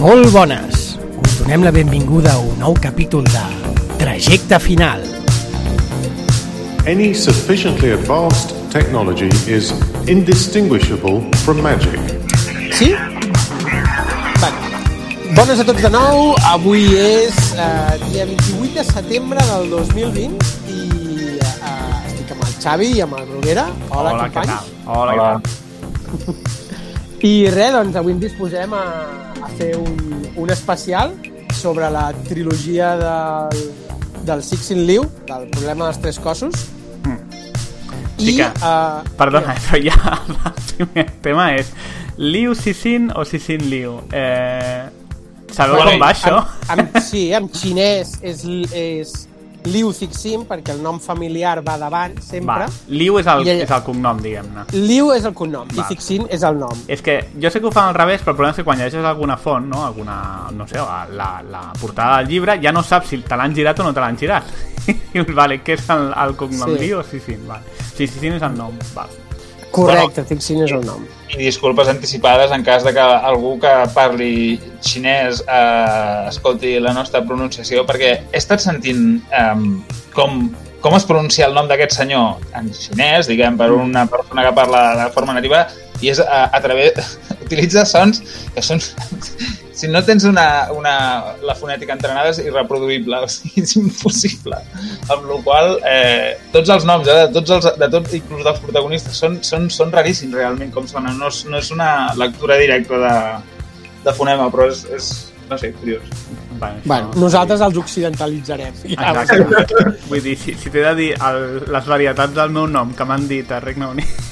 Molt bones! Us donem la benvinguda a un nou capítol de Trajecte Final. Any sufficiently advanced technology is indistinguishable from magic. Sí? Vale. Bones a tots de nou. Avui és eh, dia 28 de setembre del 2020 i eh, estic amb el Xavi i amb el Bruguera. Hola, Hola, què companys. tal? Hola, Hola. què tal? I res, doncs avui ens disposem a, a fer un, un especial sobre la trilogia del, del Sixin Liu, del problema dels tres cossos. Sí que- eh, Perdona, però ja el primer tema és Liu Sisin o Sisin Liu? Eh, sabeu Bueno, com va això? En, en, sí, en xinès és, és Liu Cixin, perquè el nom familiar va davant, sempre. Va, Liu és el, I ella- és el cognom, diguem-ne. Liu és el cognom i Val. Cixin és el nom. És que jo sé que ho fan al revés, però el problema és que quan llegeixes alguna font, no? alguna, no sé, la, la portada del llibre, ja no saps si te l'han girat o no te l'han girat. I vale, què és el, el cognom? Sí. Liu o Sisin? Vale. Sí, Sisin és el nom. Vale. Correcte, Cixin és el nom. i disculpes anticipades en cas de que algú que parli xinès eh, escolti la nostra pronunciació, perquè he estat sentint eh, com, com es pronuncia el nom d'aquest senyor en xinès, diguem, per una persona que parla de forma nativa, i és a, a través... utilitza sons que són... si no tens una, una, la fonètica entrenada és irreproduïble, o sigui, és impossible. Amb la qual eh, tots els noms, eh, de tots els, de tots, inclús dels protagonistes, són, són, són raríssims realment com sonen. No és, no és una lectura directa de, de fonema, però és, és no sé, curiós. Bueno, això- nosaltres els occidentalitzarem. Ja, Exacte. Vull dir, si, si t'he de dir el, les varietats del meu nom que m'han dit a Regne Unit...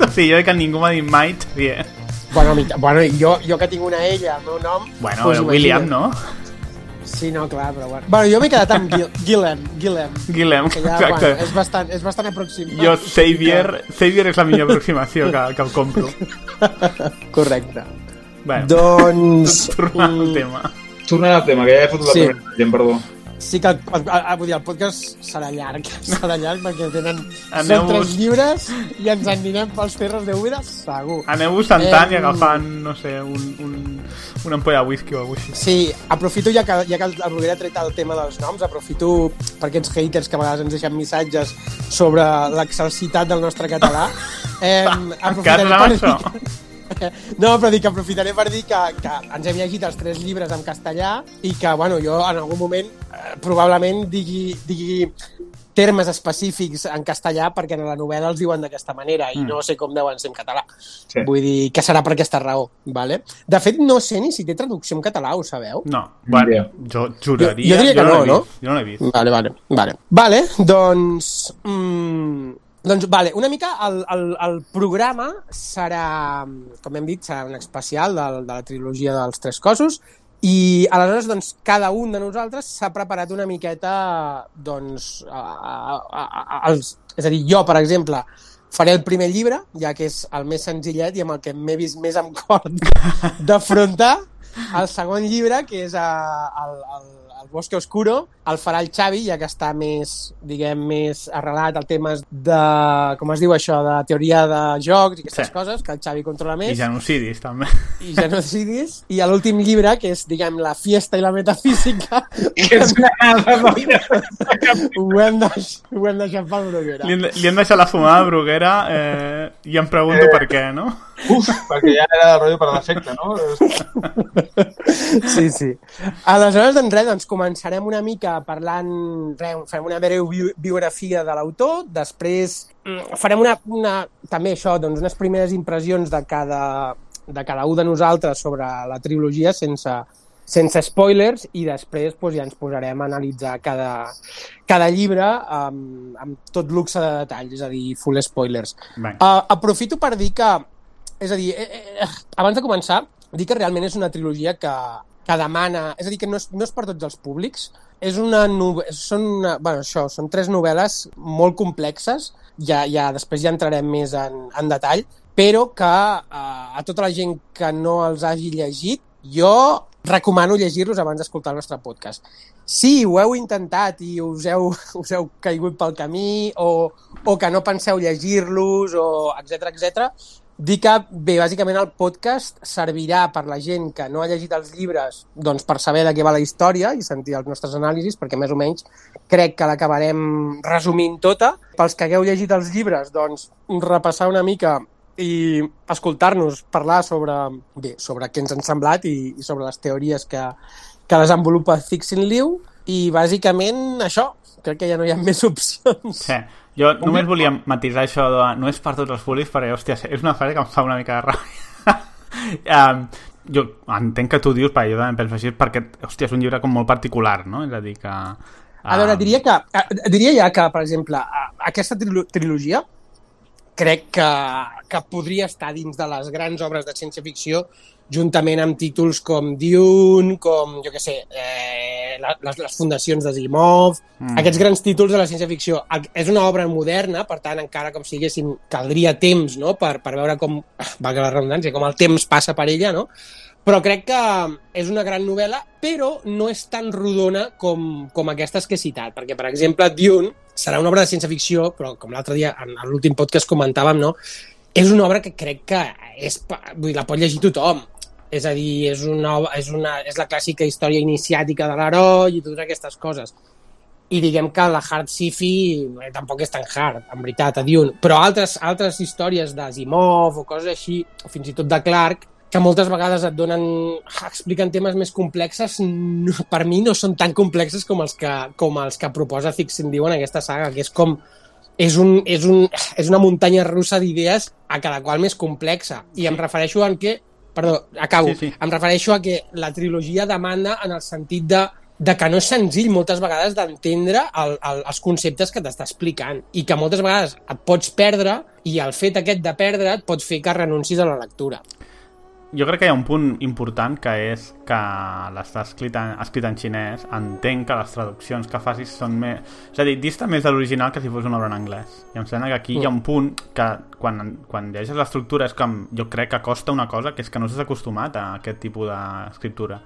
o sigui, jo que ningú m'ha dit mai, Xavier. Bueno, mi- bueno jo, jo que tinc una ella, el meu nom... Bueno, doncs eh, William, no? Sí, no, clar, però bueno. Bueno, jo m'he quedat amb Gil Guillem, Guillem. Guillem, Que ja, exacte. bueno, és bastant, és bastant aproximat. Jo, Xavier, Xavier és la millor aproximació que, que el compro. Correcte. Bueno, Doncs... tornant al mm, tema. Tornant al tema, que ja he fotut Sí. la primera gent, perdó. Sí que el, el, el, vull dir, el podcast serà llarg, serà llarg perquè tenen són tres llibres i ens anirem pels ferros de Úbeda, segur. Aneu-vos sentant Em, i agafant, no sé, un, un, una ampolla de whisky o alguna cosa. Sí, aprofito ja que, ja que el Bruguera ha tret el tema dels noms, aprofito per aquests haters que a vegades ens deixen missatges sobre l'excelsitat del nostre català. Eh, Encara amb això? No, però dic que aprofitaré per dir que, que ens hem llegit els tres llibres en castellà i que, bueno, jo en algun moment eh, probablement digui, digui termes específics en castellà perquè en la novel·la els diuen d'aquesta manera i no sé com deuen ser en català. Sí. Vull dir que serà per aquesta raó, vale? De fet, no sé ni si té traducció en català, ho sabeu? No, bueno, Mira. jo juraria... Jo- jo diria que l'he no, no? Jo no l'he vist. Vale, vale, vale. Vale, doncs... Mm, doncs, vale, una mica el, el, el programa serà, com hem dit, serà un especial de, de la trilogia dels Tres Cossos i aleshores, doncs, cada un de nosaltres s'ha preparat una miqueta, doncs, a, a, a, a, els, és a dir, jo, per exemple, faré el primer llibre, ja que és el més senzillet i amb el que m'he vist més amb cor d'afrontar, el segon llibre, que és a, el, el Bosque Oscuro, el farà el Xavi, ja que està més, diguem, més arrelat al temes de, com es diu això, de teoria de jocs i aquestes Sí. coses, que el Xavi controla I més, genocidis, també. i genocidis, i l'últim llibre, que és, diguem, la fiesta i la metafísica, Que és una ho hem, de, ho hem deixat pel Bruguera. Li, hem- li hem deixat la fumada a Bruguera eh, i em pregunto per què, no? Uf, perquè ja era el rotllo per defecte, no? Sí, sí. Aleshores, doncs res, doncs començarem una mica parlant, res, farem una breu bi- biografia de l'autor, després mm, farem una, una, també això, doncs unes primeres impressions de cada, de cada un de nosaltres sobre la trilogia sense, sense spoilers i després doncs, ja ens posarem a analitzar cada, cada llibre amb, amb tot luxe de detalls, és a dir, full spoilers. Uh, aprofito per dir que, és a dir, eh, eh, abans de començar, dir que realment és una trilogia que, que demana, és a dir, que no és, no és per tots els públics, és una, nove- són, una, bueno, això, són tres novel·les molt complexes, ja, ja després ja entrarem més en, en detall, però que uh, a tota la gent que no els hagi llegit, jo recomano llegir-los abans d'escoltar el nostre podcast. Si ho heu intentat i us heu, us heu caigut pel camí o, o que no penseu llegir-los o etc etc, dir que, bé, bàsicament el podcast servirà per la gent que no ha llegit els llibres doncs, per saber de què va la història i sentir els nostres anàlisis, perquè més o menys crec que l'acabarem resumint tota. Pels que hagueu llegit els llibres, doncs, repassar una mica i escoltar-nos parlar sobre, bé, sobre què ens han semblat i, i sobre les teories que, que desenvolupa Fixing Liu i bàsicament això, crec que ja no hi ha més opcions. Sí. Jo només volia matisar això de no és per tots els folis, perquè, hòstia, és una frase que em fa una mica de ràbia. um, jo entenc que tu dius, perquè jo també penso així, perquè, hòstia, és un llibre com molt particular, no? És a dir, que... A veure, diria que, eh, diria ja que, per exemple, aquesta trilo trilogia crec que, que podria estar dins de les grans obres de ciència-ficció juntament amb títols com Dune, com, jo què sé, eh, les, les fundacions d'Asimov, mm. aquests grans títols de la ciència-ficció. És una obra moderna, per tant, encara com si diguéssim, caldria temps no? per, per veure com, valga la redundància, com el temps passa per ella, no? Però crec que és una gran novel·la, però no és tan rodona com, com aquestes que he citat, perquè, per exemple, Dune serà una obra de ciència-ficció, però com l'altre dia, en en l'últim podcast comentàvem, no? és una obra que crec que és, vull dir, la pot llegir tothom. És a dir, és, una, és, una, és la clàssica història iniciàtica de l'heroi i totes aquestes coses. I diguem que la hard sci-fi eh, tampoc és tan hard, en veritat, a Dune. Però altres, altres històries d'Asimov o coses així, o fins i tot de Clark, que moltes vegades et donen, expliquen temes més complexes, no, per mi no són tan complexes com els que, com els que proposa Fixin Diu en aquesta saga, que és com és, un, és, un, és una muntanya russa d'idees a cada qual més complexa. I em refereixo en que, perdó, acabo, Sí, sí. em refereixo a que la trilogia demanda en el sentit de, de que no és senzill moltes vegades d'entendre el, el, els conceptes que t'està explicant i que moltes vegades et pots perdre i el fet aquest de perdre et pot fer que renuncis a la lectura. Jo crec que hi ha un punt important que és que l'està escrit, en, escrit en xinès entenc que les traduccions que facis són més... És a dir, dista més de l'original que si fos una obra en anglès. I em sembla que aquí hi ha un punt que quan, quan llegeixes l'estructura és com... Jo crec que costa una cosa que és que no s'has acostumat a aquest tipus d'escriptura.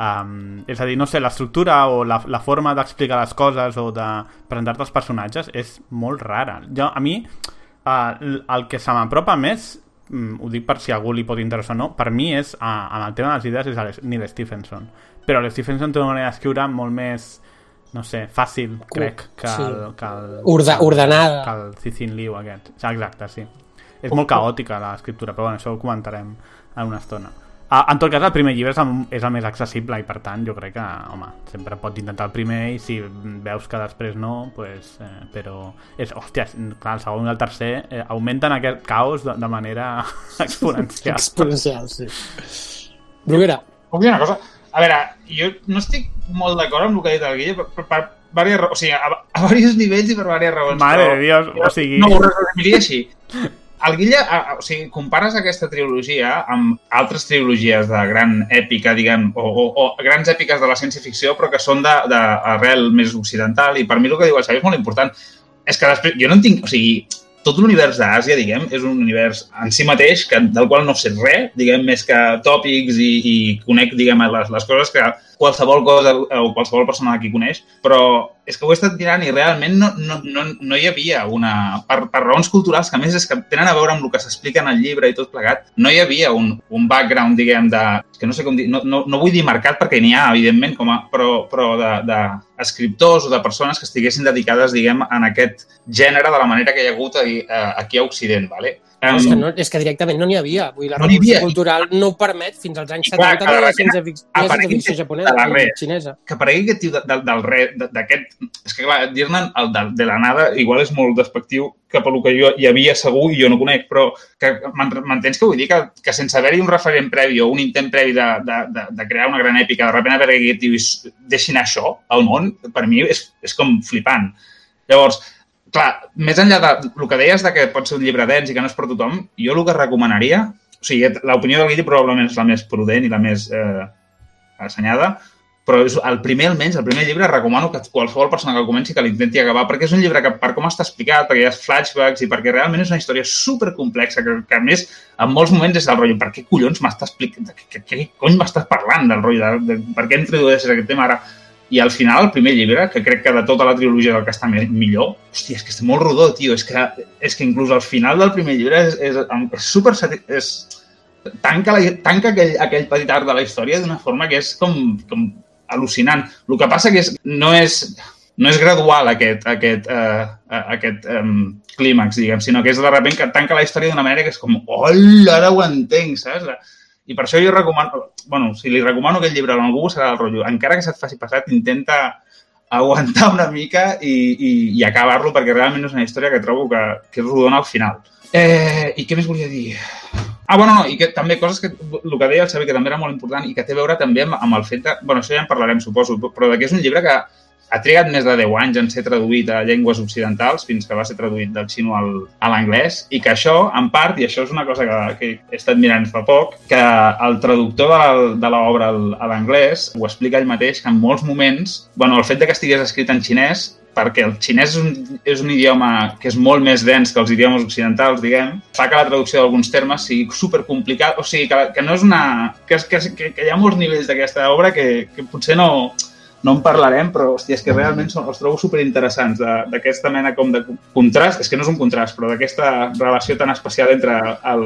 Um, és a dir, no sé, l'estructura o la, la forma d'explicar les coses o de presentar-te els personatges és molt rara. Jo, a mi, uh, el que se m'apropa més mm, ho dic per si algú li pot interessar o no, per mi és, a, en el tema de les idees, és Neil Stephenson. Però el Stephenson té una manera d'escriure molt més, no sé, fàcil, crec, que sí. el, que el, el- ordenada. Que el Cicin Liu aquest. Exacte, sí. És molt caòtica l'escriptura, però bueno, això ho comentarem en una estona. Ah, en tot cas, el primer llibre és el, és el més accessible i per tant jo crec que, home, sempre pots intentar el primer i si veus que després no, pues, eh, però és, hòstia, clar, el segon i el tercer eh, augmenten aquest caos de, de manera exponencial. Exponencial, sí. Bruguera, Puc dir una cosa? A veure, jo no estic molt d'acord amb el que ha dit el Guille per, per, per diverses o sigui, a, a diversos nivells i per diverses raons. Mare però de Dios, o sigui... No, ho resumiria així. El Guille, a, a, o sigui, compares aquesta trilogia amb altres trilogies de gran èpica, diguem, o, o, o grans èpiques de la ciència-ficció, però que són d'arrel més occidental, i per mi el que diu el Xavi és molt important. És que després, jo no en tinc, o sigui, tot l'univers d'Àsia, diguem, és un univers en si mateix que, del qual no sé res, diguem, més que tòpics i, i conec, diguem, les, les coses que qualsevol cosa o qualsevol persona d'aquí coneix, però és que ho he estat mirant i realment no, no, no, no hi havia una... Per, per raons culturals, que a més és que tenen a veure amb el que s'explica en el llibre i tot plegat, no hi havia un, un background, diguem, de... Que no sé com dir... No, no, no vull dir marcat perquè n'hi ha, evidentment, com a, però, però de, de escriptors o de persones que estiguessin dedicades, diguem, en aquest gènere de la manera que hi ha hagut aquí, a Occident, ¿vale? Um, és, que no, és que directament no n'hi havia. Vull dir, la No revolució cultural no ho permet fins als anys I clar, 70 que no hi de aparegui ciència japonesa de la res. xinesa. que aparegui aquest tio de, de, del re, d'aquest... És que, clar, dir-ne el de, de la nada igual és molt despectiu cap a el que jo hi havia segur i jo no conec, però que m'en- m'entens que vull dir que, que sense haver-hi un referent previ o un intent previ de, de, de, de crear una gran èpica, de repente haver aquest tio i s- deixi anar això al món, per mi és, és com flipant. Llavors, clar, més enllà de el que deies de que pot ser un llibre dens i que no és per tothom, jo el que recomanaria, o sigui, l'opinió del Guille probablement és la més prudent i la més eh, assenyada, però és el primer, almenys, el primer llibre, recomano que qualsevol persona que el comenci que l'intenti acabar, perquè és un llibre que, per com està explicat, perquè hi ha flashbacks i perquè realment és una història supercomplexa, que, que a més, en molts moments és del rotllo, per què collons m'estàs explicant, què, què, què cony m'estàs parlant del rotllo, de, de, per què introdueixes aquest tema ara? I al final, el primer llibre, que crec que de tota la trilogia del que està millor, hòstia, és que està molt rodó, tio. És que, és que inclús al final del primer llibre és, és, és super... És, tanca, la, tanca aquell, aquell petit arc de la història d'una forma que és com, com al·lucinant. El que passa que és, no és no és gradual aquest, aquest, uh, aquest um, clímax, diguem, sinó que és de repente que tanca la història d'una manera que és com, hola, ara ho entenc, saps? I per això jo recomano, bueno, si li recomano aquest llibre a algú serà el rotllo. Encara que se't faci passat, intenta aguantar una mica i, i, i acabar-lo perquè realment és una història que trobo que, que és rodona al final. Eh, I què més volia dir? Ah, bueno, no, i que també coses que, el que deia el Xavi, que també era molt important i que té a veure també amb, amb el fet de... bueno, això ja en parlarem, suposo, però de que és un llibre que ha trigat més de 10 anys en ser traduït a llengües occidentals fins que va ser traduït del xino al, a l'anglès i que això, en part, i això és una cosa que, que he estat mirant fa poc, que el traductor de, de l'obra a l'anglès ho explica ell mateix que en molts moments, bueno, el fet de que estigués escrit en xinès perquè el xinès és un, és un idioma que és molt més dens que els idiomes occidentals, diguem, fa que la traducció d'alguns termes sigui supercomplicat, o sigui, que, que no és una... Que, que, que hi ha molts nivells d'aquesta obra que, que potser no, no en parlarem, però hòstia, és que realment són, els trobo superinteressants d'aquesta mena com de contrast, és que no és un contrast, però d'aquesta relació tan especial entre el,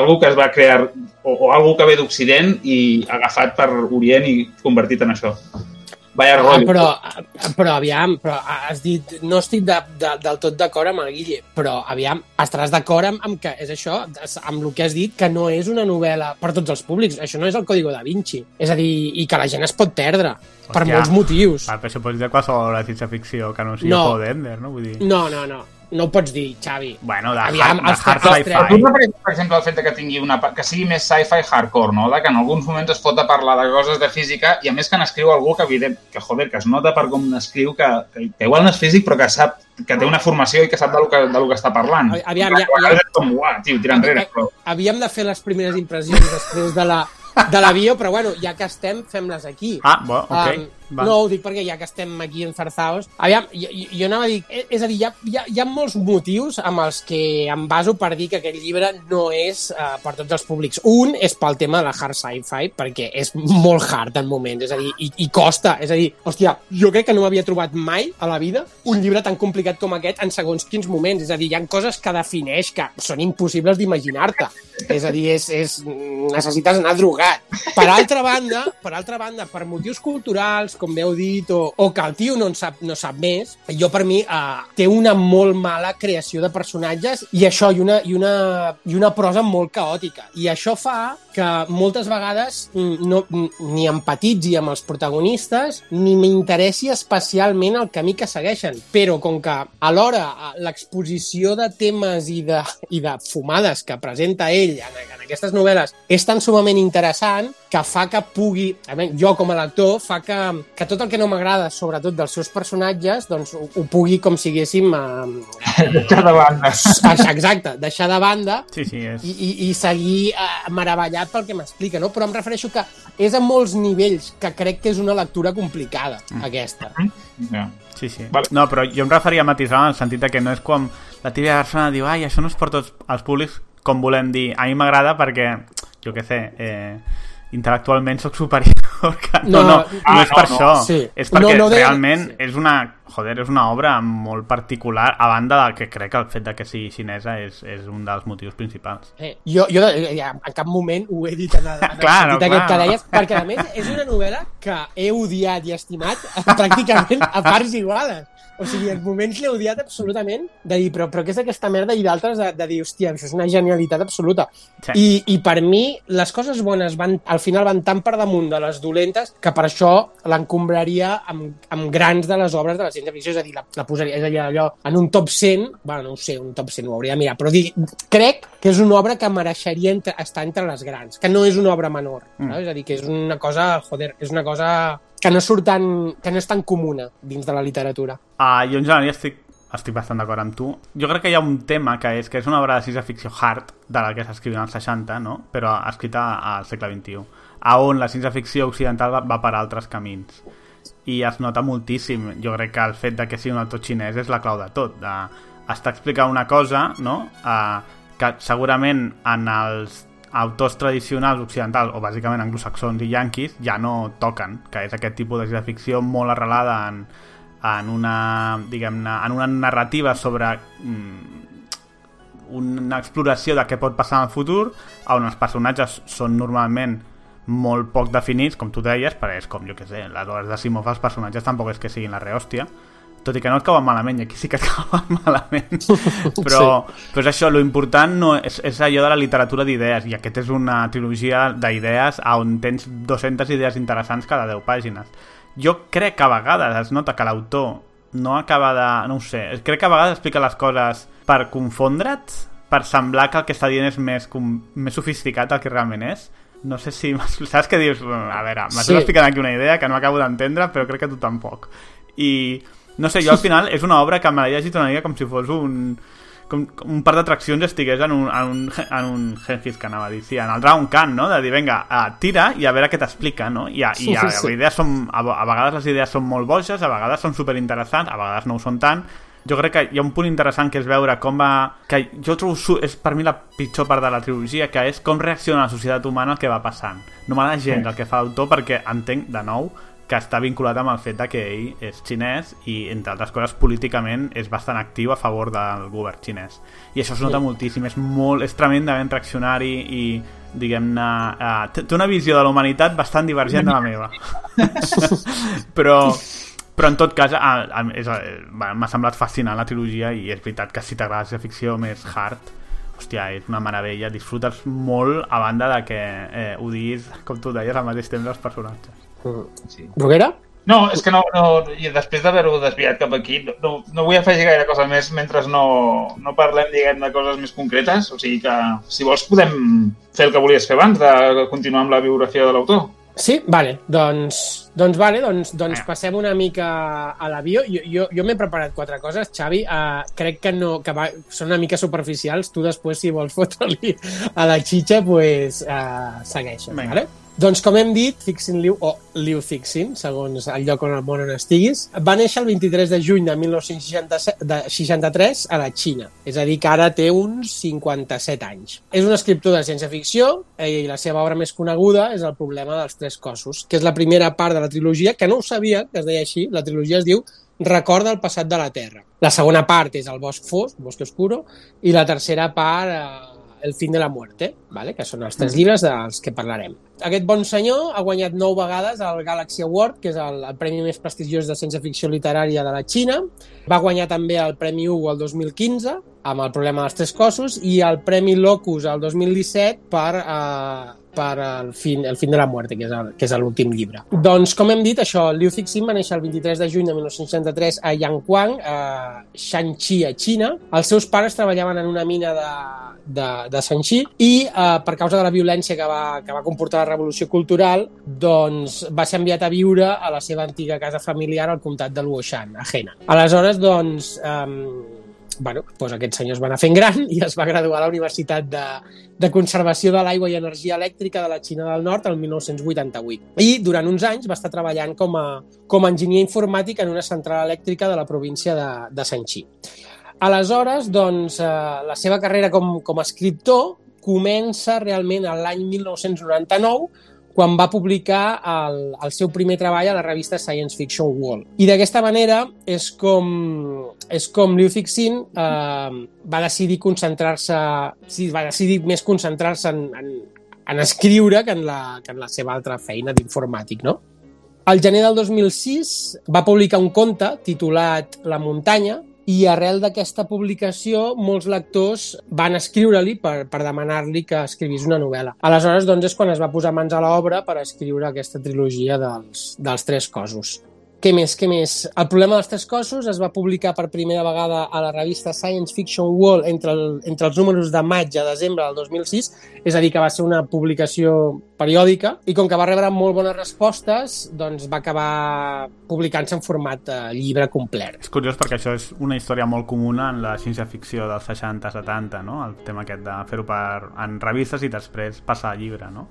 algú que es va crear o, o algú que ve d'Occident i agafat per Orient i convertit en això. Vaya Ah, però, però aviam, però has dit, no estic de, de, del tot d'acord amb el Guille, però aviam, estaràs d'acord amb, amb que és això, amb el que has dit, que no és una novel·la per tots els públics, això no és el Código da Vinci, és a dir, i que la gent es pot perdre, per Hòstia. molts motius. Ah, però això pots dir de qualsevol obra de ciència-ficció que no sigui No. Paul Ender, no? Vull dir... No, no, no, no ho pots dir, Xavi. Bueno, de, Aviam, hard, de hard sci-fi. Tu et refereixes, per exemple, al fet que tingui una, que sigui més sci-fi hardcore, no? De que en alguns moments es fot a parlar de coses de física i a més que n'escriu algú que, evident, que, joder, que es nota per com n'escriu que, que, que igual no és físic però que sap que té una formació i que sap de lo que, de lo que està parlant. Aviam, I ja- ja- és com, uah, tio, tira enrere. Però... Havíem de fer les primeres impressions després de la, de la bio, però bueno, ja que estem, fem-les aquí. Ah, bo, ok. Um, va. no, ho dic perquè ja que estem aquí enzarzaos... Aviam, jo- jo anava a dir... eh, És a dir, hi ha, hi, ha, hi ha molts motius amb els que em baso per dir que aquest llibre no és uh, per tots els públics. Un és pel tema de la hard sci-fi, perquè és molt hard en moments, és a dir, i, i costa. És a dir, hòstia, jo crec que no m'havia trobat mai a la vida un llibre tan complicat com aquest en segons quins moments. És a dir, hi ha coses que defineix que són impossibles d'imaginar-te. És a dir, és, és, necessites anar drogat. Per altra banda, per altra banda, per motius culturals, com bé heu dit, o, o que el tio no en sap, no sap més, jo per mi eh, té una molt mala creació de personatges i això, i una, i una, i una prosa molt caòtica. I això fa que moltes vegades no, ni empatitzi amb els protagonistes ni m'interessi especialment el camí que segueixen. Però com que alhora l'exposició de temes i de, i de fumades que presenta ell en, en aquestes novel·les és tan sumament interessant que fa que pugui, jo com a lector, fa que, que tot el que no m'agrada, sobretot dels seus personatges, doncs ho, ho pugui, com si haguéssim... Eh, Deixar de banda. exacte, deixar de banda Sí, sí, és... i, i, i seguir eh, meravellat pel que m'explica, no? Però em refereixo que és a molts nivells que crec que és una lectura complicada, aquesta. Ja. Sí, sí. Vale. No, però jo em referia a matisar en el sentit de que no és com la típica persona diu ai, això no és per tots els públics, com volem dir. A mi m'agrada perquè, jo què sé, eh, intel·lectualment sóc superior. Que... No, No, no, no, ah, no és per no. això. Sí. És perquè No, no realment sí. és una... Joder, és una obra molt particular, a banda del que crec que el fet de que sigui xinesa és, és un dels motius principals. Eh, jo, jo eh, ja, en cap moment ho he dit en el, en el Claro, sentit aquest claro. que deies, perquè a més és una novel·la que he odiat i estimat pràcticament a parts iguales. O sigui, en moments l'he odiat absolutament, de dir, però, però què és aquesta merda? I d'altres de, de dir, hòstia, això és una genialitat absoluta. Sí. I, I per mi, les coses bones van, al final van tan per damunt de les dolentes que per això l'encombraria amb, amb grans de les obres de la ciència-ficció, és a dir, la, la posaria és a dir, allò, en un top 100, bueno, no ho sé, un top 100 ho hauria de mirar, però dir, crec que és una obra que mereixeria entre, estar entre les grans, que no és una obra menor, mm. és a dir, que és una cosa, joder, és una cosa que no surt tan, que no és tan comuna dins de la literatura. Uh, jo en general estic, estic bastant d'acord amb tu. Jo crec que hi ha un tema que és que és una obra de ciència-ficció hard, de la que s'escrivia als 60, no? però escrita al segle XXI, a on la ciència-ficció occidental va, va per altres camins. I es nota moltíssim. Jo crec que el fet de que sigui un autor xinès és la clau de tot. De, està explicant una cosa no? uh, que segurament en els autors tradicionals occidentals, o bàsicament anglosaxons i yanquis, ja no toquen, que és aquest tipus de ciència-ficció molt arrelada en, en una, diguem-ne, en una narrativa sobre mm, una exploració de què pot passar en el futur, on els personatges són normalment molt poc definits, com tu deies, però és com, jo què sé, les hores de Simov els personatges tampoc és que siguin la rehòstia, tot i que no et cauen malament, i aquí sí que et cauen malament. Però, sí. però és això, lo important no és, és allò de la literatura d'idees, i aquest és una trilogia d'idees on tens 200 idees interessants cada 10 pàgines. Jo crec que a vegades es nota que l'autor no acaba de... no ho sé, crec que a vegades explica les coses per confondre't, per semblar que el que està dient és més, com, més sofisticat del que realment és. No sé si... Saps què dius? A veure, m'estàs sí. explicant aquí una idea que no acabo d'entendre, però crec que tu tampoc. I no sé, jo al final és una obra que me l'he llegit una mica com si fos un com un parc d'atraccions estigués en un, en un, en un Gengis que anava a dir, sí, en el Dragon Khan, no? De dir, vinga, uh, tira i a veure què t'explica, no? I, a, i a, sí, sí. idees són, a, a vegades les idees són molt boixes, a vegades són superinteressants, a vegades no ho són tant. Jo crec que hi ha un punt interessant que és veure com va... que jo trobo és per mi la pitjor part de la trilogia, que és com reacciona la societat humana al que va passant. No m'agrada gens el que fa l'autor perquè entenc, de nou, que està vinculat amb el fet de que ell és xinès i, entre altres coses, políticament és bastant actiu a favor del govern xinès. I això es nota sí. moltíssim, és, molt, és tremendament reaccionari i, diguem-ne... Uh, té una visió de la humanitat bastant divergent de la meva. però, però en tot cas m'ha semblat fascinant la trilogia i és veritat que si t'agrada la ficció més hard hòstia, és una meravella, disfrutes molt a banda de que eh, ho diguis, com tu deies, al mateix temps dels personatges. Sí. Bruguera? No, és que no, no i després d'haver-ho desviat cap aquí, no, no vull afegir gaire cosa més mentre no, no parlem, diguem, de coses més concretes. O sigui que, si vols, podem fer el que volies fer abans, de continuar amb la biografia de l'autor. Sí? Vale, doncs, doncs, vale, doncs, doncs passem una mica a l'avió. Jo, jo, jo m'he preparat quatre coses, Xavi. Uh, crec que, no, que va, són una mica superficials. Tu després, si vols fotre-li a la xitxa, pues, uh, segueixes. Vale? Doncs com hem dit, Fixin Liu, o Liu Fixin, segons el lloc on el món on estiguis, va néixer el 23 de juny de 1963 a la Xina. És a dir, que ara té uns 57 anys. És un escriptor de ciència-ficció i la seva obra més coneguda és El problema dels tres cossos, que és la primera part de la trilogia, que no ho sabia, que es deia així, la trilogia es diu Recorda el passat de la Terra. La segona part és El bosc fosc, Bosque Oscuro, i la tercera part... Eh, el fin de la muerte, vale? que són els tres llibres dels que parlarem. Aquest bon senyor ha guanyat nou vegades el Galaxy Award, que és el, el premi més prestigiós de ciència-ficció literària de la Xina. Va guanyar també el Premi Hugo el 2015, amb el problema dels tres cossos, i el Premi Locus el 2017 per eh, per el fin, el fin de la muerte, que és, que és l'últim llibre. Doncs, com hem dit, això, Liu Cixin va néixer el 23 de juny de 1963 a Yangquang, a Shanxi, a Xina. Els seus pares treballaven en una mina de, de, de Shanxi i eh, per causa de la violència que va, que va comportar la revolució cultural, doncs va ser enviat a viure a la seva antiga casa familiar al comtat de Luoshan, a Henan. Aleshores, doncs, eh, bueno, doncs aquest senyor es va anar fent gran i es va graduar a la Universitat de, de Conservació de l'Aigua i Energia Elèctrica de la Xina del Nord el 1988. I durant uns anys va estar treballant com a, com a enginyer informàtic en una central elèctrica de la província de, de Sanxi. Aleshores, doncs, eh, la seva carrera com, com a escriptor comença realment l'any 1999 quan va publicar el, el seu primer treball a la revista Science Fiction World. I d'aquesta manera és com, és com Liu Cixin eh, va decidir concentrar-se, sí, va decidir més concentrar-se en, en, en escriure que en, la, que en la seva altra feina d'informàtic, no? Al gener del 2006 va publicar un conte titulat La muntanya, i arrel d'aquesta publicació molts lectors van escriure-li per, per demanar-li que escrivís una novel·la. Aleshores, doncs, és quan es va posar mans a l'obra per escriure aquesta trilogia dels, dels tres cossos. Què més, què més? El problema dels tres cossos es va publicar per primera vegada a la revista Science Fiction World entre, el, entre els números de maig a desembre del 2006, és a dir, que va ser una publicació periòdica, i com que va rebre molt bones respostes, doncs va acabar publicant-se en format eh, llibre complet. És curiós perquè això és una història molt comuna en la ciència-ficció dels 60-70, no? El tema aquest de fer-ho per... en revistes i després passar a llibre, no?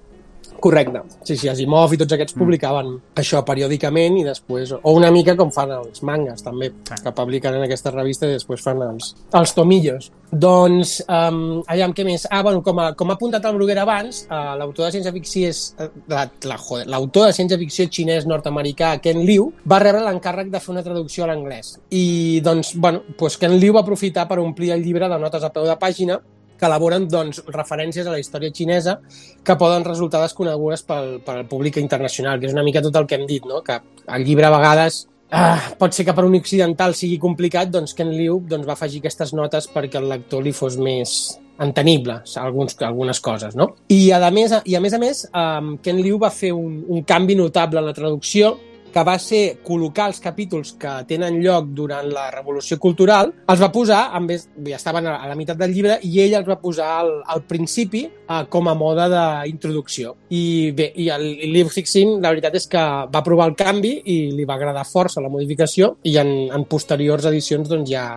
Correcte. Sí, sí, Asimov i tots aquests Mm. publicaven això periòdicament i després... O una mica com fan els mangas, també, Sí. que publiquen en aquesta revista i després fan els, els tomillos. Doncs, um, aviam, què més? Ah, bueno, com, a, com ha apuntat el Bruguera abans, uh, l'autor de ciència-ficció és... eh, la, la, joder, l'autor de ciència-ficció xinès nord-americà Ken Liu va rebre l'encàrrec de fer una traducció a l'anglès. I, doncs, bueno, doncs Ken Liu va aprofitar per omplir el llibre de notes a peu de pàgina que elaboren doncs, referències a la història xinesa que poden resultar desconegudes pel, pel públic internacional, que és una mica tot el que hem dit, no? que el llibre a vegades ah, pot ser que per un occidental sigui complicat, doncs Ken Liu doncs, va afegir aquestes notes perquè el lector li fos més entenible alguns, algunes coses, no? I a més, i a més, a més um, Ken Liu va fer un, un canvi notable en la traducció que va ser col·locar els capítols que tenen lloc durant la Revolució Cultural, els va posar, en vez, ja estaven a la meitat del llibre, i ell els va posar al, al principi eh, com a mode d'introducció. I bé, i el i Liu Cixin, la veritat és que va provar el canvi i li va agradar força la modificació i en, en posteriors edicions doncs ja,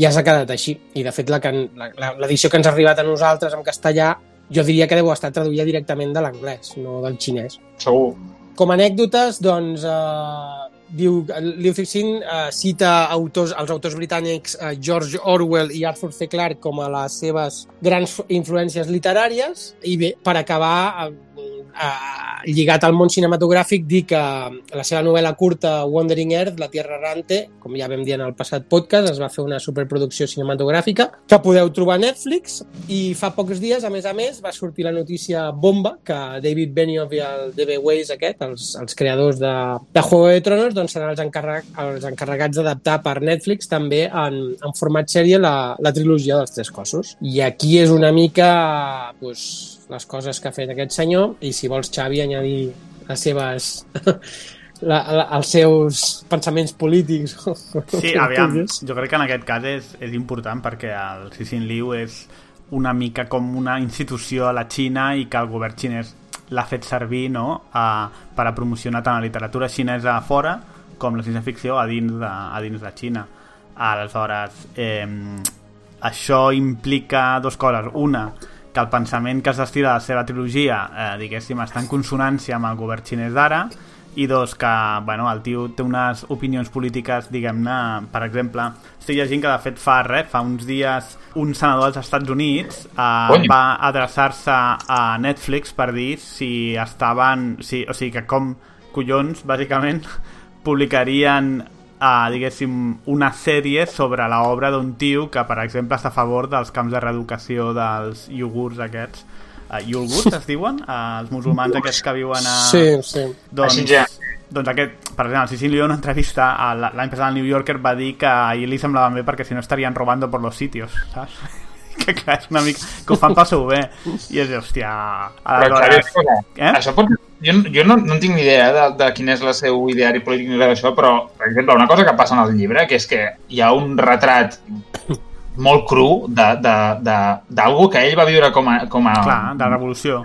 ja s'ha quedat així. I de fet l'edició que ens ha arribat a nosaltres en castellà jo diria que deu estar traduïda directament de l'anglès, no del xinès. Segur. Com a anècdotes, doncs, eh, diu, Liu Cixin eh, cita autors, els autors britànics eh, George Orwell i Arthur C. Clarke com a les seves grans influències literàries i bé, per acabar eh, eh, lligat al món cinematogràfic dir que la seva novel·la curta Wandering Earth, La Tierra Errante, com ja vam dir en el passat podcast, es va fer una superproducció cinematogràfica que podeu trobar a Netflix i fa pocs dies, a més a més, va sortir la notícia bomba que David Benioff i el D.B. Weiss aquest, els, els creadors de, de Juego de Tronos, doncs seran els, encarreg, els encarregats d'adaptar per Netflix també en, en format sèrie la, la trilogia dels Tres Cossos. I aquí és una mica pues, les coses que ha fet aquest senyor i si vols, Xavi, añadir les seves... La, la, els seus pensaments polítics. Sí, aviam, jo crec que en aquest cas és, és important perquè el Cixin Liu és una mica com una institució a la Xina i que el govern xinès l'ha fet servir no? a, per a promocionar tant la literatura xinesa a fora com la ciència-ficció a dins de, a dins de Xina. Aleshores, eh, això implica dues coses. Una, que el pensament que es destila de la seva trilogia, eh, diguéssim, està en consonància amb el govern xinès d'ara, i dos, que bueno, el tio té unes opinions polítiques, diguem-ne, per exemple, estic llegint que de fet fa res, fa uns dies un senador dels Estats Units eh, va adreçar-se a Netflix per dir si estaven, si, o sigui que com collons, bàsicament, publicarien uh, diguéssim, una sèrie sobre l'obra d'un tio que, per exemple, està a favor dels camps de reeducació dels iogurts aquests. Uh, iogurts es diuen? Uh, els musulmans aquests que viuen a... Sí, sí. Doncs, Així ja. doncs aquest, per exemple, el León en una entrevista a la- l'any passat al New Yorker va dir que a ell li semblava bé perquè si no estarien robando por los sitios, saps? que clar, és una mica... que ho fan pel seu bé. I és, hòstia... Però, escolta, Eh? això pot... Jo, jo no, no tinc ni idea de, de quin és el seu ideari polític ni d'això, però, per exemple, una cosa que passa en el llibre, que és que hi ha un retrat molt cru de- de- de- d'algú que ell va viure com a... Com a Clar, de la revolució.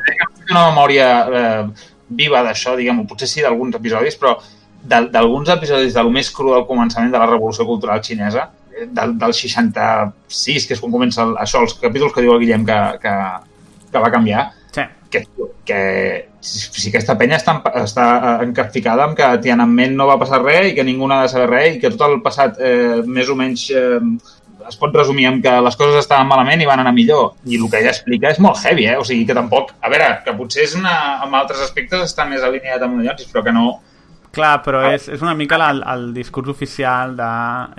una memòria eh, viva d'això, diguem-ho, potser sí d'alguns episodis, però d'al- d'alguns episodis de lo més cru del començament de la revolució cultural xinesa, del, del 66, que és quan comença el, això, els capítols que diu el Guillem que, que, que va canviar, Sí. que, que si, si aquesta penya està, està encapficada amb que Tiananmen no va passar res i que ningú n'ha de saber res i que tot el passat eh, més o menys eh, es pot resumir amb que les coses estaven malament i van anar millor. I el que ella explica és molt heavy, eh? O sigui, que tampoc... A veure, que potser és una, amb altres aspectes està més alineat amb llocs, però que no... Clar, però és, és una mica el, el discurs oficial de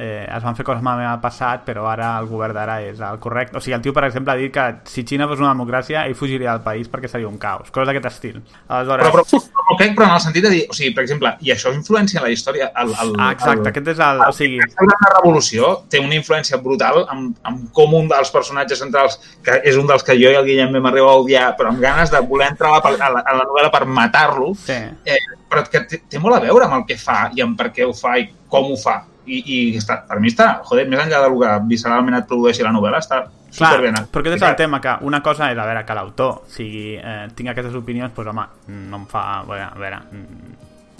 eh, es van fer coses malament al passat, però ara el govern d'ara és el correcte. O sigui, el tio, per exemple, ha dit que si Xina fos una democràcia, ell fugiria del país perquè seria un caos. Coses d'aquest estil. Aleshores... Però, però, però, però, però en el sentit de dir... O sigui, per exemple, i això influencia en la història... El, el, Ah, exacte, el, aquest és el... O sigui, gran revolució té una influència brutal amb, amb com un dels personatges centrals, que és un dels que jo i el Guillem vam arribar a odiar, però amb ganes de voler entrar a la, a la, a la novel·la per matar-lo, sí. eh, però que té, té molt a veure amb el que fa i amb per què ho fa i com ho fa. I, i està, per mi està, joder, més enllà del que visceralment et produeixi la novel·la, està Clar, superben. però aquest és el tema, que una cosa és, a veure, que l'autor sigui, eh, tingui aquestes opinions, doncs, home, no em fa... Veure, a veure mm,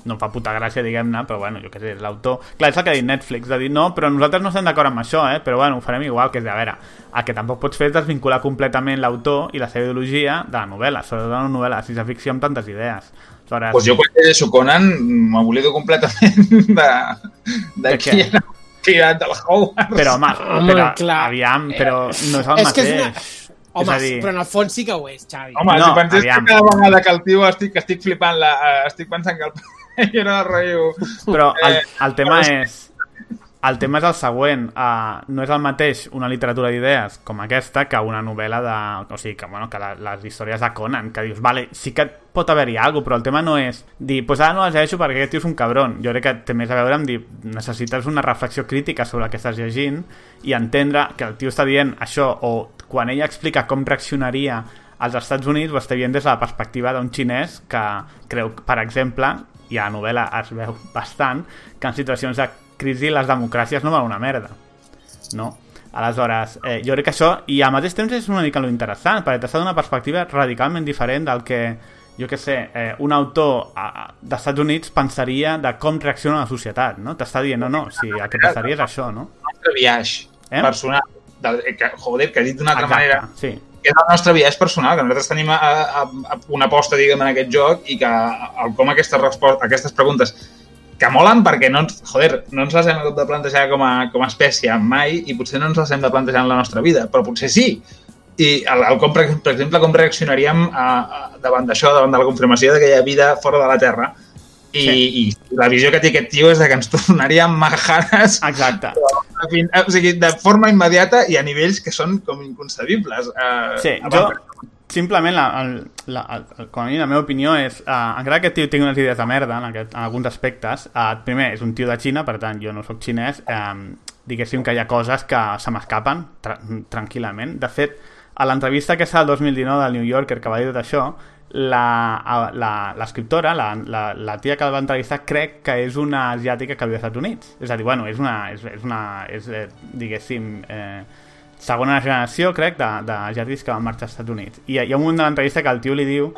no fa puta gràcia, diguem-ne, però bueno, jo què sé, l'autor... Clar, és el que ha dit Netflix, de dir, no, però nosaltres no estem d'acord amb això, eh? però bueno, ho farem igual, que és de, a veure, el que tampoc pots fer és desvincular completament l'autor i la seva ideologia de la novel·la, sobretot una novel·la de ciència-ficció amb tantes idees. Aleshores, Pues jo quan llegeixo Conan m'oblido completament de, de, De qui era tirat del Howard. Però, home, Home, però, clar. aviam, però no és el És que és mateix. una- Home, és dir, però en el fons sí que ho és, Xavi. Home, No, si pensés que aviam. cada vegada que el tio estic, estic flipant, la, eh, estic pensant que el era de rotllo... Però el, Eh, el tema però és... El tema és el següent. Uh, no és el mateix una literatura d'idees com aquesta que una novel·la de... O sigui, que, bueno, que la, les històries de Conan, que dius, vale, sí que pot haver-hi alguna cosa, però el tema no és dir, pues ara no les llegeixo perquè aquest tio és un cabron. Jo crec que té més a veure amb dir, necessites una reflexió crítica sobre el que estàs llegint i entendre que el tio està dient això, o quan ella explica com reaccionaria als Estats Units ho està dient des de la perspectiva d'un xinès que creu, per exemple, i a la novel·la es veu bastant, que en situacions de crisi les democràcies no valen una merda. No? Aleshores, eh, jo crec que això, i al mateix temps és una mica lo interessant, perquè t'està d'una perspectiva radicalment diferent del que, jo que sé, eh, un autor a- a- dels Estats Units pensaria de com reacciona la societat, no? T'està dient, no, no, si el que passaria és això, no? El nostre viatge Eh? personal. Del, eh, que, joder, que dit d'una altra manera, sí. que és el nostre viatge personal, que nosaltres tenim a, a, a una aposta, diguem, en aquest joc i que el, com aquestes, respostes, aquestes preguntes que molen perquè no ens, joder, no ens les hem hagut de plantejar com a, com a espècie mai i potser no ens les hem de plantejar en la nostra vida, però potser sí. I el, el com, per exemple, com reaccionaríem a, a, davant d'això, davant de la confirmació de que hi ha vida fora de la Terra i, Sí. i la visió que té aquest tio és de que ens tornaríem majares Exacte. en fi, o sigui, de forma immediata i a nivells que són com inconcebibles. Uh, Sí, jo simplement, la, el, la, el, com a mi la meva opinió és, uh, encara que tio tingui unes idees de merda en, aquest, en alguns aspectes, uh, primer, és un tio de Xina, per tant, jo no sóc xinès, um, diguéssim que hi ha coses que se m'escapen tra tranquil·lament. De fet, a l'entrevista aquesta del 2019 del New Yorker que va dir tot això, la- la- l'escriptora, la, la, la tia que el va entrevistar, crec que és una asiàtica que viu als Estats Units. És a dir, bueno, és una, és, és una és, eh, diguéssim, eh, segona generació, crec, de- d'asiàtics que van marxar als Estats Units. I hi ha- un moment de l'entrevista que el tio li diu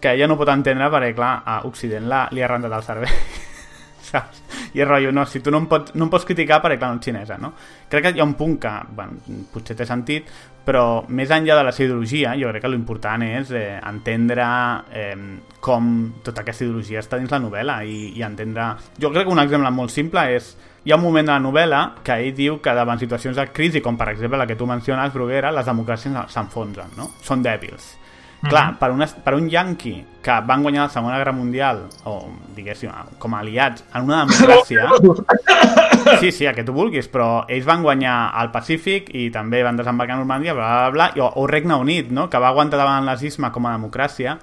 que ella no pot entendre perquè, clar, a Occident la, li ha rentat el cervell. saps? I és rotllo, no, si tu no em pots, no em pots criticar perquè, clar, no ets xinesa, no? Crec que hi ha un punt que, bueno, potser té sentit, però més enllà de la seva ideologia, jo crec que l'important és eh, entendre eh, com tota aquesta ideologia està dins la novel·la i, i entendre... Jo crec que un exemple molt simple és hi ha un moment de la novel·la que ell diu que davant situacions de crisi, com per exemple la que tu menciones, Bruguera, les democràcies s'enfonsen, no? Són dèbils. Clar, per, una, per un yanqui que van guanyar la Segona Guerra Mundial, o diguéssim, com a aliats, en una democràcia... Sí, sí, el que tu vulguis, però ells van guanyar al Pacífic i també van desembarcar a Normandia, bla, bla, bla, i, o, o Regne Unit, no?, que va aguantar davant el nazisme com a democràcia,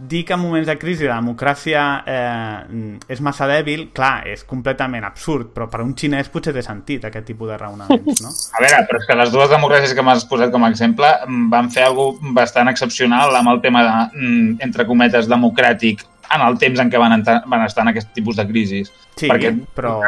dir que en moments de crisi la democràcia eh, és massa dèbil, clar, és completament absurd, però per un xinès potser té sentit aquest tipus de raonaments, no? A veure, però és que les dues democràcies que m'has posat com a exemple mm, van fer alguna bastant excepcional amb el tema de, mm, entre cometes, democràtic en el temps en què van, entrar, van estar en aquest tipus de crisis. Sí, Perquè, però-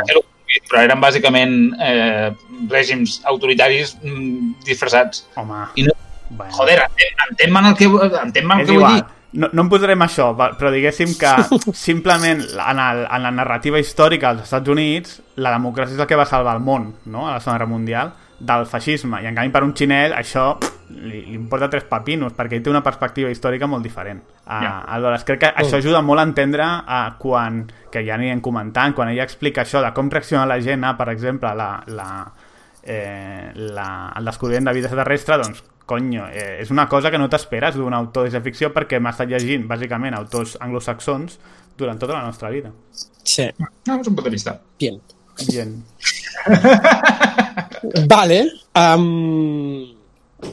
però eren bàsicament eh, règims autoritaris mm, disfressats. Home, I no, bueno. joder, entén- entén-me el que, entén el que vull igual. dir. No, no em posarem això, però diguéssim que simplement en, el, en la narrativa històrica dels Estats Units la democràcia és el que va salvar el món no? a la Segona Guerra Mundial del feixisme i en canvi per un xinès això li, li importa tres papinos perquè ell té una perspectiva històrica molt diferent uh, Ja. aleshores crec que això ajuda molt a entendre uh, quan, que ja anirem comentant quan ella explica això de com reacciona la gent a, per exemple la, la, eh, la, el descobriment de vida extraterrestre, doncs, conyo, eh, és una cosa que no t'esperes d'un autor de ficció perquè m'ha estat llegint, bàsicament, autors anglosaxons durant tota la nostra vida. Sí, No, és un punt de vista. bien. Gent. Vale. Um,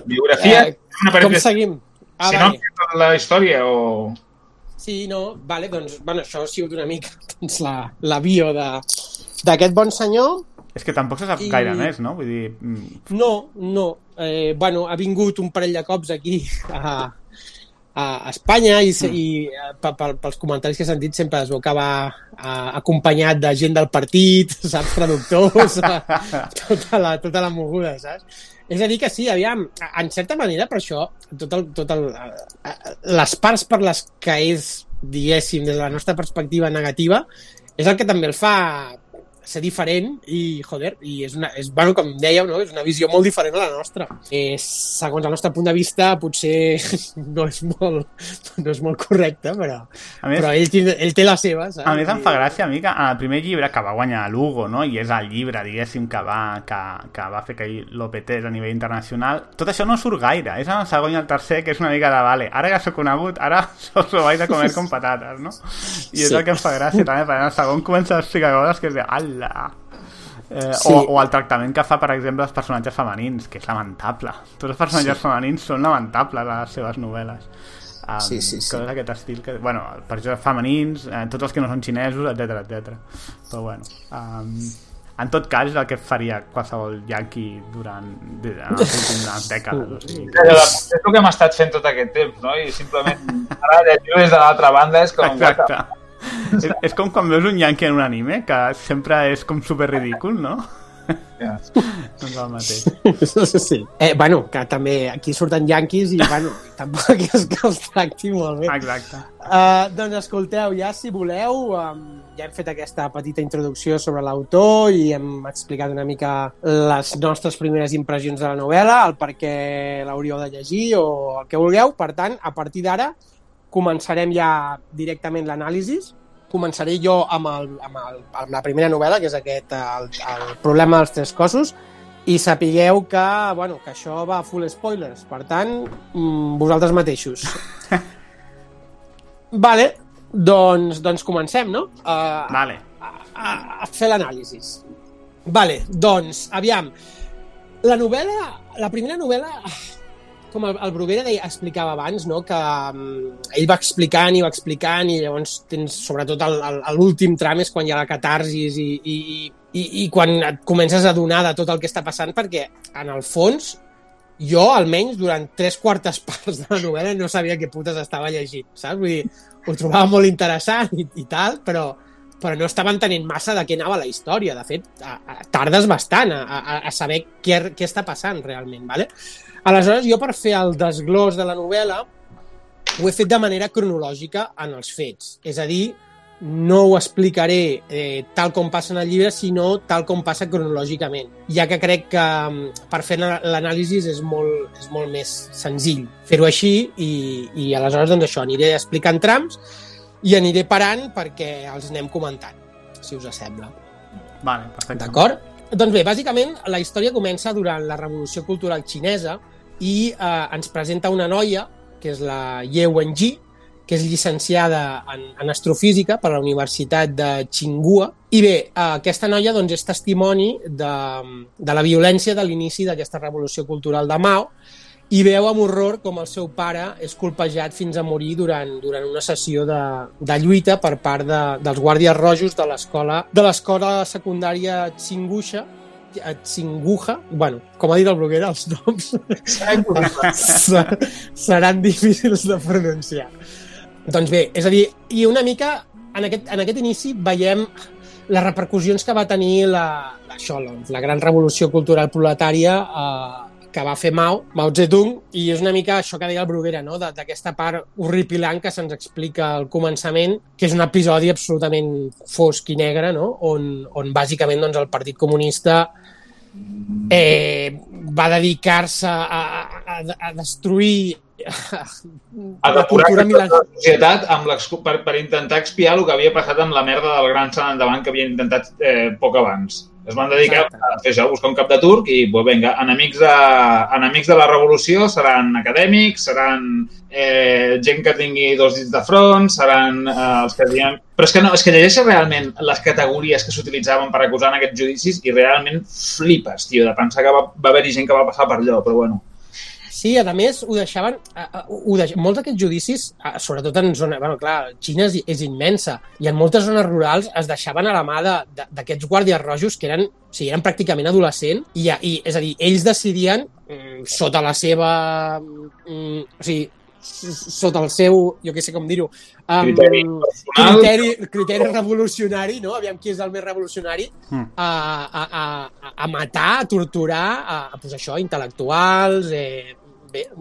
Biografia, Eh, una com seguim? Ah, si no, vale. la història o... Sí, no, vale, doncs, bueno, això ha sigut una mica doncs, la, la bio de- d'aquest bon senyor. És que tampoc se sap I- gaire més, no? Vull dir, mm, No, no. Eh, bueno, ha vingut un parell de cops aquí a, a Espanya i, se- i eh, pe- pe- pels comentaris que he sentit sempre es veu que va eh, acompanyat de gent del partit, saps, traductors, eh, tota la, tota la moguda, saps? És a dir que sí, aviam, en certa manera per això, tot el, tot el, eh, les parts per les que és, diguéssim, des de la nostra perspectiva negativa, és el que també el fa ser diferent i, joder, i és, una, és bueno, com dèieu, no? és una visió molt diferent a la nostra. Eh, segons el nostre punt de vista, potser no és molt, no és molt correcte, però, A més- però ell, té, ell té la seva, saps? A més em fa gràcia a mi que en el primer llibre que va guanyar l'Hugo, no? i és el llibre, diguéssim, que va, que, que va fer que ell lo petés a nivell internacional, tot això no surt gaire. És en el segon i el tercer que és una mica de, vale, ara que sóc conegut, ara us ho vaig a comer com patates, no? I és Sí. el que em fa gràcia també, perquè en el segon comença a explicar coses que és de, ala! Eh, Sí. o, o el tractament que fa, per exemple, els personatges femenins, que és lamentable. Tots els personatges femenins són lamentables a les seves novel·les. Um, Sí, sí, sí. Coses d'aquest estil que... Bueno, personatges femenins, eh, tots els que no són xinesos, etc etc. Però bueno... Um, en tot cas, és el que faria qualsevol yanqui durant les dècades. O sigui, És el que hem estat fent tot aquest temps, no? I simplement ara llegir des de l'altra banda és com... Exacte. és, és com quan veus un yanqui en un anime, que sempre és com super ridícul, no? Ja. doncs el mateix. sí. Eh, bueno, que també aquí surten yanquis i, bueno, tampoc és que els tracti molt bé. Exacte. Uh, doncs escolteu, ja si voleu, um, ja hem fet aquesta petita introducció sobre l'autor i hem explicat una mica les nostres primeres impressions de la novel·la, el per què l'hauríeu de llegir o el que vulgueu. Per tant, a partir d'ara començarem ja directament l'anàlisi. Començaré jo amb, el, amb, el, amb la primera novel·la, que és aquest, el, el problema dels tres cossos, i sapigueu que, bueno, que això va full spoilers. Per tant, mm, vosaltres mateixos. Vale, doncs, doncs comencem, no? Uh, Vale. a, a fer l'anàlisi. Vale, doncs, aviam. La novel·la, la primera novel·la, com el, el Bruguera deia, explicava abans, no? que um, ell va explicant i va explicant i llavors tens, sobretot l'últim tram és quan hi ha la catarsis i, i, i, i quan et comences a donar de tot el que està passant perquè, en el fons, jo, almenys, durant tres quartes parts de la novel·la no sabia què putes estava llegint, saps? Vull dir, ho trobava molt interessant i, i tal, però, però no estava entenent massa de què anava la història. De fet, a, a, tardes bastant a, a, a saber què, què està passant realment, ¿vale? Aleshores, jo per fer el desglòs de la novel·la ho he fet de manera cronològica en els fets. És a dir, no ho explicaré eh, tal com passa en el llibre, sinó tal com passa cronològicament, ja que crec que mm, per fer l'anàlisi és, molt, és molt més senzill fer-ho així i, i aleshores doncs això, aniré explicant trams i aniré parant perquè els anem comentant, si us sembla. Vale, perfecte. D'acord? Doncs bé, bàsicament la història comença durant la Revolució Cultural Xinesa i eh, ens presenta una noia, que és la Ye Wenji, que és llicenciada en, en astrofísica per la Universitat de Tsinghua. I bé, eh, aquesta noia doncs, és testimoni de, de la violència de l'inici d'aquesta revolució cultural de Mao i veu amb horror com el seu pare és colpejat fins a morir durant, durant una sessió de, de lluita per part de, dels guàrdies rojos de l'escola de l'escola secundària Tsingusha eh, Tsinguja, bueno, com ha dit el Bruguera, els noms ser- seran difícils de pronunciar. Doncs bé, és a dir, i una mica en aquest, en aquest inici veiem les repercussions que va tenir la, la, això, la, la gran revolució cultural proletària eh, que va fer Mao, Mao Zedong, i és una mica això que deia el Bruguera, no? D'aquesta part horripilant que se'ns explica al començament, que és un episodi absolutament fosc i negre, no? on, on bàsicament doncs, el Partit Comunista eh, va dedicar-se a, a, a destruir a la depurar la societat amb per, per intentar expiar el que havia passat amb la merda del gran sant endavant que havien intentat eh, poc abans. Es van dedicar Exacte. a fer això, a buscar un cap de turc i, pues, vinga, enemics de, enemics de la revolució seran acadèmics, seran eh, gent que tingui dos dits de front, seran eh, els que diem... Però és que no, és que llegeixes realment les categories que s'utilitzaven per acusar en aquests judicis i realment flipes, tio, de pensar que va, va haver-hi gent que va passar per allò, però bueno. Sí, a més, ho deixaven... Ho deix... Molts d'aquests judicis, sobretot en zona... Bueno, clar, Xina és, és immensa i en moltes zones rurals es deixaven a la mà d'aquests guàrdies rojos que eren, o sigui, eren pràcticament adolescents i, i, és a dir, ells decidien mm, sota la seva... Mm, o sigui, sota el seu, jo què sé com dir-ho, um, Criteri personal. criteri, criteri revolucionari, no? Aviam qui és el més revolucionari, Mm. a, a, a, a matar, a torturar, a, a pues això, intel·lectuals, eh,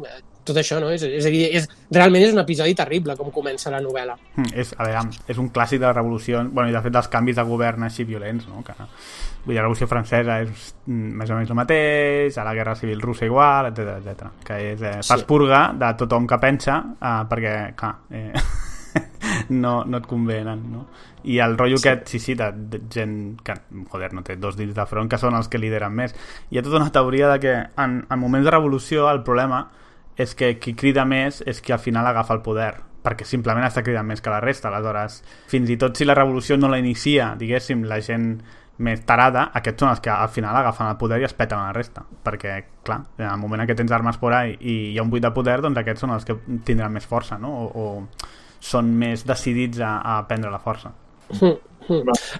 bé, tot això, no? És, és a dir, és, realment és un episodi terrible com comença la novel·la. Mm, és, a veure, és un clàssic de la revolució, bueno, i de fet dels canvis de govern així violents, no? Que, vull dir, la revolució francesa és mm, més o menys el mateix, a la guerra civil russa igual, etc etc. que és, eh, fas Sí. purga de tothom que pensa, eh, perquè, clar, eh, no, no et convenen, no? I el rotllo sí. aquest, sí, sí, de, gent que, joder, no té dos dits de front, que són els que lideren més. Hi ha tota una teoria de que en, en moments de revolució el problema és que qui crida més és qui al final agafa el poder perquè simplement està cridant més que la resta aleshores, fins i tot si la revolució no la inicia diguéssim, la gent més tarada, aquests són els que al final agafen el poder i es peten a la resta perquè, clar, en el moment en què tens armes por ahí i hi ha un buit de poder, doncs aquests són els que tindran més força, no? O, o són més decidits a, a prendre la força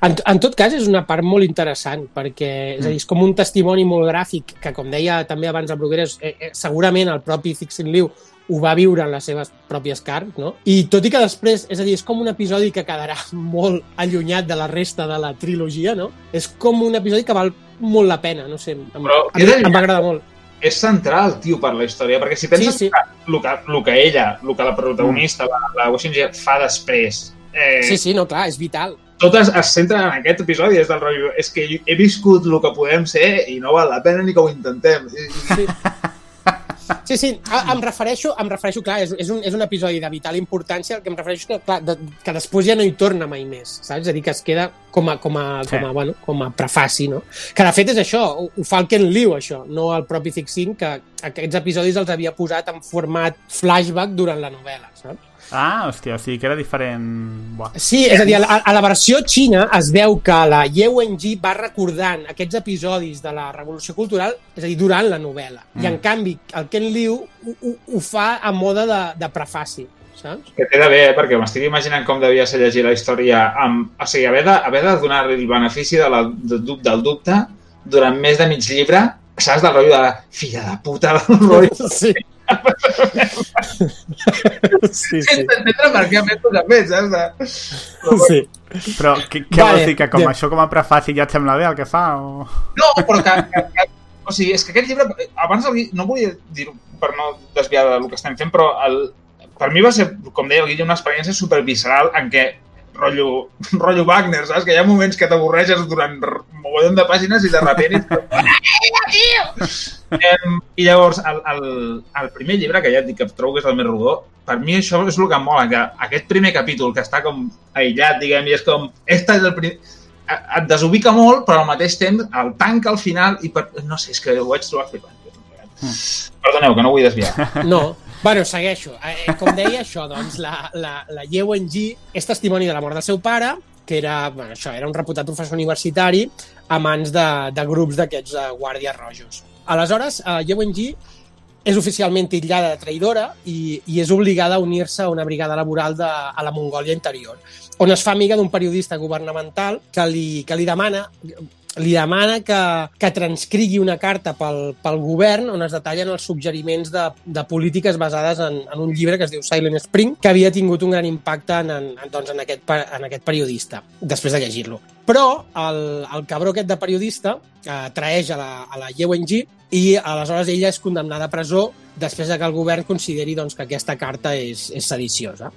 En, en tot cas, és una part molt interessant, perquè és, a dir, és com un testimoni molt gràfic, que com deia també abans el Brugueres, eh, eh, segurament el propi Cixin Liu ho va viure en les seves pròpies carns, no? I tot i que després, és a dir, és com un episodi que quedarà molt allunyat de la resta de la trilogia, no? És com un episodi que val molt la pena, no sé, em, Però a mi em va agradar molt. És central, tio, per la història, perquè si penses Sí, sí. Que, el, que, el que ella, el que la protagonista, la, la Washington, fa després, eh, Sí, sí, no, clar, és vital. tot es, es centra en aquest episodi, és del rotllo, és que he viscut el que podem ser i no val la pena ni que ho intentem. Sí. Sí, sí, a- em refereixo, em refereixo clar, és, és, un, és un episodi de vital importància, el que em refereixo és que, clar, de, que després ja no hi torna mai més, saps? És a dir, que es queda com a, com a, Sí. com a, bueno, com a prefaci, no? Que de fet és això, ho, ho fa el Ken Liu, això, no el propi Fixin, que aquests episodis els havia posat en format flashback durant la novel·la, saps? Ah, hòstia, o sigui que era diferent... Buah. Sí, és a dir, a la, a la versió xina es veu que la Ye Wenji va recordant aquests episodis de la Revolució Cultural, és a dir, durant la novel·la. Mm. I en canvi, el Ken Liu ho, ho, ho fa a mode de, de prefaci, saps? que té de bé, eh? perquè m'estic imaginant com devia ser llegir la història amb... O sigui, haver de, haver de donar el benefici de la, de, del dubte durant més de mig llibre, saps, del rotllo de filla de puta, del rotllo. Sí. Sí, sí. Sense entendre per què ha fet ha fet, saps? De... sí. Però què, què Vale, vols dir? Que com ja. això com a prefaci ja et sembla bé el que fa? O... No, però que, que, que... O sigui, és que aquest llibre... Abans el, no volia dir-ho per no desviar del que estem fent, però el, per mi va ser, com deia el Guille, una experiència supervisceral en què rotllo, rotllo Wagner, saps? Que hi ha moments que t'avorreges durant r- mogollon de pàgines i de repent i... em, I llavors, el, el, el primer llibre, que ja et dic que trobo que és el més rodó, per mi això és el que em mola, que aquest primer capítol, que està com aïllat, diguem, i és com... Este és el primer et desubica molt, però al mateix temps el tanca al final i per... no sé, és que ho vaig trobar flipant. Perdoneu, que no vull desviar. No, bueno, segueixo. Eh, com deia això, doncs, la, la, la Ye Wenji és testimoni de la mort del seu pare, que era, bueno, això, era un reputat professor universitari a mans de, de grups d'aquests uh, guàrdies rojos. Aleshores, uh, Ye Wenji és oficialment titllada de traïdora i, i és obligada a unir-se a una brigada laboral de, a la Mongòlia interior, on es fa amiga d'un periodista governamental que li, que li demana li demana que, que transcrigui una carta pel, pel govern on es detallen els suggeriments de, de polítiques basades en, en un llibre que es diu Silent Spring, que havia tingut un gran impacte en, en, en, doncs, en, aquest, en aquest periodista, després de llegir-lo. Però el, el cabró aquest de periodista eh, traeix a la, a la Ye Wenji i aleshores ella és condemnada a presó després de que el govern consideri doncs, que aquesta carta és, és sediciosa.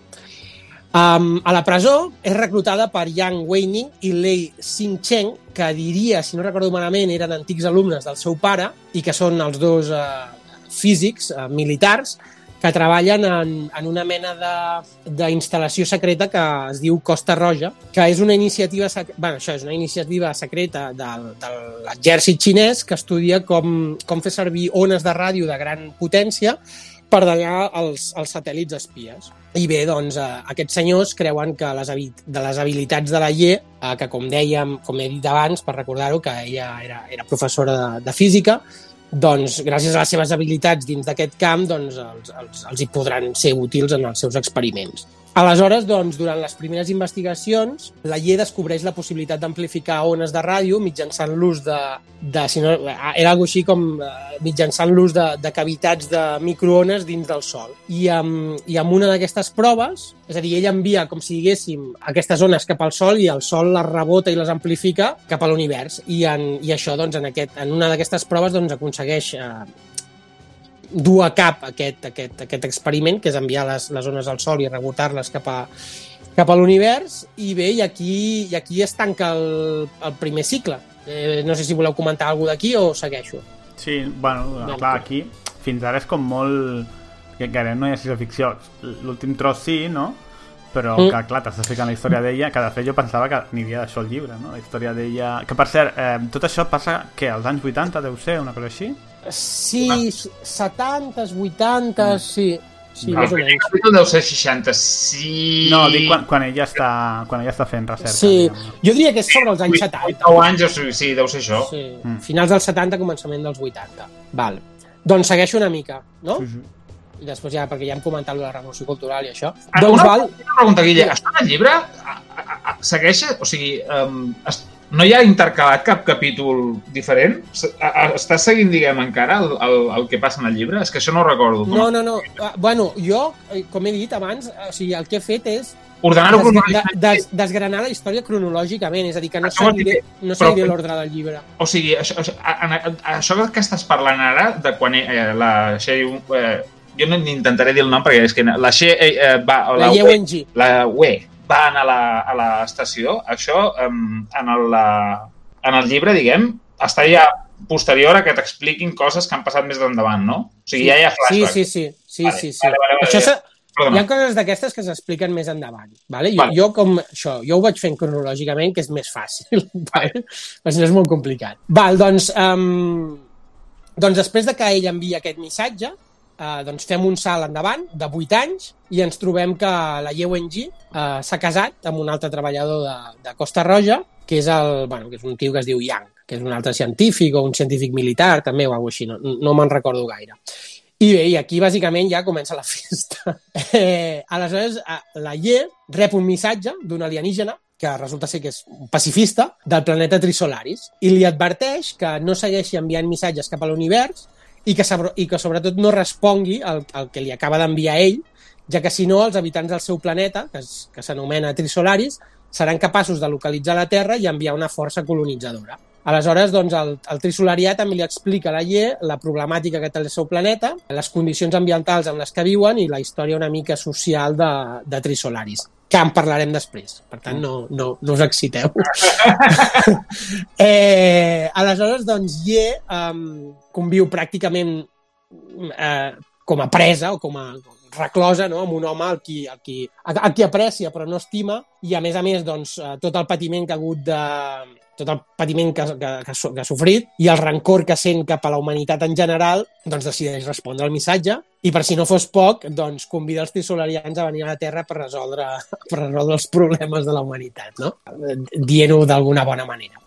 Um, a la presó és reclutada per Yang Weining i Lei Xingcheng, que diria, si no recordo malament, eren antics alumnes del seu pare i que són els dos uh, físics uh, militars que treballen en, en una mena de- d'instal·lació secreta que es diu Costa Roja, que és una iniciativa, bueno, això és una iniciativa secreta del, de l'exèrcit xinès que estudia com, com fer servir ones de ràdio de gran potència per danyar els, els satèl·lits espies. I bé, doncs, eh, aquests senyors creuen que les, de les habilitats de la Ye, eh, que com dèiem, com he dit abans, per recordar-ho, que ella era, era professora de, de física, doncs, gràcies a les seves habilitats dins d'aquest camp, doncs, els, els, els hi podran ser útils en els seus experiments. Aleshores, doncs, durant les primeres investigacions, la Ye descobreix la possibilitat d'amplificar ones de ràdio mitjançant l'ús de, de si no, era algo així com eh, mitjançant l'ús de, de cavitats de microones dins del Sol. I amb, i amb una d'aquestes proves, és a dir, ell envia, com si diguéssim, aquestes ones cap al Sol i el Sol les rebota i les amplifica cap a l'univers. I, en, I això, doncs, en, aquest, en una d'aquestes proves, doncs, aconsegueix eh, dur a cap aquest, aquest, aquest experiment, que és enviar les, les ones al Sol i rebotar-les cap a, cap a l'univers, i bé, i aquí, i aquí es tanca el, el primer cicle. Eh, no sé si voleu comentar alguna d'aquí o segueixo. Sí, bueno, Vale. clar, aquí fins ara és com molt... que gairebé no hi ha ciència-ficció. L'últim tros sí, no? Però, Mm. que clar, t'estàs ficant la història d'ella, que de fet jo pensava que n'hi havia d'això al llibre, no? La història d'ella... Que, per cert, eh, tot això passa, que als anys 80 deu ser, una cosa així? Sí, 70, 80, sí. Sí, El més o menys. capítol deu ser 66... No, dic quan, quan, ella està, quan ella està fent recerca. Sí, diguem-ne. jo diria que és sobre els anys 70. 9 anys, o sigui, sí, deu ser això. Sí, Mm. finals dels 70, començament dels 80. Val. Doncs segueixo una mica, no? Sí, sí. I després ja, perquè ja hem comentat la revolució cultural i això. Ah, Doncs una, val, una pregunta, Guille. Això en el llibre a, a, a, segueix... O sigui, um, es, no hi ha intercalat cap capítol diferent? Estàs seguint, diguem, encara el, el, el que passa en el llibre? És que això no ho recordo. no, no, no. Ah, Bueno, jo, eh, com he dit abans, o sigui, el que he fet és Ordenar-ho des, de, cronològicament. des, desgranar la història cronològicament, és a dir, que no Això seguiré, no però- seguiré l'ordre del llibre. O sigui, això, això, a- a- a- això que estàs parlant ara, de quan eh, la Shea... Eh, jo no intentaré dir el nom perquè és que la Shea eh, eh, va... La Yewen-Ji. la UE va anar a la- a l'estació, això em, en, el, la, en el llibre, diguem, està ja posterior a que t'expliquin coses que han passat més endavant, no? O sigui, ja hi ha Sí, flashbacks. sí, sí. sí, Vale, sí, sí. vale, vale, vale, Això ja. s'ha- Hi Perdona. ha coses d'aquestes que s'expliquen més endavant. Vale? Jo, Vale. jo, com, això, jo ho vaig fent cronològicament, que és més fàcil. Vale? Però si no és molt complicat. Val, doncs, um, doncs després de que ell envia aquest missatge, uh, doncs fem un salt endavant de 8 anys i ens trobem que la Yewen-Ji uh, s'ha casat amb un altre treballador de, de Costa Roja, que és, el, bueno, que és un tio que es diu Yang, que és un altre científic o un científic militar, també, o alguna així, no, no me'n recordo gaire. I bé, i aquí bàsicament ja comença la festa. Eh, aleshores, eh, la Ye rep un missatge d'un alienígena que resulta ser que és un pacifista del planeta Trisolaris i li adverteix que no segueixi enviant missatges cap a l'univers i que, i que sobretot no respongui al, al que li acaba d'enviar ell, ja que si no els habitants del seu planeta, que es- que s'anomena Trisolaris, seran capaços de localitzar la Terra i enviar una força colonitzadora. Aleshores, doncs, el, el trisolarià també li explica a la Ye la problemàtica que té el seu planeta, les condicions ambientals en les que viuen i la història una mica social de, de Trisolaris, que en parlarem després. Per tant, no, no, no us exciteu. eh, aleshores, doncs, Ye um, conviu pràcticament eh, com a presa o com a reclosa no? amb un home al qui, al qui, a, a qui aprecia però no estima i a més a més doncs, eh, tot el patiment que ha hagut de tot el patiment que, que, que, que ha sofrit i el rancor que sent cap a la humanitat en general, doncs decideix respondre al missatge i per si no fos poc, doncs convida els trisolarians a venir a la Terra per resoldre, per resoldre els problemes de la humanitat, no? Dient-ho d'alguna bona manera.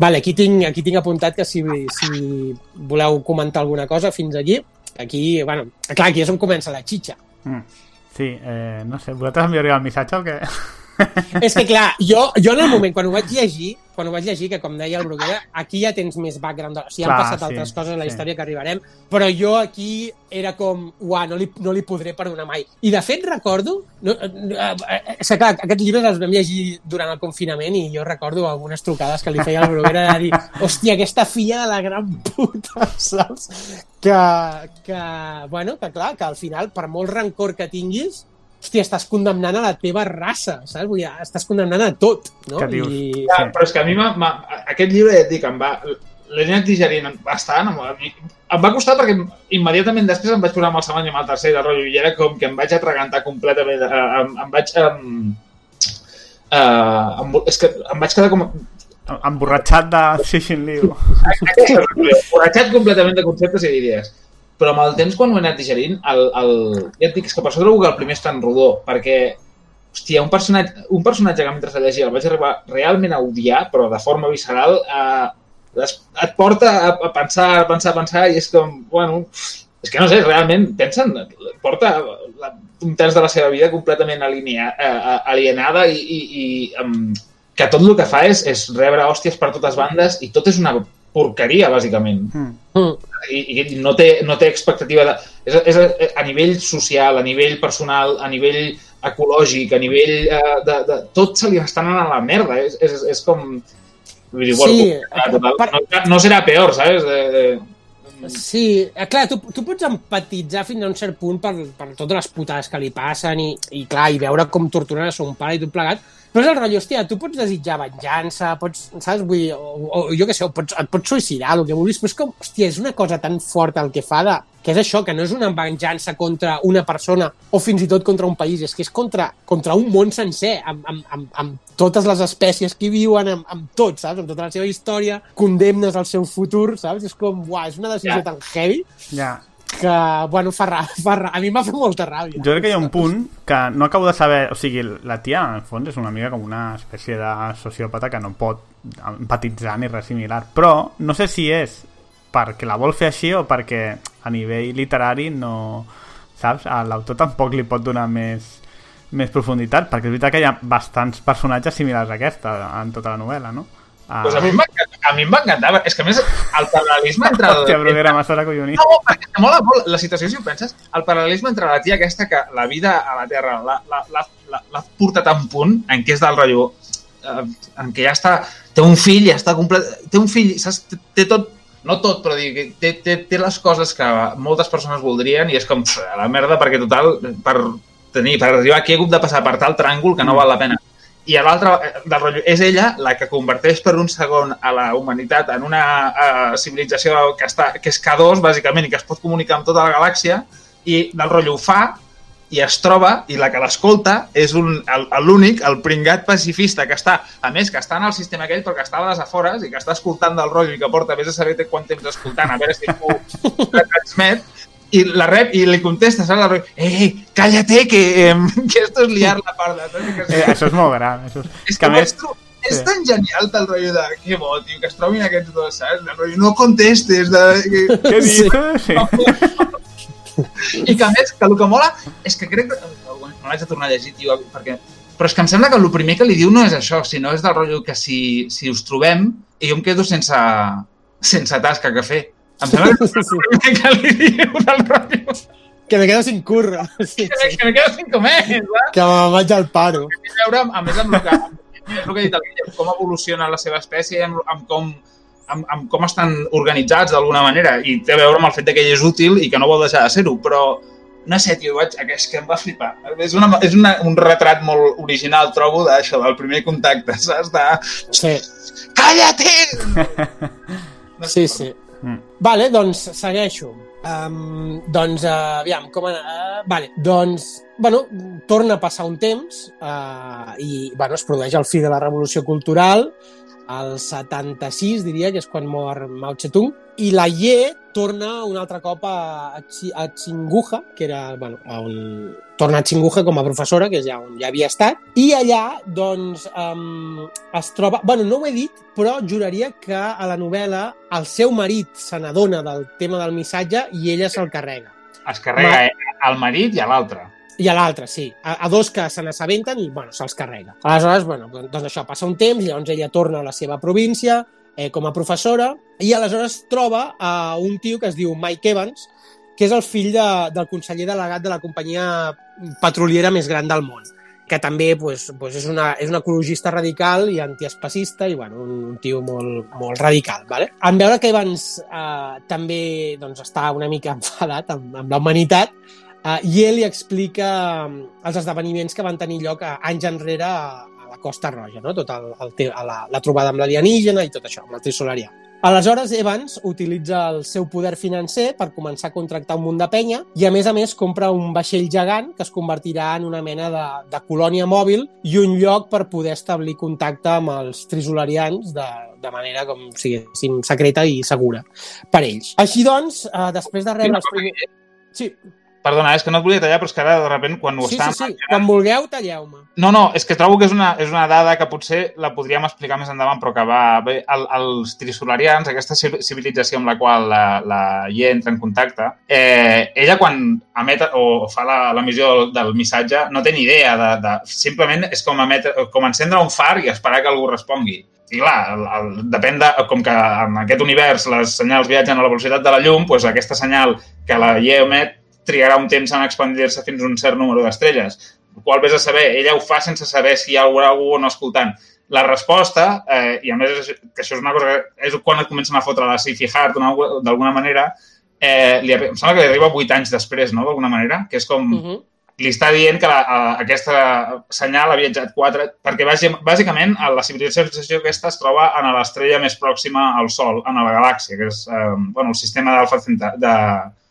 Vale, aquí tinc, aquí tinc apuntat que si, si voleu comentar alguna cosa fins aquí, aquí, bueno, clar, aquí és on comença la xitxa. Mm. Sí, eh, no sé, vosaltres enviaríeu el missatge o què? És que, clar, jo, jo en el moment, quan ho vaig llegir, quan ho vaig llegir, que com deia el Bruguera, aquí ja tens més background. O sigui, han Clar, passat sí, altres coses en la sí. història que arribarem, però jo aquí era com, uah, no li, no li podré perdonar mai. I, de fet, recordo... No, eh, eh, és que, clar, aquests llibres els vam llegir durant el confinament i jo recordo algunes trucades que li feia el Bruguera de dir, hòstia, aquesta filla de la gran puta, saps? Que, que, bueno, que clar, que al final, per molt rancor que tinguis, hòstia, estàs condemnant a la teva raça, saps? Vull dir, estàs condemnant a tot, no? Què dius? I... Ja, però és que a mi aquest llibre, ja et dic, em va... L'he anat digerint bastant. Em, em va costar perquè immediatament després em vaig posar amb el segon i amb el tercer del rotllo i era com que em vaig atragantar completament. Em, em vaig... Em, eh, em, és que em vaig quedar com... Emborratxat de Sishin Liu. Corretjat completament de conceptes i d'idees. Però amb el temps, quan ho he anat digerint, el, el... ja et dic, que per això trobo que el primer és tan rodó, perquè hòstia, un personatge, un personatge que mentre el llegia el vaig arribar realment a odiar, però de forma visceral, eh, es, et porta a, a pensar, a pensar, a pensar, i és com, bueno, és que no sé, realment, pensen, porta la, un temps de la seva vida completament alinea, eh, alienada i, i, i um, que tot el que fa és, és rebre hòsties per totes bandes i tot és una porqueria, bàsicament. Mm. I, i no, té, no té expectativa de... És, és a, a nivell social, a nivell personal, a nivell ecològic, a nivell eh, de, de... Tot se li està anant a la merda. És, és, és com... Vull dir, Sí, bueno, total, per- no, no serà peor, ¿sabes? De, de, Sí, eh, clar, tu, tu pots empatitzar fins a un cert punt per, per totes les putades que li passen i, i clar, i veure com torturen a son pare i tot plegat, però és el rotllo, hòstia, tu pots desitjar venjança, pots, saps, vull dir, o, o jo què sé, o pots, et pots suïcidar, el que vulguis, però és com, hòstia, és una cosa tan forta el que fa de, que és això, que no és una venjança contra una persona o fins i tot contra un país, és que és contra, contra un món sencer, amb, amb, amb, amb totes les espècies que viuen, amb, amb tot, saps? Amb tota la seva història, condemnes al seu futur, saps? És com, uah, és una decisió Ja. tan heavy Ja. Que, bueno, fa, ra, fa ra, a mi m'ha fet molta ràbia. Jo crec que hi ha un punt que no acabo de saber... O sigui, la tia, en el fons, és una mica com una espècie de sociòpata que no pot empatitzar ni res similar. Però no sé si és perquè la vol fer així o perquè a nivell literari no... Saps? A l'autor tampoc li pot donar més, més profunditat, perquè és veritat que hi ha bastants personatges similars a aquesta en tota la novel·la, no? Ah, Pues a mi encantar, a mi em va encantar. És que, a més, el paral·lelisme entre... El, Hòstia, però era massa acollonit. No, perquè te mola molt la situació, si ho penses, el paral·lelisme entre la tia aquesta que la vida a la Terra l'ha portat a un punt en què és del rotllo eh, en què ja està, té un fill, ja està complet, té un fill, saps, té, té tot, no tot, però dir, que té, té, té les coses que moltes persones voldrien i és com pff, a la merda perquè total, per tenir, per arribar aquí he hagut de passar per tal tràngol que no val la pena. I a l'altre, eh, del rotllo, és ella la que converteix per un segon a la humanitat en una uh, civilització que, està, que és K2, bàsicament, i que es pot comunicar amb tota la galàxia, i del rotllo ho fa, i es troba, i la que l'escolta és un- el- l'únic, el pringat pacifista, que està, a més, que està en el sistema aquell, però que està a les afores i que està escoltant del rotllo i que porta, vés a saber quant temps escoltant, a veure si ho transmet, i la rep i li contesta, saps? El rotllo, Eh, eh, cállate, que, eh, que esto es liar la parda. saps? I Que, Eh, això és molt gran. Això és... és que que, a més... és sí. tan genial el rotllo de que bo, tio, que es trobin aquests dos, saps? El rotllo, no contestes, de, Què Sí. dius? Sí. i que a més, que el que mola és que crec que... No l'haig de tornar a llegir, tio, perquè... Però és que em sembla que el primer que li diu no és això, sinó és del rotllo que si, si us trobem i jo em quedo sense, sense tasca que fer. Em sembla que és el primer que li diu del rotllo Que me quedo sin curro. Sí, que, sí. que me quedo sin comer, saps? Que me vaig al paro. a veure, amb- a més, amb el que, és el que ha dit Guillem, com evoluciona la seva espècie, amb, amb, com, amb, amb com estan organitzats d'alguna manera, i té a veure amb el fet que ell és útil i que no vol deixar de ser-ho, però no sé, tio, vaig, és que em va flipar. És, una, és una, un retrat molt original, trobo, d'això, del primer contacte, saps? De... Sí, Cállate! No sí, sí. Mm. Vale, doncs segueixo. Um, doncs, uh, aviam, com... Uh, vale, doncs, bueno, torna a passar un temps uh, i, bueno, es produeix el fi de la revolució cultural, el 76, diria, que és quan mor Mao Tse-tung, i la Ye torna un altre cop a, a, Chi- a Chinguja, que era, bueno, a on... torna a Chinguja com a professora, que és ja on ja havia estat, i allà, doncs, um, es troba... Bueno, no ho he dit, però juraria que a la novel·la el seu marit se n'adona del tema del missatge i ella se'l carrega. Es carrega eh, al marit i a l'altre. I a l'altre, sí. A, a dos que se n'assabenten i, bueno, se'ls carrega. Aleshores, bueno, doncs això, passa un temps, llavors ella torna a la seva província eh, com a professora i aleshores troba a un tio que es diu Mike Evans, que és el fill de, del conseller delegat de la companyia petroliera més gran del món que també pues, pues és, una, és un ecologista radical i antiespacista i bueno, un, un tio molt, molt radical. Vale? En veure que Evans eh, també doncs, està una mica enfadat amb, amb la humanitat, Uh, I ell li explica um, els esdeveniments que van tenir lloc a, anys enrere a, Costa Roja, no? tot el, el, la, la trobada amb l'alienígena i tot això, amb el trisolarià. Aleshores, Evans utilitza el seu poder financer per començar a contractar un munt de penya i, a més a més, compra un vaixell gegant que es convertirà en una mena de, de colònia mòbil i un lloc per poder establir contacte amb els trisolarians de, de manera com si siguéssim secreta i segura per ells. Així doncs, eh, després de rebre els primers... Sí, Perdona, és que no et volia tallar, però és que ara, de sobte, quan ho sí, estàvem sí, sí. Quan vulgueu, talleu-me. No, no, és que trobo que és una, és una dada que potser la podríem explicar més endavant, però que va... Bé, el, els trisolarians, aquesta civ- civilització amb la qual la, la Ye entra en contacte, eh, ella quan emet o fa la- l'emissió del, del missatge no té ni idea de... de simplement és com, emetre, com encendre un far i esperar que algú respongui. I clar, el, el, depèn de... Com que en aquest univers les senyals viatgen a la velocitat de la llum, doncs aquesta senyal que la Ye emet trigarà un temps en expandir-se fins a un cert número d'estrelles el qual vés a saber, ella ho fa sense saber si hi ha algú o no escoltant. la resposta, eh, i a més és, que això és una cosa que és quan et comencen a fotre la hard d'una- d'alguna manera, eh, li, em sembla que li arriba 8 anys després, no?, d'alguna manera, que és com... Uh -huh. li està dient que la, a, aquesta senyal ha viatjat 4, perquè bàsi- bàsicament la civilització aquesta es troba en l'estrella més pròxima al Sol, en la galàxia, que és eh, bueno, el sistema d'Alfa Centauri. De...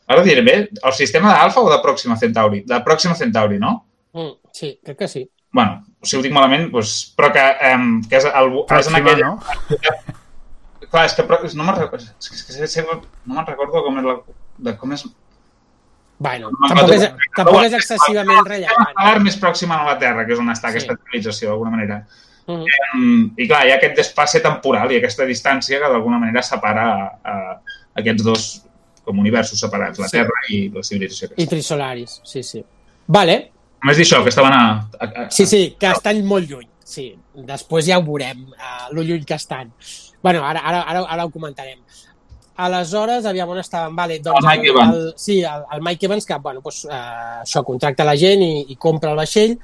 Ara ho diré bé, el sistema d'Alfa o de Pròxima Centauri? De Pròxima Centauri, no? Mm, sí, crec que sí. bueno, si ho dic malament, doncs, però que, um, que és, el, és en Pròxima, aquella... no? Clar, és que però, no me'n recordo, és que, és que sempre, no me'n recordo com és la, de com és... Bueno, No, tampoc és, tampoc és excessivament El rellevant. estel·lar més pròxim a la Terra, que és on està Sí. aquesta civilització, d'alguna manera. Mhm. Um, I clar, hi ha aquest desplace temporal i aquesta distància que d'alguna manera separa uh, aquests dos com universos separats, la Sí. Terra i la civilització. I aquesta. trisolaris, sí, sí. Vale, Només dir això, que estaven a... a, a sí, sí, que estan molt lluny. Sí, després ja ho veurem, uh, lo lluny que estan. bueno, ara, ara, ara, ara ho comentarem. Aleshores, aviam on estàvem. Vale, doncs, El Mike Evans. El, sí, el, el Mike Evans, que bueno, doncs, uh, això contracta la gent i, i compra el vaixell,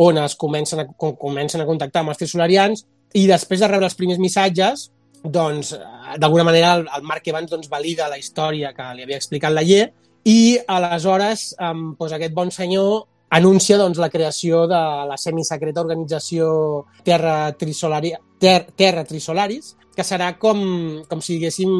on es comencen a, com, comencen a contactar amb els trisolarians i després de rebre els primers missatges, doncs, eh, d'alguna manera, el, el Mark Evans doncs, valida la història que li havia explicat la Ye i aleshores um, doncs, aquest bon senyor anuncia doncs, la creació de la semisecreta organització Terra, Trisolari, Ter, Terra Trisolaris, que serà com, com si diguéssim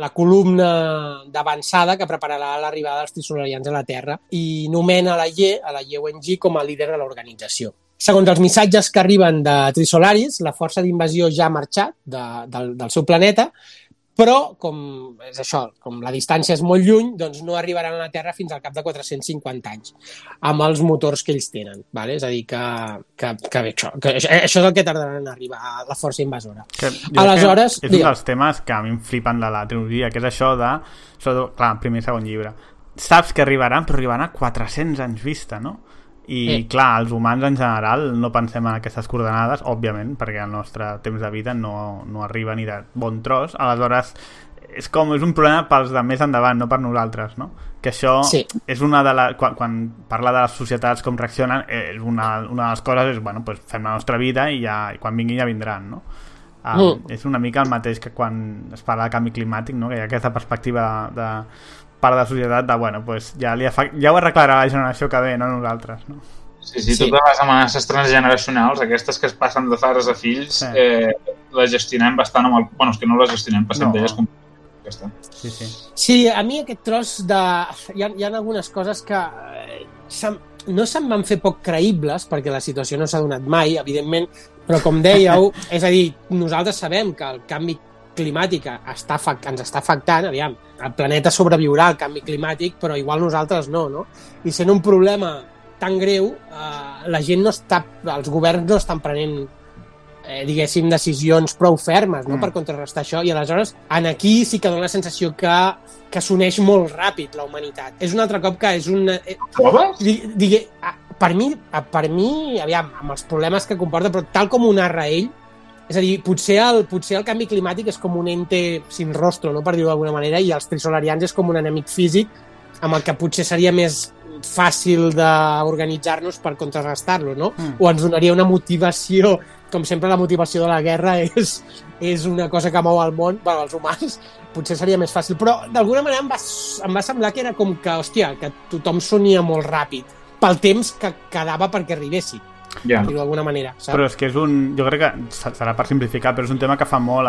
la columna d'avançada que prepararà l'arribada dels trisolarians a la Terra i nomena la Ye, a la YEONG, com a líder de l'organització. Segons els missatges que arriben de Trisolaris, la força d'invasió ja ha marxat de, del, del seu planeta, però, com és això, com la distància és molt lluny, doncs no arribaran a la Terra fins al cap de 450 anys, amb els motors que ells tenen. Vale? És a dir, que, que, que, bé, això, que això, això és el que tardaran en arribar a la força invasora. Que, Aleshores, que és un dels temes que a mi em flipen de la trilogia, que és això de... Sobretot, clar, primer i segon llibre. Saps que arribaran, però arribaran a 400 anys vista, no? I, Sí. clar, els humans en general no pensem en aquestes coordenades, òbviament, perquè el nostre temps de vida no, no arriba ni de bon tros. Aleshores, és com, és un problema pels de més endavant, no per nosaltres, no? Que això Sí. és una de les... Quan, quan parla de les societats com reaccionen, eh, és una, una de les coses és, bueno, pues fem la nostra vida i, ja, i quan vinguin ja vindran, no? Um, Mm. És una mica el mateix que quan es parla de canvi climàtic, no? que hi ha aquesta perspectiva de, part de la societat de, bueno, pues ja, li afa... ja ho arreglarà la generació que ve, no nosaltres. No? Sí, sí, Sí. totes les amenaces transgeneracionals, aquestes que es passen de pares a fills, Sí. eh, les gestionem bastant amb el... Bueno, és que no les gestionem, passem No. d'elles com... Ja està. Sí, sí. Sí, a mi aquest tros de... Hi ha, hi ha algunes coses que eh, no se'm van fer poc creïbles, perquè la situació no s'ha donat mai, evidentment, però com dèieu, és a dir, nosaltres sabem que el canvi climàtic està, ens està afectant, aviam, el planeta sobreviurà al canvi climàtic, però igual nosaltres no, no? I sent un problema tan greu, eh, la gent no està, els governs no estan prenent eh, diguéssim, decisions prou fermes no? Mm. per contrarrestar això, i aleshores en aquí sí que dona la sensació que, que s'uneix molt ràpid la humanitat. És un altre cop que és un... Eh, digue, per mi, per mi, aviam, amb els problemes que comporta, però tal com ho narra ell, és a dir, potser el, potser el canvi climàtic és com un ente sin rostro, no? per dir-ho d'alguna manera, i els trisolarians és com un enemic físic amb el que potser seria més fàcil d'organitzar-nos per contrarrestar-lo, no? Mm. O ens donaria una motivació, com sempre la motivació de la guerra és, és una cosa que mou el món, bueno, els humans, potser seria més fàcil. Però d'alguna manera em va, em va semblar que era com que, hòstia, que tothom sonia molt ràpid pel temps que quedava perquè arribessi, Ja. dir-ho d'alguna manera. Saps? Però és que és un... Jo crec que se- serà per simplificar, però és un tema que fa molt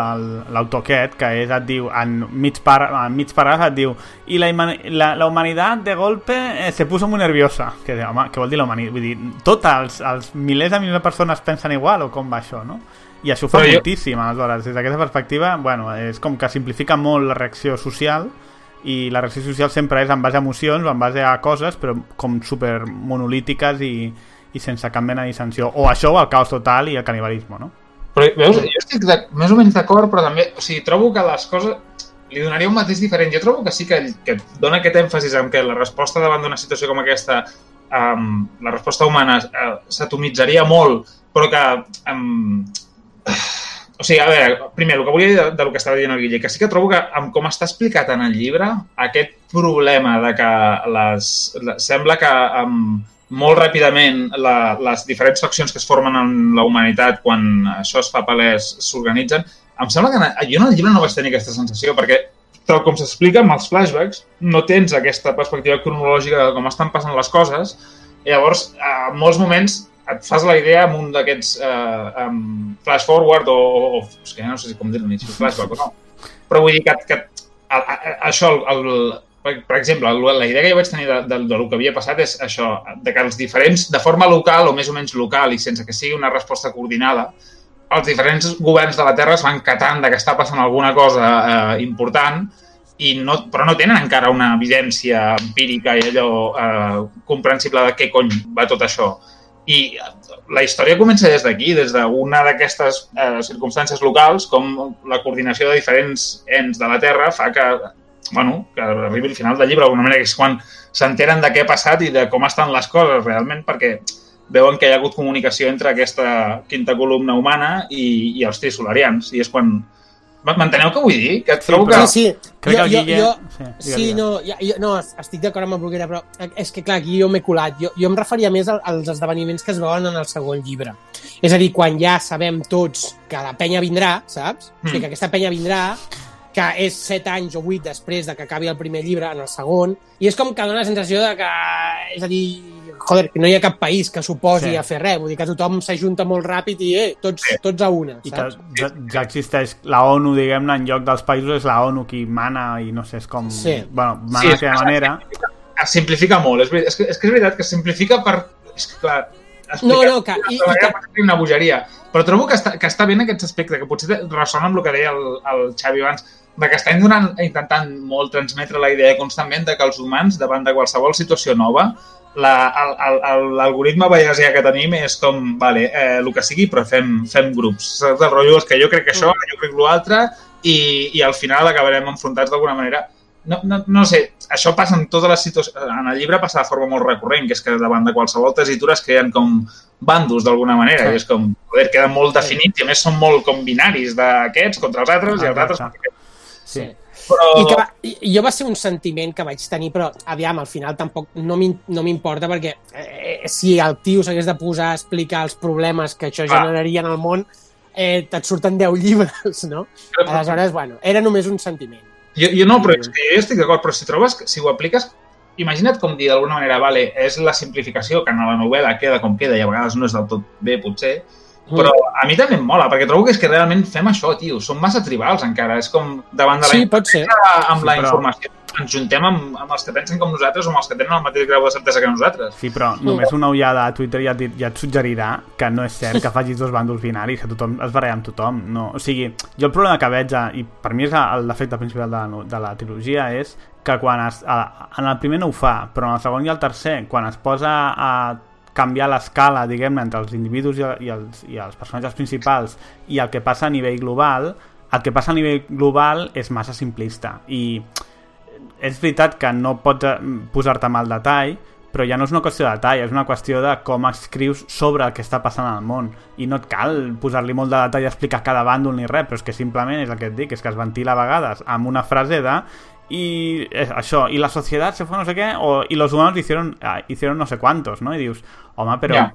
l'autor aquest, que és, et diu, en mig, par, en mig paràgraf et diu i la, la, la humanitat de golpe eh, se puso muy nerviosa. Que, home, què vol dir la humanitat? Vull dir, tots els, els milers de milions de persones pensen igual o com va això, no? I això ho fa Però jo- moltíssim, aleshores. Des d'aquesta perspectiva, bueno, és com que simplifica molt la reacció social i la reacció social sempre és en base a emocions o en base a coses, però com super monolítiques i, i sense cap mena de dissensió. O això o el caos total i el canibalisme, no? Però veus, jo estic de, més o menys d'acord, però també, o sigui, trobo que les coses li donaria un mateix diferent. Jo trobo que sí que, que dona aquest èmfasis en què la resposta davant d'una situació com aquesta, um, la resposta humana uh, s'atomitzaria molt, però que... Um, o sigui, a veure, primer, el que volia dir de, de lo que estava dient el Guille, que sí que trobo que, amb com està explicat en el llibre, aquest problema de que les, la, sembla que um, molt ràpidament la, les diferents faccions que es formen en la humanitat quan això es fa palès s'organitzen, em sembla que jo en el llibre no vaig tenir aquesta sensació, perquè tal com s'explica amb els flashbacks, no tens aquesta perspectiva cronològica de com estan passant les coses, i llavors, en molts moments et fas la idea amb un d'aquests eh, um, flash forward o, o, o és que no sé si com dir-ho, ni si flashback o no. Però vull dir que, que a, a, a, això, el, el, per, per exemple, la idea que jo vaig tenir de, de, de, lo que havia passat és això, de que els diferents, de forma local o més o menys local i sense que sigui una resposta coordinada, els diferents governs de la Terra es van catant de que està passant alguna cosa eh, important i no, però no tenen encara una evidència empírica i allò eh, comprensible de què cony va tot això. I la història comença des d'aquí, des d'una d'aquestes eh, circumstàncies locals, com la coordinació de diferents ens de la Terra fa que, bueno, que arribi al final del llibre d'alguna manera, que és quan s'enteren de què ha passat i de com estan les coses realment, perquè veuen que hi ha hagut comunicació entre aquesta quinta columna humana i, i els trisolarians. I és quan... M'enteneu què vull dir? Que trobo que... Sí, sí. Crec jo, que el jo, Guille- jo, sí, sí, no, ja, jo, no, estic d'acord amb el Bruguera, però és que, clar, aquí jo m'he colat. Jo, jo em referia més al- als esdeveniments que es veuen en el segon llibre. És a dir, quan ja sabem tots que la penya vindrà, saps? Mm. O sigui, Mm. que aquesta penya vindrà, que és set anys o vuit després de que acabi el primer llibre, en el segon, i és com que dona la sensació de que, és a dir, joder, que no hi ha cap país que s'oposi Sí. a fer res, vull dir que tothom s'ajunta molt ràpid i, eh, tots, tots a una, I que saps? ja, ja existeix la ONU, diguem-ne, en lloc dels països és la ONU qui mana i no sé, és com... Sí. Bueno, mana Sí, sí, que- manera. es simplifica molt. És, és, que, és que és veritat que es simplifica per... És que, clar, No, explicar- no, que, i, de i que, una bogeria. Però trobo que està, que està bé en aquest aspecte, que potser ressona amb el que deia el, el Xavi abans, de que estem donant, intentant molt transmetre la idea constantment de que els humans, davant de qualsevol situació nova, la- el- el- el- l'algoritme bayesià que tenim és com, vale, eh, el que sigui, però fem, fem grups. Saps? El rotllo és que jo crec que això, jo crec l'altre, i, i al final acabarem enfrontats d'alguna manera. No, no, no sé, això passa en totes les situacions... En el llibre passa de forma molt recurrent, que és que davant de qualsevol tesitura es creen com bandos d'alguna manera, Sí. i és com, joder, queda molt definit, i a més són molt com binaris d'aquests contra els altres, i els altres... Exacte. Sí. Però... I, que va, i jo va ser un sentiment que vaig tenir, però aviam, al final tampoc no m'im- no m'importa perquè eh, si el tio s'hagués de posar a explicar els problemes que això generaria en el món, eh, te't surten 10 llibres, no? Aleshores, bueno, era només un sentiment. Jo, jo no, però és que jo estic d'acord, però si trobes, si ho apliques, imagina't com dir d'alguna manera, vale, és la simplificació que en la novel·la queda com queda i a vegades no és del tot bé, potser, però a mi també em mola, perquè trobo que és que realment fem això, tio, som massa tribals encara, és com davant de la Sí, pot ser. amb Sí, la però- informació ens juntem amb, amb els que pensen com nosaltres o amb els que tenen el mateix grau de certesa que nosaltres. Sí, però només una ullada a Twitter ja, ja et suggerirà que no és cert que facis dos bàndols binaris, que tothom es baralla amb tothom. No. O sigui, jo el problema que veig, eh, i per mi és el defecte principal de la, de la trilogia, és que quan es, a, en el primer no ho fa, però en el segon i el tercer, quan es posa a canviar l'escala, diguem-ne, entre els individus i, i, els, i els personatges principals i el que passa a nivell global, el que passa a nivell global és massa simplista i és veritat que no pots eh, posar-te el detall, però ja no és una qüestió de detall, és una qüestió de com escrius sobre el que està passant al món. I no et cal posar-li molt de detall i explicar cada bàndol ni res, però és que simplement és el que et dic, és que es ventila a vegades amb una frase de y eh, això, y la sociedad se fue no sé qué, o, y los humanos hicieron, ah, hicieron no sé cuántos, no? I dius, home, però... Ja.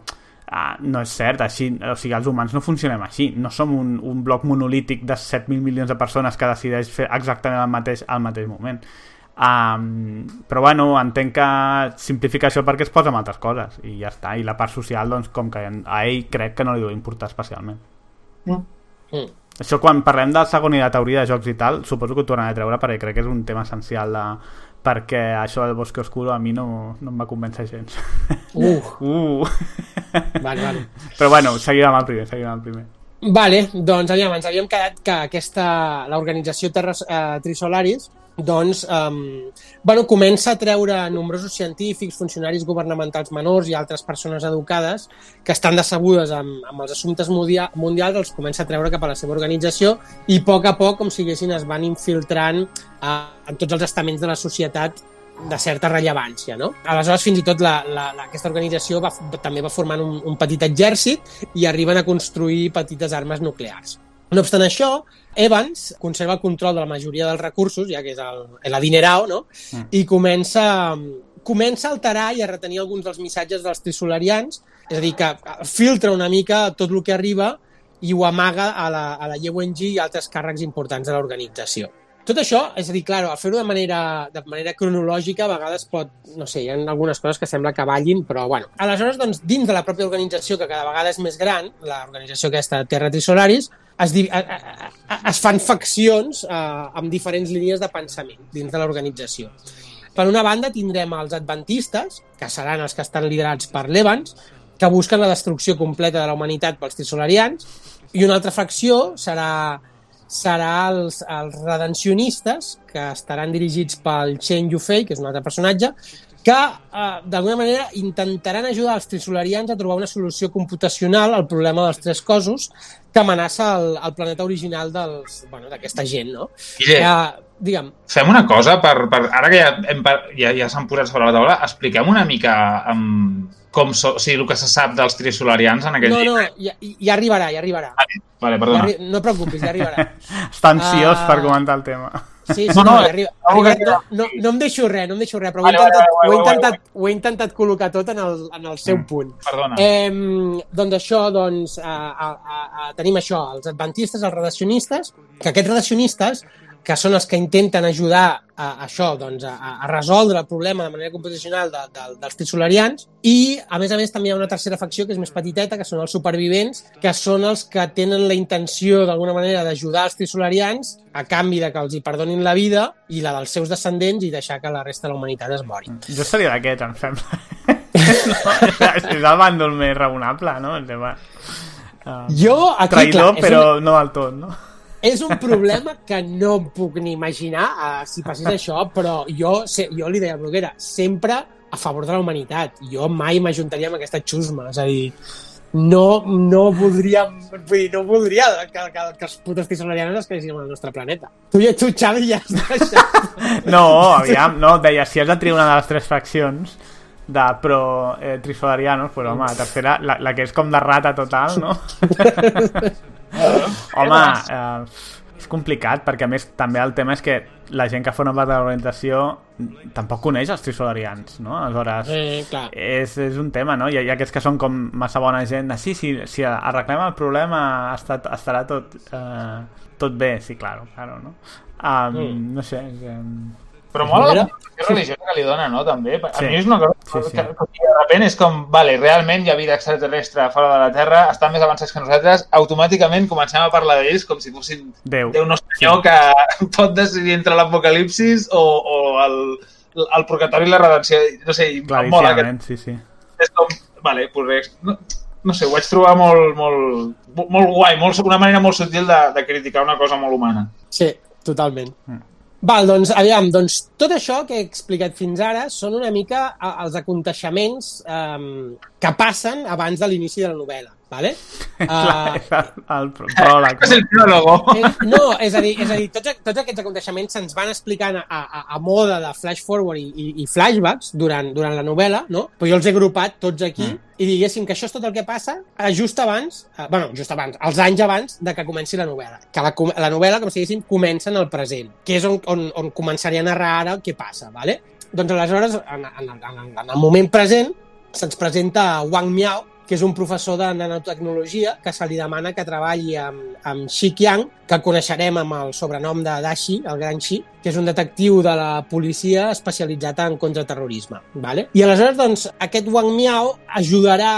Ah, no és cert, així, o sigui, els humans no funcionem així, no som un, un bloc monolític de 7.000 milions de persones que decideix fer exactament el mateix al mateix moment. Um, però bueno, entenc que simplifica això perquè es posa amb altres coses i ja està, i la part social doncs com que a ell crec que no li deu importar especialment Mm. Això quan parlem del segon i de teoria de jocs i tal suposo que ho tornaré a treure perquè crec que és un tema essencial de, perquè això del bosque oscuro a mi no, no em va convèncer gens Uh, uh. vale, vale. però bueno, seguim amb el primer seguim amb el primer Vale, doncs aviam, ens havíem quedat que aquesta, l'organització Terres, eh, Trisolaris doncs, um, bueno, comença a treure nombrosos científics, funcionaris governamentals menors i altres persones educades que estan decebudes amb, amb els assumptes mundia, mundials, els comença a treure cap a la seva organització i a poc a poc, com si haguessin, es van infiltrant eh, en tots els estaments de la societat de certa rellevància, no? Aleshores, fins i tot la, la, la, aquesta organització va, també va formant un, un petit exèrcit i arriben a construir petites armes nuclears. No obstant això, Evans conserva el control de la majoria dels recursos, ja que és el, el adinerao, no? Mm. I comença, comença a alterar i a retenir alguns dels missatges dels trisolarians, és a dir, que filtra una mica tot el que arriba i ho amaga a la, a la YWNG i altres càrrecs importants de l'organització. Tot això, és a dir, clar, fer-ho de manera, de manera cronològica, a vegades pot, no sé, hi ha algunes coses que sembla que ballin, però bueno. Aleshores, doncs, dins de la pròpia organització, que cada vegada és més gran, l'organització aquesta Terra Trisolaris, es, a- a- a- es fan faccions eh, amb diferents línies de pensament dins de l'organització. Per una banda, tindrem els adventistes, que seran els que estan liderats per l'Evans, que busquen la destrucció completa de la humanitat pels trisolarians, i una altra fracció serà serà els, els redencionistes, que estaran dirigits pel Chen Yufei, que és un altre personatge, que eh, d'alguna manera intentaran ajudar els trisolarians a trobar una solució computacional al problema dels tres cossos que amenaça el, el planeta original dels- bueno, d'aquesta gent, no? Guille, Eh, digue'm, fem una cosa, per, per, ara que ja, hem, ja, ja s'han posat sobre la taula, expliquem una mica um, com so, o sigui, el que se sap dels trisolarians en aquell no, no, llibre. ja, ja arribarà, ja arribarà. Vale, Ja perdona. arri no et preocupis, ja arribarà. Està ansiós Ah. per comentar el tema. Sí, sí, No, no, no, ja arriba, no, no, no em deixo res, no em deixo res, però ho he Vale, vale, intentat, vale, ho he vale, intentat, ho he intentat col·locar tot en el, en el seu Mm. punt. Perdona. Eh, doncs això, doncs, a, a, a, a, tenim això, els adventistes, els redaccionistes, que aquests redaccionistes, que són els que intenten ajudar a, a això, doncs, a, a resoldre el problema de manera computacional de, de, dels trisolarians, i, a més a més, també hi ha una tercera facció que és més petiteta, que són els supervivents, que són els que tenen la intenció, d'alguna manera, d'ajudar els trisolarians a canvi de que els hi perdonin la vida i la dels seus descendents i deixar que la resta de la humanitat es mori. Jo seria d'aquests, em sembla. no, és, el bàndol més raonable, no? El tema... Uh, Jo, aquí, traïdor, clar, però un- no del tot, no? És un problema que no em puc ni imaginar uh, si passés això, però jo, se, jo li deia a Bruguera, sempre a favor de la humanitat. Jo mai m'ajuntaria amb aquesta xusma, és a dir, no, no voldria, vull dir, no voldria que, que, que els putos tisolarianos es quedessin al nostre planeta. Tu, i- tu Xavi, ja has deixat. No, aviam, no, deia, si has de triar una de les tres faccions de pro eh, trisolarianos, pues home, la tercera, la, la que és com de rata total, no? home, eh, és complicat, perquè a més també el tema és que la gent que forma part de l'orientació tampoc coneix els trisolarians, no? Aleshores, Eh, clar. és, és un tema, no? Hi ha, hi ha aquests que són com massa bona gent de sí, sí, si arreglem el problema estat, estarà tot, eh, tot bé, sí, claro, claro, no? Um, Mm. No sé, és, um, Però mola la connotació religiosa que li dona, no? També. A Sí. mi és una cosa Sí, sí. que, que de repente és com, vale, realment hi ha vida extraterrestre fora de la Terra, estan més avançats que nosaltres, automàticament comencem a parlar d'ells com si fossin Déu. Déu no senyor que pot decidir entre l'apocalipsis o, o el, el purgatori i la redempció. No sé, em mola que Claríssimament, sí, sí. és com, vale, pues, no, no sé, ho vaig trobar molt, molt, molt guai, molt, una manera molt sutil de, de criticar una cosa molt humana. Sí, totalment. Mm. Val, doncs, aviam, doncs, tot això que he explicat fins ara són una mica eh, els aconteixements um, que passen abans de l'inici de la novel·la, vale? Uh, és el, el pròleg. És el pròlogo. no, és a dir, és a dir tots, tots aquests aconteixements se'ns van explicant a, a, a moda de flash forward i, i, i flashbacks durant, durant la novel·la, no? Però jo els he agrupat tots aquí Mm. i diguéssim que això és tot el que passa eh, just abans, eh, bueno, just abans, els anys abans de que comenci la novel·la. Que la, la novel·la, com si diguéssim, comença en el present, que és on, on, on començaria a narrar ara què passa, vale? Doncs aleshores, en, en, en, en el moment present, se'ns presenta Wang Miao, que és un professor de nanotecnologia que se li demana que treballi amb, amb Xi Qiang, que coneixerem amb el sobrenom de Dashi, el gran Xi, que és un detectiu de la policia especialitzat en contraterrorisme. Vale? I aleshores, doncs, aquest Wang Miao ajudarà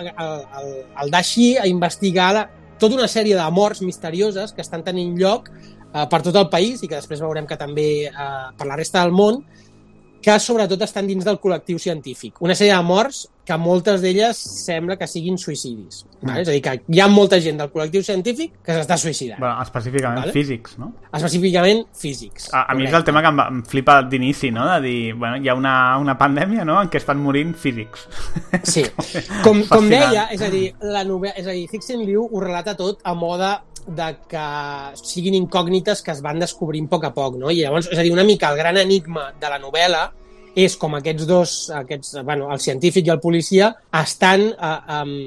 al Dashi a investigar la, tota una sèrie de morts misterioses que estan tenint lloc eh, per tot el país i que després veurem que també eh, per la resta del món, que sobretot estan dins del col·lectiu científic. Una sèrie de morts que moltes d'elles sembla que siguin suïcidis. Vale? És a dir, que hi ha molta gent del col·lectiu científic que s'està suïcidant, Bueno, específicament Vale. físics, no? específicament físics. A, a mi és el tema que em, em flipa d'inici, no? De dir, bueno, hi ha una, una pandèmia, no?, en què estan morint físics. Sí, com, com deia, és a dir, la novel·la, és a dir, Cixin Liu ho relata tot a moda de que siguin incògnites que es van descobrint a poc a poc, no? I llavors, és a dir, una mica el gran enigma de la novel·la és com aquests dos, aquests, bueno, el científic i el policia, estan eh, um,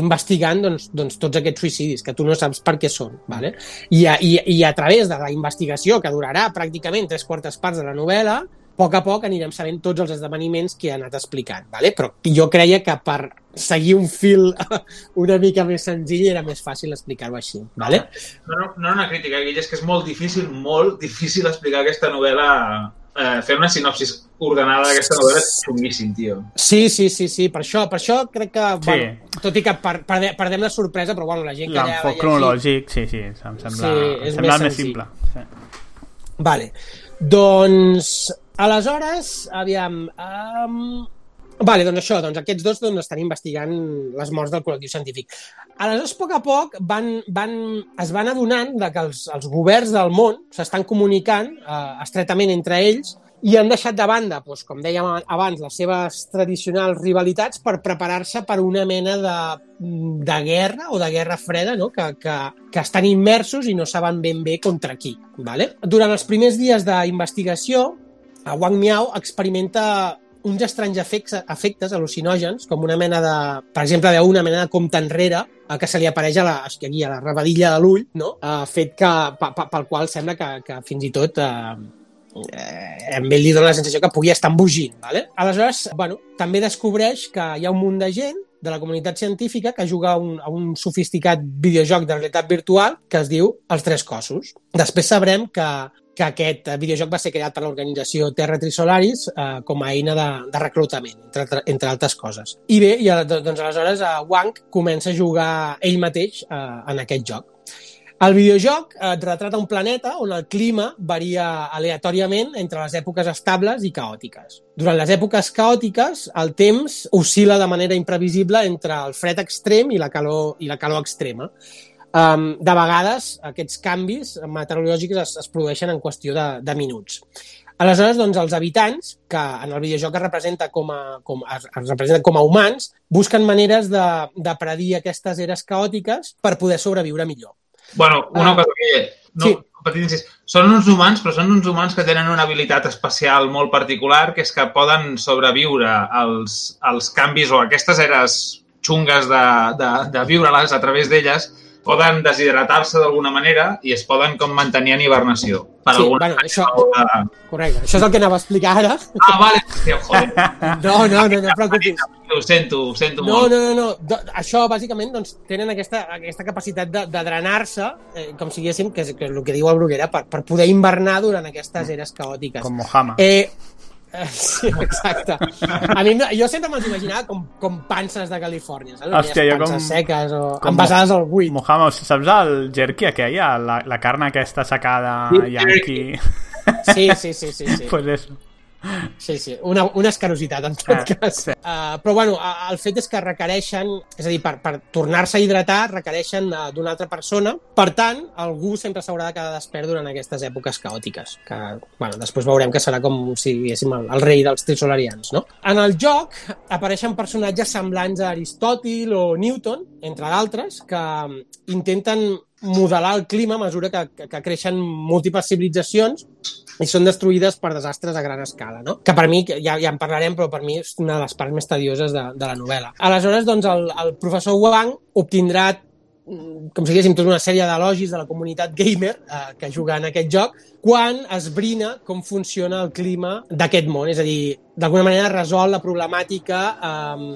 investigant doncs, doncs, tots aquests suïcidis que tu no saps per què són. Vale? I, a, i, I a través de la investigació, que durarà pràcticament tres quartes parts de la novel·la, poc a poc anirem sabent tots els esdeveniments que he anat explicant, ¿vale? però jo creia que per seguir un fil una mica més senzill era més fàcil explicar-ho així. ¿vale? No, no, no una crítica, Guille, és que és molt difícil, molt difícil explicar aquesta novel·la eh, fer una sinopsis ordenada d'aquesta novel·la és xunguíssim, tio. Sí, sí, sí, sí, per això, per això crec que, Sí. bueno, tot i que per, per, perdem la sorpresa, però bueno, la gent que ja L'enfoc cronològic, sí, sí, em sembla, Sí, em sembla més més simple. Sí. Vale, doncs, aleshores, aviam... Um... Vale, doncs això, doncs aquests dos doncs, estan investigant les morts del col·lectiu científic. Aleshores, a poc a poc, van, van, es van adonant de que els, els governs del món s'estan comunicant eh, estretament entre ells i han deixat de banda, doncs, com dèiem abans, les seves tradicionals rivalitats per preparar-se per una mena de, de guerra o de guerra freda no? que, que, que estan immersos i no saben ben bé contra qui. Vale? Durant els primers dies d'investigació, Wang Miao experimenta uns estranys efectes, efectes al·lucinògens, com una mena de... Per exemple, veu una mena de compte enrere eh, que se li apareix a la, aquí, a la rebadilla de l'ull, no? eh, fet que, pa, pa, pel qual sembla que, que fins i tot eh, eh, a ell li dona la sensació que pugui estar embogint. Vale? Aleshores, bueno, també descobreix que hi ha un munt de gent de la comunitat científica que juga a un, a un sofisticat videojoc de realitat virtual que es diu Els Tres Cossos. Després sabrem que, que aquest eh, videojoc va ser creat per l'organització Terra Trisolaris eh, com a eina de, de reclutament, entre, entre altres coses. I bé, i, a- doncs aleshores eh, Wang comença a jugar ell mateix eh, en aquest joc. El videojoc eh, retrata un planeta on el clima varia aleatòriament entre les èpoques estables i caòtiques. Durant les èpoques caòtiques, el temps oscil·la de manera imprevisible entre el fred extrem i la calor, i la calor extrema. Um, de vegades, aquests canvis meteorològics es, es produeixen en qüestió de, de minuts. Aleshores, doncs, els habitants, que en el videojoc es, representa com a, com, es, es representen com a humans, busquen maneres de, de predir aquestes eres caòtiques per poder sobreviure millor. Bueno, una Ah. cosa que... No, Sí. petit incís. Són uns humans, però són uns humans que tenen una habilitat especial molt particular, que és que poden sobreviure als, als canvis o aquestes eres xungues de, de, de viure-les a través d'elles, poden deshidratar-se d'alguna manera i es poden com mantenir en hibernació. Per Sí, alguna bueno, això- de... Correcte. Això és el que anava a explicar ara. Ah, vale. Hòstia, joder. No, no, no, no et preocupis. Ho sento, ho sento No, molt. no, no, no. Do- Això, bàsicament, doncs, tenen aquesta, aquesta capacitat de, de drenar-se, eh, com si diguéssim, que és, que és el que diu el Bruguera, per, per poder invernar durant aquestes eres caòtiques. Com Mohama. Eh, sí, exacte. A mi, jo sempre me'ls imaginava com, com panses de Califòrnia, saps? Hòstia, jo panses com- seques o com- envasades al buit. Mohama, saps el jerky aquell? La, la carn aquesta secada Sí, yankee? Sí, sí, sí, sí. sí. pues eso. Sí, sí, una, una escarositat en tot Ah, cas. sí. Uh, però bueno, el fet és que requereixen, és a dir, per, per tornar-se a hidratar requereixen uh, d'una altra persona. Per tant, algú sempre s'haurà de quedar despert durant aquestes èpoques caòtiques, que bueno, després veurem que serà com si diguéssim el, el rei dels trisolarians. No? En el joc apareixen personatges semblants a Aristòtil o Newton, entre d'altres, que intenten modelar el clima a mesura que, que, que creixen múltiples civilitzacions i són destruïdes per desastres a gran escala, no? Que per mi, ja, ja en parlarem, però per mi és una de les parts més tedioses de, de la novel·la. Aleshores, doncs, el, el professor Wang obtindrà mm, com si diguéssim, tota una sèrie d'elogis de la comunitat gamer eh, que juga en aquest joc, quan esbrina com funciona el clima d'aquest món. És a dir, d'alguna manera resol la problemàtica eh,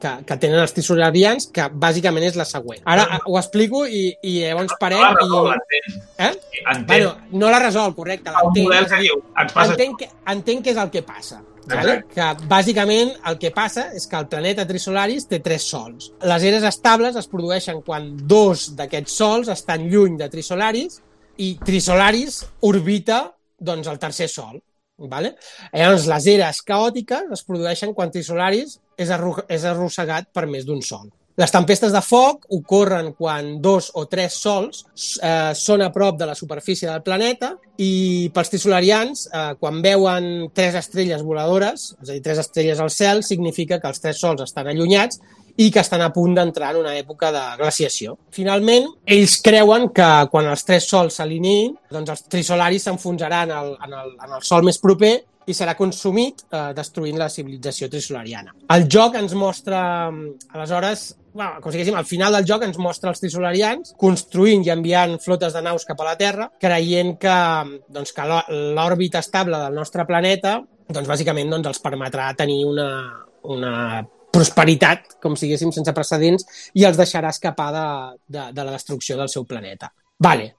que, que tenen els trisolarians, que bàsicament és la següent. Ara eh, ho explico i, i llavors parem Ah, no, i... l'entenc. Eh? Entenc. Bueno, no la resol, correcte, un l'entenc. model que diu, ens passa entenc, que, entenc que és el que passa. Vale? Que bàsicament el que passa és que el planeta Trisolaris té tres sols. Les eres estables es produeixen quan dos d'aquests sols estan lluny de Trisolaris i Trisolaris orbita doncs, el tercer sol. Vale? Llavors, les eres caòtiques es produeixen quan Trisolaris és, és arrossegat per més d'un sol. Les tempestes de foc ocorren quan dos o tres sols eh, són a prop de la superfície del planeta i pels trisolarians, eh, quan veuen tres estrelles voladores, és a dir, tres estrelles al cel, significa que els tres sols estan allunyats i que estan a punt d'entrar en una època de glaciació. Finalment, ells creuen que quan els tres sols s'alineïn, doncs els trisolaris s'enfonsaran en, en, el, en el sol més proper i serà consumit, eh, destruint la civilització trisolariana. El joc ens mostra, mm, aleshores, bueno, com si diguéssim, al final del joc ens mostra els trisolarians construint i enviant flotes de naus cap a la Terra, creient que, doncs, que l'ò- l'òrbita estable del nostre planeta doncs, bàsicament doncs, els permetrà tenir una, una prosperitat, com si diguéssim, sense precedents, i els deixarà escapar de, de, de la destrucció del seu planeta. Vale,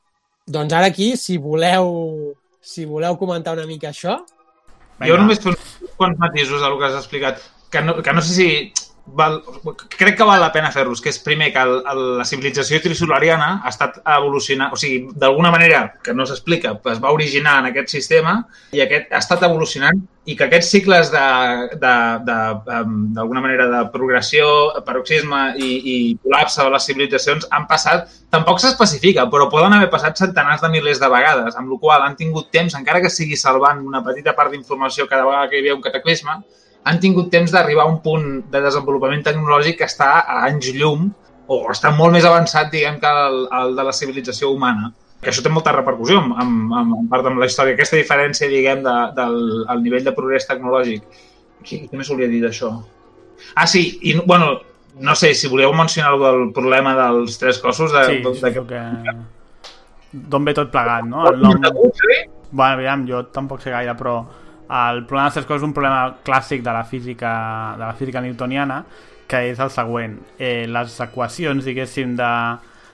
doncs ara aquí, si voleu, si voleu comentar una mica això, Jo només fer uns quants matisos del que has explicat, que no, que no sé si... Val, crec que val la pena fer-los, que és primer que el, el, la civilització trisolariana ha estat evolucionant, o sigui, d'alguna manera, que no s'explica, es va originar en aquest sistema i aquest ha estat evolucionant i que aquests cicles d'alguna manera de progressió, paroxisme i, i col·lapse de les civilitzacions han passat, tampoc s'especifica, però poden haver passat centenars de milers de vegades, amb la qual han tingut temps, encara que sigui salvant una petita part d'informació cada vegada que hi havia un cataclisme, han tingut temps d'arribar a un punt de desenvolupament tecnològic que està a anys llum o està molt més avançat, diguem, que el, el de la civilització humana. Que això té molta repercussió en, en, en, part amb la història. Aquesta diferència, diguem, de, del el nivell de progrés tecnològic. Què, què més volia dir d'això? Ah, sí, i, bueno, no sé, si voleu mencionar el problema dels tres cossos, de, Sí, de, de, suposo que... D'on ve tot plegat, no? El nom... Bueno, aviam, jo tampoc sé gaire, però el problema de coses és un problema clàssic de la física, de la física newtoniana, que és el següent. Eh, les equacions, diguéssim, de...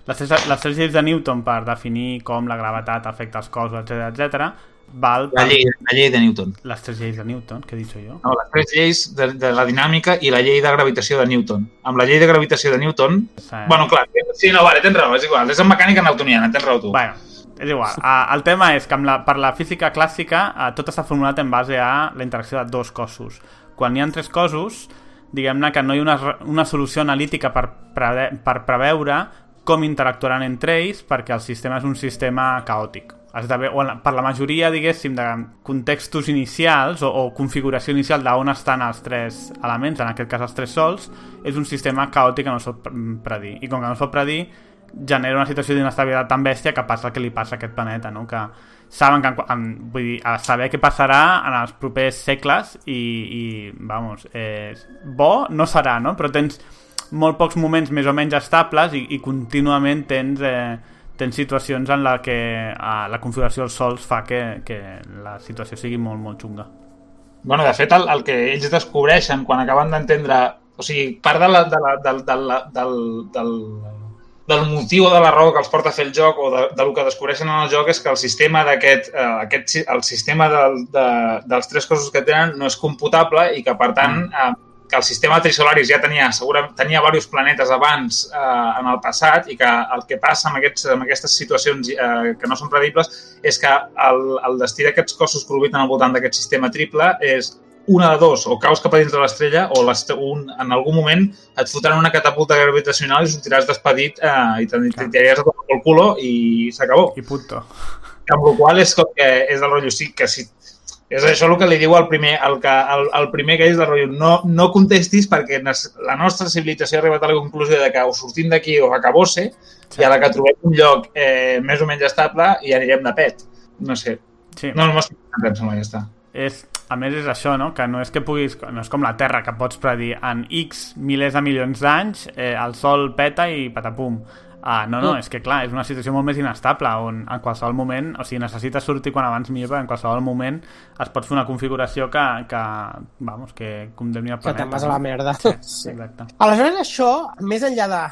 Les tres, lleis de Newton per definir com la gravetat afecta els cossos, etc etc. val La llei, la llei de Newton. les tres lleis de Newton, que he dit jo. No, les tres lleis de, de la dinàmica i la llei de gravitació de Newton. Amb la llei de gravitació de Newton... Sí. Bueno, clar, sí, no, vale, tens raó, és igual. És en mecànica newtoniana, tens raó tu. Bueno, és igual. Uh, el tema és que amb la, per la física clàssica uh, tot està formulat en base a la interacció de dos cossos. Quan hi ha tres cossos, diguem-ne que no hi ha una, una solució analítica per, preve per preveure com interactuaran entre ells perquè el sistema és un sistema caòtic. Has de, ve- o per la majoria, diguéssim, de contextos inicials o, o configuració inicial d'on estan els tres elements, en aquest cas els tres sols, és un sistema caòtic que no es pot pre- predir. I com que no es pot predir, genera una situació d'inestabilitat tan bèstia que passa el que li passa a aquest planeta, no? que saben que, en, en, vull dir, a saber què passarà en els propers segles i, i vamos, eh, bo no serà, no? però tens molt pocs moments més o menys estables i, i contínuament tens, eh, tens situacions en la que eh, la configuració dels sols fa que, que la situació sigui molt, molt xunga. Bueno, de fet, el, el que ells descobreixen quan acaben d'entendre... O sigui, part de la, de la, del, del, del, del, del motiu o de la raó que els porta a fer el joc o de, del que descobreixen en el joc és que el sistema d'aquest, eh, aquest, el sistema del, de, dels tres cossos que tenen no és computable i que, per tant, eh, que el sistema Trisolaris ja tenia, segurament, tenia diversos planetes abans eh, en el passat i que el que passa amb, aquests, amb aquestes situacions eh, que no són predibles és que el, el destí d'aquests cossos que orbiten al voltant d'aquest sistema triple és una de dos, o caus cap a dins de l'estrella o un, en algun moment et fotran una catapulta gravitacional i sortiràs despedit eh, i te'n- Clar. te tiraries a tomar pel culo i s'acabó. I punto. Amb la qual és com que és el rotllo, sí, que si, és això el que li diu al primer, el, que, el, el primer que és del rotllo, no, no contestis perquè la nostra civilització ha arribat a la conclusió de que o sortim d'aquí o acabó-se Sí. i a la que trobem un lloc eh, més o menys estable i anirem de pet. No sé. Sí. No, no sembla, ja està. és, a més és això, no? que no és que puguis, no és com la Terra, que pots predir en X milers de milions d'anys, eh, el Sol peta i patapum. Ah, no, no, és que clar, és una situació molt més inestable, on en qualsevol moment, o sigui, necessites sortir quan abans millor, perquè en qualsevol moment es pot fer una configuració que, que vamos, que condemni el que planeta. te'n vas a la merda. Sí, exacte. Aleshores, això, més enllà de,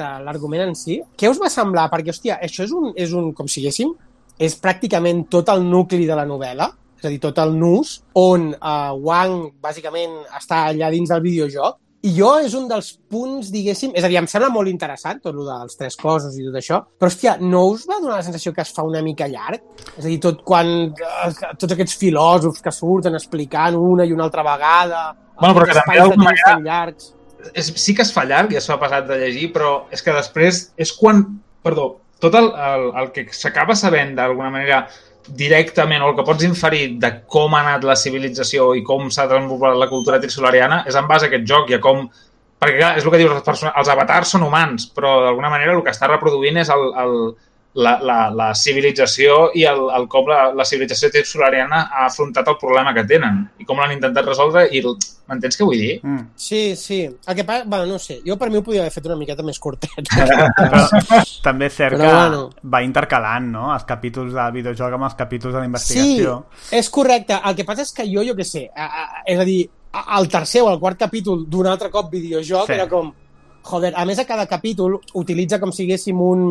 de l'argument en si, què us va semblar? Perquè, hòstia, això és un, és un com si diguéssim, és pràcticament tot el nucli de la novel·la, és a dir, tot el nus, on uh, Wang, bàsicament, està allà dins del videojoc, i jo és un dels punts, diguéssim... És a dir, em sembla molt interessant tot el dels tres cossos i tot això, però, hòstia, no us va donar la sensació que es fa una mica llarg? És a dir, tot quan... eh, Tots aquests filòsofs que surten explicant una i una altra vegada... Bueno, però que també d'alguna tan llargs... és, sí que es fa llarg es fa passat de llegir, però és que després és quan... Perdó, tot el, el, el que s'acaba sabent d'alguna manera directament o el que pots inferir de com ha anat la civilització i com s'ha desenvolupat la cultura trisolariana és en base a aquest joc i a com... Perquè clar, és el que dius, els, els avatars són humans, però d'alguna manera el que està reproduint és el, el, la, la, la civilització i el, el com la, la civilització solariana ha afrontat el problema que tenen i com l'han intentat resoldre i el- m'entens què vull dir? Mm. Sí, sí. El que passa... Bueno, no sé. Jo per mi ho podia haver fet una miqueta més curtet. Però també és cert Però que bueno. va intercalant, no?, els capítols del videojoc amb els capítols de la Sí, investigació. és correcte. El que passa és que jo, jo què sé, a, a, és a dir, a- el tercer o el quart capítol d'un altre cop videojoc Sí. era com... Joder, a més a cada capítol utilitza com si haguéssim un...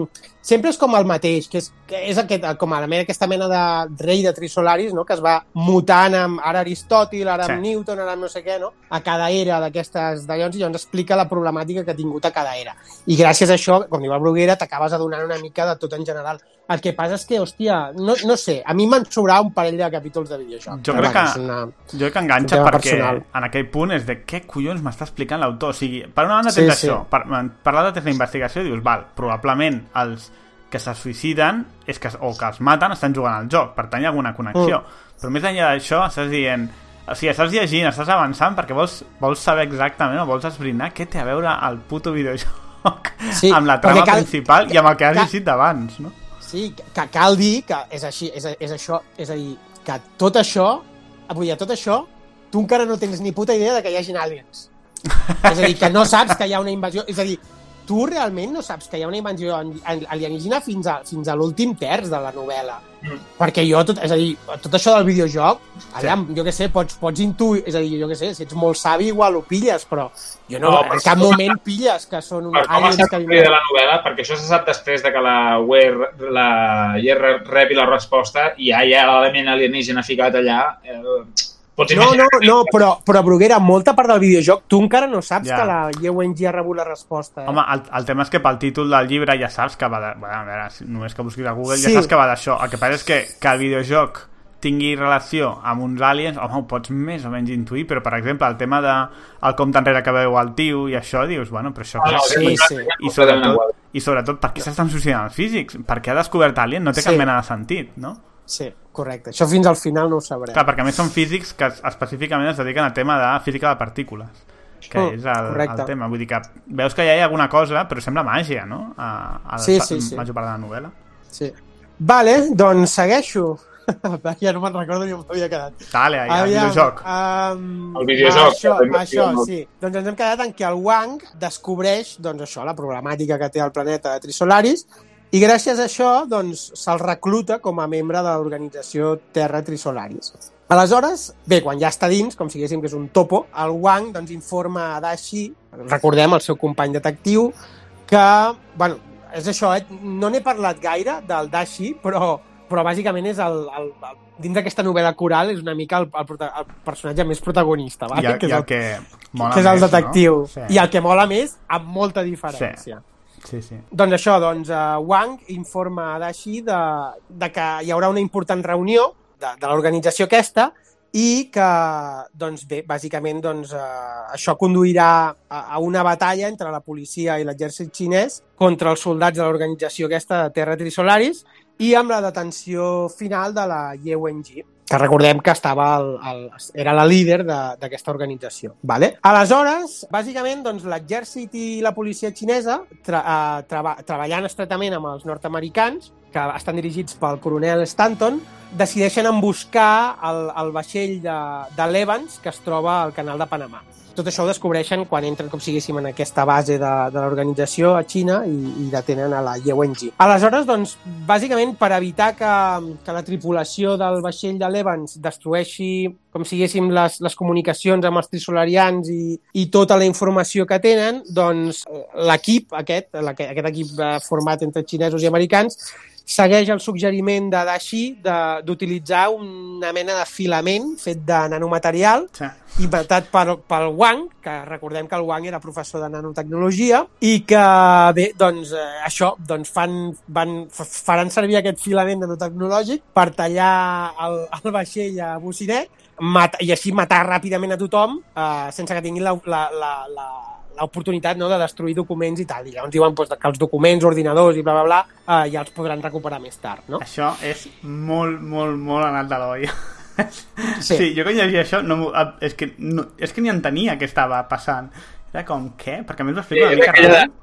Sempre és com el mateix, que és, que és aquest, com a la mena, aquesta mena de rei de Trisolaris, no? que es va mutant amb ara Aristòtil, ara amb Sí. Newton, ara amb no sé què, no? a cada era d'aquestes d'allons i llavors explica la problemàtica que ha tingut a cada era. I gràcies a això, com diu el Bruguera, t'acabes adonant una mica de tot en general. El que passa és que, hòstia, no, no sé, a mi m'han sobrat un parell de capítols de videojoc. Jo crec que- Una... Jo crec que enganxa perquè personal. en aquell punt és de què collons m'està explicant l'autor. O sigui, per una banda Sí, tens sí. això, per, per l'altra tens la investigació i dius, val, probablement els que se suïciden és que, o que els maten estan jugant al joc, per tant hi ha alguna connexió. Mm. Però més enllà d'això estàs dient... O sigui, estàs llegint, estàs avançant perquè vols, vols saber exactament o vols esbrinar què té a veure el puto videojoc Sí, amb la trama cal- principal i amb el que has cal- llegit d'abans, no? Sí, que cal dir que és així, és, és això, és a dir, que tot això, vull dir, tot això, tu encara no tens ni puta idea de que hi hagin aliens. és a dir, que no saps que hi ha una invasió, és a dir, tu realment no saps que hi ha una invasió alienígena fins a, fins a l'últim terç de la novel·la. Mm. Perquè jo, tot, és a dir, tot això del videojoc, allà, jo què sé, pots, pots intuir, és a dir, jo què sé, si ets molt savi igual ho pilles, però jo no, No, en cap moment pilles que són uns com aliens que construïda la novel·la, perquè això se sap després de que la Ware, la Year rebi la resposta i ja hi ha l'element alienígena ficat allà. Eh, pots No, no, no, però, però Bruguera, molta part del videojoc, tu encara no saps Ja. que la YewenG ha rebut la resposta. Eh? Home, el, el tema és que pel títol del llibre ja saps que va de... Bueno, a veure, si només que busquis a Google Sí. ja saps que va d'això. El que passa és que, que el videojoc tingui relació amb uns aliens, home, ho pots més o menys intuir, però, per exemple, el tema de el compte enrere que veu el tio i això, dius, bueno, però això... Ah, no, Sí, sí, sí. I sobretot, I sobretot, per què s'estan suïcidant els físics? Per què ha descobert Alien? No té Sí. cap mena de sentit, no? Sí, correcte. Això fins al final no ho sabrem. Clar, perquè a més són físics que es- específicament es dediquen al tema de física de partícules que Mm, és el, correcte. el tema. Vull dir que veus que ja hi ha alguna cosa, però sembla màgia, no? A, a Sí, sí, sí. major part de la novel·la. Sí. Vale, doncs segueixo. ja no me'n recordo ni on m'havia quedat. Dale, ahí, el videojoc. Um, El videojoc, Això, això, sí. Doncs ens hem quedat en què el Wang descobreix doncs, això, la problemàtica que té el planeta de Trisolaris i gràcies a això doncs, se'l recluta com a membre de l'organització Terra Trisolaris. Aleshores, bé, quan ja està dins, com si diguéssim que és un topo, el Wang doncs, informa a Dashi, recordem, el seu company detectiu, que, bueno, és això, eh? no n'he parlat gaire del Dashi, però, però bàsicament és el, el, el dins d'aquesta novel·la coral és una mica el, el, el personatge més protagonista, I, vale? el, i el que mola que és el més, detectiu. No? Sí. I el que mola més, amb molta diferència. Sí, sí. Doncs això, doncs, uh, Wang informa a de, de que hi haurà una important reunió de, de l'organització aquesta i que, doncs bé, bàsicament doncs, uh, això conduirà a, a una batalla entre la policia i l'exèrcit xinès contra els soldats de l'organització aquesta de Terra Trisolaris i amb la detenció final de la Wenji que recordem que estava el, el, era la líder de- d'aquesta organització. Vale? Aleshores, bàsicament, doncs, l'exèrcit i la policia xinesa, tra, uh, treba, treballant estretament amb els nord-americans, que estan dirigits pel coronel Stanton, decideixen emboscar el, el vaixell de, de l'Evans que es troba al canal de Panamà. Tot això ho descobreixen quan entren, com siguéssim, en aquesta base de, de l'organització a Xina i, i detenen a la Yewenji. Aleshores, doncs, bàsicament, per evitar que, que la tripulació del vaixell de l'Evans destrueixi, com siguéssim, les, les comunicacions amb els trisolarians i, i tota la informació que tenen, doncs l'equip aquest, aquest equip eh, format entre xinesos i americans, segueix el suggeriment de Dashi de- d'utilitzar una mena de filament fet de nanomaterial sí. inventat per, pel Wang, que recordem que el Wang era professor de nanotecnologia, i que, bé, doncs, eh, això, doncs fan, van, faran servir aquest filament nanotecnològic per tallar el, el vaixell a bocinet mat, i així matar ràpidament a tothom eh, sense que tinguin la, la, la, la, l'oportunitat no, de destruir documents i tal. I llavors diuen doncs, que els documents, ordinadors i bla, bla, bla, eh, ja els podran recuperar més tard, no? Això és molt, molt, molt anat de l'olla. Sí. sí, jo quan llegia això no, ah, és, que, no, és que ni entenia què estava passant. Era com, què? Perquè a més explica Sí, una mica aquella raro.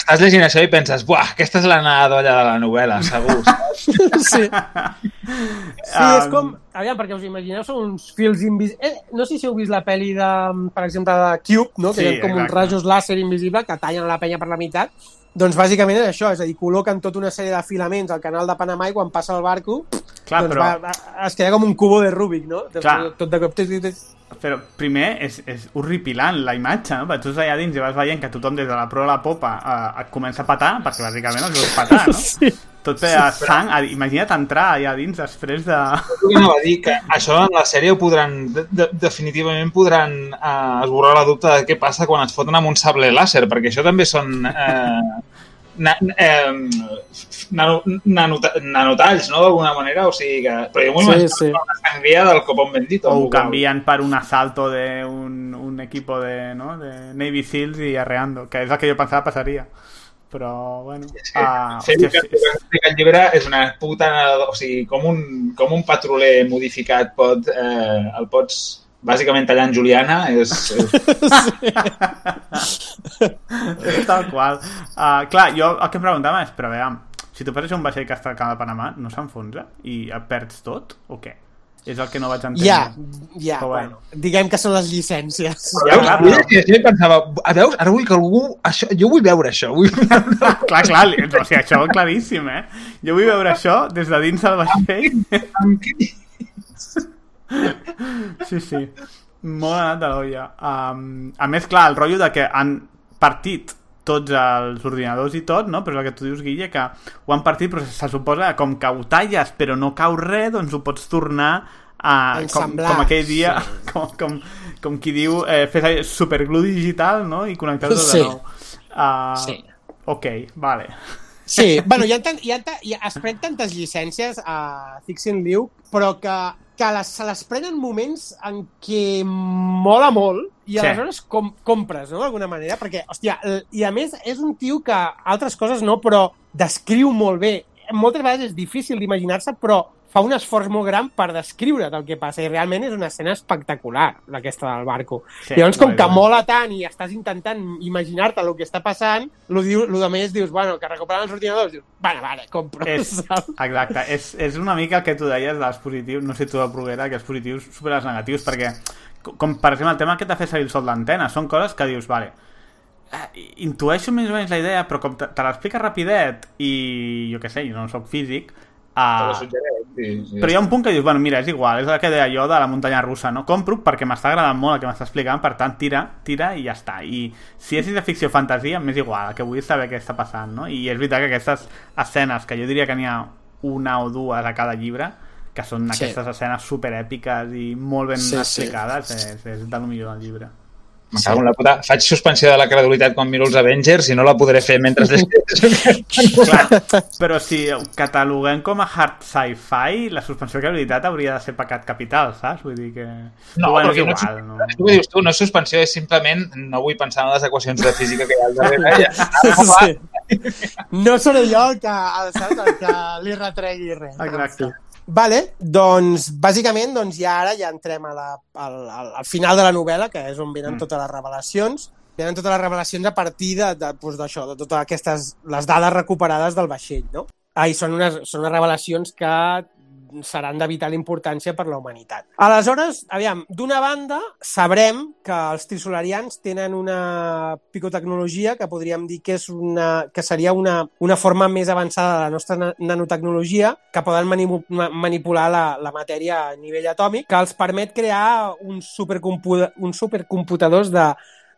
Estàs llegint això i penses, buah, aquesta és la d'olla de la novel·la, segur. Sí. Sí, és Um, com... Aviam, perquè us imagineu, són uns fils invisibles... Eh, no sé si heu vist la pel·li de, per exemple, de Cube, no? que Sí, hi ha com uns rajos làser invisibles que tallen la penya per la meitat. Doncs bàsicament és això, és a dir, col·loquen tota una sèrie de filaments al canal de Panamà i quan passa el barco Clar, doncs però, va, va, es queda com un cubo de Rubik, no? Tot, Clar. tot de cop... però primer és, és horripilant la imatge, no? Perquè tu allà dins i vas veient que tothom des de la proa a la popa eh, et comença a patar, perquè bàsicament els veus patar, no? Sí. Tot per a sang. a- Imagina't entrar allà dins després de... Jo que anava a dir que això en la sèrie ho podran, de, de, definitivament podran eh, esborrar la dubte de què passa quan et foten amb un sable làser, perquè això també són eh, na, eh, nano, nanota, nanotalls, no?, d'alguna manera, o sigui que... Però jo m'ho Sí, imagino sí. una sangria del copón bendito. O ho canvien per un asalto de un, un equipo de, ¿no? de Navy Seals i arreando, que és el que jo pensava passaria. Però, bueno... Sí. ah, hòstia, el que sí, sí. explica el llibre és una puta... O sigui, com un, com un patroler modificat pot, eh, el pots bàsicament tallar en Juliana és, és És tal qual. Uh, clar, jo el que em preguntava és, però veiem, si tu passes un vaixell que està al camp de Panamà, no s'enfonsa? I et perds tot? O què? És el que no vaig entendre. Ja, ja, Però bueno. bueno. Diguem que són les llicències. Ja, clar, però... I pensava, a veus, ara vull que algú... Això, jo vull veure això. Vull... clar, clar, li- o sigui, això claríssim, eh? Jo vull veure això des de dins del vaixell. Amb qui- Sí, sí. Molt anat de l'olla. Um, a més, clar, el rotllo de que han partit tots els ordinadors i tot, no? Però és el que tu dius, Guille, que ho han partit, però se suposa que com que ho talles però no cau res, doncs ho pots tornar a... Com, com aquell dia, sí. com, com, com qui diu, eh, fes superglue digital, no? I connectar-ho Sí. de nou. Uh, Sí. Ok, vale. Sí, bueno, hi ha, tant, hi ha, hi ha, es pren tantes llicències a Fixin Liu, però que, que les, se les prenen moments en què mola molt i Sí. aleshores com, compres, no?, d'alguna manera, perquè, hòstia, i a més és un tio que altres coses no, però descriu molt bé. Moltes vegades és difícil d'imaginar-se, però fa un esforç molt gran per descriure el que passa i realment és una escena espectacular, aquesta del barco. Sí, Llavors, com que mola tant i estàs intentant imaginar-te el que està passant, lo, diu, lo de més dius, bueno, que recuperen els ordinadors, dius, vale, vale, compro, És, exacte, és, és una mica el que tu deies dels positius, no sé tu de Bruguera, que els positius superen els negatius, perquè, com- per exemple el tema que t'ha fet servir el sol d'antena, són coses que dius, vale, eh, intueixo més o menys la idea, però com te, te l'explica rapidet i jo què sé, jo no sóc físic, uh, sí, sí. però hi ha un punt que dius, bueno, mira, és igual, és el que deia jo de la muntanya russa, no? Compro perquè m'està agradant molt el que m'està explicant, per tant, tira, tira i ja està. I si és de ficció o fantasia, m'és igual, el que vull és saber què està passant, no? I és veritat que aquestes escenes, que jo diria que n'hi ha una o dues a cada llibre, que són Sí. aquestes escenes superèpiques i molt ben Sí, sí. explicades, és, és de lo millor del llibre. Me cago en la puta. Faig suspensió de la credulitat quan miro els Avengers i no la podré fer mentre. Clar, però si ho cataloguem com a hard sci-fi, la suspensió de credibilitat hauria de ser pecat capital, saps? Vull dir que... No, bueno, és no, igual, no? és el que dius tu, no és suspensió, és simplement no vull pensar en les equacions de física que hi ha al darrere. Ja, Sí. No seré jo el que, el, saps, el que li retregui res. Exacte. Vale, doncs bàsicament doncs ja ara ja entrem a la, al, al, al final de la novel·la, que és on venen Mm. totes les revelacions. Venen totes les revelacions a partir de, de, doncs, d'això, de totes aquestes, les dades recuperades del vaixell, no? Ah, i són unes, són unes revelacions que seran de vital importància per la humanitat. Aleshores, aviam, d'una banda, sabrem que els trisolarians tenen una picotecnologia que podríem dir que, és una, que seria una, una forma més avançada de la nostra na- nanotecnologia que poden manipu ma- manipular la, la matèria a nivell atòmic, que els permet crear uns, supercompu uns supercomputadors de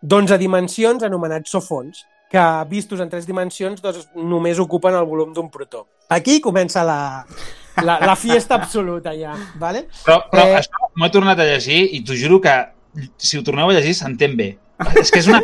d'11 dimensions anomenats sofons que vistos en tres dimensions doncs, només ocupen el volum d'un protó. Aquí comença la, la, la fiesta absoluta ja, ¿vale? Però, però Eh. això m'ho he tornat a llegir i t'ho juro que si ho torneu a llegir s'entén bé. És que és una...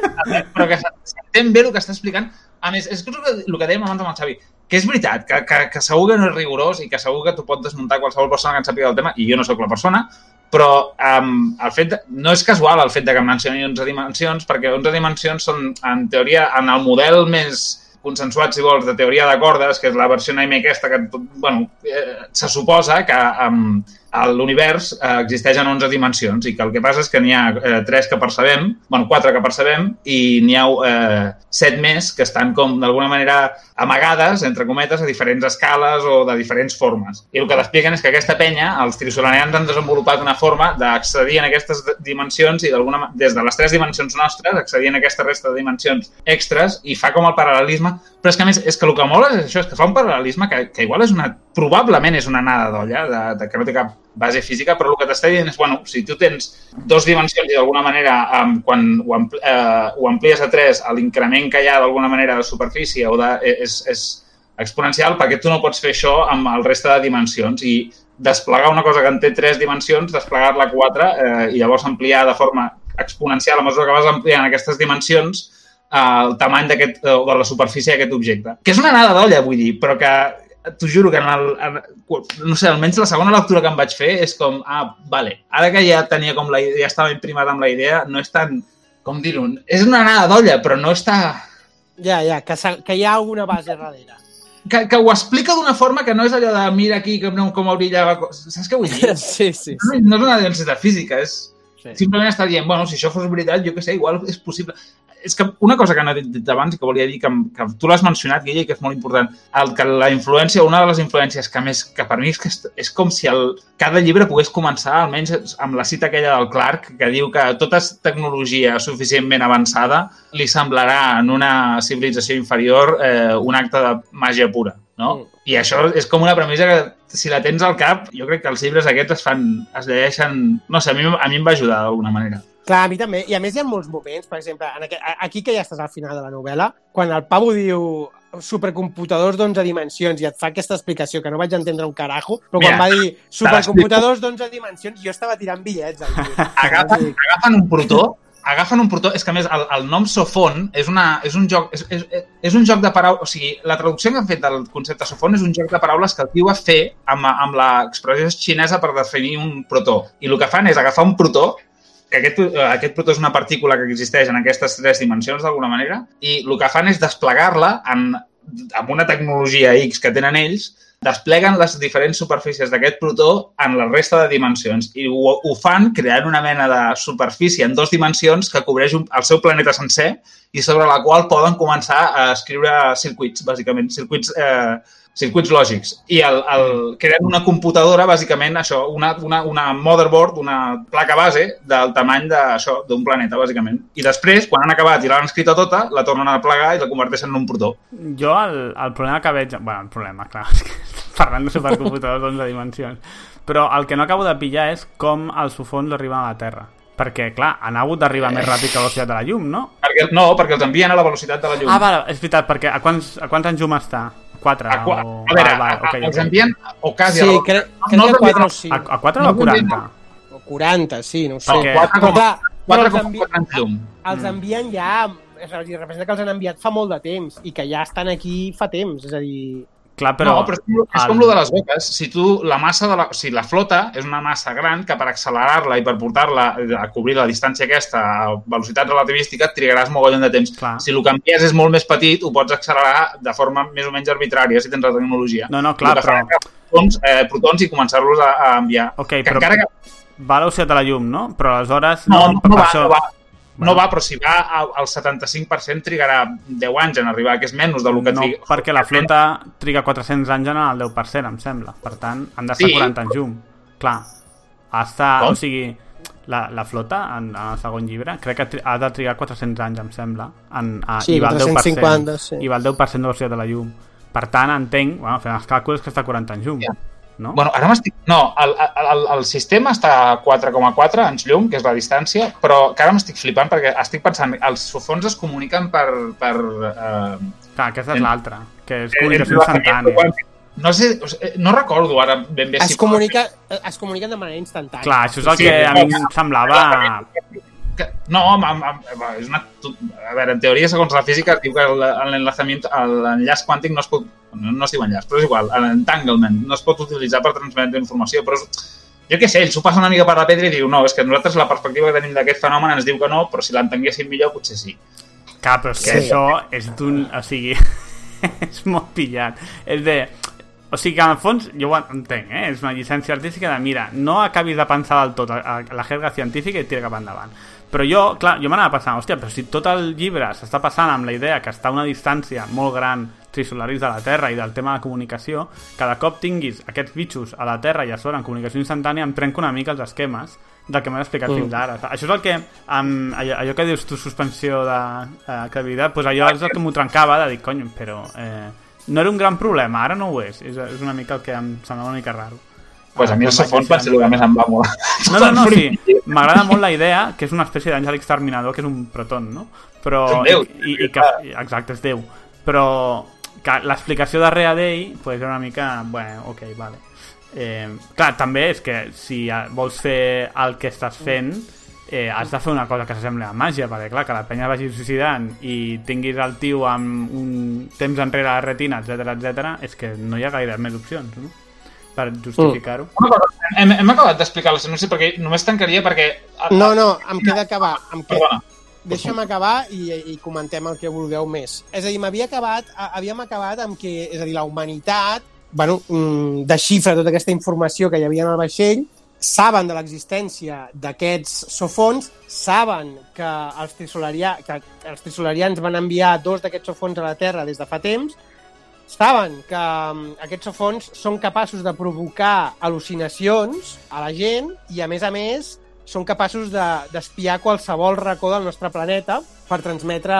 però que s'entén bé el que està explicant. A més, és que el que, dèiem abans amb el Xavi, que és veritat, que, que, que segur que no és rigorós i que segur que tu pot desmuntar qualsevol persona que en sàpiga del tema, i jo no sóc la persona, però um, el fet de, no és casual el fet de que mencioni 11 dimensions, perquè 11 dimensions són, en teoria, en el model més consensuat, si vols, de teoria de cordes, que és la versió Naime aquesta, que, bueno, eh, se suposa que um, a l'univers eh, existeixen 11 dimensions i que el que passa és que n'hi ha eh, 3 que percebem, bueno, 4 que percebem i n'hi ha eh, 7 més que estan com d'alguna manera amagades, entre cometes, a diferents escales o de diferents formes. I el que t'expliquen és que aquesta penya, els trisolanians han desenvolupat una forma d'accedir en aquestes dimensions i d'alguna des de les tres dimensions nostres accedir en aquesta resta de dimensions extres i fa com el paral·lelisme, però és que a més és que el que mola és això, és que fa un paral·lelisme que, que igual és una, probablement és una nada d'olla, de, de, que no té cap base física, però el que t'està dient és, bueno, si tu tens dos dimensions i d'alguna manera um, quan ho, ampli, uh, ho amplies a tres, l'increment que hi ha d'alguna manera de superfície o de, és, és exponencial, perquè tu no pots fer això amb el reste de dimensions i desplegar una cosa que en té tres dimensions, desplegar-la a quatre eh, i llavors ampliar de forma exponencial a mesura que vas ampliant aquestes dimensions eh, el tamany d'aquest, o de la superfície d'aquest objecte. Que és una nada d'olla, vull dir, però que t'ho juro que en el, en, no sé, almenys la segona lectura que em vaig fer és com, ah, vale, ara que ja tenia com la idea, ja estava imprimat amb la idea, no és tan, com dir-ho, és una nada d'olla, però no està... Ja, ja, que, que hi ha alguna base darrere. Que, que ho explica d'una forma que no és allò de mira aquí com, com brillava... Saps què vull dir? Sí, sí. No, no és una densitat física, és... sí. Simplement està dient, bueno, si això fos veritat, jo què sé, igual és possible. És que una cosa que no he dit abans i que volia dir, que, que tu l'has mencionat, Guille, i que és molt important, el que la influència, una de les influències que més, que per mi és, que és, és com si el, cada llibre pogués començar, almenys amb la cita aquella del Clark, que diu que tota tecnologia suficientment avançada li semblarà en una civilització inferior eh, un acte de màgia pura, no? Mm. I això és com una premissa que si la tens al cap, jo crec que els llibres aquests es fan, es llegeixen... No sé, a mi, a mi em va ajudar d'alguna manera. Clar, a mi també. I a més hi ha molts moments, per exemple, en aquest, aquí que ja estàs al final de la novel·la, quan el Pavo diu supercomputadors d'11 dimensions i et fa aquesta explicació que no vaig entendre un carajo, però quan Mira, va dir supercomputadors d'11 dimensions jo estava tirant bitllets. Agafen, agafen un protó, agafen un protó, és que a més el, el nom Sofon és, una, és un joc és, és, és un joc de paraules, o sigui, la traducció que han fet del concepte Sofon és un joc de paraules que el tio va fer amb, amb l'expressió xinesa per definir un protó. I el que fan és agafar un protó que aquest, eh, aquest protó és una partícula que existeix en aquestes tres dimensions d'alguna manera i el que fan és desplegar-la en, amb una tecnologia X que tenen ells, despleguen les diferents superfícies d'aquest protó en la resta de dimensions i ho, ho fan creant una mena de superfície en dues dimensions que cobreix un, el seu planeta sencer i sobre la qual poden començar a escriure circuits, bàsicament, circuits, eh, circuits lògics. I el, el, creen una computadora, bàsicament, això, una, una, una motherboard, una placa base del tamany d'això, d'un planeta, bàsicament. I després, quan han acabat i l'han escrita tota, la tornen a plegar i la converteixen en un protó. Jo el, el problema que veig... Bueno, el problema, clar, és que parlant de supercomputadors d'11 dimensions. Però el que no acabo de pillar és com els sufons arriben a la Terra. Perquè, clar, han hagut d'arribar més ràpid que la velocitat de la llum, no? Perquè, no, perquè els envien a la velocitat de la llum. Ah, vale, és veritat, perquè a quants, a quants anys llum està? 4 a, qua- o... a veure, Ah, vale, a, ok, a, els envien o quasi Sí, a crec, no crec els que 4 envien- o 5. A, a 4 No o a 40? O 40, sí, no ho sé. Perquè- Quatre Però com- clar, però els, envi 4,4 anys llum. els envien ja... És a dir, representa que els han enviat fa molt de temps i que ja estan aquí fa temps. És a dir, Clar, però... no, però és, com, és el- com lo de les boques. Si tu, la massa de la... O sigui, la flota és una massa gran que per accelerar-la i per portar-la a cobrir la distància aquesta a velocitat relativística et trigaràs mogollon de temps. Clar. Si el que envies és molt més petit, ho pots accelerar de forma més o menys arbitrària si tens la tecnologia. No, no, clar, El però... Protons, eh, protons i començar-los a, a enviar. Ok, que però encara que va a la velocitat de la llum, no? Però aleshores... No, no, per no, va, això- no va. No va, però si va al al 75% trigarà 10 anys en arribar, que és menys del que No, triga. perquè la flota triga 400 anys en el 10%, em sembla. Per tant, han d'estar Sí. 40 anys llum. Clar, està... Com? O sigui, la, la flota, en, en el segon llibre, crec que ha de trigar 400 anys, em sembla. En, a, Sí, i va al 10%, 450, sí. I va al 10% de velocitat de la llum. Per tant, entenc, bueno, fent els càlculs, que està a 40 anys llum. Ja. No? Bueno, ara m'estic... No, el, el, el sistema està a 4,4 anys llum, que és la distància, però que ara m'estic flipant perquè estic pensant, els sofons es comuniquen per... per eh, Clar, aquesta és en- l'altra, que és comunicació instantània. No sé, sigui, no recordo ara ben bé es, comunica, es comuniquen de manera instantània. Clar, això és el Sí, que a mi em semblava... Que, no, amb, amb, amb, és una, a veure, en teoria, segons la física, diu que l'enllaç quàntic no es pot, no, no es diu enllaç, però és igual, l'entanglement no es pot utilitzar per transmetre informació, però és, jo què sé, ell s'ho passa una mica per la pedra i diu, no, és que nosaltres la perspectiva que tenim d'aquest fenomen ens diu que no, però si l'entenguéssim millor potser sí. Clar, però és que Sí. això és d'un... O sigui, és molt pillat. És de... O sigui que, en el fons, jo ho entenc, eh? És una llicència artística de, mira, no acabis de pensar del tot a, a la jerga científica i tira cap endavant. Però jo, clar, jo m'anava pensant, hòstia, però si tot el llibre s'està passant amb la idea que està a una distància molt gran trisolaris de la Terra i del tema de comunicació, cada cop tinguis aquests bitxos a la Terra i a sobre en comunicació instantània em trenco una mica els esquemes del que m'has explicat mm. fins ara. Això és el que, amb allò, allò que dius tu, suspensió de eh, credibilitat, doncs allò és el que m'ho trencava de dir, cony, però eh, no era un gran problema, ara no ho és. És, és una mica el que em semblava una mica raro. Pues a mi el Safon va ser el que més em va molar. No, no, no, sí. M'agrada molt la idea, que és una espècie d'àngel exterminador, que és un proton, no? Però, déu. I, i, que, exacte, és Déu. Però que l'explicació darrere d'ell pues, era una mica... Bueno, ok, vale. Eh, clar, també és que si vols fer el que estàs fent eh, has de fer una cosa que s'assembli a màgia perquè clar, que la penya vagi suïcidant i tinguis el tio amb un temps enrere a la retina, etc etc, és que no hi ha gaire més opcions no? Per justificar-ho cosa, hem, hem acabat d'explicar la sinopsi perquè només tancaria perquè... No, no, em queda acabar. Em queda... Perdona. Deixa'm acabar i, i comentem el que vulgueu més. És a dir, m'havia acabat, havíem acabat amb que, és a dir, la humanitat bueno, mm, desxifra tota aquesta informació que hi havia en el vaixell, saben de l'existència d'aquests sofons, saben que els, trisolaria, que els trisolarians van enviar dos d'aquests sofons a la Terra des de fa temps, saben que mm, aquests sofons són capaços de provocar al·lucinacions a la gent i, a més a més, són capaços de- d'espiar de, qualsevol racó del nostre planeta per transmetre,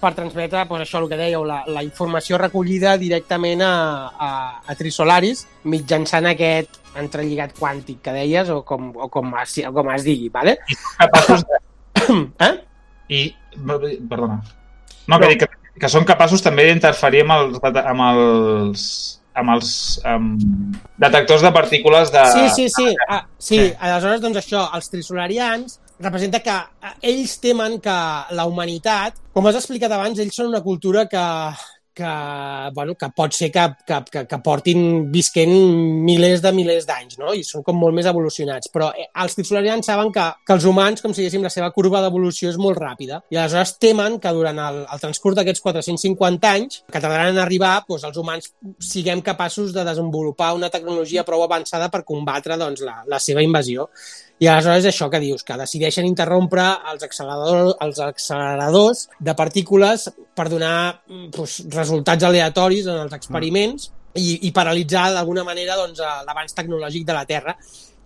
per transmetre doncs això el que dèieu, la, la informació recollida directament a, a, a Trisolaris mitjançant aquest entrelligat quàntic que deies o com, o com, es, o com es digui, ¿vale? Capaços de... Eh? I... Perdona. No, que, dic que, que són capaços també d'interferir amb els, amb els, amb els um, detectors de partícules de... Sí, sí, sí. Ah, sí, Sí. aleshores, doncs això, els trisolarians representa que eh, ells temen que la humanitat, com has explicat abans, ells són una cultura que, que, bueno, que pot ser que, que, que, que portin visquent milers de milers d'anys, no? I són com molt més evolucionats. Però eh, els trisolarians saben que, que els humans, com si diguéssim, la seva curva d'evolució és molt ràpida. I aleshores temen que durant el, el transcurs d'aquests 450 anys, que tardaran en arribar, doncs, els humans siguem capaços de desenvolupar una tecnologia prou avançada per combatre doncs, la, la seva invasió. I aleshores és això que dius, que decideixen interrompre els acceleradors, els acceleradors de partícules per donar mm, doncs, resultats aleatoris en els experiments i, i paralitzar d'alguna manera doncs, eh, l'avanç tecnològic de la Terra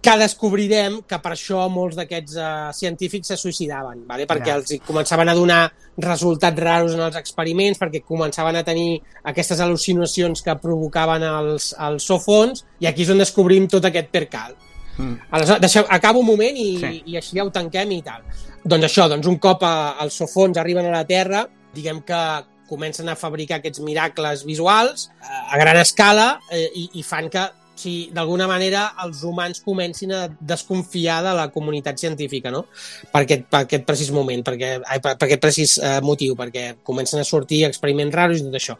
que descobrirem que per això molts d'aquests uh, científics se suïcidaven, vale? perquè els començaven a donar resultats raros en els experiments, perquè començaven a tenir aquestes al·lucinacions que provocaven els, els sofons, i aquí és on descobrim tot aquest percal. Mm. Aleshores, deixeu, acabo un moment i, Sí. i així ja ho tanquem i tal. Doncs això, doncs un cop a, els sofons arriben a la Terra, diguem que comencen a fabricar aquests miracles visuals eh, a gran escala eh, i, i fan que si d'alguna manera els humans comencin a desconfiar de la comunitat científica, no? Per aquest, per aquest precís moment, perquè, ai, per, per aquest precís eh, motiu, perquè comencen a sortir experiments raros i tot això.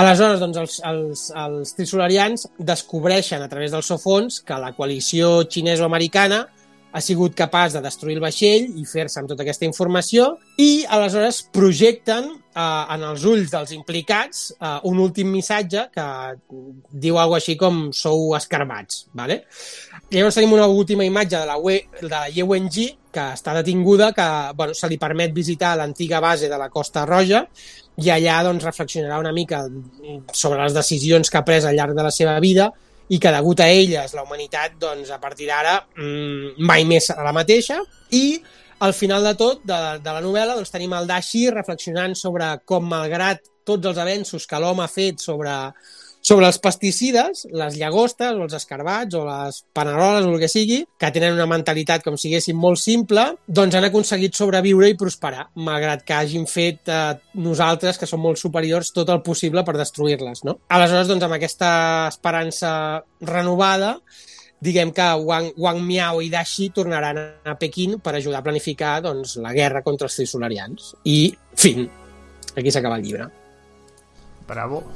Aleshores, doncs, els, els, els trisolarians descobreixen a través dels sofons que la coalició xinesa-americana ha sigut capaç de destruir el vaixell i fer-se amb tota aquesta informació i aleshores projecten eh, en els ulls dels implicats eh, un últim missatge que diu alguna així com sou escarbats. Vale? Llavors tenim una última imatge de la, We, de la Wenji que està detinguda, que bueno, se li permet visitar l'antiga base de la Costa Roja i allà doncs, reflexionarà una mica sobre les decisions que ha pres al llarg de la seva vida i que degut a elles la humanitat doncs, a partir d'ara mmm, mai més serà la mateixa. I al final de tot, de, de la novel·la, doncs, tenim el Dashi reflexionant sobre com, malgrat tots els avenços que l'home ha fet sobre, sobre els pesticides, les llagostes o els escarbats o les paneroles o el que sigui, que tenen una mentalitat com si haguéssim molt simple, doncs han aconseguit sobreviure i prosperar, malgrat que hagin fet eh, nosaltres, que som molt superiors, tot el possible per destruir-les. No? Aleshores, doncs, amb aquesta esperança renovada, diguem que Wang, Wang Miao i Dashi tornaran a Pequín per ajudar a planificar doncs, la guerra contra els trisolarians. I, fin, aquí s'acaba el llibre. Bravo.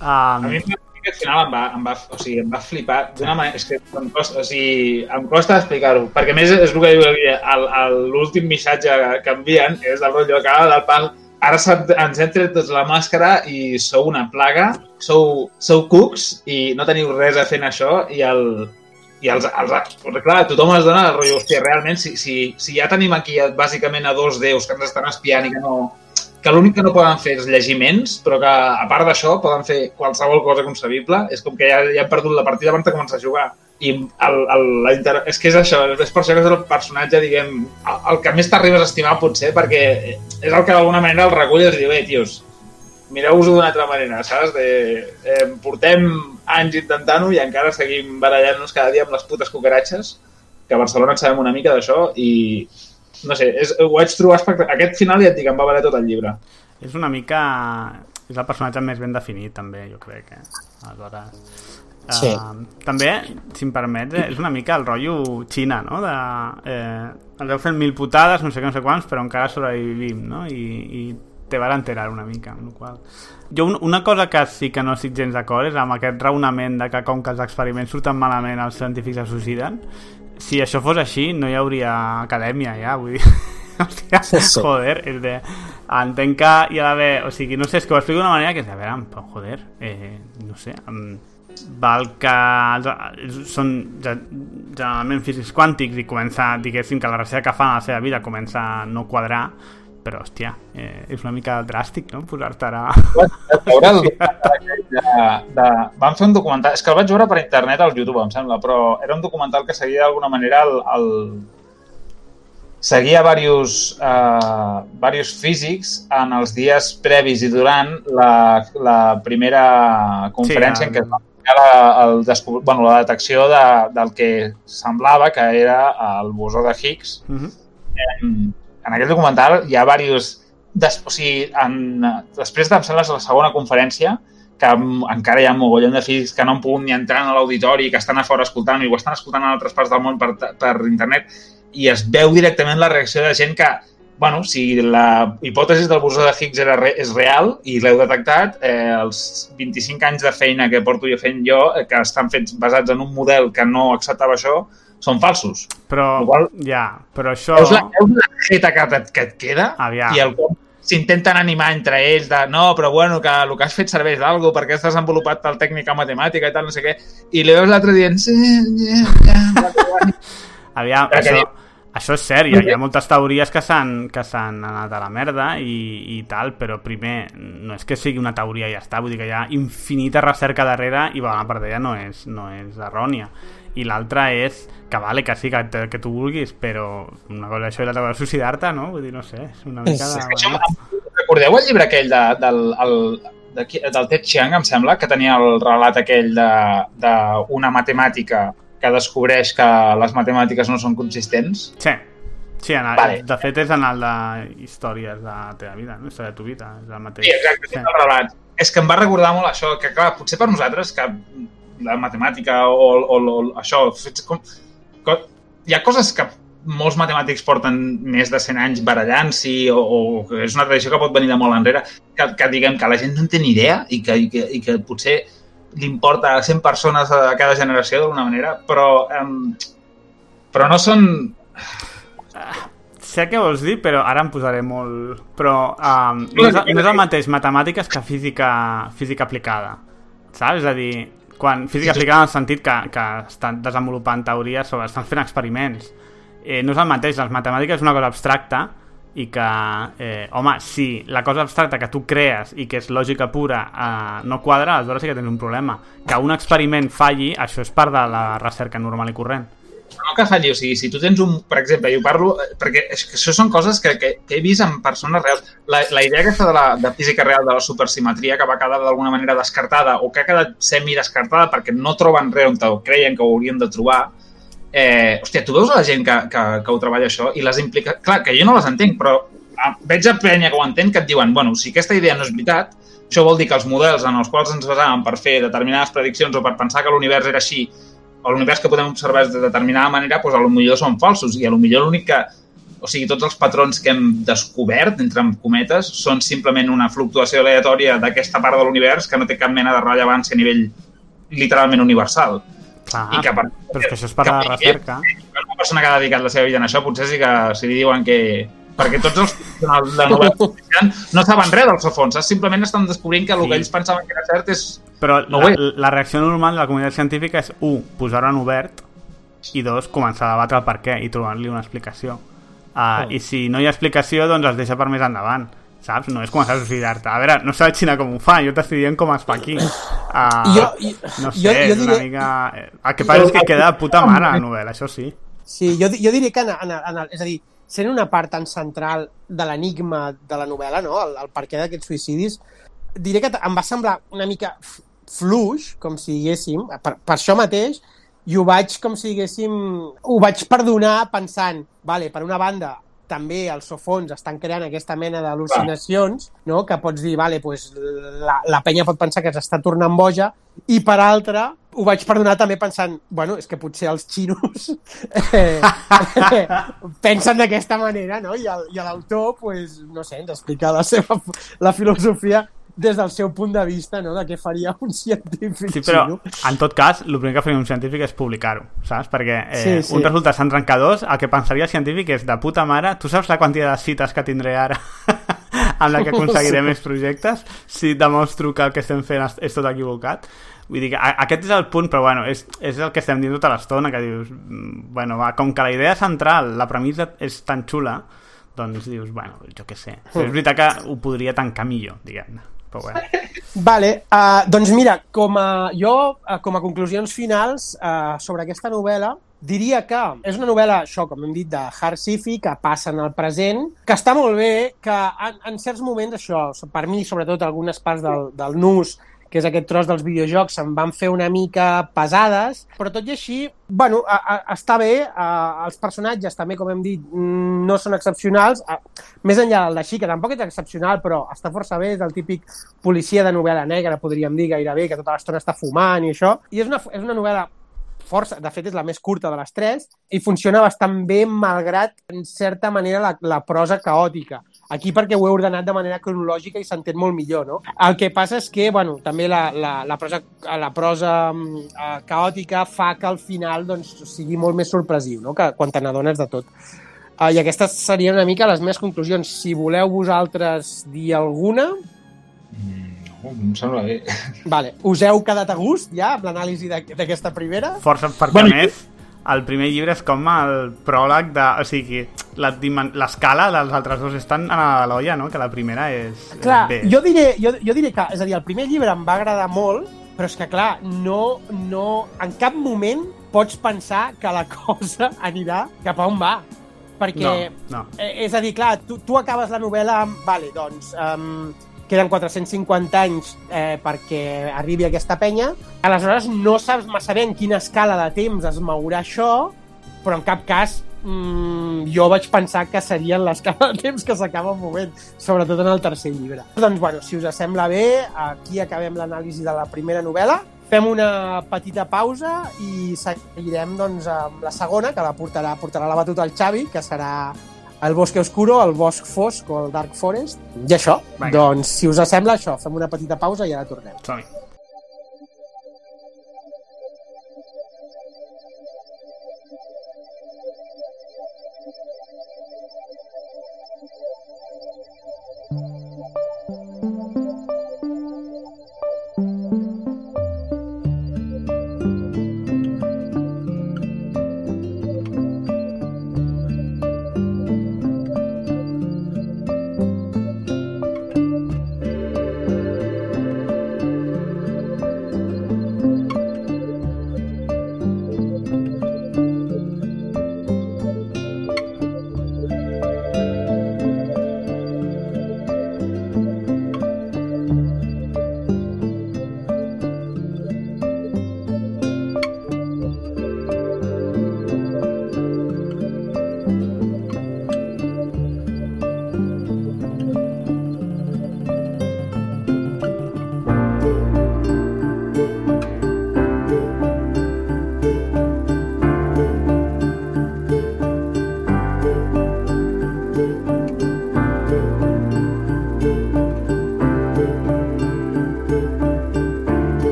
A um, mi al final em va, em va, o sigui, em va flipar d'una manera... És que em costa, o sigui, em costa explicar-ho, perquè a més és el que diu l'últim missatge que envien és el rotllo que del pal ara ens hem tret tots la màscara i sou una plaga, sou, sou cucs i no teniu res a fer en això i el, i els, els, clar, tothom es dona el rotllo, hòstia, realment, si, si, si ja tenim aquí bàsicament a dos déus que ens estan espiant i que no que l'únic que no poden fer és llegiments, però que a part d'això poden fer qualsevol cosa concebible, és com que ja, ja hem perdut la partida abans de començar a jugar. I el, el, la inter... és que és això, és per això que és el personatge, diguem, el, el que més t'arribes a estimar potser, perquè és el que d'alguna manera el recull i els diu, eh, tios, mireu-vos-ho d'una altra manera, saps? De, eh, portem anys intentant-ho i encara seguim barallant-nos cada dia amb les putes cucaratges, que a Barcelona en sabem una mica d'això i no sé, és, ho vaig trobar espectacular. Aquest final ja et dic, em va valer tot el llibre. És una mica... És el personatge més ben definit, també, jo crec. Eh? Aleshores... Sí. Uh, també, si em permets, eh, és una mica el rotllo Xina, no? De, eh, ens heu fet mil putades, no sé què, no sé quants, però encara sobrevivim, no? I, i te van enterar una mica, amb la qual jo un, una cosa que sí que no estic gens d'acord és amb aquest raonament de que com que els experiments surten malament els científics es suïciden si això fos així no hi hauria acadèmia ja, vull dir Hòstia, Sí. joder, és de... entenc que hi ha d'haver o sigui, no sé, és que ho explico d'una manera que és de, a veure, joder, eh, no sé um, val que són ge- generalment físics quàntics i comença, diguéssim, que la recerca que fan a la seva vida comença a no quadrar però, hòstia, eh, és una mica dràstic, no?, posar-te ara... Veure el de, de... Van fer un documental... És que el vaig veure per internet al YouTube, em sembla, però era un documental que seguia d'alguna manera el, el... seguia diversos, eh, diversos físics en els dies previs i durant la, la primera conferència Sí, en què es va fer la, el descobr... bueno, la detecció de, del que semblava que era el bosó de Higgs, Uh -huh. en, en aquell documental hi ha diversos... Des, o sigui, en, després de, la segona conferència, que encara hi ha mogollon de físics que no han pogut ni entrar en l'auditori, que estan a fora escoltant i ho estan escoltant en altres parts del món per, per internet, i es veu directament la reacció de gent que, bueno, si la hipòtesi del bosó de Higgs era re, és real i l'heu detectat, eh, els 25 anys de feina que porto jo fent jo, eh, que estan fets basats en un model que no acceptava això, són falsos. Però, Igual- ja, però això... Veus la, veus la jeta que, que et queda Aviam. i el com s'intenten animar entre ells de no, però bueno, que el que has fet serveix d'algú perquè has desenvolupat tal tècnica matemàtica i tal, no sé què, i li veus l'altre dient sí, ja, ja, Aviam, això, diu- això és cert, hi ha, hi ha moltes teories que s'han que s'han anat a la merda i, i tal, però primer, no és que sigui una teoria i ja està, vull dir que hi ha infinita recerca darrere i bona part d'ella no és, no és errònia. I l'altra és que vale, que sí, que, que tu vulguis, però una cosa això i l'altra cosa suïcidar-te, no? Vull dir, no sé, és una mica de... Això, recordeu el llibre aquell de, del, el, de, del Ted Chiang, em sembla, que tenia el relat aquell d'una matemàtica que descobreix que les matemàtiques no són consistents? Sí, sí en el, Vale. de fet és en el de històries de la teva vida, no? història de tu vida, és el mateix. Sí, exacte, sí. el relat. És que em va recordar molt això, que clar, potser per nosaltres, que la matemàtica o, o, o això, com, com, hi ha coses que molts matemàtics porten més de 100 anys barallant-s'hi o, o que és una tradició que pot venir de molt enrere, que, que diguem que la gent no en té ni idea i que, i que, i que potser li importa a 100 persones a cada generació d'alguna manera, però, um, però no són... Sé què vols dir, però ara em posaré molt... Però um, no, és, no és el mateix matemàtiques que física, física aplicada, saps? És a dir, quan física aplicada en el sentit que, que estan desenvolupant teories sobre... estan fent experiments. Eh, no és el mateix, les matemàtiques és una cosa abstracta i que, eh, home, si la cosa abstracta que tu crees i que és lògica pura eh, no quadra, aleshores sí que tens un problema. Que un experiment falli, això és part de la recerca normal i corrent. No que falli, o sigui, si tu tens un, per exemple, jo parlo, eh, perquè és que això són coses que, que, que he vist en persones reals. La, la idea aquesta de la de física real de la supersimetria que va quedar d'alguna manera descartada o que ha quedat semi-descartada perquè no troben res on creien que ho haurien de trobar, eh, hòstia, tu veus la gent que, que, que ho treballa això i les implica... Clar, que jo no les entenc, però ah, veig a penya que ho entén que et diuen, bueno, si aquesta idea no és veritat, això vol dir que els models en els quals ens basàvem per fer determinades prediccions o per pensar que l'univers era així l'univers que podem observar de determinada manera, doncs a lo millor són falsos i a lo millor l'únic que... O sigui, tots els patrons que hem descobert, entre cometes, són simplement una fluctuació aleatòria d'aquesta part de l'univers que no té cap mena de rellevància a nivell literalment universal. Clar, I que per, però és que això és per la recerca. una persona que ha dedicat la seva vida en això, potser sí que si li diuen que, perquè tots els professionals de novel·la no saben res del seu fons, saps? simplement estan descobrint que el Sí. que ells pensaven que era cert és... Però No la, és. la reacció normal de la comunitat científica és, un, posar-ho en obert, i dos, començar a debatre el per què i trobar-li una explicació. Uh, I si no hi ha explicació, doncs es deixa per més endavant, saps? No és començar a suïcidar-te. A veure, no sé la Xina com ho fa, jo t'estic dient com es fa aquí. Uh, Jo- jo- no sé, jo- jo és una diré- mica... eh, El que passa és que queda de puta mare la novel·la, això sí. Sí, jo, jo diria que, en, en, en, és a dir, sent una part tan central de l'enigma de la novel·la, no? el, el per què d'aquests suïcidis, diré que em va semblar una mica fluix, com si diguéssim, per, per això mateix, i ho vaig, com si diguéssim, ho vaig perdonar pensant, vale, per una banda, també els sofons estan creant aquesta mena d'al·lucinacions, no? que pots dir, vale, pues, la, la penya pot pensar que s'està tornant boja, i per altra, ho vaig perdonar també pensant, bueno, és que potser els xinos eh, eh, pensen d'aquesta manera, no? I l'autor, pues, no sé, ens explica la seva la filosofia des del seu punt de vista, no?, de què faria un científic Sí, però xino. en tot cas, el primer que faria un científic és publicar-ho, saps? Perquè eh, Sí, sí. un resultat tan trencadors, el que pensaria el científic és de puta mare, tu saps la quantitat de cites que tindré ara amb la que aconseguiré més projectes si demostro que el que estem fent és, és tot equivocat? Vull dir que aquest és el punt, però bueno, és, és el que estem dient tota l'estona, que dius, mm, bueno, va, com que la idea central, la premissa és tan xula, doncs dius, bueno, jo què sé. Però és veritat que ho podria tancar millor, diguem-ne. Però bueno. Vale, uh, doncs mira, com a, jo, uh, com a conclusions finals uh, sobre aquesta novel·la, diria que és una novel·la, això, com hem dit, de hard sci-fi, que passa en el present, que està molt bé, que en, en certs moments, això, per mi, sobretot algunes parts del, del nus, que és aquest tros dels videojocs, se'n van fer una mica pesades, però tot i així, bueno, a, a, està bé, a, els personatges també, com hem dit, no són excepcionals, a, més enllà del d'així, que tampoc és excepcional, però està força bé, és el típic policia de novel·la negra, podríem dir gairebé, que tota l'estona està fumant i això, i és una, és una novel·la força, de fet és la més curta de les tres, i funciona bastant bé malgrat, en certa manera, la, la prosa caòtica. Aquí perquè ho he ordenat de manera cronològica i s'entén molt millor, no? El que passa és que, bueno, també la, la, la prosa, la prosa mm, eh, caòtica fa que al final doncs, sigui molt més sorpresiu, no? Que quan te n'adones de tot. Uh, I aquestes serien una mica les meves conclusions. Si voleu vosaltres dir alguna, No, em sembla bé. vale. us heu quedat a gust ja amb l'anàlisi d'aqu- d'aquesta primera? Força, perquè Bueno, més, el primer llibre és com el pròleg de... O sigui, la l'escala dels altres dos estan a l'olla, no? Que la primera és... Clar, bé. jo diré, jo, jo diré que, és a dir, el primer llibre em va agradar molt, però és que, clar, no, no, en cap moment pots pensar que la cosa anirà cap a on va. Perquè, No, no. eh, és a dir, clar, tu, tu acabes la novel·la amb, vale, doncs, um, queden 450 anys eh, perquè arribi aquesta penya, aleshores no saps massa bé en quina escala de temps es mourà això, però en cap cas mm, jo vaig pensar que serien l'escala de temps que s'acaba movent, sobretot en el tercer llibre. Doncs, bueno, si us sembla bé, aquí acabem l'anàlisi de la primera novel·la. Fem una petita pausa i seguirem doncs, amb la segona, que la portarà, portarà la batuta el Xavi, que serà el Bosque Oscuro, el Bosc Fosc o el Dark Forest. I això, Vinga. doncs, si us sembla això, fem una petita pausa i ara tornem. Som-hi. Correcte.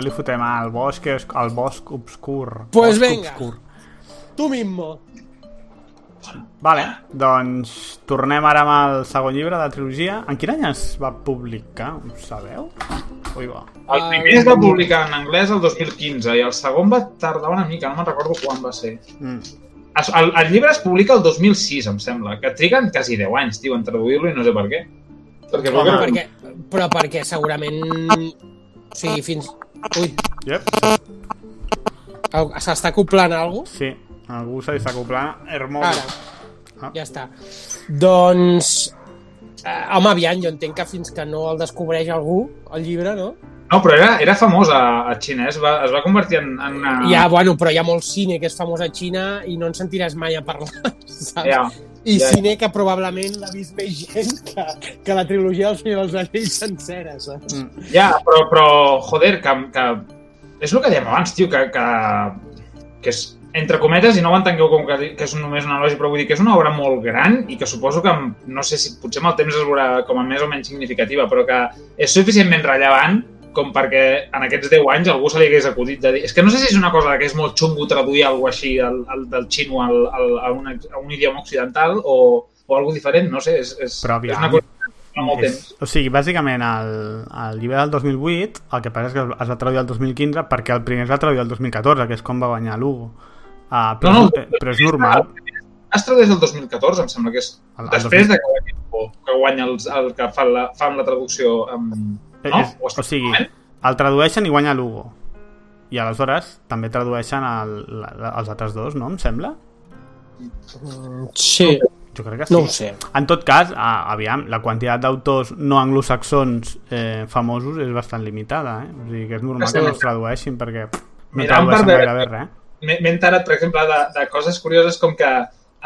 Li fotem al bosc, el bosc obscur. Pues bosc venga. Obscur. Tu mismo. Vale, doncs tornem ara amb el segon llibre de la trilogia. En quin any es va publicar? Ho sabeu? Ui, va. El primer es va publicar en anglès el 2015 i el segon va tardar una mica, no me'n recordo quan va ser. Mm. El, el llibre es publica el 2006, em sembla, que triguen quasi 10 anys, tio, en traduir-lo i no sé per què. Perquè, Home, perquè, però perquè segurament... O sigui, fins... Ui, Yep, au- s'està acoplant cosa? sí. Algú se li està acoplant. Hermoso. Ara, Ah. ja està. Doncs... Eh, home, aviam, jo entenc que fins que no el descobreix algú, el llibre, no? No, però era, era famós a, a Xina, eh? es va, es va convertir en, en una... Ja, bueno, però hi ha molt cine que és famós a Xina i no en sentiràs mai a parlar, saps? Ja. I ja. cine que probablement l'ha vist més gent que, que la trilogia del Senyor dels Anells sencera, saps? Mm. Ja, però, però joder, que, que... És el que dèiem abans, tio, que, que, que és, entre cometes, i no ho entengueu com que, que és només una elogi, però vull dir que és una obra molt gran i que suposo que, no sé si potser amb el temps es veurà com a més o menys significativa, però que és suficientment rellevant com perquè en aquests 10 anys algú se li hagués acudit de dir... És que no sé si és una cosa que és molt xungo traduir alguna així al, al, del xino al, al, a, un, a un idioma occidental o, o algo diferent, no sé, és, és, Però és aviam. una cosa que molt És, temps. o sigui, bàsicament, el, el llibre del 2008, el que passa és que es va traduir el 2015 perquè el primer es va traduir el 2014, que és com va guanyar l'Hugo. Uh, però, No, no, és- però és normal. Es tradueix el 2014, em sembla que és El- el després 2000. de que guanyi, que guanya els, el que fa la, fan la traducció amb... No? És, o sigui, el tradueixen i guanya l'Hugo. I aleshores també tradueixen el, la, la, els altres dos, no? Em sembla? Sí, Jo crec que sí. no ho sé. En tot cas, a, aviam, la quantitat d'autors no anglosaxons eh, famosos és bastant limitada, eh? O sigui que és normal Sí. que no es tradueixin perquè pff, no Mira, en tradueixen de- gairebé res. M'he enterat, per exemple, de, de coses curioses com que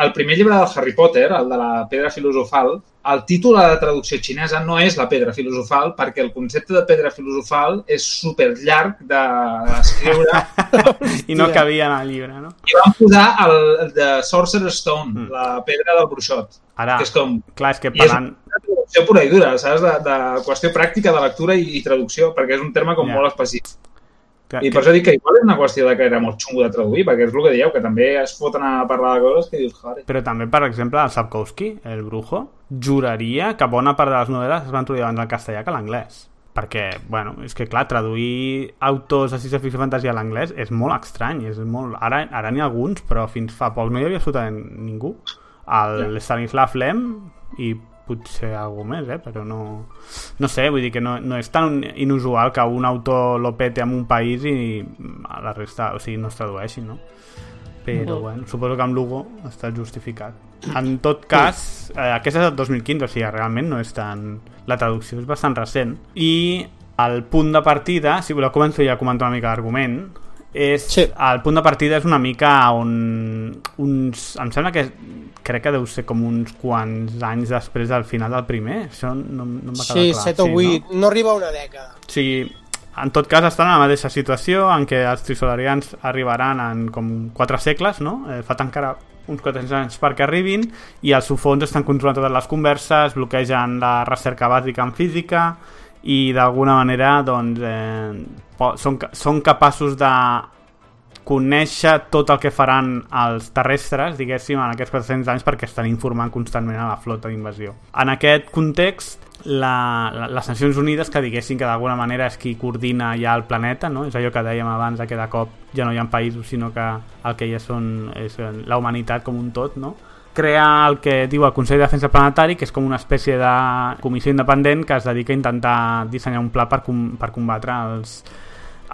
el primer llibre del Harry Potter, el de la pedra filosofal, el títol a la traducció xinesa no és la pedra filosofal perquè el concepte de pedra filosofal és super llarg d'escriure I no cabia en el llibre, no? i van posar el, el de Sorcerer's Stone, Mm. la pedra del bruixot, Ara, que és com clar, és que I és parlant... una traducció pura i dura, saps? De, de qüestió pràctica de lectura i, i traducció, perquè és un terme com Ja. molt específic. Que, I que, per això dic que igual és una qüestió de que era molt xungo de traduir, perquè és el que dieu, que també es foten a parlar de coses que dius, joder. Però també, per exemple, el Sapkowski, el Brujo, juraria que bona part de les novel·les es van traduir abans al castellà que a l'anglès. Perquè, bueno, és que clar, traduir autors de ciència-ficció i fantasia a l'anglès és molt estrany, és molt... Ara, ara n'hi ha alguns, però fins fa poc no hi havia absolutament ningú. El Stanislav Lem i potser algú més, eh? però no... No sé, vull dir que no, no és tan inusual que un autor lo pete en un país i a la resta, o sigui, no es tradueixi, no? però bueno, suposo que amb Lugo està justificat. En tot cas, eh, aquest és el 2015, o sigui, realment no és tan... La traducció és bastant recent. I el punt de partida, si voleu començo ja a comentar una mica l'argument, és... Sí. El punt de partida és una mica on... Uns, em sembla que crec que deu ser com uns quants anys després del final del primer. Això no, no em va quedar Sí, clar. 7 o no? 8, no? arriba a una dècada. Sigui, en tot cas estan en la mateixa situació en què els trisolarians arribaran en com 4 segles, no? Eh, fa encara uns 400 anys perquè arribin i els sufons estan controlant totes les converses, bloquegen la recerca bàsica en física i d'alguna manera doncs, eh, són, són capaços de conèixer tot el que faran els terrestres, diguéssim, en aquests 400 anys perquè estan informant constantment a la flota d'invasió. En aquest context, la, la, les Nacions Unides, que diguessin que d'alguna manera és qui coordina ja el planeta, no? és allò que dèiem abans, que de cop ja no hi ha països, sinó que el que ja són és la humanitat com un tot, no? Crea el que diu el Consell de Defensa Planetari, que és com una espècie de comissió independent que es dedica a intentar dissenyar un pla per, com, per combatre els,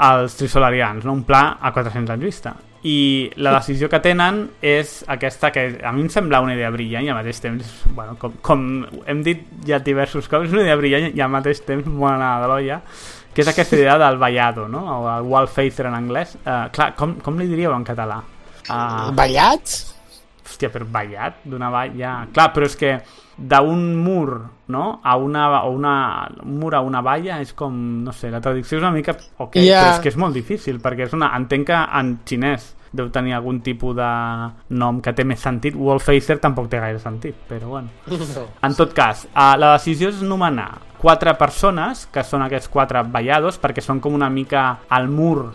els trisolarians, no? un pla a 400 anys vista. I la decisió que tenen és aquesta que a mi em sembla una idea brillant i al mateix temps, bueno, com, com hem dit ja diversos cops, és una idea brillant i al mateix temps molt anada de l'olla, que és aquesta idea del vallado, no? o el wallfacer en anglès. Uh, clar, com, com li diríeu en català? Uh, Ballat? Hòstia, però ballat d'una vall ja... Clar, però és que d'un mur, no? A una, a una, un mur a una valla és com, no sé, la traducció és una mica... Ok, Ja. però és que és molt difícil, perquè és una... Entenc que en xinès deu tenir algun tipus de nom que té més sentit. Wallfacer tampoc té gaire sentit, però bueno. No. En tot cas, uh, la decisió és nomenar quatre persones, que són aquests quatre vallados, perquè són com una mica al mur,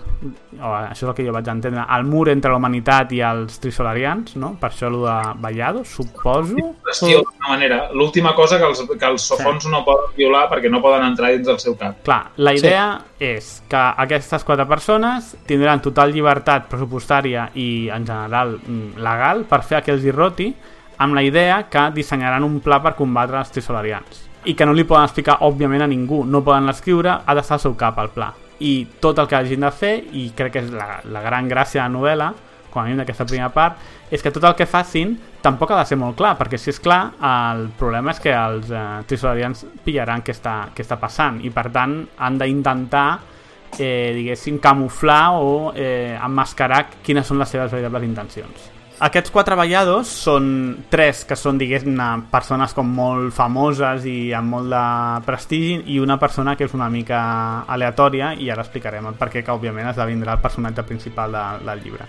o això és el que jo vaig entendre, al mur entre la humanitat i els trisolarians, no? Per això el de vallados, suposo. Qüestió, d'alguna manera. L'última cosa que els, que els sofons no poden violar perquè no poden entrar dins del seu cap. Clar, la idea sí. és que aquestes quatre persones tindran total llibertat pressupostària i, en general, mm, legal per fer aquell zirroti amb la idea que dissenyaran un pla per combatre els trisolarians i que no li poden explicar, òbviament, a ningú. No poden escriure, ha d'estar al seu cap, el pla. I tot el que hagin de fer, i crec que és la, la gran gràcia de la novel·la, com a mínim d'aquesta primera part, és que tot el que facin tampoc ha de ser molt clar, perquè si és clar, el problema és que els eh, trisolarians pillaran què està, què està passant, i per tant han d'intentar eh, diguéssim, camuflar o eh, emmascarar quines són les seves veritables intencions. Aquests quatre ballados són tres que són, diguem-ne, persones com molt famoses i amb molt de prestigi i una persona que és una mica aleatòria i ara explicarem el perquè que òbviament esdevindrà el personatge principal de, del llibre.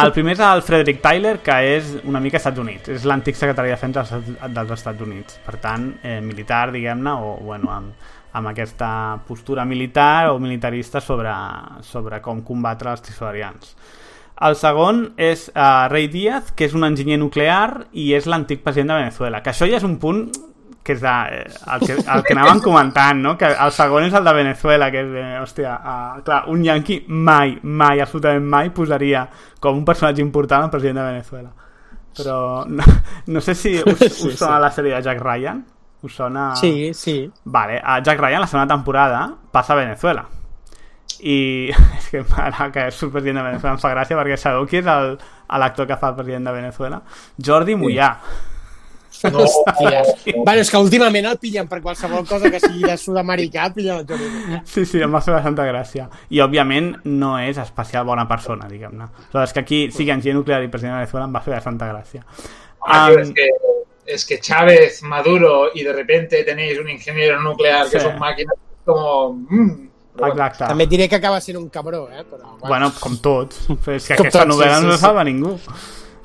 El primer és el Frederick Tyler, que és una mica Estats Units. És l'antic secretari de defensa dels Estats Units. Per tant, eh, militar, diguem-ne, o bueno, amb, amb aquesta postura militar o militarista sobre, sobre com combatre els trisolarians. El segon és uh, Rey Díaz, que és un enginyer nuclear i és l'antic president de Venezuela. Que això ja és un punt que és de, eh, el, que, el que anàvem comentant, no? que el segon és el de Venezuela, que és, eh, hòstia, uh, clar, un yanqui mai, mai, absolutament mai posaria com un personatge important al president de Venezuela. Però no, no sé si us, us sí, sona sí. la sèrie de Jack Ryan. Us sona... Sí, sí. Vale, a Jack Ryan la segona temporada passa a Venezuela i és que ara que és el president de Venezuela em fa gràcia perquè sabeu qui és l'actor que fa el president de Venezuela? Jordi Mollà no. Hòstia. bueno, és que últimament el pillen per qualsevol cosa que sigui de sud-americà, pillen el Jordi Mollà. Sí, sí, em va fer bastanta gràcia. I, òbviament, no és especial bona persona, diguem-ne. És que aquí sigui enginyer nuclear i president de Venezuela em va fer bastanta gràcia. Ah, um, és que es que Chávez, Maduro y de repente tenéis un ingeniero nuclear que sí. son máquinas como... Mmm, Exacte. També diré que acaba sent un cabró, eh? Però, bueno. bueno, com tots. És que com aquesta tots, novel·la sí, no sí, salva sí. ningú.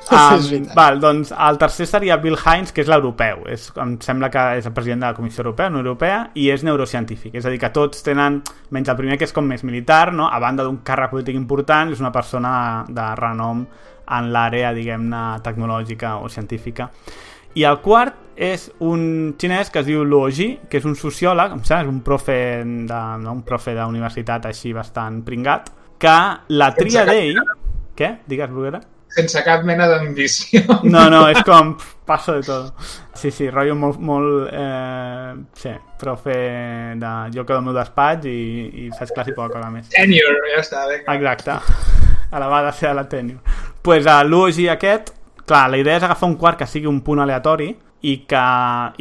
Um, val, doncs el tercer seria Bill Hines, que és l'europeu. Em sembla que és el president de la Comissió Europea, no europea, i és neurocientífic. És a dir, que tots tenen, menys el primer que és com més militar, no? a banda d'un càrrec polític important, és una persona de renom en l'àrea, diguem-ne, tecnològica o científica. I el quart és un xinès que es diu Luo Ji, que és un sociòleg, em sembla, és un profe de, un profe d'universitat així bastant pringat, que la tria d'ell... Què? Digues, Bruguera? Sense cap mena d'ambició. No, no, és com passo de tot. Sí, sí, rotllo molt, molt eh, sí, profe de... Jo quedo al meu despatx i, i faig classe i poca cosa més. Tenure, ja està, vinga. Exacte. A la va de ser a la tenure. Doncs pues, a Luo Ji aquest clar, la idea és agafar un quart que sigui un punt aleatori i que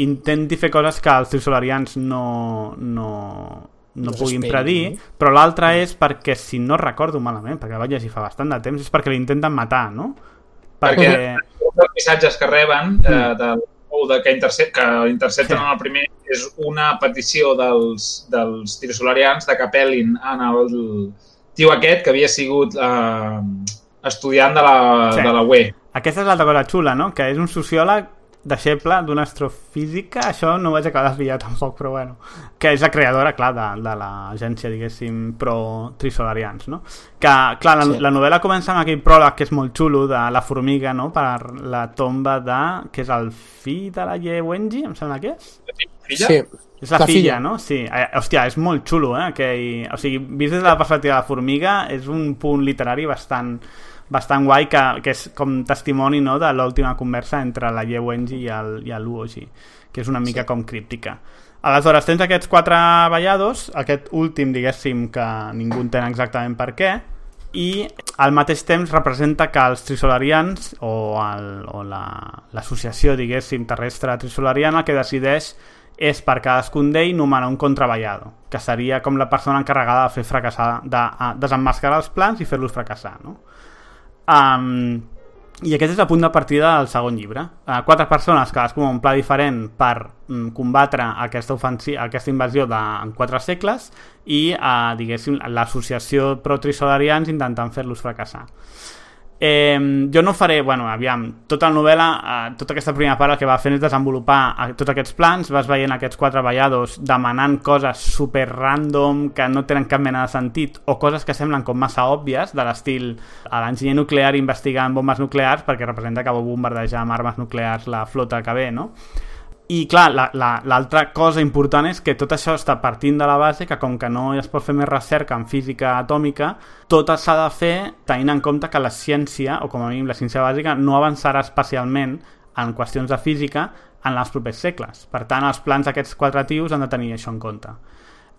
intenti fer coses que els trisolarians no, no, no, no puguin predir, però l'altre és perquè, si no recordo malament, perquè vaig llegir fa bastant de temps, és perquè l'intenten matar, no? Perquè, perquè els missatges que reben eh, mm. de, de, que, intercep, que intercepten sí. en el primer és una petició dels, dels trisolarians de que apel·lin en el tio aquest que havia sigut eh, estudiant de la, sí. de la UE aquesta és l'altra cosa xula, no? Que és un sociòleg deixeble d'una astrofísica, això no ho vaig acabar d'esvillar tampoc, però bueno, que és la creadora, clar, de, de l'agència, diguéssim, pro-trisolarians, no? Que, clar, la, sí. la novel·la comença amb aquell pròleg que és molt xulo, de la formiga, no?, per la tomba de... que és el fill de la Ye Wenji, em sembla que és? Filla? Sí. És la, la filla, filla, no? Sí. Eh, hòstia, és molt xulo, eh? Aquell... O sigui, vist des de la perspectiva de la formiga, és un punt literari bastant bastant guai que, que és com testimoni no, de l'última conversa entre la Ye Wenji i el, i el Luoji que és una mica sí. com críptica aleshores tens aquests quatre ballados aquest últim diguéssim que ningú entén exactament per què i al mateix temps representa que els trisolarians o, l'associació la, diguéssim terrestre trisolariana el que decideix és per cadascun d'ell nomenar un contraballado, que seria com la persona encarregada de fer fracassar, de, de desenmascarar els plans i fer-los fracassar, no? Um, I aquest és el punt de partida del segon llibre. Uh, quatre persones, cadascú amb un pla diferent per um, combatre aquesta, aquesta invasió de, en quatre segles i, uh, diguéssim, l'associació pro-trisolarians intentant fer-los fracassar. Eh, jo no faré, bueno, aviam, tota la novel·la, eh, tota aquesta primera part el que va fent és desenvolupar eh, tots aquests plans, vas veient aquests quatre ballados demanant coses super random que no tenen cap mena de sentit o coses que semblen com massa òbvies, de l'estil a l'enginyer nuclear investigant bombes nuclears perquè representa que vol bombardejar amb armes nuclears la flota que ve, no? I clar, l'altra la, la, cosa important és que tot això està partint de la base que com que no es pot fer més recerca en física atòmica, tot s'ha de fer tenint en compte que la ciència, o com a mínim la ciència bàsica, no avançarà especialment en qüestions de física en els propers segles. Per tant, els plans d'aquests quatre tios han de tenir això en compte.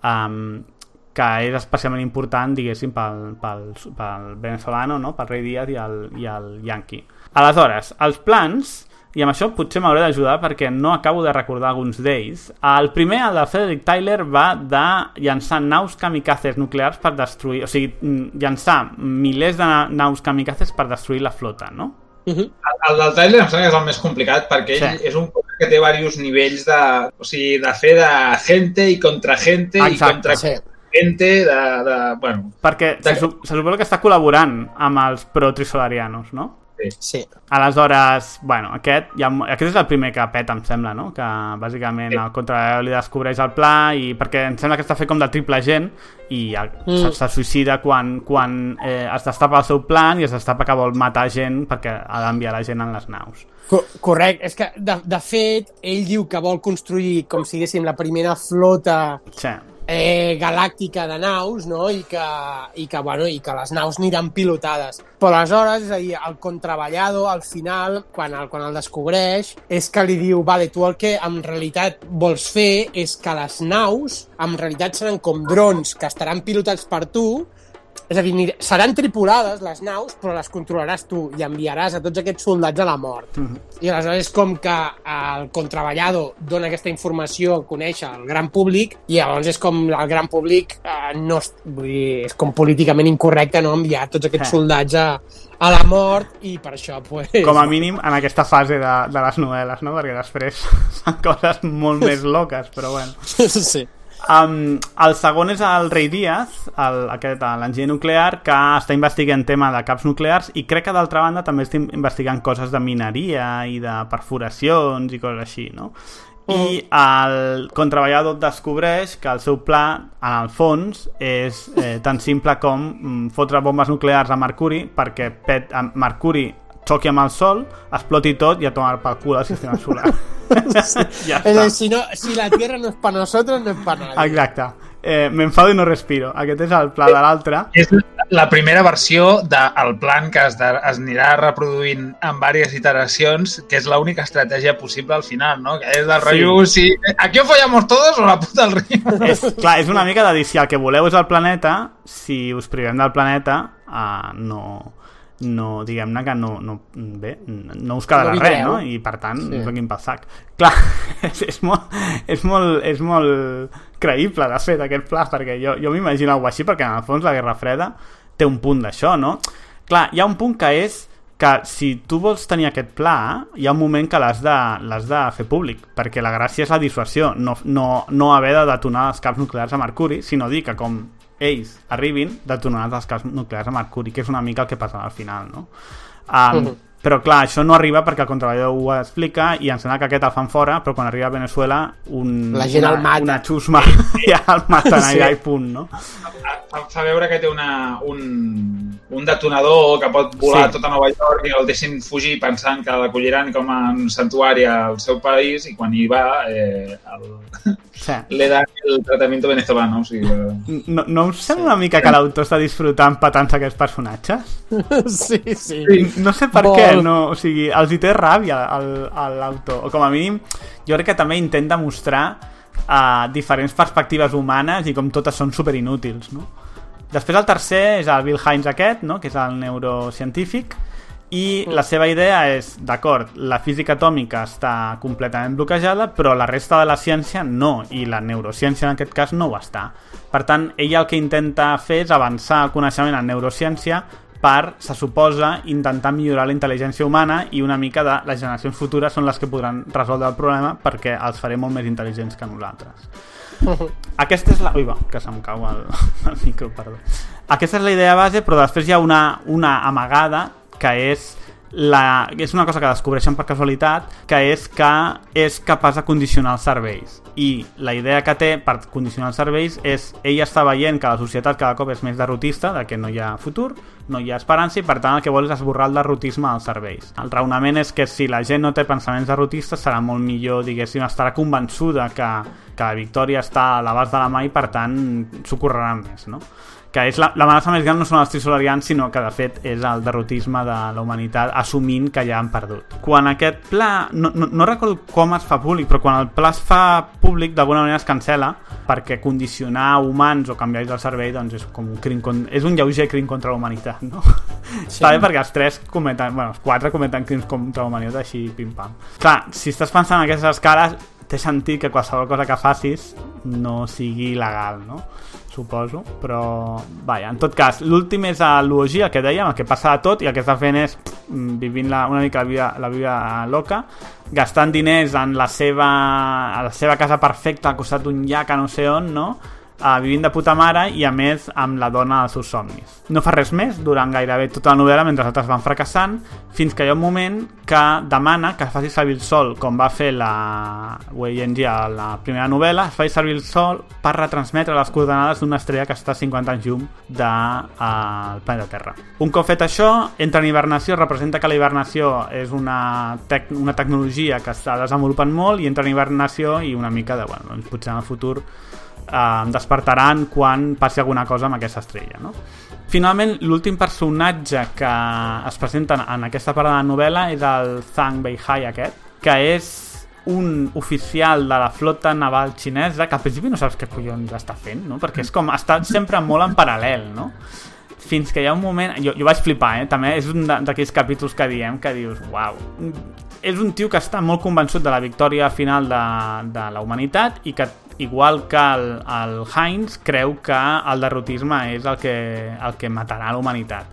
Um, que és especialment important, diguéssim, pel, pel, pel venezolano, no? pel rei Díaz i el, i el Yankee. Aleshores, els plans i amb això potser m'hauré d'ajudar perquè no acabo de recordar alguns d'ells. El primer, el de Frederick Tyler, va de llançar naus kamikazes nuclears per destruir... O sigui, mm, llançar milers de naus kamikazes per destruir la flota, no? Uh -huh. el, el del Tyler em sembla que és el més complicat perquè ell sí. és un que té diversos nivells de, o sigui, de fer de gente i contra gente Exacte, i contra sí. gente de, de, bueno, perquè de... se, se suposa que està col·laborant amb els pro-trisolarianos, no? Sí. sí. Aleshores, bueno, aquest, ja, aquest és el primer que peta, em sembla, no? Que bàsicament sí. el contraveu li descobreix el pla i perquè em sembla que està fet com de triple gent i mm. se, se suïcida quan, quan eh, es destapa el seu plan i es destapa que vol matar gent perquè ha d'enviar la gent en les naus. Correcte, és que de, de fet ell diu que vol construir com si diguéssim la primera flota sí eh, galàctica de naus, no? I que, i, que, bueno, i que les naus aniran pilotades. Però aleshores, és a dir, el contraballado, al final, quan el, quan el descobreix, és que li diu, vale, tu el que en realitat vols fer és que les naus, en realitat seran com drons que estaran pilotats per tu, és a dir, seran tripulades les naus, però les controlaràs tu i enviaràs a tots aquests soldats a la mort. Mm -hmm. I aleshores és com que el contraballado dona aquesta informació a conèixer al gran públic i llavors és com el gran públic eh, no, vull dir, és com políticament incorrecte no enviar tots aquests eh. soldats a, a la mort i per això pues, com a mínim en aquesta fase de, de les novel·les no? perquè després són coses molt més loques però bueno sí Um, el segon és el Rei Díaz, l'enginyer nuclear, que està investigant tema de caps nuclears i crec que d'altra banda també està investigant coses de mineria i de perforacions i coses així, no? Mm. I el contraballador descobreix que el seu pla, en el fons, és eh, tan simple com mm, fotre bombes nuclears a Mercuri perquè Pet, a Mercuri xoqui amb el sol, exploti tot i a tomar pel cul al sistema solar. sí. ja està. Si, no, si la Tierra no és per nosaltres, no és per nadie. Exacte. Eh, M'enfado i no respiro. Aquest és el pla de l'altre. És la primera versió del plan que es, de, es anirà reproduint en diverses iteracions, que és l'única estratègia possible al final, no? Que és del sí. rotllo, si aquí ho follamos todos o la puta del riu. És, clar, és una mica de dir, si el que voleu és el planeta, si us privem del planeta, uh, no no, diguem-ne que no, no, bé, no us quedarà no res, no? I per tant, sí. us venguin pel sac. Clar, és, és, molt, és, molt, és molt creïble, de fet, aquest pla, perquè jo, jo m'imagino alguna així, perquè en el fons la Guerra Freda té un punt d'això, no? Clar, hi ha un punt que és que si tu vols tenir aquest pla, hi ha un moment que l'has de, de fer públic, perquè la gràcia és la dissuasió, no, no, no haver de detonar els caps nuclears a Mercuri, sinó dir que com ells arribin detonats els casos nuclears a Mercuri, que és una mica el que passa al final, no? Um, uh -huh. Però clar, això no arriba perquè el contraballador ho explica i em sembla que aquest el fan fora, però quan arriba a Venezuela un, la gent una, el mata. una xusma ja el maten sí. allà i punt, no? Fa veure que té una, un, un detonador que pot volar sí. tota Nova York i el deixin fugir pensant que l'acolliran com a un santuari al seu país i quan hi va eh, el, sí. le dan el tractament venezolano. O sigui, eh... no, no us sembla sí. una mica que l'autor està disfrutant patant aquests personatges? sí, sí. No sé per Vol. què, no, o sigui, els hi té ràbia a l'autor, o com a mínim jo crec que també intenta mostrar uh, diferents perspectives humanes i com totes són super inútils, no? Després el tercer és el Bill Hines aquest, no? que és el neurocientífic, i la seva idea és, d'acord, la física atòmica està completament bloquejada, però la resta de la ciència no, i la neurociència en aquest cas no ho està. Per tant, ella el que intenta fer és avançar el coneixement en neurociència per, se suposa, intentar millorar la intel·ligència humana i una mica de les generacions futures són les que podran resoldre el problema perquè els faré molt més intel·ligents que nosaltres. Aquesta és la... Ui, va, que se'm cau el, el micro, perdó. Aquesta és la idea base, però després hi ha una, una amagada que és la, és una cosa que descobreixen per casualitat, que és que és capaç de condicionar els serveis. I la idea que té per condicionar els serveis és ell està veient que la societat cada cop és més derrotista, de que no hi ha futur, no hi ha esperança i per tant el que vol és esborrar el derrotisme dels serveis. El raonament és que si la gent no té pensaments derrotistes serà molt millor, diguéssim, estarà convençuda que, que la victòria està a l'abast de la mà i per tant s'ho més, no? Que és la, l'amenaça més gran no són els trisolarians, sinó que de fet és el derrotisme de la humanitat assumint que ja han perdut. Quan aquest pla, no, no, no recordo com es fa públic, però quan el pla es fa públic d'alguna manera es cancela perquè condicionar humans o canviar el servei doncs és com un crim con... és un lleuger crim contra la humanitat, no? Sí. Està bé perquè els tres cometen, bueno, els quatre cometen crims contra la humanitat així pim-pam. Clar, si estàs pensant en aquestes escales té sentit que qualsevol cosa que facis no sigui legal, no? Suposo, però vaja, en tot cas, l'últim és a l'UOG, el que dèiem, el que passa de tot i el que està fent és mm, vivint la, una mica la vida, la vida loca, gastant diners en la seva, a la seva casa perfecta al costat d'un llac a no sé on, no? Uh, vivint de puta mare i a més amb la dona dels seus somnis. No fa res més durant gairebé tota la novel·la mentre altres van fracassant fins que hi ha un moment que demana que faci servir el sol com va fer la Wei Yenji a la primera novel·la, es faci servir el sol per retransmetre les coordenades d'una estrella que està a 50 anys llum del de, uh, planeta Terra. Un cop fet això, entra en hibernació, representa que la hibernació és una, tec una tecnologia que està desenvolupant molt i entra en hibernació i una mica de, bueno, doncs potser en el futur eh, despertaran quan passi alguna cosa amb aquesta estrella. No? Finalment, l'últim personatge que es presenta en aquesta part de la novel·la és el Zhang Beihai aquest, que és un oficial de la flota naval xinesa que al principi no saps què collons està fent, no? perquè és com, està sempre molt en paral·lel, no? fins que hi ha un moment... Jo, jo vaig flipar, eh? També és un d'aquells capítols que diem que dius, uau, és un tio que està molt convençut de la victòria final de, de la humanitat i que igual que el, el Heinz, creu que el derrotisme és el que, el que matarà la humanitat.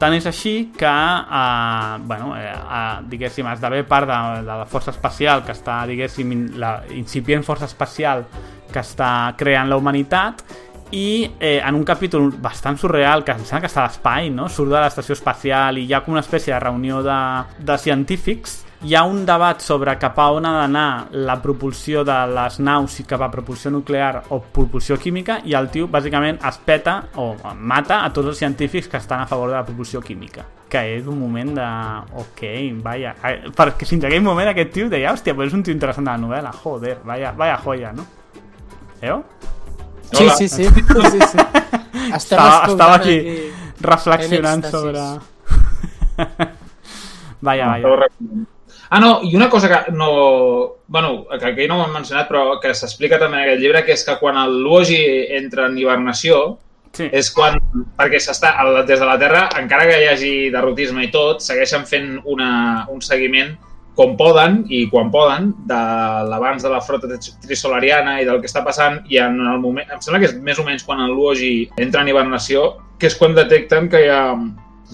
Tant és així que, eh, bueno, eh, eh, diguéssim, esdevé part de, de la força espacial que està, diguéssim, la incipient força espacial que està creant la humanitat i eh, en un capítol bastant surreal que em sembla que està a l'espai, no? surt de l'estació espacial i hi ha com una espècie de reunió de, de científics hi ha un debat sobre cap a on ha d'anar la propulsió de les naus i cap a propulsió nuclear o propulsió química i el tio bàsicament es peta o mata a tots els científics que estan a favor de la propulsió química que és un moment de... ok, vaya perquè fins aquell moment aquest tio deia hòstia, però és un tio interessant de la novel·la joder, vaya, vaya joia, no? Eo? Sí, sí, sí, sí, sí. Estava, estava aquí, aquí reflexionant sobre... vaya, vaya. Ah, no, i una cosa que no... bueno, que aquí no ho hem mencionat, però que s'explica també en aquest llibre, que és que quan el Luogi entra en hibernació, sí. és quan... Perquè s'està... Des de la Terra, encara que hi hagi derrotisme i tot, segueixen fent una, un seguiment com poden i quan poden de l'abans de la frota trisolariana i del que està passant i en el moment... Em sembla que és més o menys quan el Luogi entra en hibernació, que és quan detecten que hi ha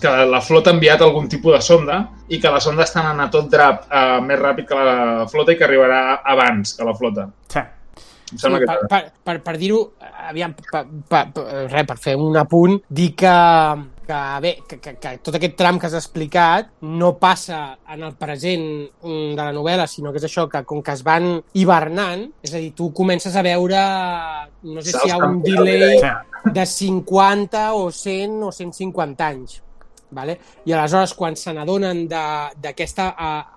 que la flota ha enviat algun tipus de sonda i que la sonda està anant a tot drap uh, més ràpid que la flota i que arribarà abans que la flota. Sí. Em sí, que... per, per, per, per dir-ho, aviam, per, per, per, res, per fer un apunt, dir que, que, bé, que, que, que tot aquest tram que has explicat no passa en el present mm, de la novel·la, sinó que és això, que com que es van hivernant, és a dir, tu comences a veure, no sé si hi ha un delay de 50 o 100 o 150 anys Vale? I aleshores, quan se n'adonen d'aquesta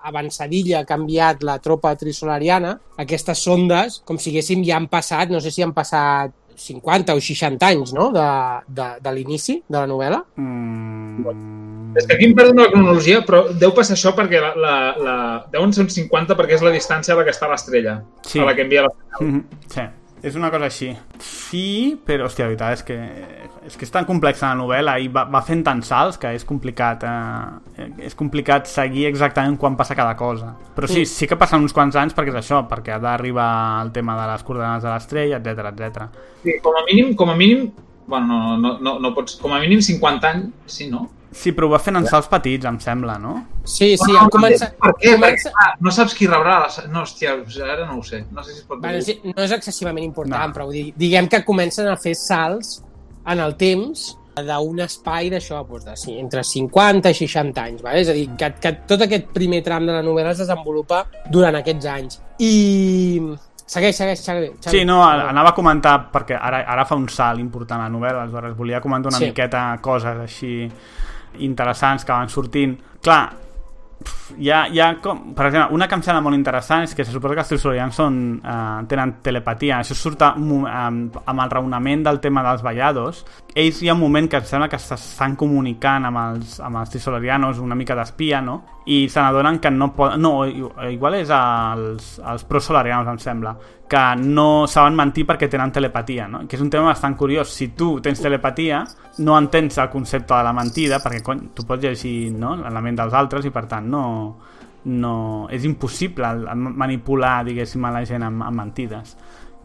avançadilla que ha enviat la tropa trisolariana, aquestes sondes, com si haguéssim ja han passat, no sé si han passat 50 o 60 anys, no?, de, de, de l'inici de la novel·la. Mm. És que aquí em perdo la cronologia, però deu passar això perquè la, la, la... deuen ser uns 50 perquè és la distància a la que està l'estrella, sí. a la que envia l'estrella. Mm -hmm. Sí. És una cosa així. Sí, però, hòstia, la veritat és que, és que és tan complexa la novel·la i va, va fent tants salts que és complicat eh, és complicat seguir exactament quan passa cada cosa. Però sí, sí que passen uns quants anys perquè és això, perquè ha d'arribar el tema de les coordenades de l'estrella, etc etc. Sí, com a mínim, com a mínim, bueno, no, no, no, no pots, com a mínim 50 anys, sí, no? Sí, però ho va fent en salts petits, em sembla, no? Sí, sí, no, comença... Per què? Comença... Perquè, ah, no saps qui rebrà la... No, hòstia, ara no ho sé. No sé si es pot bueno, sí, no és excessivament important, no. però diguem que comencen a fer salts en el temps d'un espai d'això, doncs de, entre 50 i 60 anys, vale? és a dir, que, que tot aquest primer tram de la novel·la es desenvolupa durant aquests anys. I... Segueix, segueix, Xavi. Xavi. Sí, no, anava a comentar, perquè ara, ara fa un salt important a la novel·la, aleshores volia comentar una sí. miqueta coses així interessants que van sortint. Clar, hi ha, hi ha com, per exemple, una que em sembla molt interessant és que se suposa que els trisorians són, eh, tenen telepatia. Això surt a, un mo- amb, amb el raonament del tema dels ballados. Ells hi ha un moment que em sembla que s'estan comunicant amb els, amb els trisolarianos una mica d'espia, no? I se n'adonen que no poden... No, igual és als, als prosolarianos, em sembla, que no saben mentir perquè tenen telepatia, no? Que és un tema bastant curiós. Si tu tens telepatia, no entens el concepte de la mentida, perquè cony, tu pots llegir no? la ment dels altres i per tant no, no, és impossible manipular, diguéssim, a la gent amb, amb mentides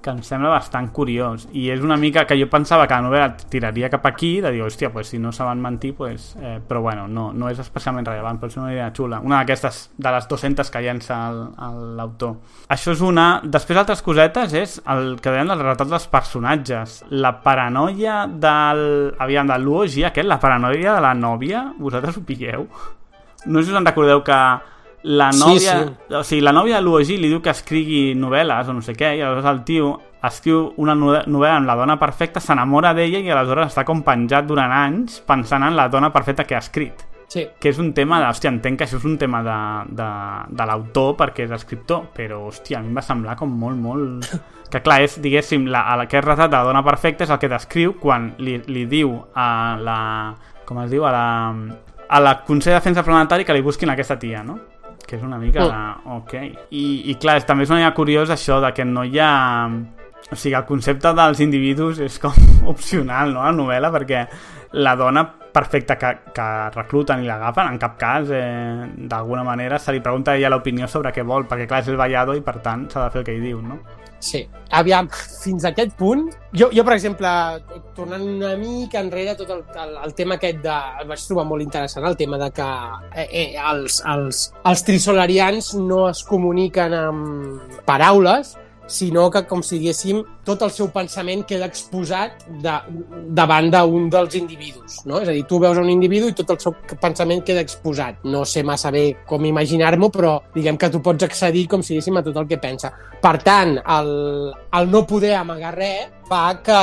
que em sembla bastant curiós. I és una mica que jo pensava que la novel·la tiraria cap aquí, de dir, hòstia, pues, si no saben mentir pues, eh, però bueno, no, no és especialment rellevant, però és una idea xula una d'aquestes, de les 200 que llença l'autor. Això és una, després altres cosetes és el que deien del retrat dels personatges. La paranoia del aviam, de l'UOG aquest, la paranoia de la nòvia, vosaltres ho pilleu? no sé si us en recordeu que la Sí, nòvia, sí. o sigui, la nòvia de l'UOG li diu que escrigui novel·les o no sé què, i aleshores el tio escriu una no- novel·la amb la dona perfecta, s'enamora d'ella i aleshores està com penjat durant anys pensant en la dona perfecta que ha escrit Sí. que és un tema de... Hòstia, entenc que això és un tema de, de, de l'autor perquè és escriptor, però, hòstia, a mi em va semblar com molt, molt... Que clar, és, diguéssim, la, a aquest retrat de la dona perfecta és el que descriu quan li, li diu a la... Com es diu? A la, a la Consell de Defensa Planetari que li busquin aquesta tia, no? Que és una mica de... Ok. I, i clar, també és una mica curiós això de que no hi ha... O sigui, el concepte dels individus és com opcional, no?, a la novel·la, perquè la dona perfecta que, que recluten i l'agafen, en cap cas, eh, d'alguna manera, se li pregunta a ella l'opinió sobre què vol, perquè clar, és el ballado i per tant s'ha de fer el que ell diu, no? Sí. Aviam, fins a aquest punt... Jo, jo per exemple, tornant una mica enrere tot el, el, el tema aquest de... El vaig trobar molt interessant, el tema de que eh, eh, els, els, els trisolarians no es comuniquen amb paraules, sinó que, com si diguéssim, tot el seu pensament queda exposat de, davant d'un dels individus, no? És a dir, tu veus un individu i tot el seu pensament queda exposat. No sé massa bé com imaginar-m'ho, però diguem que tu pots accedir, com si diguéssim, a tot el que pensa. Per tant, el, el no poder amagar res fa que,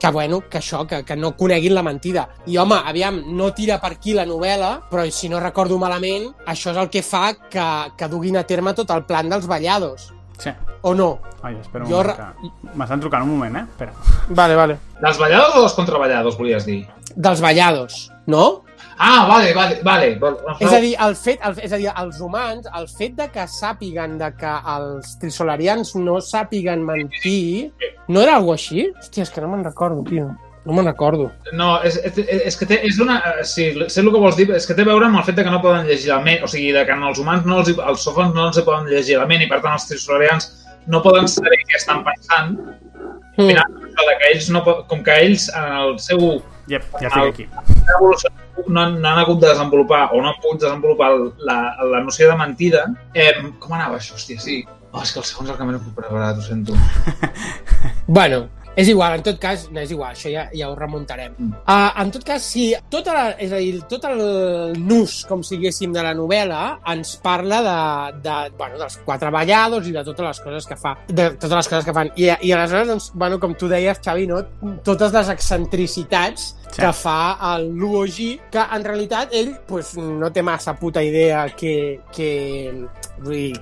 que, bueno, que això, que, que no coneguin la mentida. I, home, aviam, no tira per aquí la novel·la, però si no recordo malament, això és el que fa que, que duguin a terme tot el plan dels ballados. Sí. O no? Ai, espera un Jo moment. M'estan trucant un moment, eh? Espera. Vale, vale. Dels ballados o dels contraballados, volies dir? Dels ballados, no? Ah, vale, vale, vale. vale. És a dir, el fet, el, és a dir, els humans, el fet de que sàpiguen de que els trisolarians no sàpiguen mentir, no era alguna així? Hòstia, és que no me'n recordo, tio. No me'n recordo. No, és, és, és que té, és una... eh, Sí, sé el que vols dir, és que té a veure amb el fet de que no poden llegir la ment, o sigui, de que els humans no els, els sofons no els poden llegir la ment i per tant els trisolarians no poden saber què estan pensant, Mm. Mira, de que ells no, com que ells en el seu Yep, ja estic aquí. evolució no han, no han hagut de desenvolupar o no han pogut desenvolupar el- la, la noció de mentida, eh, com anava això? Hòstia, sí. Oh, és que els segons el que m'he preparat, ho sento. Bueno, és igual, en tot cas, no és igual, això ja, ja ho remuntarem. Mm. Uh, en tot cas, sí, tota la, és a dir, tot el nus, com si diguéssim, de la novel·la ens parla de, de, bueno, dels quatre ballados i de totes les coses que fa, de totes les coses que fan. I, i aleshores, doncs, bueno, com tu deies, Xavi, no? totes les excentricitats Sí. que fa el Luogi, que en realitat ell pues, no té massa puta idea que, que,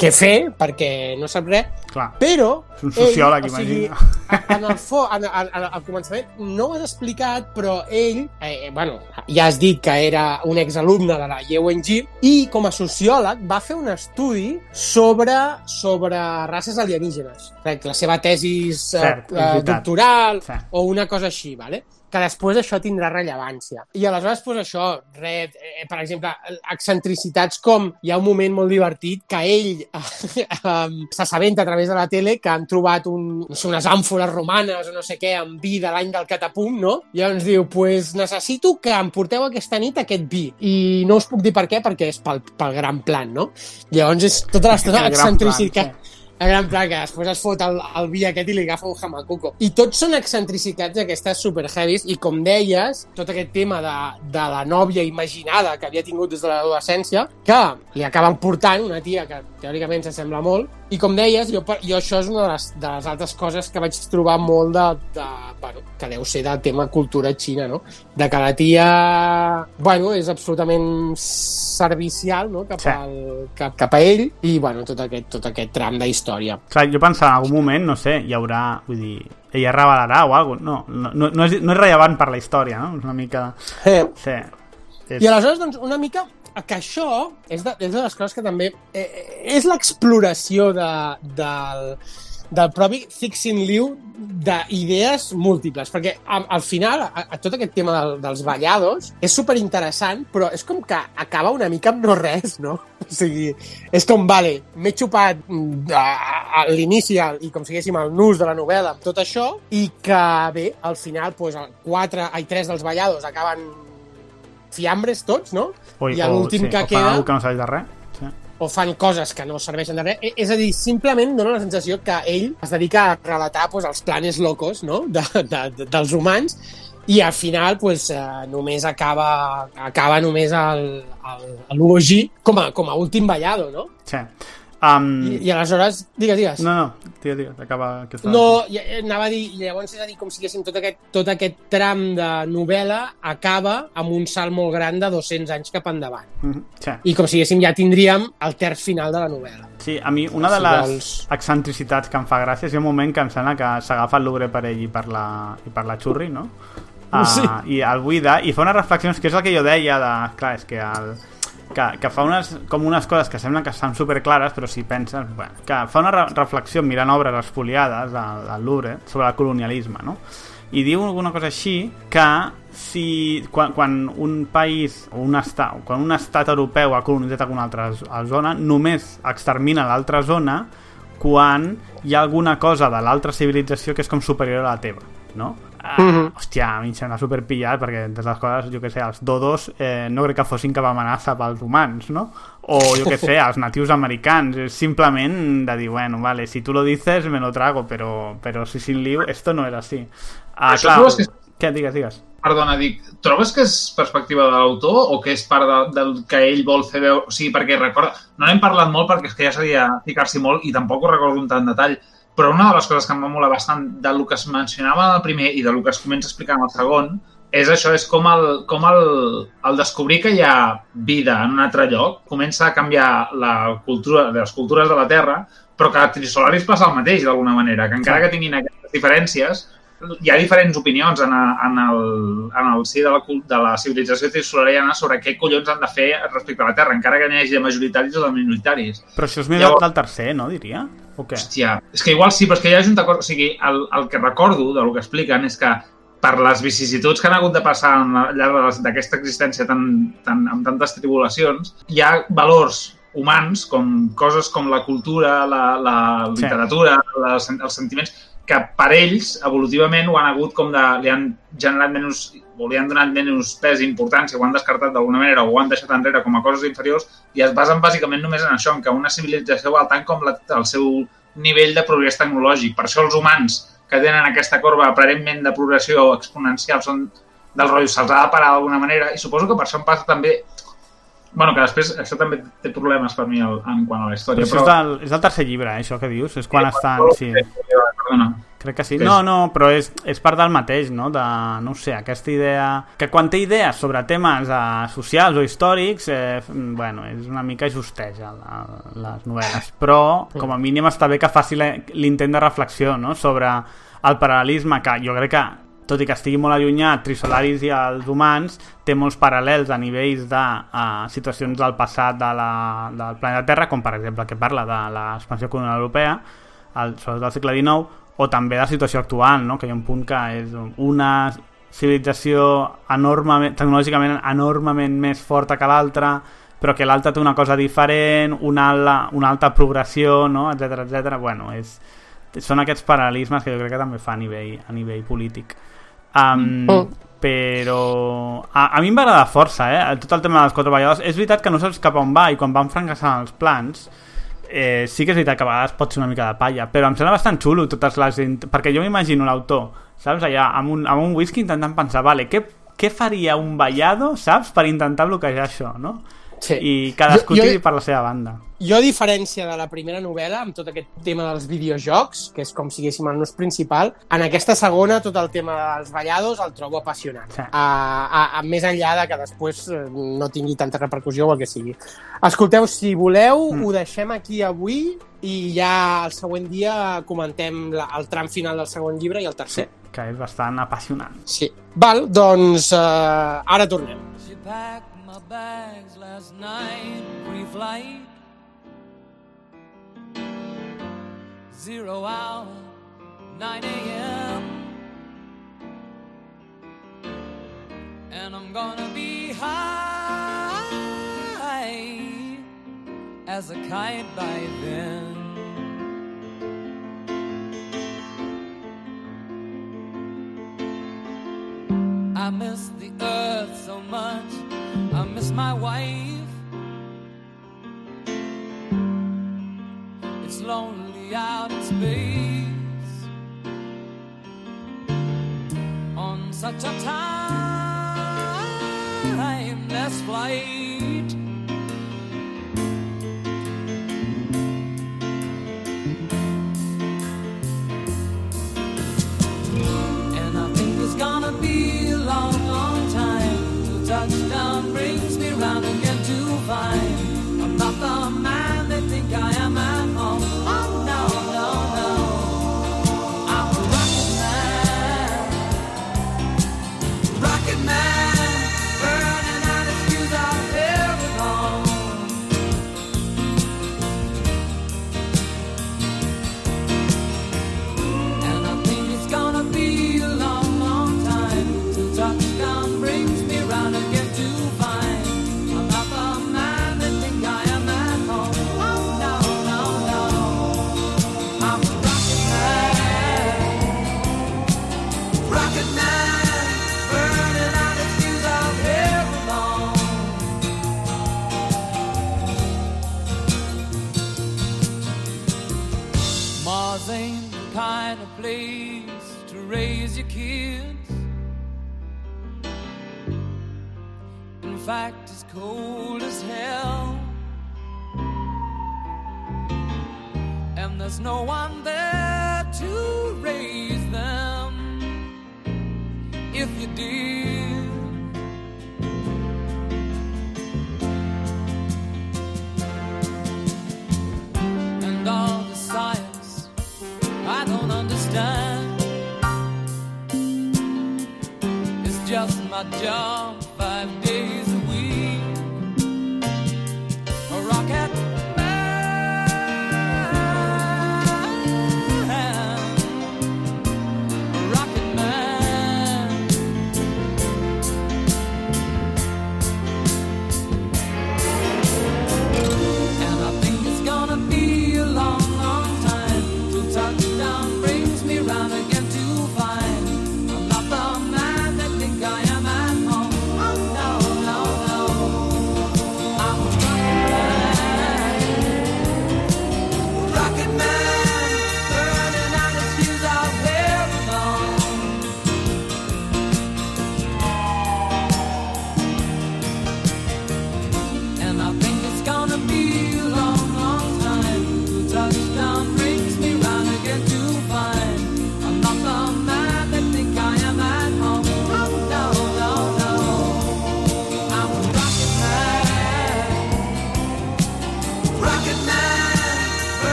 què fer, perquè no sap res, Clar, però... és un sociòleg, ell, o sigui, imagina. en el fo, en, en, en, al començament no ho has explicat, però ell, eh, bueno, ja has dit que era un exalumne de la UNG i com a sociòleg va fer un estudi sobre, sobre races alienígenes. La seva tesi eh, Cert, eh, doctoral Cert. o una cosa així, vale? Que després això tindrà rellevància. I aleshores, pues, això, re, eh, per exemple, excentricitats com hi ha un moment molt divertit que ell eh, s'assabenta a través de la tele que han trobat un, no sé, unes àmfores romanes o no sé què amb vi de l'any del catapum, no? I llavors diu, pues necessito que em porteu aquesta nit aquest vi. I no us puc dir per què, perquè és pel, pel gran plan, no? Llavors és tota l'estona gran plan, excentricitat. Gran plan, que després es fot el, el vi aquest i li agafa un hamacuco. I tots són excentricitats aquestes super heavies i com deies, tot aquest tema de, de la nòvia imaginada que havia tingut des de l'adolescència, que li acaben portant una tia que teòricament s'assembla molt, i com deies, jo, jo això és una de les, de les altres coses que vaig trobar molt de, de bueno, que deu ser del tema cultura xina, no? De que la tia, bueno, és absolutament servicial, no? Cap, Sí. al, cap, cap a ell, i, bueno, tot aquest, tot aquest tram d'història. Clar, jo pensava, en algun moment, no sé, hi haurà... Vull dir, ella revelarà o alguna cosa. No, no, no, és, no és rellevant per la història, no? És una mica... Eh, Sí. És... I aleshores, doncs, una mica que això és de, és de les coses que també... Eh, eh, és l'exploració de, del, del propi Cixin Liu d'idees múltiples, perquè al, al final a, a tot aquest tema del, dels ballados és super interessant, però és com que acaba una mica amb no res, no? O sigui, és com, vale, m'he xupat mm, a, a l'inici i com si diguéssim el nus de la novel·la amb tot això i que, bé, al final, pues, el quatre, ai, tres dels ballados acaben fiambres tots, no? O, I l'últim sí, que o queda alguna que no serveix de res. O fan coses que no serveixen de res. E- És a dir, simplement dona la sensació que ell es dedica a relatar pues, els planes locos no? de, de, de, dels humans i al final pues, eh, només acaba, acaba només l'UOG com, a, com a últim ballado, no? sí. Um, I, I aleshores, digues, digues. No, no, digues, digues, acaba aquesta... No, i- eh, anava a dir, llavors és a dir, com si diguéssim, tot aquest, tot aquest tram de novel·la acaba amb un salt molt gran de 200 anys cap endavant. Mhm, Sí. I com si diguéssim, ja tindríem el terç final de la novel·la. Sí, a mi una de Si les vols. excentricitats que em fa gràcia és el moment que em sembla que s'agafa el Louvre per ell i per la, i per la Xurri, no? Uh, Sí. I el buida, i fa unes reflexions, que és el que jo deia de... Clar, és que el, que, que fa unes, com unes coses que semblen que estan super clares, però si penses... Bueno, que fa una re reflexió mirant obres espoliades al, Louvre sobre el colonialisme, no? i diu alguna cosa així que si quan, quan un país o un estat, quan un estat europeu ha colonitzat alguna altra zona només extermina l'altra zona quan hi ha alguna cosa de l'altra civilització que és com superior a la teva no? Ah, Mhm. Hòstia, a mi em sembla superpillat perquè entre les coses, jo que sé, els dodos eh, no crec que fossin cap amenaça pels humans, no? O jo que sé, els natius americans és simplement de dir, bueno, vale, si tu lo dices me lo trago, però, però si sin Liu esto no era así. Ah, Això clar, que- què, digues, digues. Perdona, dic, trobes que és perspectiva de l'autor o que és part de, del que ell vol fer veure? O sigui, perquè recorda... No n'hem parlat molt perquè és que ja seria ficar-s'hi molt i tampoc ho recordo en tant detall, però una de les coses que em va molar bastant del que es mencionava en el primer i del que es comença a explicar en el segon és això, és com el, com el, el descobrir que hi ha vida en un altre lloc comença a canviar la cultura, les cultures de la Terra, però que a Trisolaris passa el mateix, d'alguna manera, que encara que tinguin aquestes diferències, hi ha diferents opinions en, en, el, en el si de la, de la civilització trisolariana sobre què collons han de fer respecte a la Terra, encara que n'hi hagi de majoritaris o de minoritaris. Però això és millor Llavors- del tercer, no, diria? O què? Hòstia, és que igual sí, però és que hi ha junta cosa... O sigui, el, el que recordo del que expliquen és que per les vicissituds que han hagut de passar la- al llarg d'aquesta existència tan, tan, amb tantes tribulacions, hi ha valors humans, com coses com la cultura, la, la Sí. literatura, les, els sentiments, que per ells, evolutivament, ho han hagut com de... li han generat menys o li han donat menys pes i importància, ho han descartat d'alguna manera o ho han deixat enrere com a coses inferiors i es basen bàsicament només en això, en que una civilització val tant com la, el seu nivell de progrés tecnològic. Per això els humans que tenen aquesta corba aparentment de progressió exponencial són del rotllo, se'ls ha de parar d'alguna manera i suposo que per això em passa també bueno, que després això també té problemes per mi el, en quant a la Però història. això és del, és del tercer llibre, eh, això que dius? És quan estan... Sí, Perdona. crec que sí. No, no, però és, és part del mateix, no? De, no ho sé, aquesta idea... Que quan té idees sobre temes eh, socials o històrics, eh, bueno, és una mica justeja la, les novel·les. Però, com a mínim, està bé que faci la- l'intent de reflexió, no?, sobre el paral·lelisme, que jo crec que tot i que estigui molt allunyat, Trisolaris i els humans, té molts paral·lels a nivells de uh, situacions del passat de la, del planeta Terra, com per exemple que parla de l'expansió colonial europea, el, sobretot al segle XIX, o també de la situació actual, no? que hi ha un punt que és una civilització enormement, tecnològicament enormement més forta que l'altra, però que l'altra té una cosa diferent, una, ala- una alta progressió, no? etc etc. Bueno, és, són aquests paral·lelismes que jo crec que també fa a nivell, a nivell polític. Um, Mm. però a, a mi em va agradar força eh? tot el tema dels quatre balladors és veritat que no saps cap on va i quan van fracassar els plans eh, sí que és veritat que a vegades pot ser una mica de palla, però em sembla bastant xulo totes les... Perquè jo m'imagino l'autor, saps, allà, amb un, amb un whisky intentant pensar, vale, què, què faria un ballado, saps, per intentar bloquejar això, no? Sí. I cadascú Jo- jo- tiri per la seva banda. Jo, a diferència de la primera novel·la, amb tot aquest tema dels videojocs, que és com si haguéssim el nus principal, en aquesta segona tot el tema dels ballados el trobo apassionant. Sí. A, a, a, més enllà de que després eh, no tingui tanta repercussió o el que sigui. Escolteu, si voleu, mm. ho deixem aquí avui i ja el següent dia comentem la, el tram final del segon llibre i el tercer. Que és bastant apassionant. Sí. Val, doncs eh, ara tornem. She packed my bags last night, pre-flight. Zero hour, 9 a.m. And I'm gonna be high as a kite by then. I miss the earth so much. I miss my wife. It's lonely out in space on such a timeless flight. And I think it's gonna be cold as hell. And there's no one there to raise them. If you did, and all the science I don't understand. It's just my job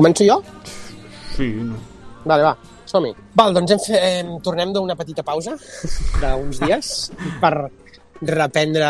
Començo jo? Sí, no. Vale, va, som-hi. Val, doncs hem fe... em tornem d'una petita pausa d'uns dies per reprendre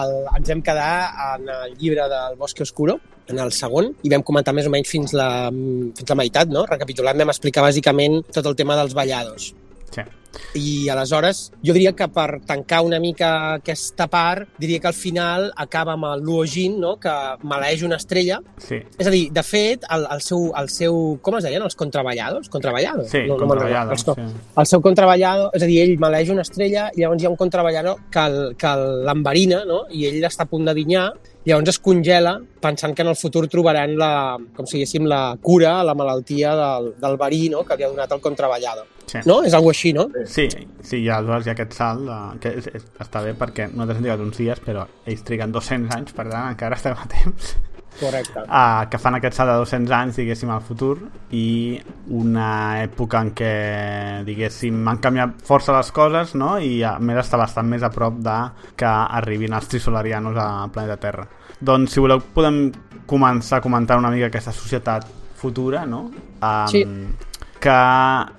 el... ens hem quedar en el llibre del Bosque Oscuro, en el segon, i vam comentar més o menys fins la, fins la meitat, no? Recapitulant, vam explicar bàsicament tot el tema dels ballados. Sí. I aleshores, jo diria que per tancar una mica aquesta part, diria que al final acaba amb el Luogin, no? que maleeix una estrella. Sí. És a dir, de fet, el, el, seu, el seu... Com es deien? Els contraballados? Contraballados? Sí, me'n contraballado, recordo. Els- sí. El seu contraballado, és a dir, ell maleeix una estrella i llavors hi ha un contraballado que el- que l'enverina, no? I ell està a punt de dinyar, llavors es congela pensant que en el futur trobaran la, com si diguéssim, la cura a la malaltia del, del verí, no? Que li ha donat el contraballado. Sí. No? És algo així, no? Sí, sí, i aleshores hi ha aquest salt, de, que és, és, està bé perquè nosaltres hem trigat uns dies, però ells triguen 200 anys, per tant encara estem a temps, Correcte. uh, que fan aquest salt de 200 anys, diguéssim, al futur, i una època en què, diguéssim, han canviat força les coses, no?, i a més està bastant més a prop de que arribin els trisolarianos al planeta Terra. Doncs, si voleu, podem començar a comentar una mica aquesta societat futura, no? Um, Sí. que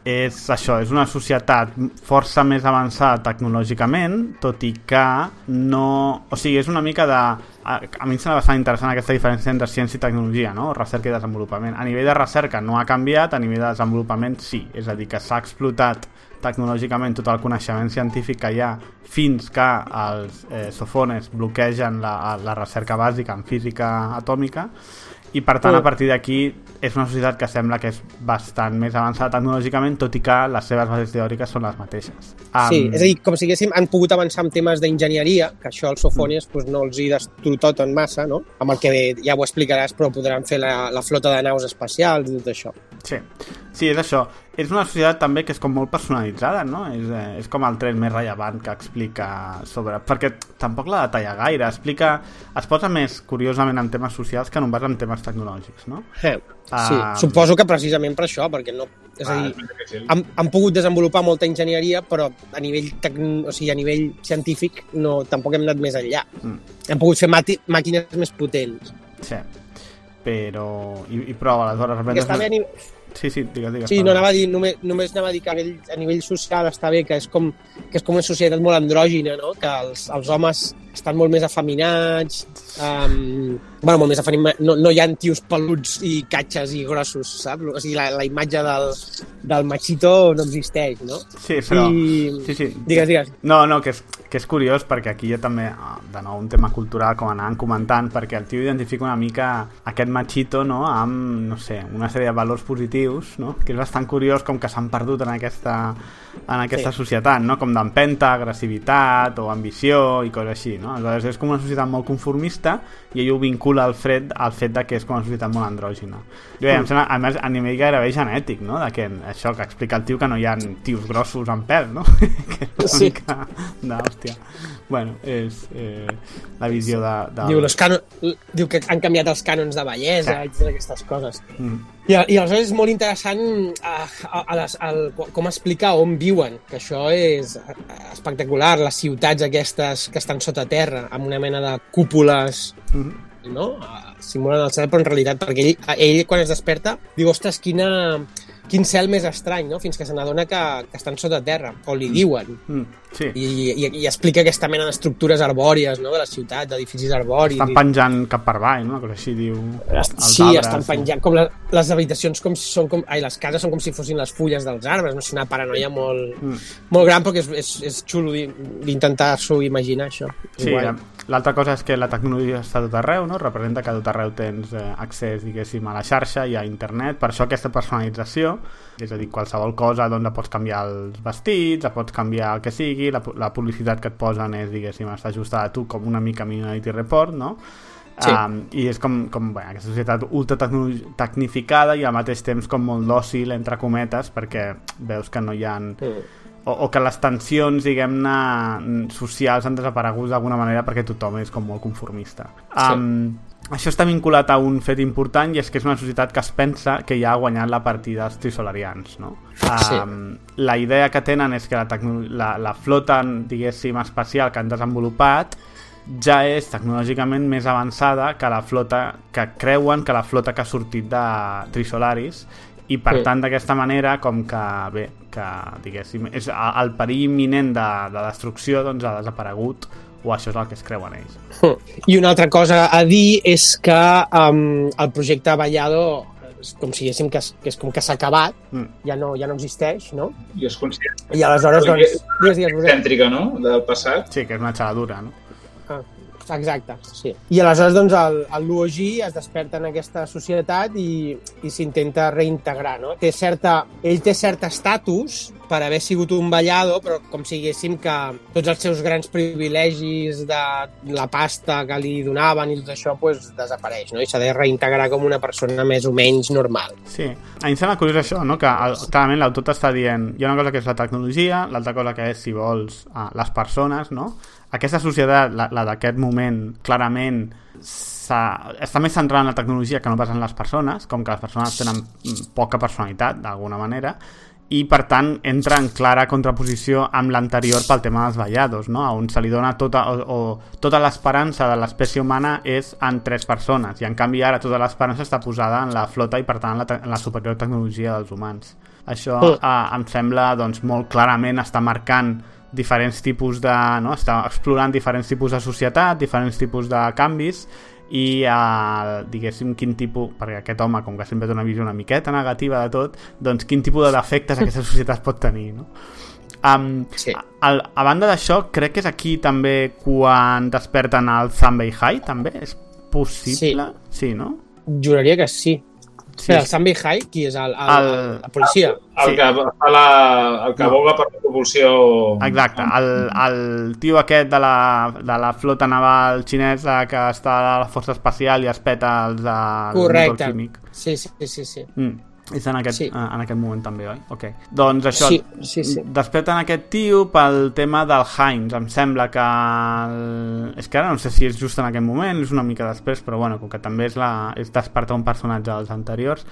és això, és una societat força més avançada tecnològicament, tot i que no... O sigui, és una mica de... A, a mi em sembla bastant interessant aquesta diferència entre ciència i tecnologia, no? Recerca i desenvolupament. A nivell de recerca no ha canviat, a nivell de desenvolupament sí. És a dir, que s'ha explotat tecnològicament tot el coneixement científic que hi ha fins que els eh, sofones bloquegen la, la recerca bàsica en física atòmica i per tant a partir d'aquí és una societat que sembla que és bastant més avançada tecnològicament tot i que les seves bases teòriques són les mateixes Sí, és a dir, com si diguéssim, han pogut avançar en temes d'enginyeria, que això als sofònies pues, no els hi destrototen massa, no? Amb el que ja ho explicaràs, però podran fer la, la flota de naus espacials i tot això. Sí, sí, és això. És una societat també que és com molt personalitzada, no? És, eh, és com el tret més rellevant que explica sobre... Perquè tampoc la detalla gaire, explica... Es posa més, curiosament, en temes socials que no pas en temes tecnològics, no? Eh, sí, Ah. suposo que precisament per això, perquè no... És a dir, han, han pogut desenvolupar molta enginyeria, però a nivell, tecn... o sigui, a nivell científic no, tampoc hem anat més enllà. Mm. Hem pogut fer màquines més potents. Sí. Però... I, i prou, aleshores... Que està bé a nivell... Sí, sí, digues, digues. Sí, no anava a dir, només, només anava a dir que a nivell, a nivell social està bé, que és com, que és com una societat molt andrògina, no? que els, els homes estan molt més afeminats, um, bueno, molt més afeminats, no, no hi ha tios peluts i catxes i grossos, saps? O sigui, la, la imatge del, del machito no existeix, no? Sí, però... I... Sí, sí. Digues, digues. No, no, que és, que és curiós perquè aquí hi ha també, ah, de nou, un tema cultural com anàvem comentant, perquè el tio identifica una mica aquest machito no, amb, no sé, una sèrie de valors positius, no? que és bastant curiós com que s'han perdut en aquesta, en aquesta Sí. societat, no? com d'empenta, agressivitat o ambició i coses així. No? Aleshores és com una societat molt conformista i ell ho vincula al fet, al fet de que és com una societat molt andrògina. Jo, mm. em sembla, a més, a nivell gairebé genètic, no? de que això que explica el tio que no hi ha tios grossos amb pèl, no? que Sí. d'hòstia. Bueno, és eh, la visió de... de... Diu, los cano... Diu que han canviat els cànons de bellesa Sí. i totes aquestes coses. Mm. I, I aleshores és molt interessant a, a, a les, el, com explicar on viuen, que això és eh, espectacular, les ciutats aquestes que estan sota terra, amb una mena de cúpules, Mhm. no? Eh, Simulen el cel, però en realitat, perquè ell, ell quan es desperta, diu, ostres, quina, quin cel més estrany, no? Fins que se n'adona que, que estan sota terra, o li diuen. Mm. Sí, I, i, i explica aquesta mena d'estructures arbòries, no?, de la ciutat, d'edificis arbòris. estan i- penjant cap per avall, no? Cosa així, diu... els Sí, arbres, estan penjant, com la, les habitacions com si són com, ai, les cases són com si fossin les fulles dels arbres, no sé, una paranoia molt, Mm. molt gran, perquè és, és, és xulo d'in- d'intentar-s'ho imaginar, això. Sí, l'altra cosa és que la tecnologia està a tot arreu, no? representa que a tot arreu tens eh, accés, diguéssim, a la xarxa i a internet, per això aquesta personalització, és a dir, qualsevol cosa doncs la pots canviar els vestits, la pots canviar el que sigui, la, la publicitat que et posen és, diguéssim, està ajustada a tu com una mica Minority Report, no? Sí. Um, i és com, com bé, aquesta societat ultra tecnificada i al mateix temps com molt dòcil entre cometes perquè veus que no hi ha Mm. o, o que les tensions, diguem-ne, socials han desaparegut d'alguna manera perquè tothom és com molt conformista. Sí. Això està vinculat a un fet important i és que és una societat que es pensa que ja ha guanyat la partida dels trisolarians, no? Sí. Um, La idea que tenen és que la, la, la flota, diguéssim, espacial que han desenvolupat ja és tecnològicament més avançada que la flota que creuen que la flota que ha sortit de Trisolaris i per Sí. tant d'aquesta manera com que bé, que diguéssim és el perill imminent de, de destrucció doncs ha desaparegut o això és el que es creuen ells I una altra cosa a dir és que um, el projecte Vallado és com si diguéssim que, és, que és com que s'ha acabat, mm. ja no, ja no existeix, no? I és conscient I aleshores, doncs... Digues, digues, Roser. cèntrica, no?, del passat. sí, que és una xaladura no? Ah, exacte, sí. I aleshores, doncs, el, el l'UOG es desperta en aquesta societat i, i s'intenta reintegrar, no? Té certa, ell té cert estatus per haver sigut un ballado, però com si diguéssim que tots els seus grans privilegis de la pasta que li donaven i tot això, pues, desapareix, no? I s'ha de reintegrar com una persona més o menys normal. Sí, a mi em sembla curiós això, no? que el, clarament l'autor t'està dient hi ha una cosa que és la tecnologia, l'altra cosa que és, si vols, les persones, no? Aquesta societat, la, la d'aquest moment, clarament està més centrada en la tecnologia que no pas en les persones, com que les persones tenen poca personalitat, d'alguna manera, i per tant entra en clara contraposició amb l'anterior pel tema dels vallados, no? on se li dona tota, o, o, tota l'esperança de l'espècie humana és en tres persones i en canvi ara tota l'esperança està posada en la flota i per tant en la, en la superior tecnologia dels humans això eh, em sembla doncs, molt clarament està marcant diferents tipus de... No? està explorant diferents tipus de societat, diferents tipus de canvis i eh, diguéssim quin tipus, perquè aquest home com que sempre té una visió una miqueta negativa de tot doncs quin tipus de defectes aquesta societat pot tenir no? Um, Sí. a, a, a banda d'això crec que és aquí també quan desperten el Zambei High també és possible? Sí, sí no? Juraria que sí. Sí, Espera, el Sambi High, qui és? El, el, El- el, la policia? El Sí. que fa la, el que No. aboga per la propulsió... Exacte, el, el tio aquest de la, de la flota naval xinesa que està a la força espacial i es peta els de Correcte. Sí, sí, sí, sí. Mm. És en aquest, Sí. sí. en aquest moment també, oi? Ok. Doncs això, Sí, sí, sí. desperten aquest tio pel tema del Heinz. Em sembla que... El... És que ara no sé si és just en aquest moment, és una mica després, però bueno, com que també és, la... és despertar un personatge dels anteriors.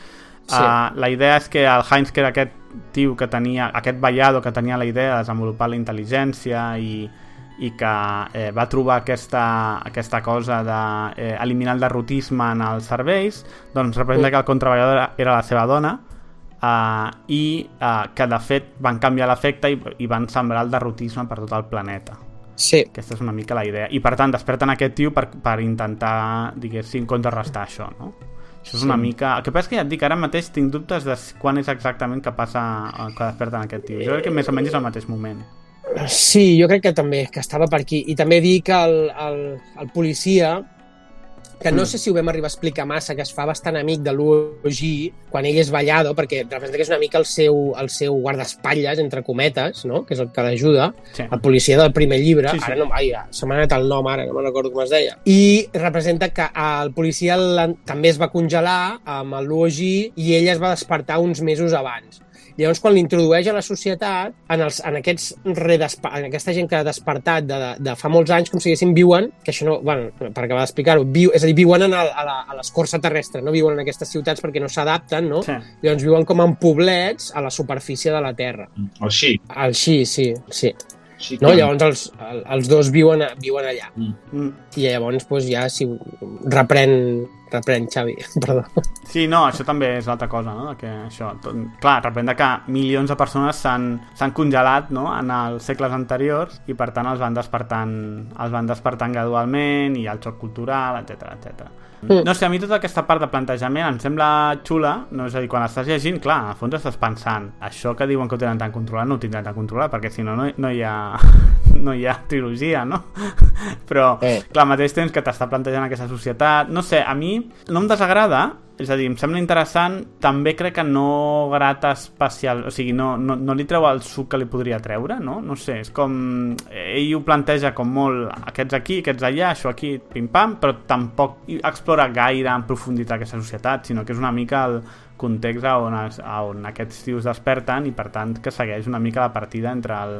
Sí. Uh, la idea és que el Heinz, que era aquest tio que tenia, aquest ballado que tenia la idea de desenvolupar la intel·ligència i, i que eh, va trobar aquesta, aquesta cosa d'eliminar eh, eliminar el derrotisme en els serveis, doncs representa Mm. que el contraballador era, la seva dona uh, i uh, que de fet van canviar l'efecte i, i van sembrar el derrotisme per tot el planeta. Sí, Aquesta és una mica la idea. I per tant desperten aquest tio per, per intentar, diguéssim, contrarrestar això, no? Això és una mica... El que passa és que ja et dic, ara mateix tinc dubtes de quan és exactament que passa eh, que desperten aquest tio. Jo crec que més o menys és al mateix moment. Sí, jo crec que també, que estava per aquí. I també dir que el, el, el policia, que no Mm. sé si ho vam arribar a explicar massa, que es fa bastant amic de l'UOG quan ell és ballado, perquè representa que és una mica el seu, el seu guardaespatlles, entre cometes, no? que és el que l'ajuda, Sí. el policia del primer llibre, Sí, sí. ara no, ai, se m'ha anat el nom ara, no me'n recordo com es deia, i representa que el policia també es va congelar amb l'UOG i ell es va despertar uns mesos abans. Llavors, quan l'introdueix a la societat, en, els, en, aquests redespa, en aquesta gent que ha despertat de, de, de fa molts anys, com si diguéssim, viuen, que això no, bueno, per acabar d'explicar-ho, és a dir, viuen en el, a, la, a l'escorça terrestre, no viuen en aquestes ciutats perquè no s'adapten, no? Sí. Llavors viuen com en poblets a la superfície de la Terra. O així. Així, sí, sí. així No? Llavors els, el- els dos viuen, viuen allà. Mm. I llavors doncs, ja si reprèn, reprèn Xavi, perdó. Sí, no, això també és l'altra cosa, no? Que això, tot, clar, representa que milions de persones s'han s'han congelat no? en els segles anteriors i per tant els van despertant, els van despertant gradualment i el xoc cultural, etc etc. Mm. No sé, a mi tota aquesta part de plantejament em sembla xula, no? és a dir, quan estàs llegint, clar, al fons estàs pensant això que diuen que ho tenen tan controlat no ho tindran tan controlat, perquè si no, no, no hi ha no hi ha trilogia, no? Però, Eh. clar, al mateix temps que t'està plantejant aquesta societat, no sé, a mi no em desagrada, és a dir, em sembla interessant, també crec que no grata especial, o sigui, no, no, no li treu el suc que li podria treure, no? No sé, és com... Ell ho planteja com molt aquests aquí, aquests allà, això aquí, pim-pam, però tampoc explora gaire en profunditat aquesta societat, sinó que és una mica el context on, es, on aquests tios desperten i per tant que segueix una mica la partida entre el,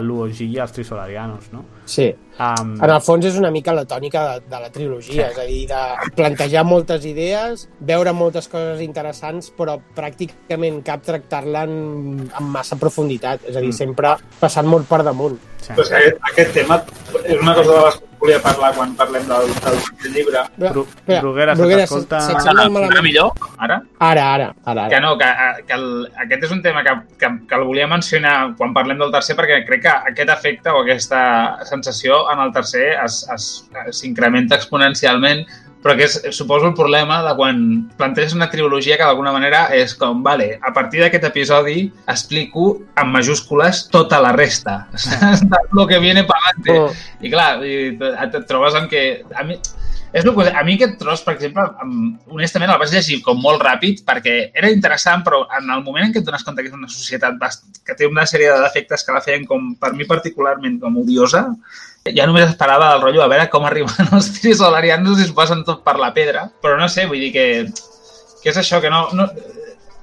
l'UOG i els trisolarianos, no? Sí. Um, En el fons és una mica la tònica de, de la trilogia, és a dir, de plantejar moltes idees, veure moltes coses interessants, però pràcticament cap tractar-la en, en massa profunditat, és a dir, Mm. sempre passant molt per damunt. sí. Pues aquest, aquest tema és una cosa de les volia parlar quan parlem del, del, llibre. Bru- Bruguera, se Bruguera, t'escolta- se- sembla Ara, millor? Ara? Ara, ara, ara. Que ara. no, que, que el, aquest és un tema que, que, que el volia mencionar quan parlem del tercer perquè crec que aquest efecte o aquesta sensació en el tercer s'incrementa exponencialment però que és, suposo, el problema de quan planteges una trilogia que d'alguna manera és com, vale, a partir d'aquest episodi explico en majúscules tota la resta. Saps? Lo que viene para adelante. Oh. I clar, i et, et trobes amb que... A mi, és que, a mi aquest tros, per exemple, em- honestament el vaig llegir com molt ràpid perquè era interessant, però en el moment en què et dones compte que és una societat que té una sèrie de defectes que la feien com, per mi particularment, com odiosa, ja només esperava el rotllo a veure com arriben els trisolarians i es posen tot per la pedra. Però no sé, vull dir que, que és això, que no... no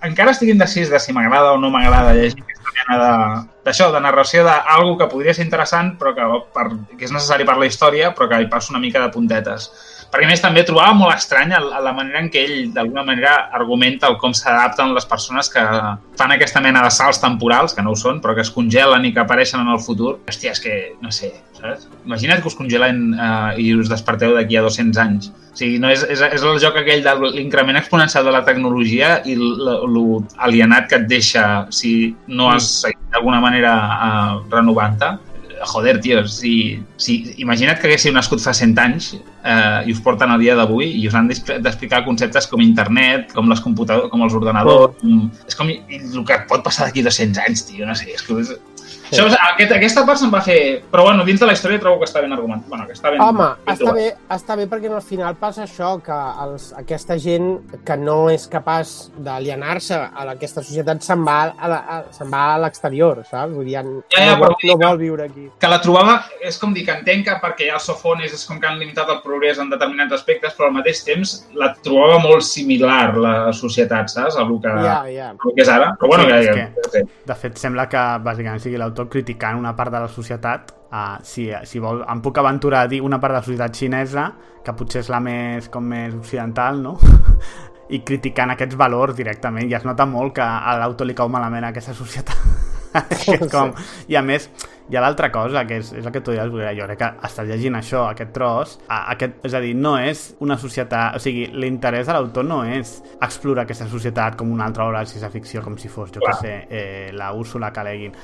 encara estic indecis de si m'agrada o no m'agrada llegir aquesta mena de- d'això, de, narració d'algú que podria ser interessant però que, per, que és necessari per la història però que hi passa una mica de puntetes. Perquè a més també trobava molt estrany el- la manera en què ell d'alguna manera argumenta el com s'adapten les persones que fan aquesta mena de salts temporals, que no ho són, però que es congelen i que apareixen en el futur. Hòstia, és que, no sé, saps? Imagina't que us congelen eh, i us desperteu d'aquí a 200 anys. O sigui, no és, és, és el joc aquell de l'increment exponencial de la tecnologia i l'alienat que et deixa si no has seguit d'alguna manera eh, renovant-te. Joder, tio, si, si, imagina't que haguéssiu nascut fa 100 anys eh, i us porten al dia d'avui i us han d'expl- d'explicar conceptes com internet, com les computadors, com els ordenadors... Com, és com el que pot passar d'aquí 200 anys, tio, no sé. És que és, això, aquest, aquesta part se'm va fer... Però bueno, dins de la història trobo que està ben argumentat. Bueno, que està ben, Home, ben està bé, està bé perquè al final passa això, que els, aquesta gent que no és capaç d'alienar-se a aquesta societat se'n va a, la- a, se'n va a l'exterior, saps? Vull dir, ja, no, Ja, ja, vol, no vol viure aquí. que la trobava, és com dir que entenc que perquè hi ha els sofones és com que han limitat el progrés en determinats aspectes, però al mateix temps la trobava molt similar la societat, saps? A el que, Ja, ja. el que és ara. Però bueno, Sí, que, és que, que, De fet, sembla que bàsicament sigui l'autor criticant una part de la societat. Uh, si, si vol, em puc aventurar a dir una part de la societat xinesa, que potser és la més, com més occidental, no? I criticant aquests valors directament. I es nota molt que a l'autor li cau malament a aquesta societat. és com... I a més, hi ha l'altra cosa, que és, és el que tu Boira, jo crec que estàs llegint això, aquest tros, a, aquest, és a dir, no és una societat... O sigui, l'interès de l'autor no és explorar aquesta societat com una altra obra de ciència-ficció, com si fos, jo què sé, eh, la Úrsula K. Le Guin.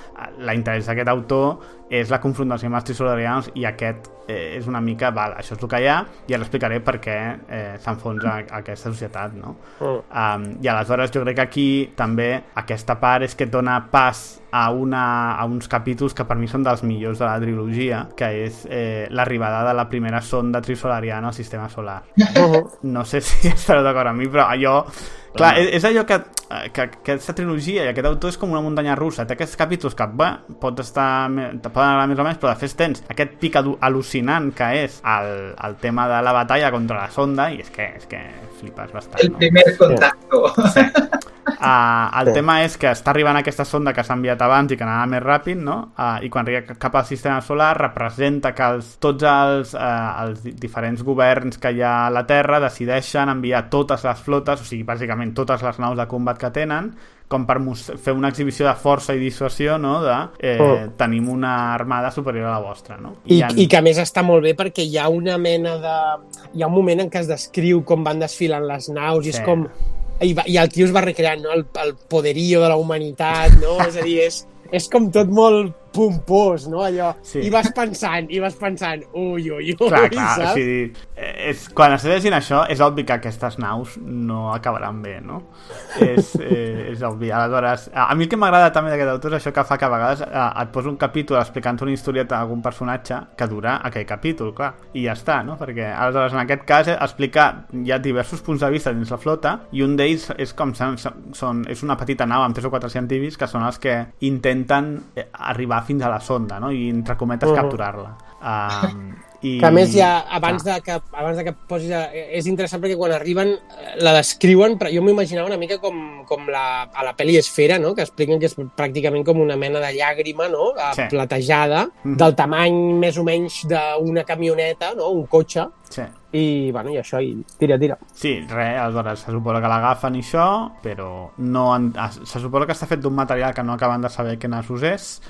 L'interès d'aquest autor és la confrontació amb els trisolarians i aquest eh, és una mica, val, això és el que hi ha i ara explicaré per què eh, s'enfonsa aquesta societat, no? Mm. Um, I aleshores jo crec que aquí també aquesta part és que dona pas a, una, a uns capítols que per mi són dels millors de la trilogia, que és eh, l'arribada de la primera sonda trisolariana al sistema solar. No sé si estareu d'acord amb mi, però allò... Clar, és, és allò que, que, que aquesta trilogia i aquest autor és com una muntanya russa. Té aquests capítols que, bé, pots estar, te poden agradar més o menys, però de fet tens aquest pic al·lucinant que és el, el tema de la batalla contra la sonda i és que, és que flipes bastant, el no? primer contacto. Uh, el Sí. tema és que està arribant aquesta sonda que s'ha enviat abans i que anava més ràpid, no? Uh, I quan arriba cap al sistema solar representa que els, tots els, uh, els di- diferents governs que hi ha a la Terra decideixen enviar totes les flotes, o sigui, bàsicament totes les naus de combat que tenen, com per fer una exhibició de força i dissuasió, no? De eh, Oh. tenim una armada superior a la vostra, no? I, hi ha- I que a més està molt bé perquè hi ha una mena de... Hi ha un moment en què es descriu com van desfilant les naus i Sí. és com... I, va, I el tio es va recreant, no? El, el poderío de la humanitat, no? és a dir, és, és com tot molt pompós, no? Allò. Sí. I vas pensant, i vas pensant, ui, ui, ui, Clar, clar, o saps? sigui, és, quan estàs llegint això, és obvi que aquestes naus no acabaran bé, no? és, eh, és obvi. Aleshores, a, a mi el que m'agrada també d'aquest autor és això que fa que a vegades eh, et posa un capítol explicant una historieta d'algun personatge que dura aquell capítol, clar, i ja està, no? Perquè, aleshores, en aquest cas, eh, explica hi ha diversos punts de vista dins la flota i un d'ells és com són, són, és una petita nau amb tres o quatre científics que són els que intenten eh, arribar fins a la sonda, no? I entre cometes Mhm. capturar-la. Um, i... Que a més ja, abans Clar. de que, abans de que posis... A, és interessant perquè quan arriben eh, la descriuen, però jo m'ho imaginava una mica com, com la, a la pel·li Esfera, no? que expliquen que és pràcticament com una mena de llàgrima no? Eh, Sí. platejada, Mhm. del tamany més o menys d'una camioneta, no? un cotxe, Sí. i, bueno, i això, i tira, tira. Sí, res, aleshores se suposa que l'agafen i això, però no en, se suposa que està fet d'un material que no acaben de saber què nassos és,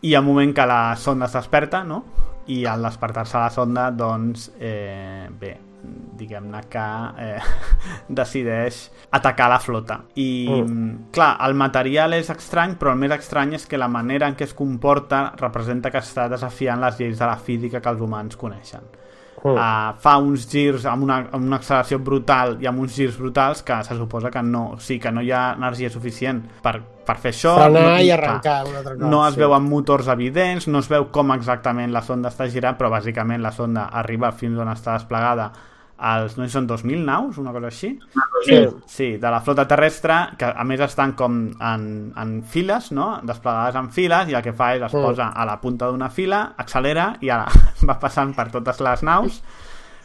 i hi ha un moment que la sonda es desperta, no? i al despertar-se la sonda doncs eh, bé diguem-ne que eh, decideix atacar la flota i mm. clar, el material és estrany però el més estrany és que la manera en què es comporta representa que està desafiant les lleis de la física que els humans coneixen Mm. uh, fa uns girs amb una, amb una acceleració brutal i amb uns girs brutals que se suposa que no, o sigui, que no hi ha energia suficient per, per fer això Frenar no, i clar, arrencar un altre cop, no es sí. veuen motors evidents no es veu com exactament la sonda està girant però bàsicament la sonda arriba fins on està desplegada als, no són 2.000 naus, una cosa així Sí. Sí, de la flota terrestre, que a més estan com en, en files, no? Desplegades en files, i el que fa és es Mm. posa a la punta d'una fila, accelera i ara va passant per totes les naus.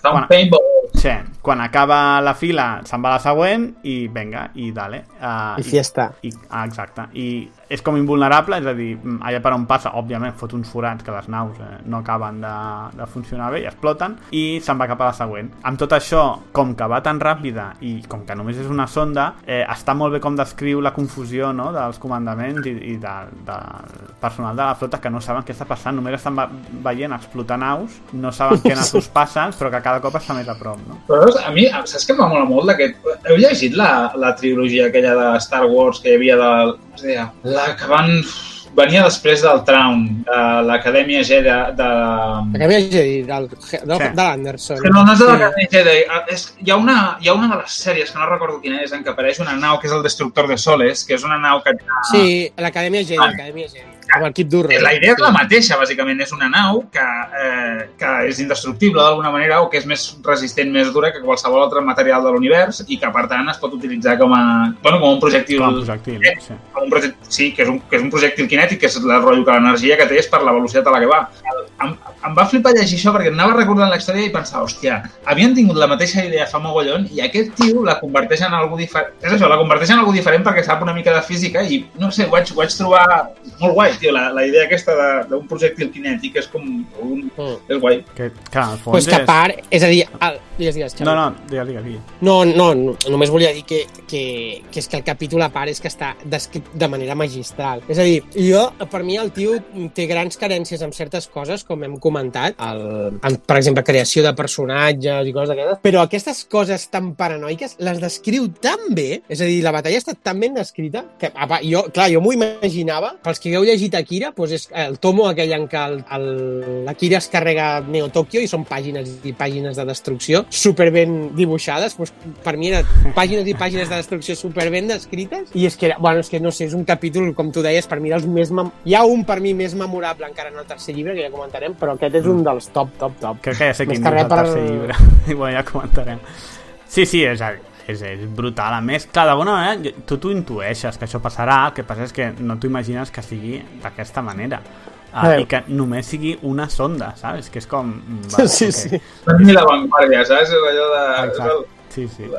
Fa un Quan- paintball. Sí, quan acaba la fila se'n va la següent i venga, i dale. Uh, I fiesta. I, ah, exacte. I és com invulnerable, és a dir, mm, allà per on passa, òbviament, fot uns forats que les naus eh, no acaben de, de funcionar bé i exploten, i se'n va cap a la següent. Amb tot això, com que va tan ràpida i com que només és una sonda, eh, està molt bé com descriu la confusió no, dels comandaments i, i de, del personal de la flota que no saben què està passant, només estan ve- veient explotar naus, no saben què nassos passen, però que cada cop està més a prop, no? Però a mi, saps va molar molt d'aquest? Heu llegit la, la trilogia aquella de Star Wars que hi havia de... Es deia? La que van... Venia després del Traum, de l'Acadèmia Jedi de... Acabia de dir, del, del, Sí. de l'Anderson. Que no, no és de Sí. l'Acadèmia Jedi. ah, És, hi, ha una, hi ha una de les sèries, que no recordo quina és, en què apareix una nau que és el Destructor de Soles, que és una nau que... Sí, l'Acadèmia Jedi, l'Acadèmia Jedi. Amb el Kip Durrell. La idea és la mateixa, bàsicament. És una nau que, eh, que és indestructible d'alguna manera o que és més resistent, més dura que qualsevol altre material de l'univers i que, per tant, es pot utilitzar com a, bueno, com un projectil... Com a projectil, sí. Com un projectil, sí, que és, un, que és un projectil kinètic, que és el rotllo que l'energia que té és per la velocitat a la que va. Em, em va flipar llegir això perquè anava recordant la història i pensava, hòstia, havien tingut la mateixa idea fa mogollon i aquest tio la converteix en algú diferent. És això, la converteix en algú diferent perquè sap una mica de física i, no sé, ho vaig, ho vaig trobar molt guai, tio, la, la idea aquesta de- d'un projectil kinètic és com... Un, Mm. és guai. Que, que al fons Pues que a és... part, és a dir, el, digues, digues, Xavi. No, no, digues, digues, digues. No, no, no, només volia dir que, que, que és que el capítol a part és que està descrit de manera magistral. És a dir, jo, per mi el tio té grans carències en certes coses, com hem comentat, el, en, per exemple, creació de personatges i coses d'aquestes, però aquestes coses tan paranoiques les descriu tan bé, és a dir, la batalla està tan ben descrita, que apa, jo, clar, jo m'ho imaginava, pels que heu llegit Akira, doncs és el tomo aquell en què el- el- l'Akira es carrega Neo Tokyo i són pàgines i pàgines de destrucció super ben dibuixades, doncs per mi eren pàgines i pàgines de destrucció super ben descrites i és que, era, bueno, és que no sé, és un capítol, com tu deies, per mi dels més... Mem... Hi ha un per mi més memorable encara en el tercer llibre, que ja comentarem, però aquest és un dels top, top, top. Crec que ja sé quin que és el tercer llibre. I bueno, ja comentarem. Sí, sí, és, és, és brutal. A més, clar, d'alguna manera tu t'ho intueixes que això passarà, el que passa és que no t'ho imagines que sigui d'aquesta manera. Uh, Eh. I que només sigui una sonda, saps? Que és com... mm, Va, Sí, ok. sí. És ni l'avantguàrdia, saps? És allò de... Exacte. Sí, sí.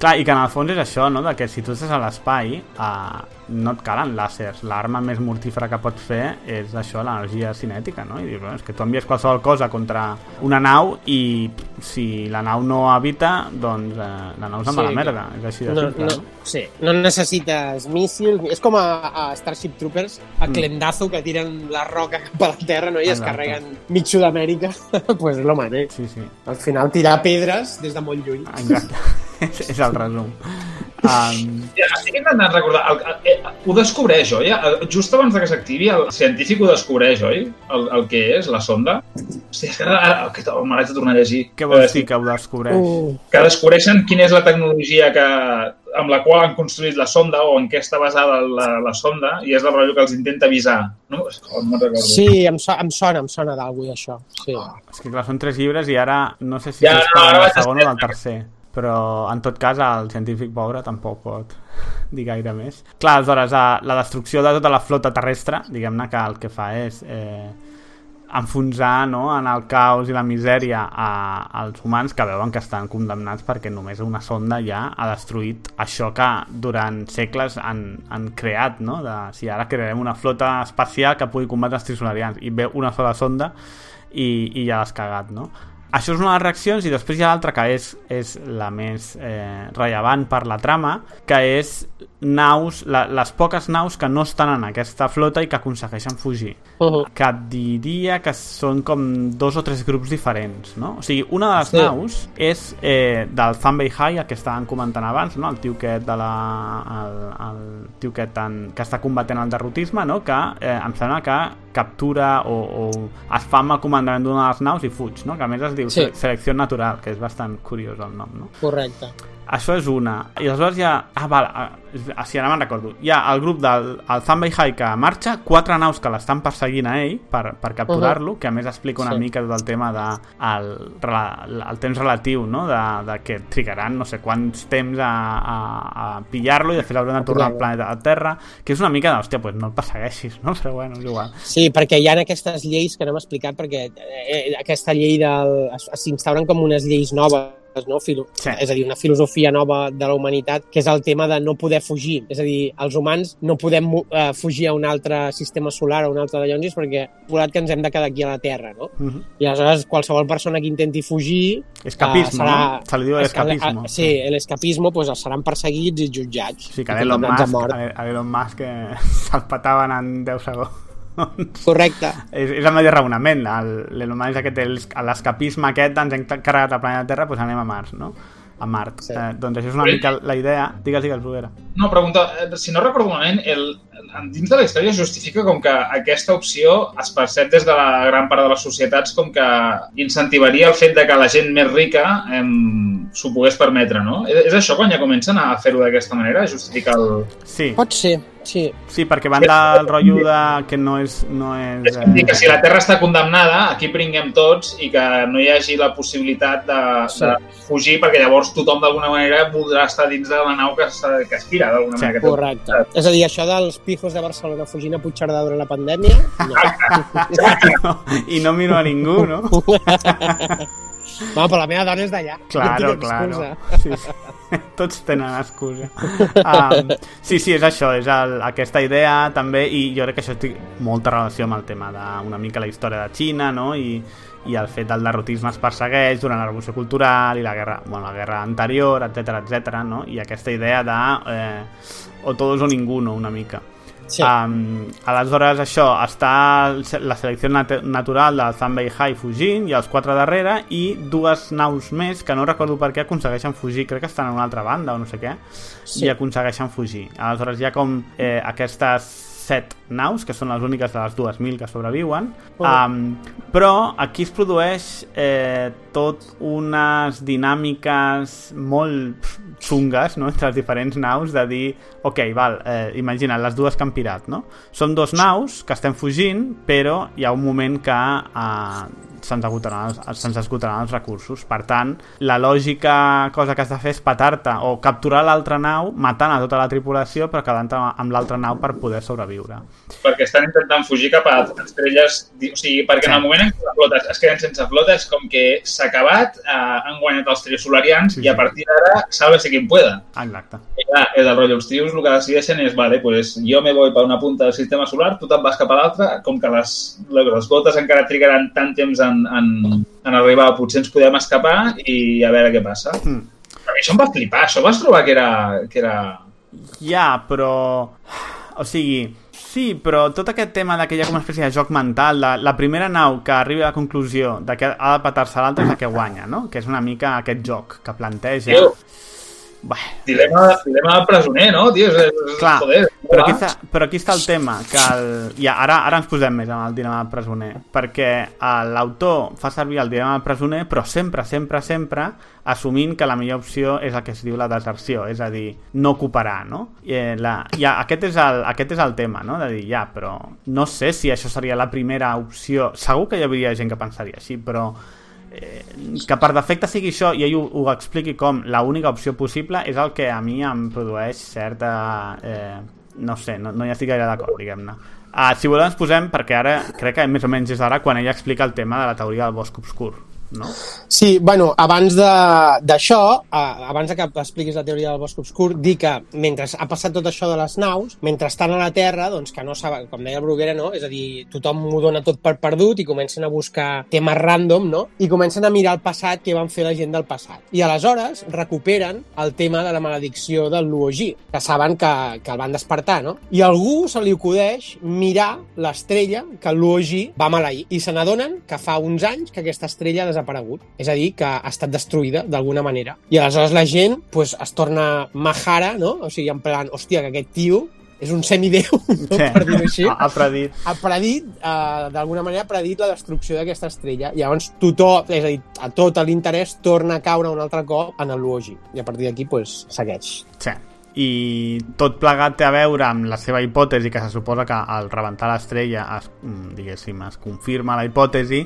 Clar, i que en el fons és això, no? De que si tu estàs a l'espai uh, no et calen làsers. L'arma més mortífera que pots fer és això, l'energia cinètica, no? I dius, bueno, és que tu envies qualsevol cosa contra una nau i si la nau no habita, doncs eh, la nau se'n va a la Sí, merda. És així de No, simple, no, no? sí, no necessites míssils, és com a, a Starship Troopers, a Clendazo, que tiren la roca cap a la terra no? i es Exacte. carreguen mig Sud-amèrica, pues és el mateix. Sí, sí. Al final tirar pedres des de molt lluny. Exacte. és, és el resum. Um, Ja, estic intentant recordar. El, el, eh, ho descobreix, oi? El- Just abans de que s'activi, el científic ho descobreix, oi? El, el que és, la sonda. Hosti, és que ara, que me l'haig de tornar a llegir. què vols Eh, dir que ho descobreix? Uh, Que descobreixen quina és la tecnologia que, amb la qual han construït la sonda o en què està basada la, la sonda i és el rotllo que els intenta avisar. No, oh, no recordo. sí, em, so, em sona, em sona d'algú d'això. Sí. És que clar, són tres llibres i ara no sé si Ja, és no, per ara el segon o el tercer però en tot cas el científic pobre tampoc pot dir gaire més. Clar, aleshores, la destrucció de tota la flota terrestre, diguem-ne que el que fa és eh, enfonsar no, en el caos i la misèria a, als humans que veuen que estan condemnats perquè només una sonda ja ha destruït això que durant segles han, han creat, no? De, si ara crearem una flota espacial que pugui combatre els trisolarians i ve una sola sonda i, i ja l'has cagat, no? Això és una de les reaccions i després hi ha l'altra que és, és la més eh, rellevant per la trama, que és naus, la, les poques naus que no estan en aquesta flota i que aconsegueixen fugir. Uh -huh. Que diria que són com dos o tres grups diferents, no? O sigui, una de les Sí. naus és eh, del Thunbay High, el que estàvem comentant abans, no? El tio aquest de la... El, el tio aquest tan, que està combatent el derrotisme, no? Que eh, em sembla que captura o, o es fa amb el comandament d'una de les naus i fuig, no? Que a més es diu Sí. selecció natural, que és bastant curiós el nom, no? Correcte. Això és una. I aleshores hi ha... Ah, val, ah, ah, sí, ara me'n recordo. Hi ha el grup del el Thunbay High que marxa, quatre naus que l'estan perseguint a ell per, per capturar-lo, que a més explica una Sí. mica tot el tema de el, el, el temps relatiu, no? De, de que trigaran no sé quants temps a, a, a pillar-lo i després hauran de tornar al planeta a Terra, que és una mica de, hòstia, pues no el persegueixis, no? Però bueno, és igual. Sí, perquè hi ha aquestes lleis que no hem explicat, perquè eh, aquesta llei del... s'instauren com unes lleis noves no? Filo... Sí. És a dir, una filosofia nova de la humanitat, que és el tema de no poder fugir. És a dir, els humans no podem eh, fugir a un altre sistema solar o un altre de llonsis perquè volat que ens hem de quedar aquí a la Terra, no? Uh -huh. I aleshores qualsevol persona que intenti fugir... Eh, no? Se li diu es- escapismo. eh, Sí, l'escapismo, doncs seran perseguits i jutjats. Sí, que I a Elon Musk, a Elon Musk que se'l petaven en 10 segons. Correcte. és, és el mateix raonament el- l'Elon Musk aquest, el- l'escapisme aquest ens hem carregat al planeta Terra doncs anem a Mars no? a Mart Sí. eh, doncs això és una mica la idea digues, digues, Bruguera No, pregunta, eh, si no recordo malament, el, dins de la història justifica com que aquesta opció es percep des de la gran part de les societats com que incentivaria el fet de que la gent més rica em, s'ho pogués permetre, no? És, és això quan ja comencen a fer-ho d'aquesta manera, justificar el... sí, Pot ser, sí. sí perquè van del rotllo de que no és, no és, És dir que si eh, la Terra està condemnada, aquí pringuem tots i que no hi hagi la possibilitat de, Sí. de fugir perquè llavors tothom d'alguna manera voldrà estar dins de la nau que, que aspira d'alguna Sí, manera. Que Correcte. És a dir, això dels pijos de Barcelona fugint a Puigcerdà durant la pandèmia, no. i no miro a ningú no? Va, però la meva dona és d'allà. Claro, no claro. Sí, sí. Tots tenen excusa. Um, sí, sí, és això, és el, aquesta idea també, i jo crec que això té molta relació amb el tema d'una mica la història de Xina, no?, i, i el fet del derrotisme es persegueix durant la revolució cultural i la guerra, bueno, la guerra anterior, etc etc. no? I aquesta idea de eh, o todos o ninguno, una mica. Sí. Um, aleshores això està la selecció nat natural del Thunbay High fugint i els quatre darrere i dues naus més que no recordo per què aconsegueixen fugir crec que estan a una altra banda o no sé què Sí. i aconsegueixen fugir aleshores hi ha com eh, aquestes set naus, que són les úniques de les 2.000 que sobreviuen, um, però aquí es produeix eh, tot unes dinàmiques molt xungues no? entre les diferents naus de dir, ok, val, eh, imagina, les dues que han pirat, no? Són dos naus que estem fugint, però hi ha un moment que eh, se'ns esgotaran, els- se'ns esgotaran els recursos. Per tant, la lògica cosa que has de fer és petar-te o capturar l'altra nau, matant a tota la tripulació, però quedant amb l'altra nau per poder sobreviure. perquè estan intentant fugir cap a altres estrelles, o sigui, perquè Sí. en el moment en què la flota es queden sense flota és com que s'ha acabat, eh, han guanyat els triosolarians Sí, i a sí. partir d'ara sálvese quien pueda. Exacte. I clar, és el rotllo, els trios el que decideixen és, vale, pues jo me voy per una punta del sistema solar, tu te'n vas cap a l'altra, com que les, les gotes encara trigaran tant temps en, en, en arribar, potser ens podem escapar i a veure què passa. Mm. A mi això em va flipar, això vas trobar que era... Que era... Ja, però... O sigui, sí, però tot aquest tema de que hi ha com una espècie de joc mental, la, la primera nau que arriba a la conclusió de que ha de petar-se l'altra és la que guanya, no? Que és una mica aquest joc que planteja... Tio, Bé, dilema, dilema presoner, no, tio? És, és, Clar, joder, però aquí, està, però aquí està el tema, que el, ja, ara, ara ens posem més amb el dilema presoner, perquè eh, l'autor fa servir el dilema presoner, però sempre, sempre, sempre, assumint que la millor opció és el que es diu la deserció, és a dir, no cooperar, no? I, eh, la, ja, aquest, és el, aquest és el tema, no? De dir, ja, però no sé si això seria la primera opció. Segur que hi hauria gent que pensaria així, però eh, que per defecte sigui això i ell ho, ho expliqui com la única opció possible és el que a mi em produeix certa... Eh, no sé, no, no hi estic gaire d'acord, diguem-ne. Uh, si voleu ens posem, perquè ara crec que més o menys és ara quan ella explica el tema de la teoria del bosc obscur. No? Sí, bueno, abans d'això, abans que expliquis la teoria del bosc obscur, dir que mentre ha passat tot això de les naus, mentre estan a la Terra, doncs que no saben, com deia Bruguera, no? És a dir, tothom ho dona tot per perdut i comencen a buscar temes random, no? I comencen a mirar el passat, què van fer la gent del passat. I aleshores recuperen el tema de la maledicció del Luogi, que saben que, que el van despertar, no? I algú se li acudeix mirar l'estrella que el Luogi va maleir i se n'adonen que fa uns anys que aquesta estrella ha desaparegut. És a dir, que ha estat destruïda d'alguna manera. I aleshores la gent pues, es torna majara, no? O sigui, en plan, hòstia, que aquest tio és un semideu, no? per dir-ho així Ha, predit. ha predit, eh, d'alguna manera, ha predit la destrucció d'aquesta estrella. Llavors, tothom, és a dir, a tot l'interès torna a caure un altre cop en el Luogi. I a partir d'aquí, pues, segueix. Sí. I tot plegat té a veure amb la seva hipòtesi, que se suposa que al rebentar l'estrella, es, mm, diguéssim, es confirma la hipòtesi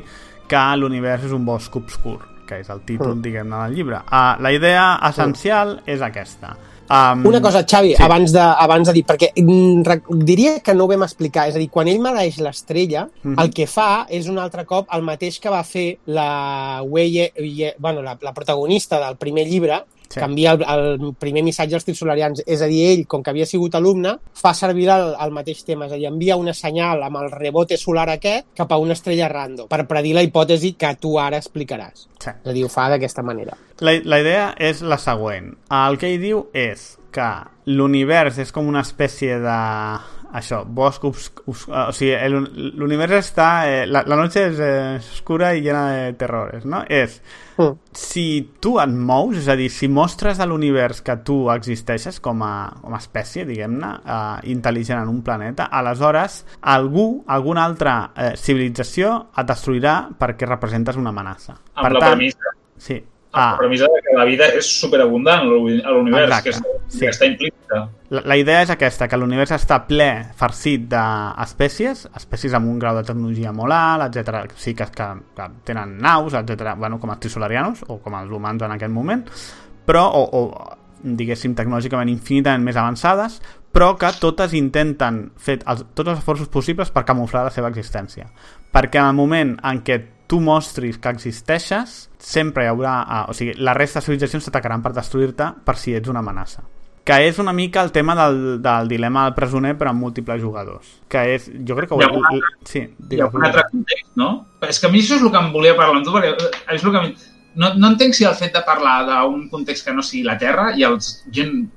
que l'univers és un bosc obscur, que és el títol, Mm. diguem-ne, del llibre. Uh, la idea essencial és aquesta. Um, Una cosa, Xavi, sí. abans, de, abans de dir, perquè mm, diria que no ho vam explicar, és a dir, quan ell maleeix l'estrella, Mhm. el que fa és un altre cop el mateix que va fer la, Wei, Ye- bueno, la, la protagonista del primer llibre, Sí. que envia el, el primer missatge als trisolarians, és a dir, ell, com que havia sigut alumne, fa servir el, el mateix tema, és a dir, envia una senyal amb el rebote solar aquest cap a una estrella random, per predir la hipòtesi que tu ara explicaràs. Sí. És a dir, ho fa d'aquesta manera. La, la idea és la següent. El que ell diu és que l'univers és com una espècie de... Això, bosc obsc... obsc o sigui, el- l'univers està... Eh, la, la noche és eh, oscura i llena de terrores, no? És... Mm. Si tu et mous, és a dir, si mostres a l'univers que tu existeixes com a, com a espècie, diguem-ne, eh, intel·ligent en un planeta, aleshores algú, alguna altra eh, civilització et destruirà perquè representes una amenaça. Amb la premissa, Sí. La Ah, premissa que la vida és superabundant a l'uni- a l'univers, que, és, sí. que està implícita. la, la idea és aquesta, que l'univers està ple, farcit d'espècies, espècies amb un grau de tecnologia molt alt, etc. Sí que, que, que tenen naus, etc. Bueno, com els trisolarianos, o com els humans en aquest moment, però, o, o diguéssim, tecnològicament infinitament més avançades, però que totes intenten fer els, tots els esforços possibles per camuflar la seva existència. Perquè en el moment en què tu mostris que existeixes, sempre hi haurà... Uh, o sigui, la resta de civilitzacions t'atacaran per destruir-te per si ets una amenaça. Que és una mica el tema del, del dilema del presoner però amb múltiples jugadors. Que és... Jo crec que... Hi ha un Ho, sí, Hi ha un altre context, no? És que a mi això és el que em volia parlar amb tu, perquè eh, és el que... No, no entenc si el fet de parlar d'un context que no sigui la Terra i els gent,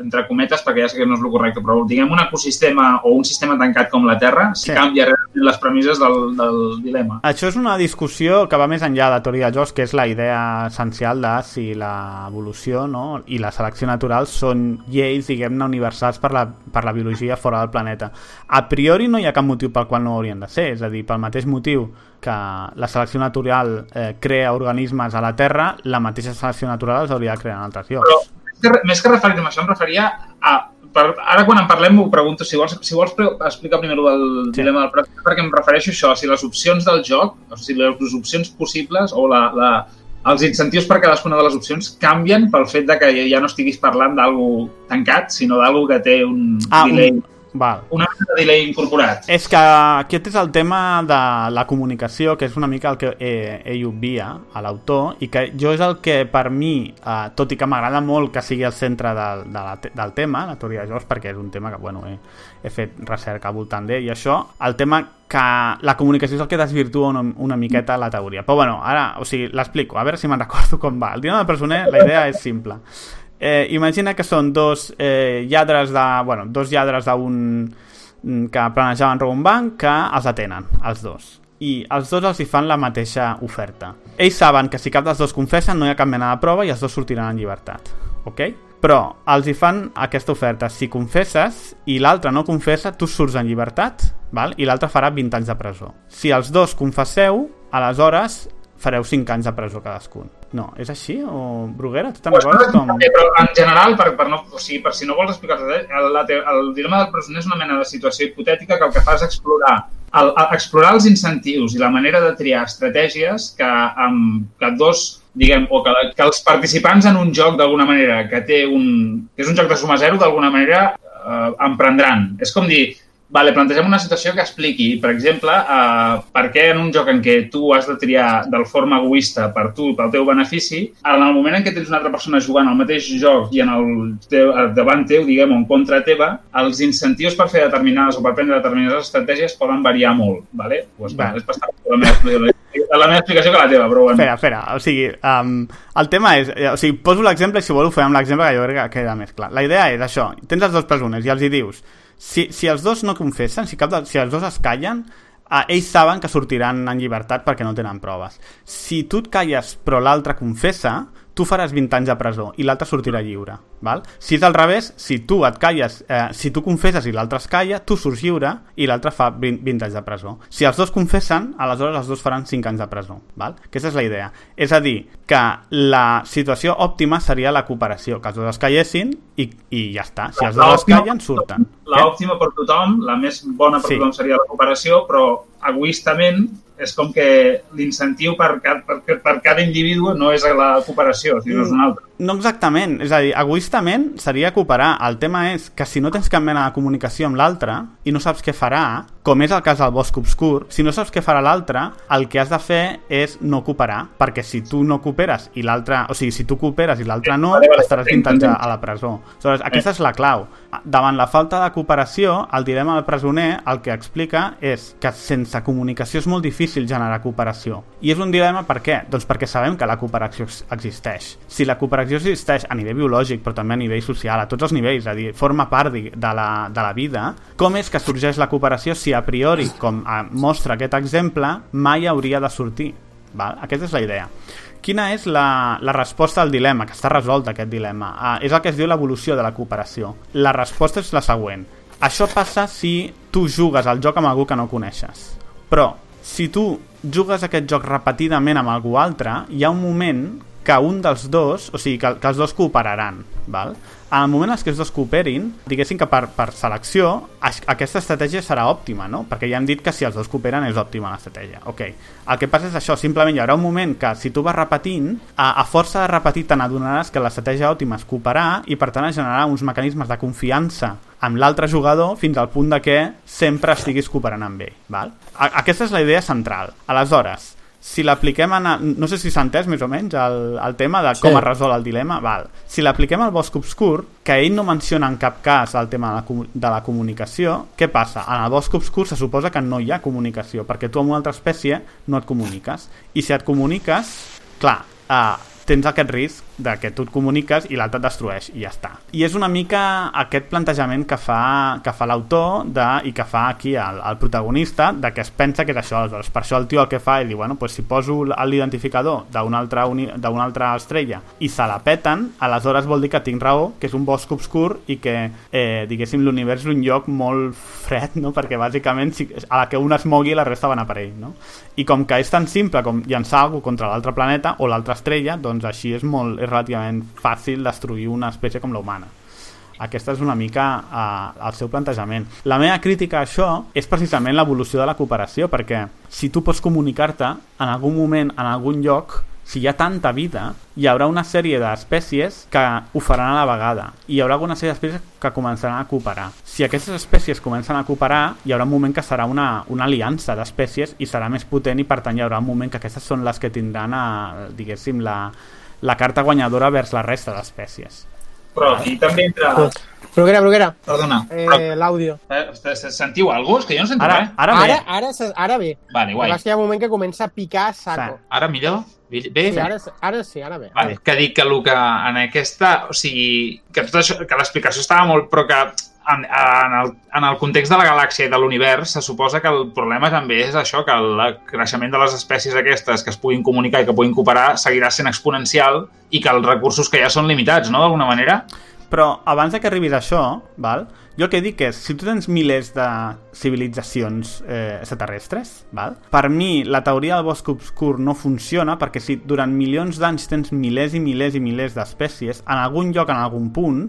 entre cometes, perquè ja sé que no és el correcte, però diguem un ecosistema o un sistema tancat com la Terra, si Sí. canvia les premisses del, del dilema. Això és una discussió que va més enllà de la teoria de jocs, que és la idea essencial de si l'evolució no? i la selecció natural són lleis, diguem-ne, universals per la, per la biologia fora del planeta. A priori no hi ha cap motiu pel qual no haurien de ser, és a dir, pel mateix motiu que la selecció natural eh, crea organismes a la Terra, la mateixa selecció natural els hauria de crear en altres llocs. Però que, més que referir-me a això, em referia a... Per, ara quan en parlem ho pregunto, si vols, si vols explicar primer el Sí. dilema del prat, perquè em refereixo a això, si les opcions del joc, o sigui, les opcions possibles o la, la, els incentius per cadascuna de les opcions canvien pel fet de que ja no estiguis parlant d'algú tancat, sinó d'algú que té un Ah, delay, un... Val. una mena de delay incorporat. És que aquest és el tema de la comunicació, que és una mica el que eh, ell obvia a l'autor, i que jo és el que per mi, eh, tot i que m'agrada molt que sigui el centre del, de la, del tema, la teoria de jocs, perquè és un tema que bueno, he, he fet recerca al voltant d'ell i això, el tema que la comunicació és el que desvirtua una, una miqueta la teoria. Però bueno, ara, o sigui, l'explico, a veure si me'n recordo com va. El dilema del presoner, la idea és simple. Eh, imagina que són dos eh, lladres de... Bueno, dos lladres d'un mm, que planejaven robar un banc que els detenen, els dos. I els dos els hi fan la mateixa oferta. Ells saben que si cap dels dos confessen no hi ha cap mena de prova i els dos sortiran en llibertat. Ok? Però els hi fan aquesta oferta. Si confesses i l'altre no confessa, tu surts en llibertat val? i l'altre farà 20 anys de presó. Si els dos confesseu, aleshores fareu 5 anys de presó cadascun. No, és així? O Bruguera, tu te'n Pues, recordes com... eh, però en general, per, per, no, o sigui, per si no vols explicar res, el, el dilema del presoner és una mena de situació hipotètica que el que fa és explorar, el, el, explorar els incentius i la manera de triar estratègies que, amb, que dos diguem, o que, que els participants en un joc d'alguna manera que té un, que és un joc de suma zero d'alguna manera eh, emprendran. És com dir, Vale, plantegem una situació que expliqui, per exemple, uh, per què en un joc en què tu has de triar de forma egoista per tu, pel teu benefici, en el moment en què tens una altra persona jugant al mateix joc i en el teu, eh, davant teu, diguem, o en contra teva, els incentius per fer determinades o per prendre determinades estratègies poden variar molt, vale? Pues, Va. va. És bastant la meva, explicació- la meva explicació que la teva, però bueno. Espera, espera, o sigui, um, el tema és, eh, o sigui, poso l'exemple i si vol ho fem amb l'exemple que jo crec que queda més clar. La idea és això, tens els dos presoners i els hi dius, si, si els dos no confessen, si, cap de, si els dos es callen, eh, ells saben que sortiran en llibertat perquè no tenen proves. Si tu et calles però l'altre confessa, tu faràs 20 anys de presó i l'altre sortirà lliure. Val? Si és al revés, si tu et calles, eh, si tu confesses i l'altre es calla, tu surts lliure i l'altre fa 20, 20 anys de presó. Si els dos confessen, aleshores els dos faran 5 anys de presó. Val? Aquesta és la idea. És a dir, que la situació òptima seria la cooperació, que els dos es callessin i, i ja està. Si els dos es L'òptima- callen, surten. La òptima per tothom, la més bona per Sí. tothom seria la cooperació, però egoistament és com que l'incentiu per, per, per cada individu no és la cooperació, sinó és un altre. No exactament, és a dir, egoistament seria cooperar. El tema és que si no tens cap mena de comunicació amb l'altre i no saps què farà, com és el cas del bosc obscur, si no saps què farà l'altre, el que has de fer és no cooperar, perquè si tu no cooperes i l'altre, o sigui, si tu cooperes i l'altre no, estaràs entenc, 20 anys a, la presó. Aleshores, aquesta és la clau. Davant la falta de cooperació, el dilema del presoner el que explica és que sense comunicació és molt difícil generar cooperació. I és un dilema per què? Doncs perquè sabem que la cooperació ex- existeix. Si la cooperació existeix a nivell biològic, però també a nivell social, a tots els nivells, és a dir, forma part di- de la, de la vida, com és que sorgeix la cooperació si a priori, com eh, mostra aquest exemple, mai hauria de sortir? Val? Aquesta és la idea. Quina és la, la resposta al dilema, que està resolt aquest dilema? Ah, és el que es diu l'evolució de la cooperació. La resposta és la següent. Això passa si tu jugues al joc amb algú que no coneixes. Però, si tu jugues aquest joc repetidament amb algú altre, hi ha un moment que un dels dos, o sigui, que, que els dos cooperaran, val? En el moment en què els dos cooperin, diguéssim que per, per selecció, aquesta estratègia serà òptima, no? Perquè ja hem dit que si els dos cooperen és òptima l'estratègia. Ok. El que passa és això, simplement hi haurà un moment que si tu vas repetint, a, a força de repetir te n'adonaràs que l'estratègia òptima és cooperar i per tant es generarà uns mecanismes de confiança amb l'altre jugador fins al punt de que sempre estiguis cooperant amb ell. Val? A, aquesta és la idea central. Aleshores, si l'apliquem a- No sé si s'ha entès més o menys el, el tema de com Sí. es resol el dilema. Val. Si l'apliquem al bosc obscur, que ell no menciona en cap cas el tema de la, de la comunicació, què passa? En el bosc obscur se suposa que no hi ha comunicació, perquè tu amb una altra espècie no et comuniques. I si et comuniques, clar, eh, tens aquest risc de que tu et comuniques i l'altre et destrueix i ja està. I és una mica aquest plantejament que fa, que fa l'autor i que fa aquí el, el protagonista de que es pensa que és això. Aleshores, per això el tio el que fa és dir, bueno, pues si poso l'identificador d'una altra, d'una altra estrella i se la peten, aleshores vol dir que tinc raó, que és un bosc obscur i que, eh, diguéssim, l'univers és un lloc molt fred, no? perquè bàsicament si, a la que un es mogui la resta van a per ell. No? I com que és tan simple com llançar alguna contra l'altre planeta o l'altra estrella, doncs així és, molt, és relativament fàcil destruir una espècie com la humana. Aquesta és una mica eh, el seu plantejament. La meva crítica a això és precisament l'evolució de la cooperació, perquè si tu pots comunicar-te en algun moment, en algun lloc, si hi ha tanta vida, hi haurà una sèrie d'espècies que ho faran a la vegada. I hi haurà alguna sèrie d'espècies que començaran a cooperar. Si aquestes espècies comencen a cooperar, hi haurà un moment que serà una, una aliança d'espècies i serà més potent i per tant hi haurà un moment que aquestes són les que tindran, a, diguéssim, la, la carta guanyadora vers la resta d'espècies. Però aquí també entra... Bruguera, Bruguera, Perdona, però... eh, l'àudio. Eh, se- sentiu alguna cosa? És que jo no sento Ara, res. ara Ara, ara, se- ara bé. Vale, Guai. que hi ha un moment que comença a picar a saco. Ara millor? Bé? Sí, ara, ara sí, ara bé. Vale. Que dic que el que en aquesta... O sigui, que, tot això, que l'explicació estava molt... Però que en, en, el, en el context de la galàxia i de l'univers se suposa que el problema també és això, que el creixement de les espècies aquestes que es puguin comunicar i que puguin cooperar seguirà sent exponencial i que els recursos que ha són limitats, no?, d'alguna manera. Però abans de que a això, val? jo el que dic és, si tu tens milers de civilitzacions eh, extraterrestres, val? per mi la teoria del bosc obscur no funciona perquè si durant milions d'anys tens milers i milers i milers d'espècies, en algun lloc, en algun punt,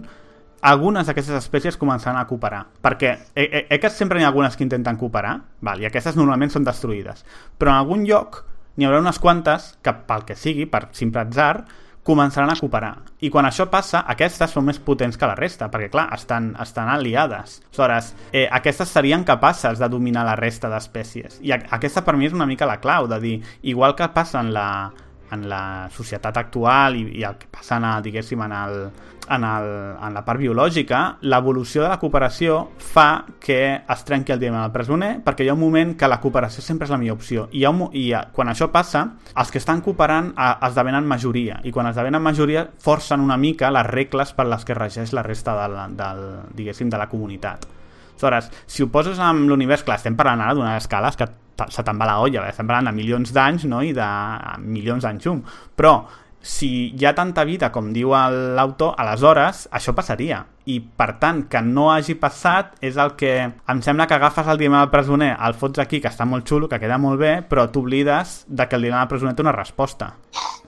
algunes d'aquestes espècies començaran a cooperar. Perquè eh, eh, eh, que sempre n'hi ha algunes que intenten cooperar, val? i aquestes normalment són destruïdes. Però en algun lloc n'hi haurà unes quantes que, pel que sigui, per simple atzar, començaran a cooperar. I quan això passa, aquestes són més potents que la resta, perquè, clar, estan, estan aliades. Aleshores, eh, aquestes serien capaces de dominar la resta d'espècies. I aquesta per mi és una mica la clau, de dir, igual que passa en la, en la societat actual i, i el que passa en, el, diguéssim, en, el, en, el, en la part biològica, l'evolució de la cooperació fa que es trenqui el dilema del presoner perquè hi ha un moment que la cooperació sempre és la millor opció i, hi ha un, i eh, quan això passa, els que estan cooperant eh, esdevenen majoria i quan esdevenen majoria forcen una mica les regles per les que regeix la resta del, del, diguéssim, de la comunitat. Aleshores, si ho poses amb l'univers, clar, estem parlant ara d'unes escales que se te'n va la olla, estem parlant de milions d'anys no? i de milions d'anys llum. Però si hi ha tanta vida, com diu l'autor, aleshores això passaria. I, per tant, que no hagi passat és el que em sembla que agafes el dilema del presoner, el fots aquí, que està molt xulo, que queda molt bé, però t'oblides de que el dilema del presoner té una resposta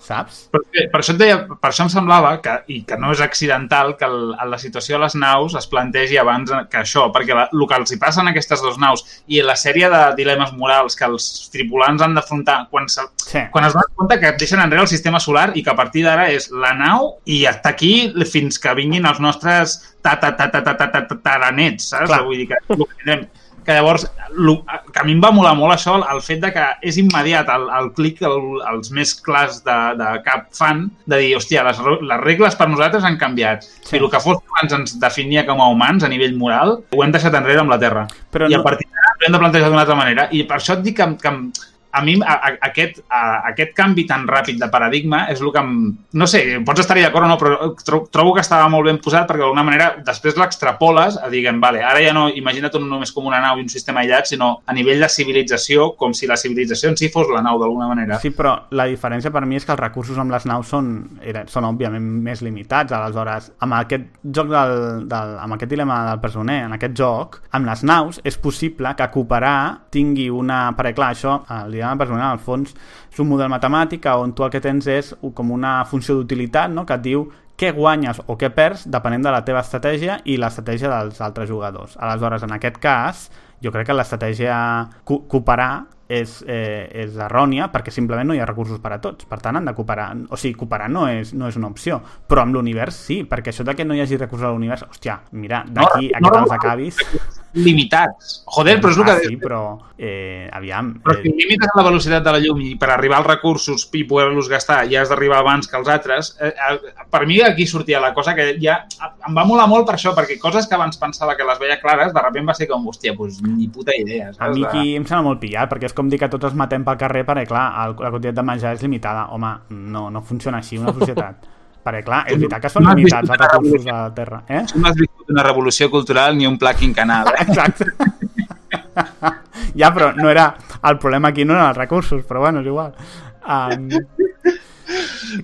saps? Per, per, això deia, per això em semblava que, i que no és accidental que el, la situació de les naus es plantegi abans que això, perquè la, el que els hi passa en aquestes dues naus i la sèrie de dilemes morals que els tripulants han d'afrontar quan, sí. quan es donen compte que deixen enrere el sistema solar i que a partir d'ara és la nau i està aquí fins que vinguin els nostres tataranets, saps? Clar. Vull dir que que llavors, que a mi em va molar molt això, el fet de que és immediat el, el clic el, els més clars de, de cap fan, de dir, hòstia, les, les regles per nosaltres han canviat. Sí. I el que fos abans ens definia com a humans a nivell moral, ho hem deixat enrere amb la Terra. Però I no- a partir d'ara ho hem de plantejar d'una altra manera. I per això et dic que, que a mi a, a, aquest, a, aquest canvi tan ràpid de paradigma és el que em... No sé, pots estar-hi d'acord o no, però tro, trobo que estava molt ben posat perquè d'alguna manera després l'extrapoles a dir, vale, ara ja no, imagina't no només com una nau i un sistema aïllat, sinó a nivell de civilització, com si la civilització en si fos la nau d'alguna manera. Sí, però la diferència per mi és que els recursos amb les naus són, eren, són òbviament més limitats. Aleshores, amb aquest joc del, del, amb aquest dilema del presoner, en aquest joc, amb les naus és possible que cooperar tingui una... Perquè clar, això, el del presoner, al fons, és un model matemàtic on tu el que tens és com una funció d'utilitat no? que et diu què guanyes o què perds depenent de la teva estratègia i l'estratègia dels altres jugadors. Aleshores, en aquest cas, jo crec que l'estratègia co cooperar és, eh, és errònia perquè simplement no hi ha recursos per a tots. Per tant, han de cooperar. O sigui, cooperar no és, no és una opció. Però amb l'univers sí, perquè això de que no hi hagi recursos a l'univers, hòstia, mira, d'aquí a no, que no, te'ls acabis... Limitats. Joder, però és el que... Ah, sí, però... Eh, aviam... Però si Eh, limites la velocitat de la llum i per arribar als recursos i poder-los gastar ja has d'arribar abans que els altres, eh, eh, per mi aquí sortia la cosa que ja em va molar molt per això, perquè coses que abans pensava que les veia clares, de sobte va ser com, hòstia, doncs ni puta idea. Saps? a mi aquí em sembla molt pillat, perquè és com dir que tots els matem pel carrer perquè, clar, el, la quantitat de menjar és limitada. Home, no, no funciona així una societat. perquè, clar, és veritat que són No limitats els recursos a la Terra. Eh? No has viscut una revolució cultural ni un pla quinquenal. Eh? Exacte. ja, però no era... El problema aquí no eren els recursos, però bueno, és igual. Um,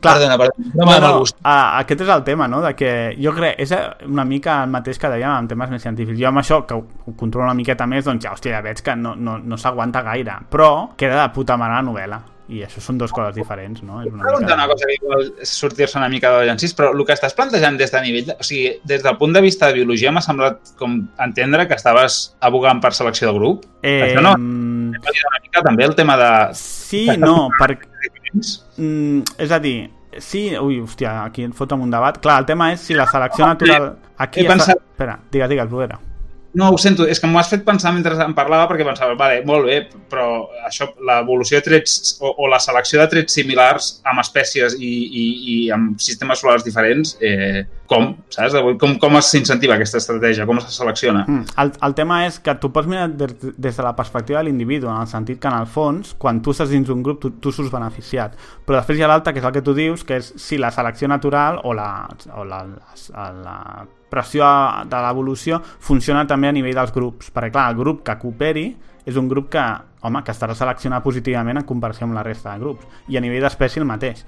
Perdona, perdona. No, no, gust. uh, aquest és el tema, no? De que jo crec, és una mica el mateix que dèiem en temes més científics. Jo amb això, que ho, controlo una miqueta més, doncs ja, hòstia, ja veig que no, no, no s'aguanta gaire. Però queda de puta mare la novel·la. I això són dues coses diferents, no? És una preguntar una cosa que igual és sortir-se una mica de llancís, però el que estàs plantejant des de nivell... De, o sigui, des del punt de vista de biologia m'ha semblat com entendre que estaves abogant per selecció de grup. Eh, Això no. Validat una mica també el tema de... Sí, no, perquè... Mm, és a dir, sí... Ui, hòstia, aquí et foto amb un debat. Clar, el tema és si la selecció natural... Aquí he pensat- Espera, digues, digues, Bruguera. No, ho sento, és que m'ho has fet pensar mentre em parlava perquè pensava, vale, molt bé, però això, l'evolució de trets o, o la selecció de trets similars amb espècies i, i, i amb sistemes solars diferents, eh, com, saps? Com, com s'incentiva aquesta estratègia? Com se selecciona? Mm. El, el tema és que tu pots mirar des, des de la perspectiva de l'individu, en el sentit que en el fons, quan tu estàs dins un grup, tu, tu surts beneficiat. Però després hi ha l'altre, que és el que tu dius, que és si la selecció natural o la, o la, la, la pressió de l'evolució funciona també a nivell dels grups. Perquè, clar, el grup que cooperi és un grup que, home, que estarà seleccionat positivament en comparació amb la resta de grups. I a nivell d'espècie el mateix.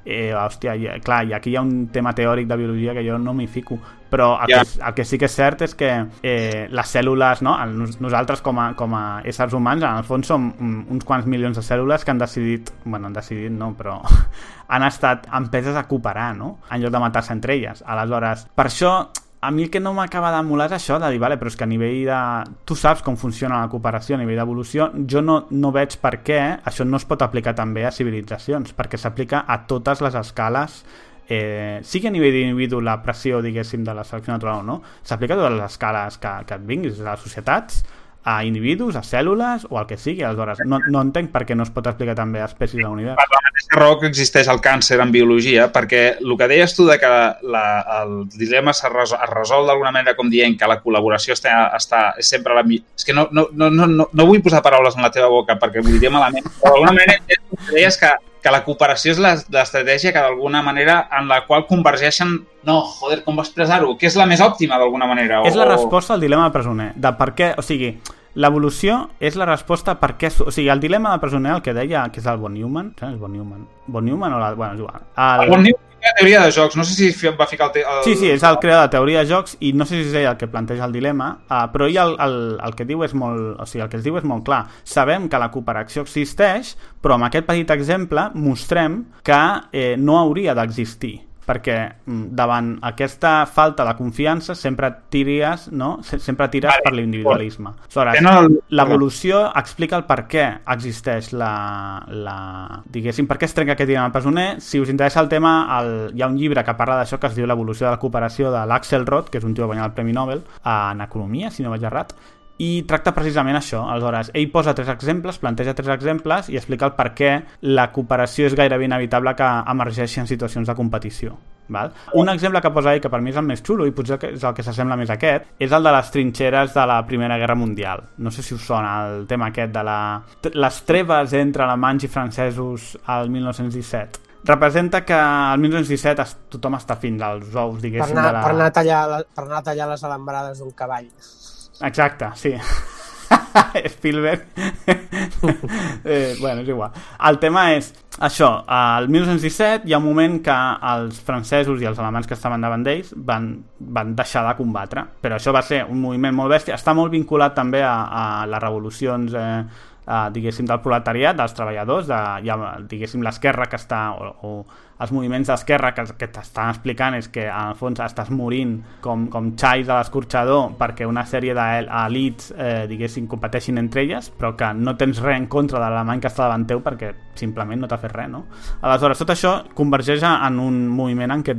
Eh, hòstia, i, clar, i aquí hi ha un tema teòric de biologia que jo no m'hi fico, però el, Ja. que, el que sí que és cert és que eh, les cèl·lules, no? El, nos- nosaltres com a, com a éssers humans, en el fons som mm, uns quants milions de cèl·lules que han decidit, bueno, han decidit no, però han estat empeses a cooperar, no? En lloc de matar-se entre elles. Aleshores, per això a mi el que no m'acaba de molar és això de dir, vale, però és que a nivell de... Tu saps com funciona la cooperació a nivell d'evolució, jo no, no veig per què això no es pot aplicar també a civilitzacions, perquè s'aplica a totes les escales eh, sigui a nivell d'individu la pressió, diguéssim, de la selecció natural o no, s'aplica a totes les escales que, que et vinguis, a les societats, a individus, a cèl·lules o al que sigui. Aleshores, no, no entenc per què no es pot explicar també a espècies de l'univers. per la mateixa raó que existeix el càncer en biologia, perquè el que deies tu de que la, el dilema es resol, es resol d'alguna manera com dient que la col·laboració està, està és sempre la millor... És que no, no, no, no, no, vull posar paraules en la teva boca perquè m'ho diria malament, però d'alguna manera deies que, que la cooperació és la- l'estratègia que d'alguna manera en la qual convergeixen... No, joder, com va expressar-ho? Que és la més òptima d'alguna manera? És la o- resposta al dilema del presoner, de per què, o sigui, l'evolució és la resposta per què... O sigui, el dilema del presoner, el que deia, que és el Von Neumann, saps? Von Neumann. Von Neumann o la... Bueno, és igual. El... El bon nivell de teoria de jocs, no sé si va ficar el... te- el... Sí, sí, és el creador de teoria de jocs i no sé si és ell el que planteja el dilema, uh, però ell el, el, el que diu és molt, o sigui, el que es diu és molt clar. Sabem que la cooperació existeix, però amb aquest petit exemple mostrem que eh, no hauria d'existir perquè mm, davant aquesta falta de confiança sempre tires, no? Se- sempre tires Vale. per l'individualisme. Aleshores, l'evolució explica el per què existeix la, la... diguéssim, per què es trenca aquest dilema presoner. Si us interessa el tema, el, hi ha un llibre que parla d'això que es diu L'evolució de la cooperació de l'Axel Roth, que és un tio que va guanyar el Premi Nobel en Economia, si no vaig errat, i tracta precisament això. Aleshores, ell posa tres exemples, planteja tres exemples i explica el per què la cooperació és gairebé inevitable que emergeixi en situacions de competició. Val? Un exemple que posa ell, que per mi és el més xulo i potser que és el que s'assembla més a aquest, és el de les trinxeres de la Primera Guerra Mundial. No sé si us sona el tema aquest de la... les treves entre alemanys i francesos al 1917 representa que al 1917 es, tothom està fins als ous, Per diguéssim, anar, de la... per, anar a tallar, la- per anar a tallar les alambrades d'un cavall. Exacte, sí. Spielberg. eh, bueno, és igual. El tema és això, al 1917 hi ha un moment que els francesos i els alemanys que estaven davant d'ells van, van deixar de combatre, però això va ser un moviment molt bèstia, està molt vinculat també a, a les revolucions eh, eh, diguéssim, del proletariat, dels treballadors, de, ja, diguéssim, l'esquerra que està, o, o els moviments d'esquerra que, que t'estan explicant és que en el fons estàs morint com, com xais a l'escorxador perquè una sèrie d'elits, eh, diguéssim, competeixin entre elles, però que no tens res en contra de l'alemany que està davant teu perquè simplement no t'ha fet res, no? Aleshores, tot això convergeix en un moviment en què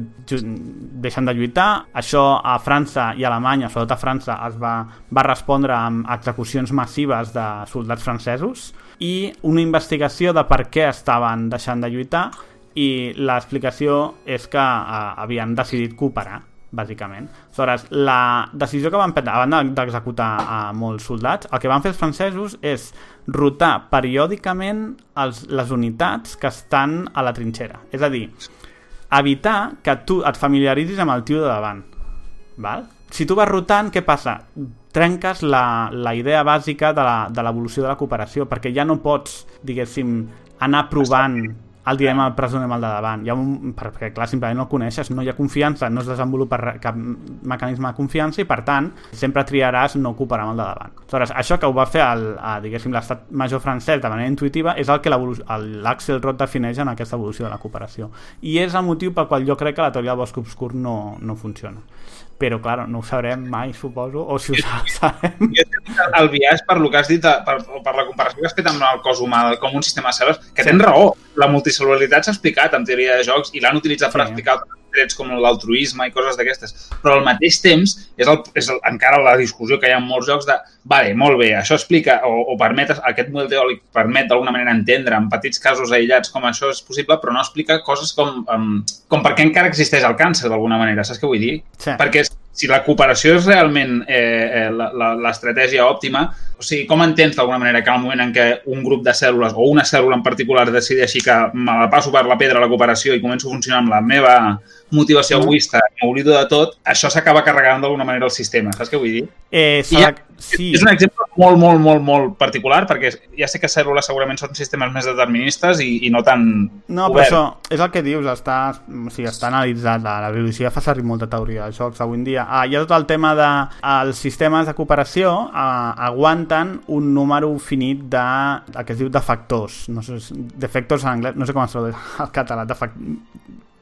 deixen de lluitar. Això a França i a Alemanya, sobretot a França, es va, va respondre amb execucions massives de soldats francesos i una investigació de per què estaven deixant de lluitar i l'explicació és que eh, havien decidit cooperar bàsicament. Aleshores, la decisió que van prendre, a banda d'executar a molts soldats, el que van fer els francesos és rotar periòdicament els, les unitats que estan a la trinxera. És a dir, evitar que tu et familiaritzis amb el tio de davant. Val? Si tu vas rotant, què passa? Trenques la, la idea bàsica de la- de l'evolució de, la cooperació, perquè ja no pots, diguéssim, anar provant el dilema del presoner amb el de davant. Hi ha un, perquè, clar, simplement no el coneixes, no hi ha confiança, no es desenvolupa cap mecanisme de confiança i, per tant, sempre triaràs no cooperar amb el de davant. Aleshores, això que ho va fer l'estat major francès de manera intuïtiva és el que l'Axel Roth defineix en aquesta evolució de la cooperació. I és el motiu pel qual jo crec que la teoria del bosc obscur no, no funciona. Però, clar, no ho sabrem mai, suposo, o si ho sa- sabem... Jo crec que el viatge, per lo que has dit, per, per la comparació que has fet amb el cos humà, com un sistema de cèl·lules, que tens raó. La multicel·lularitat s'ha explicat en teoria de jocs i l'han utilitzat per Sí. explicar altres trets com l'altruisme i coses d'aquestes. Però al mateix temps és, el, és el, encara la discussió que hi ha en molts jocs de vale, molt bé, això explica o, o permet, aquest model teòric permet d'alguna manera entendre en petits casos aïllats com això és possible, però no explica coses com, um, com per què encara existeix el càncer d'alguna manera, saps què vull dir? Sí. Perquè si la cooperació és realment eh, eh, l'estratègia òptima, o sigui, com entens d'alguna manera que el moment en què un grup de cèl·lules o una cèl·lula en particular decideixi que me la passo per la pedra la cooperació i començo a funcionar amb la meva motivació Mm. egoista, m'oblido de tot, això s'acaba carregant d'alguna manera el sistema, saps què vull dir? Eh, I ja, sí. És un exemple molt, molt, molt, molt particular, perquè ja sé que cèl·lules segurament són sistemes més deterministes i, i no tan No, però oberts. això és el que dius, està, o sigui, està analitzat, la, la biologia fa servir molta teoria de jocs avui en dia. Ah, hi ha tot el tema de els sistemes de cooperació ah, aguanten un número finit de, el que es diu de factors, no sé, defectors en anglès, no sé com es tradueix al català, de fac...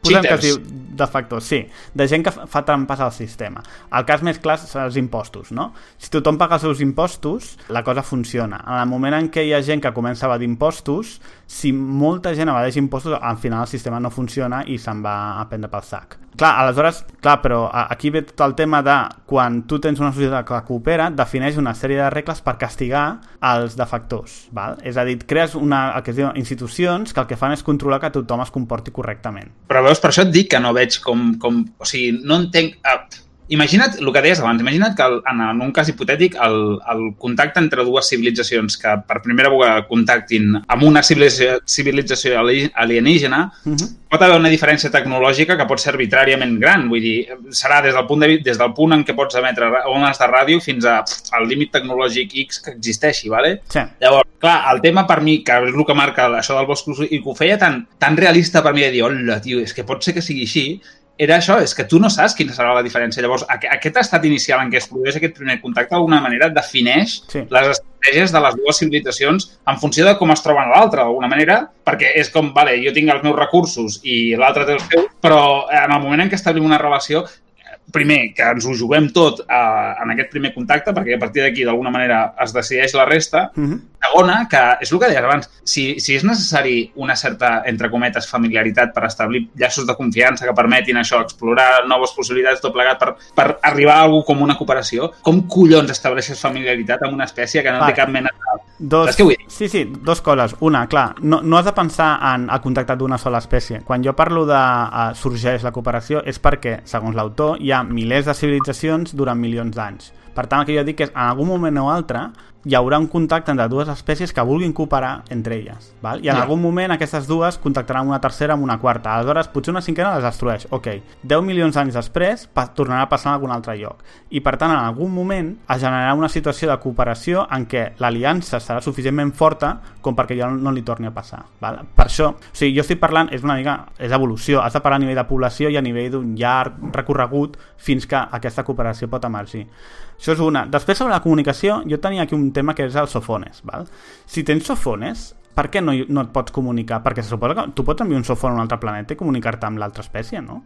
Posem que es Cheaters. diu de factors, sí, de gent que fa- trampes al sistema. El cas més clar són els impostos, no? Si tothom paga els seus impostos, la cosa funciona. En el moment en què hi ha gent que comença a evadir impostos, si molta gent evadeix impostos, al final el sistema no funciona i se'n va a prendre pel sac. Clar, aleshores, clar, però aquí ve tot el tema de quan tu tens una societat que coopera, defineix una sèrie de regles per castigar els defectors, val? És a dir, crees una, el que es diu institucions que el que fan és controlar que tothom es comporti correctament. Però veus, per això et dic que no veig com... com o sigui, no entenc... Ah, imagina't el que deies abans, imagina't que el, en, en un cas hipotètic el, el contacte entre dues civilitzacions que per primera vegada contactin amb una civilització, civilització ali- alienígena, Uh -huh. pot haver una diferència tecnològica que pot ser arbitràriament gran. Vull dir, serà des del punt, de, des del punt en què pots emetre ones de ràdio fins a, al límit tecnològic X que existeixi, ¿vale? Sí. Llavors, clar, el tema per mi, que és el que marca això del bosc i que ho feia tan, tan realista per mi de dir, hola, tio, és que pot ser que sigui així, era això, és que tu no saps quina serà la diferència. Llavors, aqu aquest estat inicial en què es produeix aquest primer contacte d'alguna manera defineix Sí. les estratègies de les dues civilitzacions en funció de com es troben a l'altra, d'alguna manera, perquè és com, vale, jo tinc els meus recursos i l'altre té els seus, però en el moment en què establim una relació, primer, que ens ho juguem tot eh, en aquest primer contacte, perquè a partir d'aquí, d'alguna manera, es decideix la resta. Uh -huh. Segona, que és el que deies abans, si, si és necessari una certa, entre cometes, familiaritat per establir llaços de confiança que permetin això, explorar noves possibilitats, tot plegat, per, per arribar a algú com una cooperació, com collons estableixes familiaritat amb una espècie que no Vale. té cap mena de... Dos, Saps què vull dir? Sí, sí, dos coses. Una, clar, no, no has de pensar en el contacte d'una sola espècie. Quan jo parlo de uh, sorgeix la cooperació és perquè, segons l'autor, hi ha milers de civilitzacions durant milions d'anys. Per tant, el que jo dic és, en algun moment o altre, hi haurà un contacte entre dues espècies que vulguin cooperar entre elles. Val? I en Ja. algun moment aquestes dues contactaran una tercera amb una quarta. Aleshores, potser una cinquena les destrueix. Ok, 10 milions d'anys després tornarà a passar en algun altre lloc. I per tant, en algun moment es generarà una situació de cooperació en què l'aliança serà suficientment forta com perquè ja no li torni a passar. Val? Per això, o sigui, jo estic parlant, és una mica, és evolució, has de parlar a nivell de població i a nivell d'un llarg recorregut fins que aquesta cooperació pot emergir. Això és una. Després, sobre la comunicació, jo tenia aquí un tema que és els sofones. Val? Si tens sofones, per què no, no et pots comunicar? Perquè se suposa que tu pots enviar un sofon a un altre planeta i comunicar-te amb l'altra espècie, no?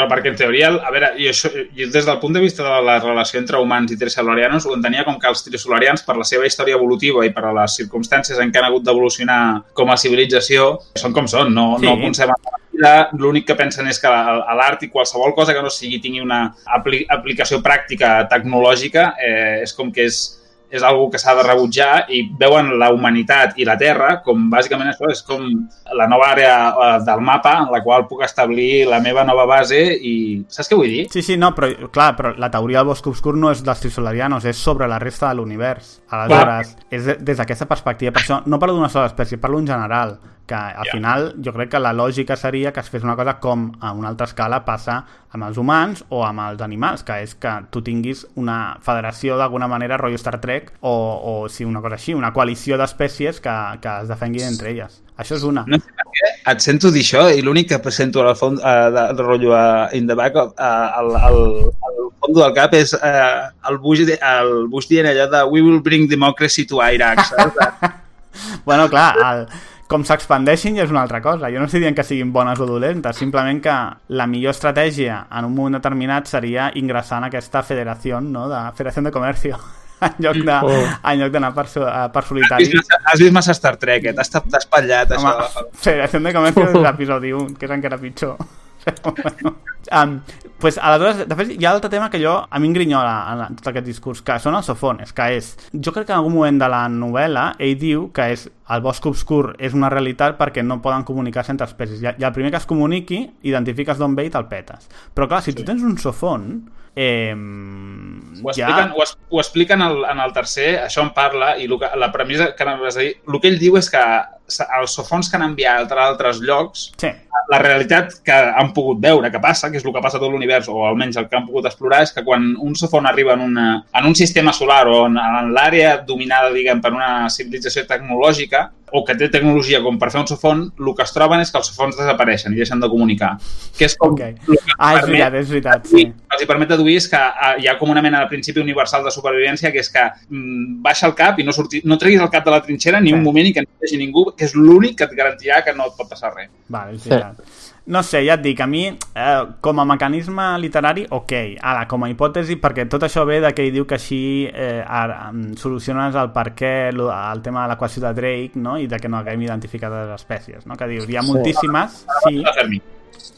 Però perquè en teoria, a veure, jo, això, jo des del punt de vista de la relació entre humans i tricelarianos ho entenia com que els tricelarians, per la seva història evolutiva i per a les circumstàncies en què han hagut d'evolucionar com a civilització, són com són, no, Sí. no vida, l'únic que pensen és que l'art i qualsevol cosa que no sigui tingui una apli aplicació pràctica tecnològica eh, és com que és, és algo que s'ha de rebutjar i veuen la humanitat i la Terra com bàsicament això, és com la nova àrea eh, del mapa en la qual puc establir la meva nova base i saps què vull dir? Sí, sí, no, però clar, però la teoria del bosc obscur no és dels trisolarianos, és sobre la resta de l'univers. Aleshores, és de, des d'aquesta perspectiva. Per això no parlo d'una sola espècie, parlo en general que al Ja. final jo crec que la lògica seria que es fes una cosa com a una altra escala passa amb els humans o amb els animals, que és que tu tinguis una federació d'alguna manera, rotllo Star Trek, o, o sí, una cosa així, una coalició d'espècies que, que es defenguin entre elles. Això és una. No sé per què et sento dir això i l'únic que sento al fons uh, de, de rotllo uh, in the back uh, al, al, al fons del cap és uh, el, Bush, el Bush dient allò de we will bring democracy to Iraq, saps? Bueno, clar, el, com s'expandeixin ja és una altra cosa. Jo no estic dient que siguin bones o dolentes, simplement que la millor estratègia en un moment determinat seria ingressar en aquesta federació, no?, de Federació de Comercio, en lloc de, Oh. en lloc d'anar per, so- eh, per Has solitari. vist, massa, has vist massa Star Trek, eh? T'has espatllat, Home, això. Federació de Comercio és l'episodi 1, que és encara pitjor. Però, bueno. Um, pues, aleshores, de fet, hi ha l'altre tema que jo, a mi em grinyola en la- tot aquest discurs, que són els sofones, que és... Jo crec que en algun moment de la novel·la ell diu que és el bosc obscur és una realitat perquè no poden comunicar-se entre espècies. I, I el primer que es comuniqui, identifiques d'on ve i te'l petes. Però clar, si tu tens un sofon, eh, Ho expliquen, ho, es, ho expliquen en el, en el tercer, això en parla, i lo que, la premissa que anaves a dir, el que ell diu és que els sofons que han enviat a altres llocs Sí, la realitat que han pogut veure que passa, que és el que passa a tot l'univers, o almenys el que han pogut explorar, és que quan un sofon arriba en, una, en un sistema solar o en, en l'àrea dominada, diguem, per una civilització tecnològica, o que té tecnologia com per fer un sofon, el que es troben és que els sofons desapareixen i deixen de comunicar. Que és com... ok. el que Ah, és veritat, és veritat, Sí. Els hi permet deduir és que ah, hi ha com una mena de principi universal de supervivència que és que mm, baixa el cap i no, surti, no treguis el cap de la trinxera ni Sí. un moment i que no hi hagi ningú, que és l'únic que et garantirà que no et pot passar res. Vale, és Sí. No sé, ja et dic, a mi, eh, com a mecanisme literari, ok. Ara, com a hipòtesi, perquè tot això ve de que ell diu que així eh, ara, mm, soluciones el per què, el tema de l'equació de Drake, no?, i de que no haguem identificat les espècies, no?, que dius, hi ha moltíssimes, sí, Fermi.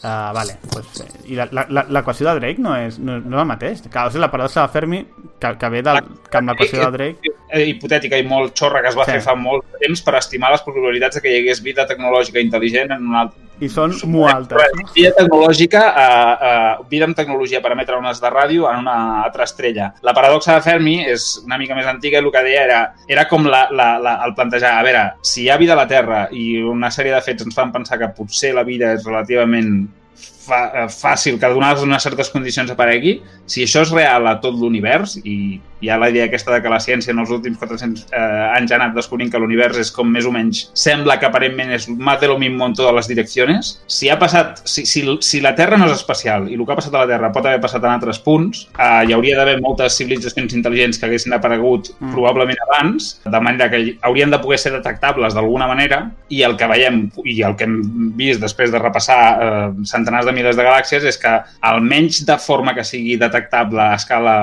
Uh, vale, pues, eh, i la- la- la- l'equació de Drake no és, no, no és el mateix. Clar, o sigui, la paradoxa de Fermi, que, que ve del, que amb l'equació de Drake... eh, hipotètica i molt xorra que es va Sí. fer fa molt temps per estimar les probabilitats de que hi hagués vida tecnològica intel·ligent en un altre... I són molt altes, no? Vida tecnològica, eh, eh, vida amb tecnologia per emetre ones de ràdio en una altra estrella. La paradoxa de Fermi és una mica més antiga i el que deia era, era com la, la, la, el plantejar, a veure, si hi ha vida a la Terra i una sèrie de fets ens fan pensar que potser la vida és relativament fa, eh, fàcil que donades unes certes condicions aparegui, si això és real a tot l'univers, i hi ha la idea aquesta de que la ciència en els últims 400 eh, anys ha anat descobrint que l'univers és com més o menys, sembla que aparentment és más de lo mismo en totes les direccions, si ha passat, si, si, si la Terra no és espacial i el que ha passat a la Terra pot haver passat en altres punts, eh, hi hauria d'haver moltes civilitzacions intel·ligents que haguessin aparegut Mm. probablement abans, de manera que haurien de poder ser detectables d'alguna manera, i el que veiem i el que hem vist després de repassar eh, centenars de milers de galàxies és que almenys de forma que sigui detectable a escala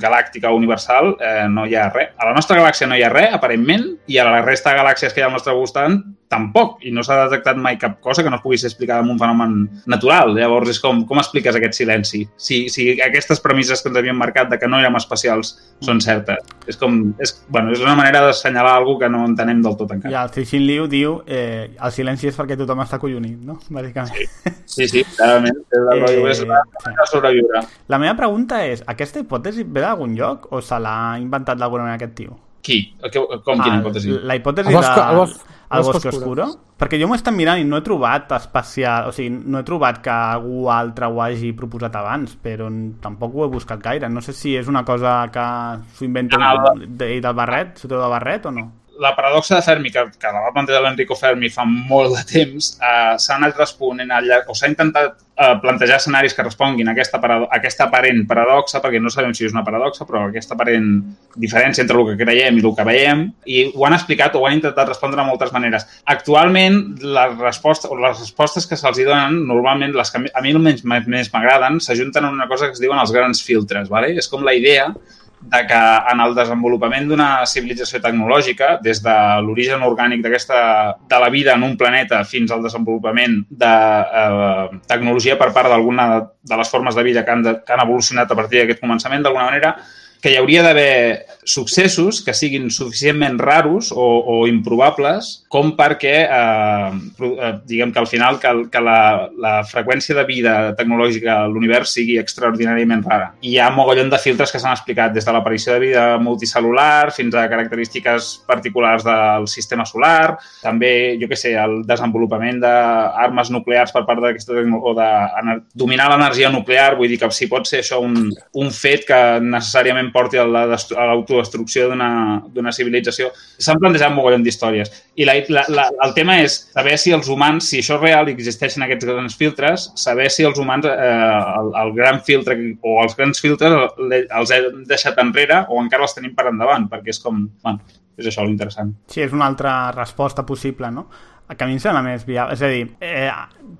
galàctica o universal eh, no hi ha res. A la nostra galàxia no hi ha res, aparentment, i a la resta de galàxies que hi ha al nostre voltant tampoc, i no s'ha detectat mai cap cosa que no es pugui ser explicada amb un fenomen natural. Llavors, és com, com expliques aquest silenci? Si, si aquestes premisses que ens havien marcat de que no érem espacials són certes. És com, és, bueno, és una manera d'assenyalar alguna que no entenem del tot I encara. el Cixin Liu diu eh, el silenci és perquè tothom està collonit, no? Bàsicament. Sí, sí, clarament. És el Eh, és sí. de sobreviure. La meva pregunta és, aquesta hipòtesi ve d'algun lloc o se l'ha inventat d'alguna manera aquest tio? Qui? Que- Com, quina Ah, hipòtesi? La hipòtesi de... el bosc- oscuro. oscuro? Perquè jo m'ho estat mirant i no he trobat especial... O sigui, no he trobat que algú altre ho hagi proposat abans, però tampoc ho he buscat gaire. No sé si és una cosa que s'ho inventa Ah, d'ell del Barret, s'ho treu del Barret o no? La paradoxa de Fermi, que, que la va plantejar l'Enrico Fermi fa molt de temps, eh, s'ha anat responent al llarg, o s'ha intentat eh, plantejar escenaris que responguin a aquesta, parado a aquesta aparent paradoxa, perquè no sabem si és una paradoxa, però aquesta aparent diferència entre el que creiem i el que veiem, i ho han explicat o ho han intentat respondre de moltes maneres. Actualment, les respostes, o les respostes que se'ls donen, normalment, les que a mi almenys més m'agraden, s'ajunten en una cosa que es diuen els grans filtres. Vale? És com la idea de que en el desenvolupament d'una civilització tecnològica, des de l'origen orgànic d'aquesta de la vida en un planeta fins al desenvolupament de eh, tecnologia per part d'alguna de les formes de vida que han, de, que han evolucionat a partir d'aquest començament, d'alguna manera, que hi hauria d'haver successos que siguin suficientment raros o, o improbables com perquè, eh, eh, diguem que al final, que, que la, la freqüència de vida tecnològica a l'univers sigui extraordinàriament rara. I hi ha mogollon de filtres que s'han explicat des de l'aparició de vida multicel·lular fins a característiques particulars del sistema solar, també, jo què sé, el desenvolupament d'armes nuclears per part d'aquesta o de dominar l'energia nuclear, vull dir que si pot ser això un, un fet que necessàriament porti a la destru- a l'autodestrucció d'una civilització. S'han plantejat mogollon d'històries. I la, la, la, el tema és saber si els humans, si això és real i existeixen aquests grans filtres, saber si els humans, eh, el, el gran filtre o els grans filtres els hem deixat enrere o encara els tenim per endavant, perquè és com... Bueno, és això l'interessant. Sí, és una altra resposta possible, no? A que a mi em sembla més viable. És a dir, eh,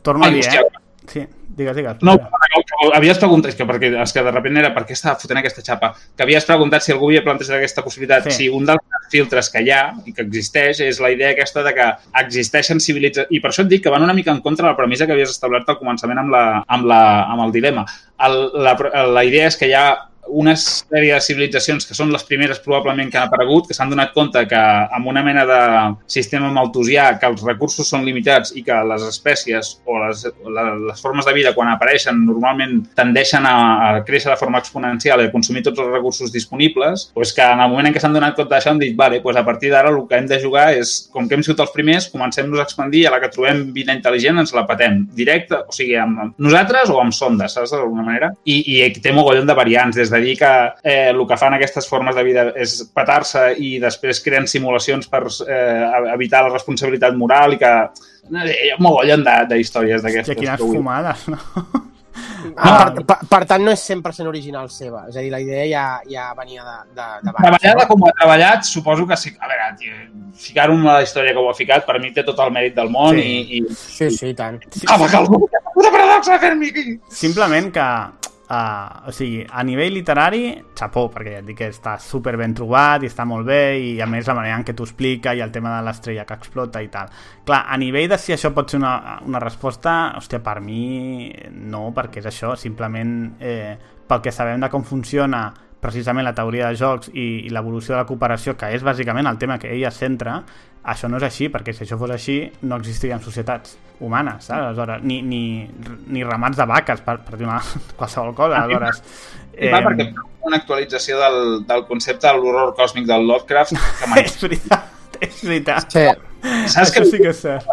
torno a Ai, dir, hòstia. eh? Sí, digues, digues. No, havies preguntat, és que, perquè, és que de repente era per què estava fotent aquesta xapa, que havies preguntat si algú havia plantejat aquesta possibilitat, sí. si un dels filtres que hi ha i que existeix és la idea aquesta de que existeixen civilitzacions, i per això et dic que van una mica en contra de la premissa que havies establert al començament amb, la, amb, la, amb el dilema. El, la, la idea és que hi ha una sèrie de civilitzacions que són les primeres probablement que han aparegut, que s'han donat compte que amb una mena de sistema maltusià, que els recursos són limitats i que les espècies o les, les formes de vida quan apareixen normalment tendeixen a, a créixer de forma exponencial i a consumir tots els recursos disponibles, doncs que en el moment en què s'han donat compte d'això han dit, vale, doncs a partir d'ara el que hem de jugar és, com que hem sigut els primers, comencem-nos a expandir i a la que trobem vida intel·ligent ens la patem directe, o sigui, amb nosaltres o amb sondes, saps, d'alguna manera? I, i té mogollon de variants, des de dir que eh, el que fan aquestes formes de vida és petar-se i després creen simulacions per eh, evitar la responsabilitat moral i que no, hi ha un mogollon de- d'històries Hòstia, d'aquestes. quines que vull- fumades, no? Ah, per, per, per tant, no és 100% original seva. És a dir, la idea ja, ja venia de, de, de abans. Treballada com ho ha treballat, suposo que sí. A veure, tio, en la història que ho ha ficat, per mi té tot el mèrit del món Sí. i, i... Sí, sí, i tant. Sí, Home, que algú, puta paradoxa Fermi! Simplement que, uh, o sigui, a nivell literari, xapó, perquè ja et dic que està super ben trobat i està molt bé, i a més la manera en què t'ho explica i el tema de l'estrella que explota i tal. Clar, a nivell de si això pot ser una, una resposta, hòstia, per mi no, perquè és això, simplement eh, pel que sabem de com funciona precisament la teoria de jocs i, i l'evolució de la cooperació, que és bàsicament el tema que ella centra, això no és així, perquè si això fos així no existirien societats humanes, saps? Aleshores, ni, ni, ni ramats de vaques, per, per dir una, qualsevol cosa. Aleshores, Eh... Va, perquè una actualització del, del concepte de l'horror còsmic del Lovecraft que és veritat, és veritat. Sí. Saps que Això sí que és cert.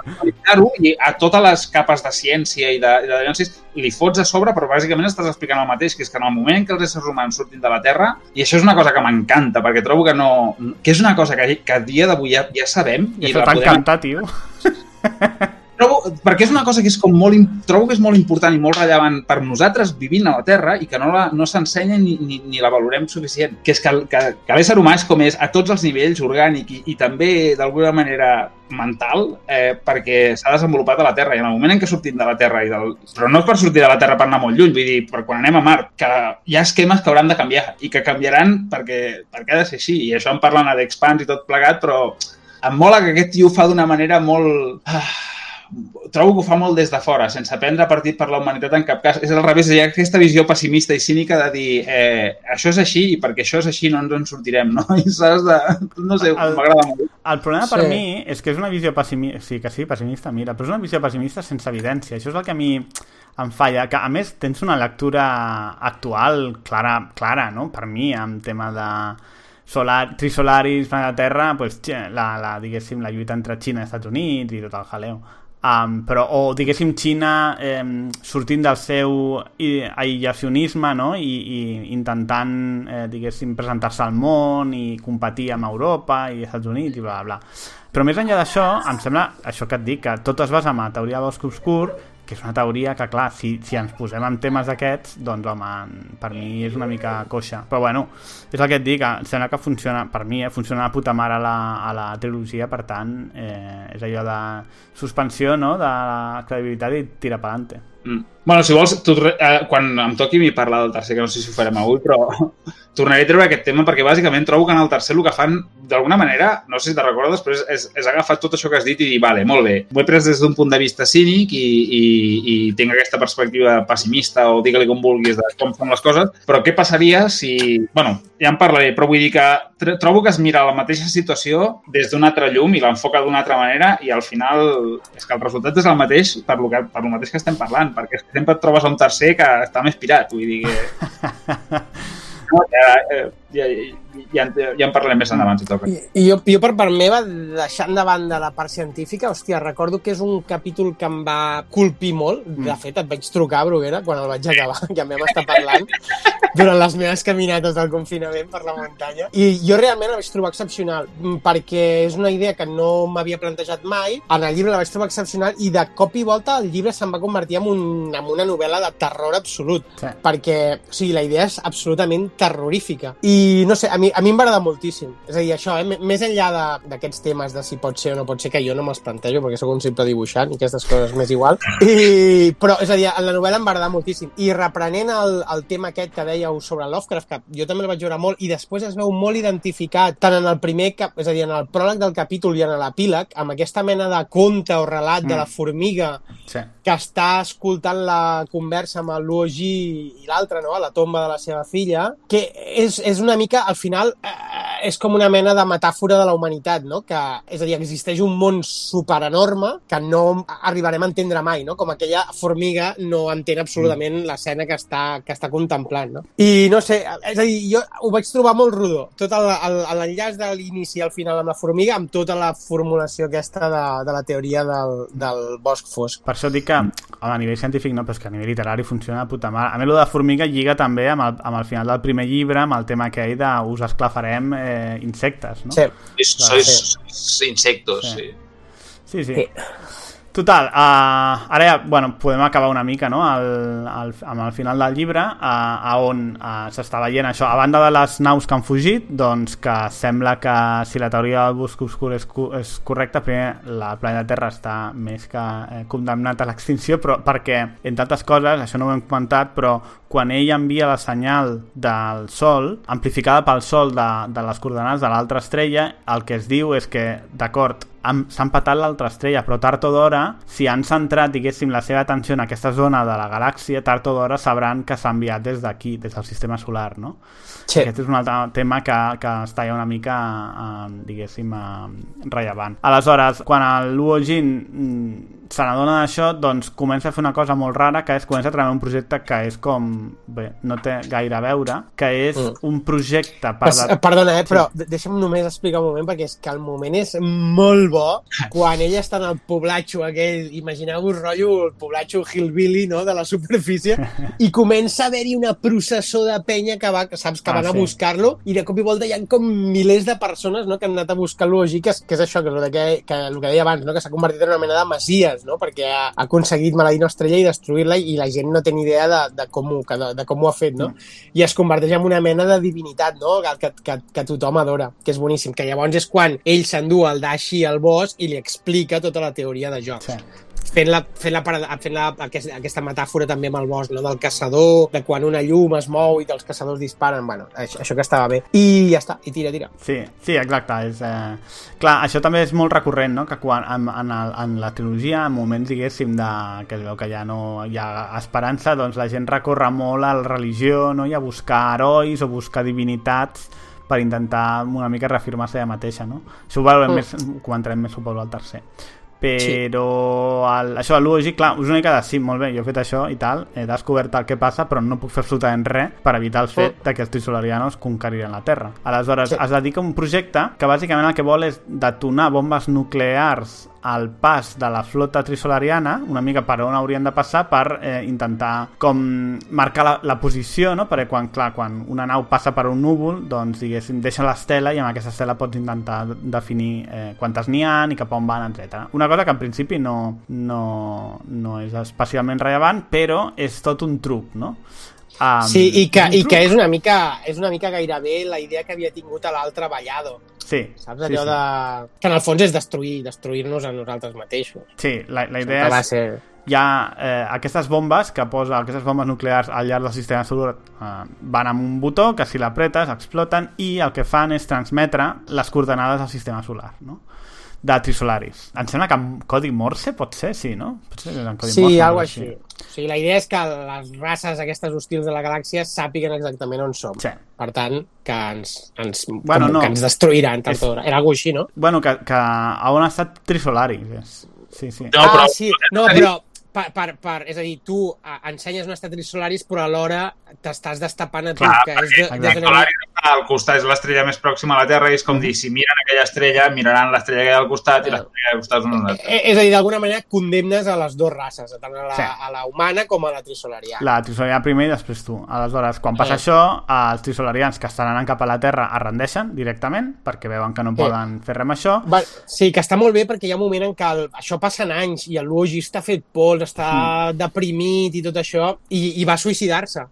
i a totes les capes de ciència i de, i de llencis li fots a sobre, però bàsicament estàs explicant el mateix, que és que en el moment en què els éssers humans surtin de la Terra, i això és una cosa que m'encanta, perquè trobo que no... que és una cosa que, que a dia d'avui ja, ja sabem I i això la podem t'encanta, tio. trobo, perquè és una cosa que és com molt, trobo que és molt important i molt rellevant per nosaltres vivint a la Terra i que no, la, no s'ensenya ni, ni, ni la valorem suficient, que és que, que, que l'ésser humà és com és a tots els nivells, orgànic i, i també d'alguna manera mental, eh, perquè s'ha desenvolupat a la Terra. I en el moment en què sortim de la Terra i del... però no és per sortir de la Terra per anar molt lluny, vull dir, per quan anem a Mart, que hi ha esquemes que hauran de canviar i que canviaran perquè, perquè ha de ser així. I això en parlen a d'Expans i tot plegat, però em mola que aquest tio fa d'una manera molt... Ah, trobo que ho fa molt des de fora, sense prendre partit per la humanitat en cap cas. És al revés, hi ha aquesta visió pessimista i cínica de dir eh, això és així i perquè això és així no ens en sortirem, no? I saps de... No sé, m'agrada molt. El problema per Sí. mi és que és una visió pessimista, sí, que sí, pessimista, mira, però és una visió pessimista sense evidència. Això és el que a mi em falla, que a més tens una lectura actual clara, clara no? per mi, amb tema de solar, trisolaris, planeta Terra, pues, la, la, diguéssim, la lluita entre Xina i Estats Units i tot el jaleo. Um, però, o diguéssim Xina eh, sortint del seu aïllacionisme no? I, i intentant eh, diguéssim presentar-se al món i competir amb Europa i Estats Units i bla bla bla però més enllà d'això, em sembla això que et dic, que tot es basa en la teoria de bosc obscur que és una teoria que, clar, si, si ens posem en temes d'aquests, doncs, home, per mi és una mica coixa. Però, bueno, és el que et dic, em sembla que funciona, per mi, eh, funciona de puta mare a la, a la trilogia, per tant, eh, és allò de suspensió, no?, de la credibilitat i tira pelante. Mm. Bueno, si vols, tu, eh, quan em toqui m'hi parlar del tercer, que no sé si ho farem avui, però tornaré a treure aquest tema perquè bàsicament trobo que en el tercer el que fan, d'alguna manera, no sé si te recordes, però és, és, és agafar tot això que has dit i dir, vale, molt bé, m'ho he pres des d'un punt de vista cínic i, i, i tinc aquesta perspectiva pessimista o digue-li com vulguis de com són les coses, però què passaria si... Bueno, ja en parlaré, però vull dir que tr- trobo que es mira la mateixa situació des d'un altre llum i l'enfoca d'una altra manera i al final és que el resultat és el mateix per lo, que, per lo mateix que estem parlant, perquè sempre et trobes un tercer que està més pirat, vull dir que... No, ja, ja, ja, en parlarem més endavant, si toca. Jo, jo, per part meva, deixant de banda la part científica, hòstia, recordo que és un capítol que em va colpir molt. De fet, et vaig trucar, Bruguera, quan el vaig acabar, que vam estar parlant durant les meves caminates del confinament per la muntanya. I jo realment la vaig trobar excepcional, mm, perquè és una idea que no m'havia plantejat mai. En el llibre la vaig trobar excepcional i de cop i volta el llibre se'n va convertir en, un, en una novel·la de terror absolut Sí. perquè o sigui, la idea és absolutament terrorífica. I no sé, a mi, a mi em va agradar moltíssim. És a dir, això, eh? més enllà d'aquests temes de si pot ser o no pot ser, que jo no me'ls plantejo perquè sóc un simple dibuixant i aquestes coses m'és igual. I, però, és a dir, en la novel·la em va agradar moltíssim. I reprenent el, el tema aquest que dèieu sobre Lovecraft, que jo també el vaig veure molt, i després es veu molt identificat tant en el primer, cap, és a dir, en el pròleg del capítol i en l'epíleg, amb aquesta mena de conte o relat de la formiga Sí. Que està escoltant la conversa amb el Luo Ji i l'altre, no?, a la tomba de la seva filla, que és, és una mica, al final, eh, és com una mena de metàfora de la humanitat, no?, que, és a dir, existeix un món superenorme que no arribarem a entendre mai, no?, com aquella formiga no entén absolutament mm. l'escena que, està, que està contemplant, no? I, no sé, és a dir, jo ho vaig trobar molt rodó, tot l'enllaç de l'inici al final amb la formiga, amb tota la formulació aquesta de, de la teoria del, del bosc fosc. Per això dic que a nivell científic no, però és que a nivell literari funciona de puta mare. A més, el de formiga lliga també amb el, amb el final del primer llibre, amb el tema aquell de us esclafarem eh, insectes, no? Sí. Sois, sois insectos, Sí. sí. Sí, sí. Total, uh, ara ja, bueno, podem acabar una mica no? el, el, amb el final del llibre uh, a on uh, s'està veient això a banda de les naus que han fugit doncs que sembla que si la teoria del bosc obscur és, és correcta primer la planeta Terra està més que eh, condemnat a l'extinció però perquè, entre altres coses, això no ho hem comentat però quan ell envia la senyal del Sol, amplificada pel Sol de, de les coordenades de l'altra estrella, el que es diu és que, d'acord, han- s'ha empatat l'altra estrella, però tard o d'hora, si han centrat, diguéssim, la seva atenció en aquesta zona de la galàxia, tard o d'hora sabran que s'ha enviat des d'aquí, des del sistema solar, no? Sí. Aquest és un altre tema que, que està ja una mica, eh, diguéssim, eh, rellevant. Aleshores, quan el Luo Jin mm, se n'adona d'això, doncs comença a fer una cosa molt rara, que és comença a treballar un projecte que és com... Bé, no té gaire a veure, que és Mm. un projecte per... Pas, de- perdona, eh, però de- deixa'm només explicar un moment, perquè és que el moment és molt bo quan ella està en el poblatxo aquell, imagineu-vos rotllo el poblatxo hillbilly no, de la superfície, i comença a haver-hi una processó de penya que, va, que saps que Ah, van a sí. buscar-lo, i de cop i volta hi ha com milers de persones no, que han anat a buscar l'Uogi, que, és, que és això, que és el, de que, que, el que deia abans, no, que s'ha convertit en una mena de masies, no, perquè ha, ha aconseguit una estrella i destruir-la, i la gent no té ni idea de, de, com, ho, de, de com ho ha fet, no? i es converteix en una mena de divinitat, no? Que, que, que, que tothom adora, que és boníssim. Que llavors és quan ell s'endú el Dashi al bosc i li explica tota la teoria de jocs. Sí. Fent, la, fent, la, fent la, aquesta, aquesta metàfora també amb el bosc, no? del caçador, de quan una llum es mou i que els caçadors disparen, bueno, això, això que estava bé. I ja està, i tira, tira. Sí, sí, exacte. És, eh... Clar, això també és molt recurrent, no? Que quan, en, en, el, en la trilogia, en moments, diguéssim, de, que es veu que ja no hi ha esperança, doncs la gent recorre molt a la religió, no? I a buscar herois o buscar divinitats per intentar una mica reafirmar-se ella mateixa, no? Això ho, veurem Mm. més, ho comentarem més suposo al tercer. Però el, això de l'UOG, clar, us una mica de sí, molt bé, jo he fet això i tal, he descobert el que passa, però no puc fer absolutament res per evitar el fet de que els trisolarianos conqueriren la Terra. Aleshores, Sí. es dedica a un projecte que bàsicament el que vol és detonar bombes nuclears al pas de la flota trisolariana, una mica per on haurien de passar per eh, intentar com marcar la, la posició, no? perquè quan, clar, quan una nau passa per un núvol, doncs diguéssim, deixa l'estela i amb aquesta estela pots intentar definir eh, quantes n'hi ha i cap on van, etc. Una cosa que en principi no, no, no és especialment rellevant, però és tot un truc, no? Um, Sí, i que, i que és una mica, és una mica gairebé la idea que havia tingut a l'altre Vallado. Sí, Saps? sí, Allò sí. de... Que en el fons és destruir, destruir-nos a nosaltres mateixos. Sí, la, la idea és... ser... hi ha eh, aquestes bombes que posa, aquestes bombes nuclears al llarg del sistema solar eh, van amb un botó que si l'apretes exploten i el que fan és transmetre les coordenades al sistema solar, no? de Trisolaris. Em sembla que amb codi Morse pot ser, sí, no? Pot ser en codi Sí, Morse, alguna no? així. O sigui, la idea és que les races aquestes hostils de la galàxia sàpiguen exactament on som. Sí. Per tant, que ens, ens, Bueno, com, no. que ens destruiran tard És- d'hora. Era alguna així, no? Bueno, que, que on ha estat Trisolaris? És... Sí, sí. No, ah, però- sí. No, però per, per, per, és a dir, tu ensenyes un estat Solaris, però alhora t'estàs destapant a tu, Clar, que és de, de Solaris està al costat, és l'estrella més pròxima a la Terra i és com dir, si miren aquella estrella, miraran l'estrella que hi ha al costat i l'estrella al costat és una altra. Eh, És a dir, d'alguna manera condemnes a les dues races, tant a la, Sí. a la humana com a la trisolariana. La Trisolariana primer i després tu. Aleshores, quan passa Sí. això, els Trisolarians que estan anant cap a la Terra es rendeixen directament perquè veuen que no poden fer res amb això. Va, sí, que està molt bé perquè hi ha un moment en què el, això passen anys i el Luigi està fet pols, està Hmm. deprimit i tot això, i, i va suïcidar-se.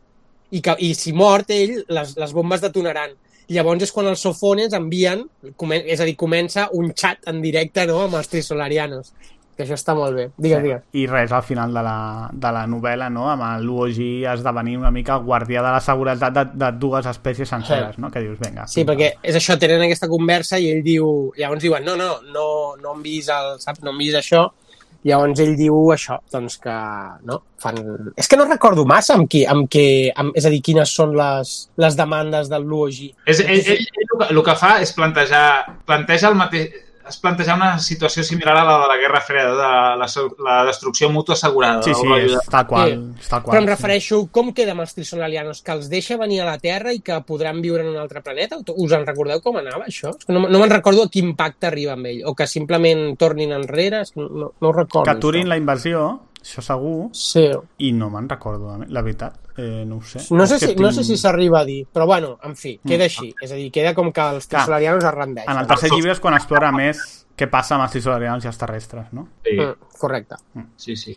I, que, I si mort ell, les, les bombes detonaran. Llavors és quan els sofones envien, comen, és a dir, comença un xat en directe no, amb els trisolarianos. Que això està molt bé. Digues, digues. I res, al final de la, de la novel·la, no? amb el Luogi esdevenir una mica guardià de la seguretat de, de dues espècies senceres, no? que dius, vinga. Sí, perquè és això, tenen aquesta conversa i ell diu... Llavors diuen, no, no, no, no em vis el, saps? No em vis això. Llavors ell diu això, doncs que, no, fan... És que no recordo massa amb qui, amb què, amb, és a dir, quines són les, les demandes del Luogi. És, ell, ell, ell, el que fa és plantejar, planteja el mateix, es plantejar una situació similar a la de la Guerra Freda, de la, la destrucció mútua assegurada. Sí, sí, tal qual. Sí. Tal qual Però em sí. refereixo, com queda amb els trisolarianos? Que els deixa venir a la Terra i que podran viure en un altre planeta? Us en recordeu com anava això? No, no me'n recordo a quin pacte arriba amb ell. O que simplement tornin enrere, no, no ho recordo. Que aturin això. la invasió Això segur, Sí. i no me'n recordo, la veritat. Eh, no ho sé. No sé, si, no tinc- sé si s'arriba a dir, però bueno, en fi, queda així. És a dir, queda com que els trisolarianos es rendeixen. En el tercer llibre és quan explora més què passa amb els trisolarians i els terrestres, no? Sí, Mm, correcte. sí, sí.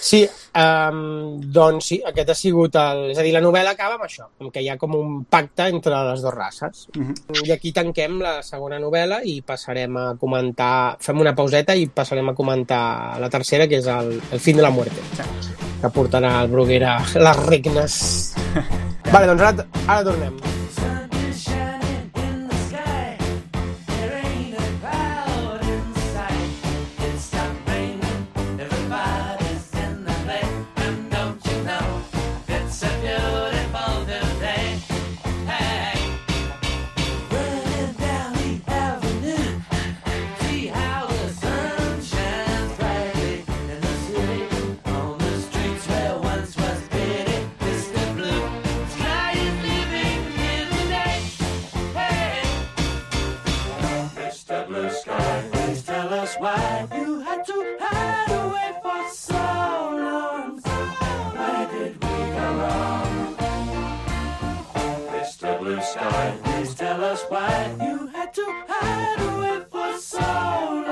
Sí, um, doncs sí, aquest ha sigut el... És a dir, la novel·la acaba amb això, amb que hi ha com un pacte entre les dues races. I aquí tanquem la segona novel·la i passarem a comentar... Fem una pauseta i passarem a comentar la tercera, que és el, el fin de la muerte, que portarà el Bruguera les regnes. vale, doncs ara, ara tornem. Why you had to hide away for so long.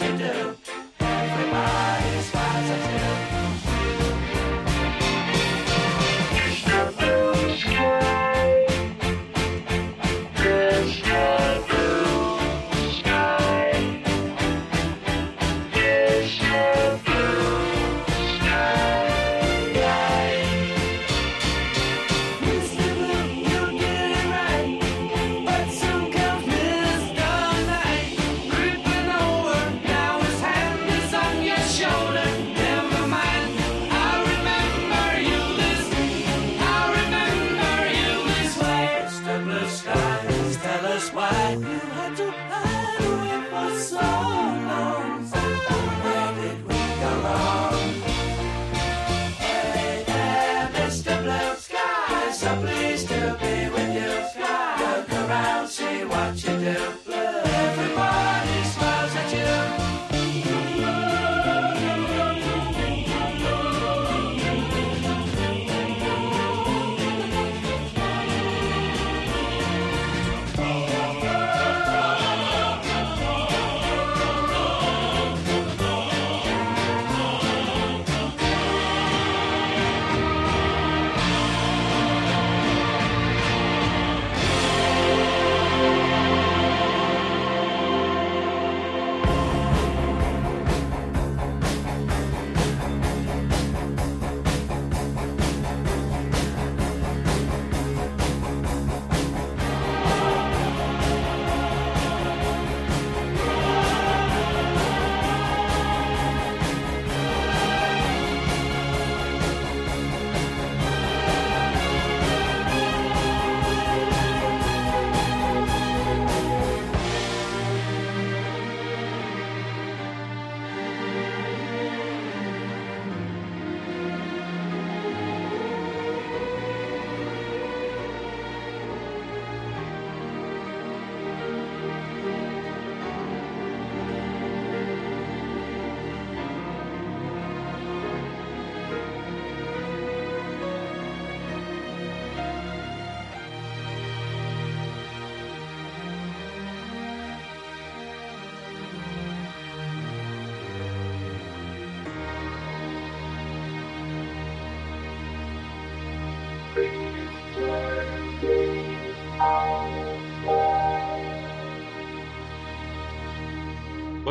You do.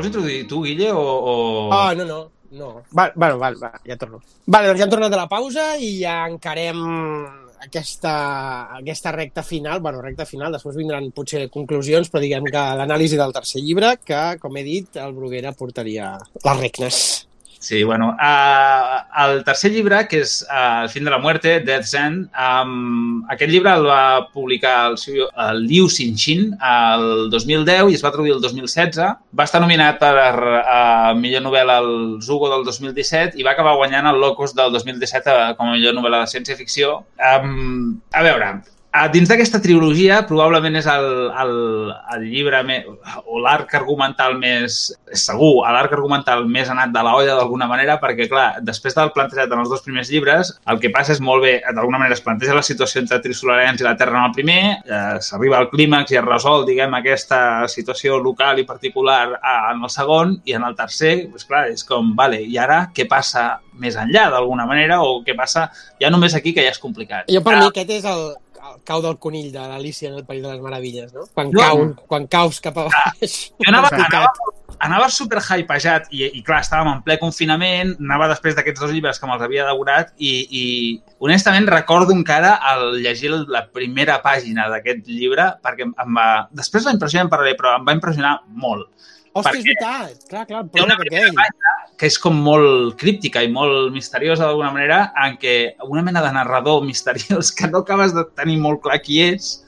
Vols introduir tu, Guille, o... o... Ah, no, no. No. Va, bueno, val, va, ja torno. Vale, doncs ja hem tornat a la pausa i ja encarem aquesta, aquesta recta final, bueno, recta final, després vindran potser conclusions, però diguem que l'anàlisi del tercer llibre, que, com he dit, el Bruguera portaria les regnes. Sí, bueno, uh, el tercer llibre, que és uh, El fin de la muerte, Death's End, um, aquest llibre el va publicar el, seu- el Liu Xinxin el 2010 i es va traduir el 2016. Va estar nominat per uh, millor novel·la al Hugo del 2017 i va acabar guanyant el Locus del 2017 eh, com a millor novel·la de ciència-ficció. Um, a veure, a dins d'aquesta trilogia probablement és el, el, el llibre més, o l'arc argumental més és segur, l'arc argumental més anat de la olla d'alguna manera perquè clar, després del plantejat en els dos primers llibres el que passa és molt bé, d'alguna manera es planteja la situació entre Trisolarens i la Terra en el primer eh, s'arriba al clímax i es resol diguem aquesta situació local i particular eh, en el segon i en el tercer, pues, clar, és com vale, i ara què passa més enllà d'alguna manera o què passa ja només aquí que ja és complicat? Jo per Ah, mi aquest és el cau del conill de l'Alicia en el País de les Meravelles, no? Quan, Jo- cau, quan caus cap a baix. Jo anava, anava, anava super hypejat i, i clar, estàvem en ple confinament, anava després d'aquests dos llibres que me'ls havia devorat i, i honestament recordo encara el llegir la primera pàgina d'aquest llibre perquè em va... Després la impressió en parlaré, però em va impressionar molt. Hòstia, és veritat. Clar, clar, el pròleg aquell. que és com molt críptica i molt misteriosa d'alguna manera, en què una mena de narrador misteriós que no acabes de tenir molt clar qui és,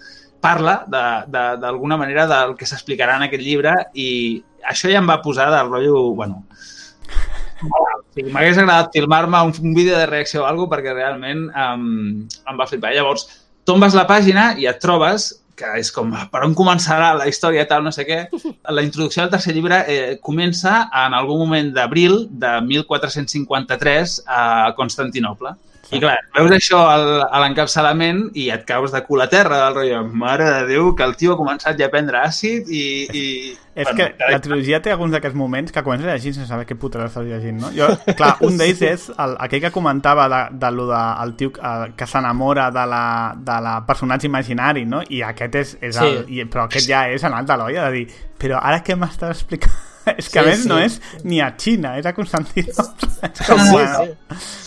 parla de- de- d'alguna manera del que s'explicarà en aquest llibre i això ja em va posar de rotllo, bueno, sigui, m'hagués agradat filmar-me un, un vídeo de reacció o alguna perquè realment um, em va flipar. Llavors, tombes la pàgina i et trobes que és com, per on començarà la història tal, no sé què. La introducció del tercer llibre eh, comença en algun moment d'abril de 1453 a Constantinople. I clar, veus això al- a l'encapçalament i et caus de cul a terra del rotllo, mare de Déu, que el tio ha començat ja a prendre àcid i... i... És que la trilogia té alguns d'aquests moments que comences a llegir sense saber què puta l'estàs llegint, no? Jo, clar, un d'ells és el, aquell que comentava de, de lo de, el tio que s'enamora de, la, de la personatge imaginari, no? I aquest és, és el, Sí. i, però aquest ja és anat de l'olla, de dir, però ara què m'estàs explicant? és que a Sí, més sí. no és ni a Xina, és a Constantinople. és com, Sí, bueno,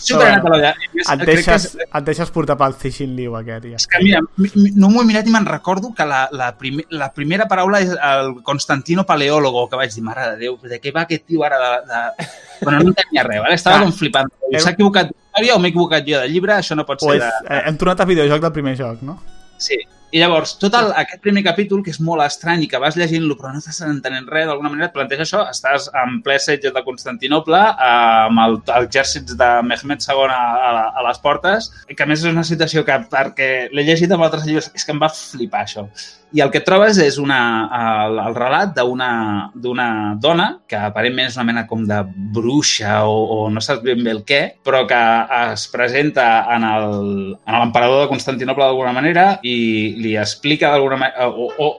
Super anat a l'olla. et que deixes, és- et deixes portar pel Cixin Liu aquest, ja. És que, mira, mi- mi- no m'ho he mirat i me'n recordo que la, la, primer, la primera paraula és el Constantino Paleólogo, que vaig dir, mare de Déu, de què va aquest tio ara de... de... Bueno, no entenia res, vale? estava Clar. com flipant. Heu- S'ha equivocat d'història o m'he equivocat jo de llibre? Això no pot O ser és, de... eh, hem tornat a videojoc del primer joc, no? Sí. I llavors, tot el, aquest primer capítol, que és molt estrany i que vas llegint-lo però no estàs entenent res, d'alguna manera et planteja això, estàs en ple setge de Constantinople, amb el- l'exèrcit de Mehmed II a, a, a les portes, que a més és una situació que, perquè l'he llegit amb altres llibres, és que em va flipar això. I el que trobes és una, el, el relat d'una dona que aparentment és una mena com de bruixa o, o no saps ben bé el què, però que es presenta en l'emperador de Constantinople d'alguna manera i li explica d'alguna manera o, o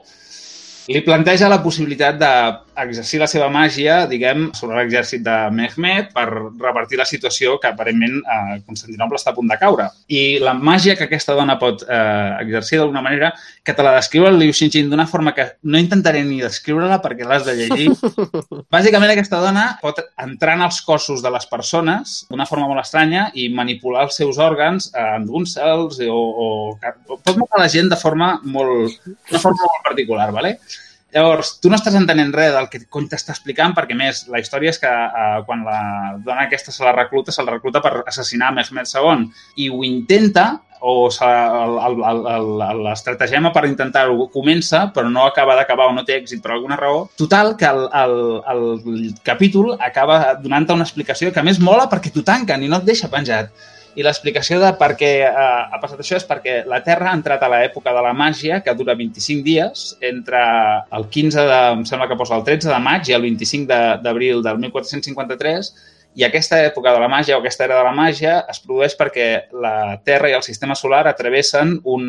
li planteja la possibilitat d'exercir la seva màgia, diguem, sobre l'exèrcit de Mehmed per revertir la situació que aparentment a Constantinople està a punt de caure. I la màgia que aquesta dona pot eh, exercir d'alguna manera, que te la descriu el Liu Xinxin d'una forma que no intentaré ni descriure-la perquè l'has de llegir. Bàsicament aquesta dona pot entrar en els cossos de les persones d'una forma molt estranya i manipular els seus òrgans eh, endúncer-los o, o, o pot matar la gent de forma molt, d'una forma molt particular, ¿vale? Llavors, tu no estàs entenent res del que cony t'està explicant perquè, més, la història és que eh, quan la dona aquesta se la recluta, se'l recluta per assassinar Mehmed II i ho intenta o se- l'estratagema per intentar-ho comença, però no acaba d'acabar o no té èxit per alguna raó. Total, que el, el, el capítol acaba donant-te una explicació que a més mola perquè t'ho tanquen i no et deixa penjat. I l'explicació de per què eh, ha passat això és perquè la Terra ha entrat a l'època de la màgia, que dura 25 dies, entre el 15 de, em sembla que posa el 13 de maig i el 25 de- d'abril del 1453, i aquesta època de la màgia o aquesta era de la màgia es produeix perquè la Terra i el sistema solar atravessen un,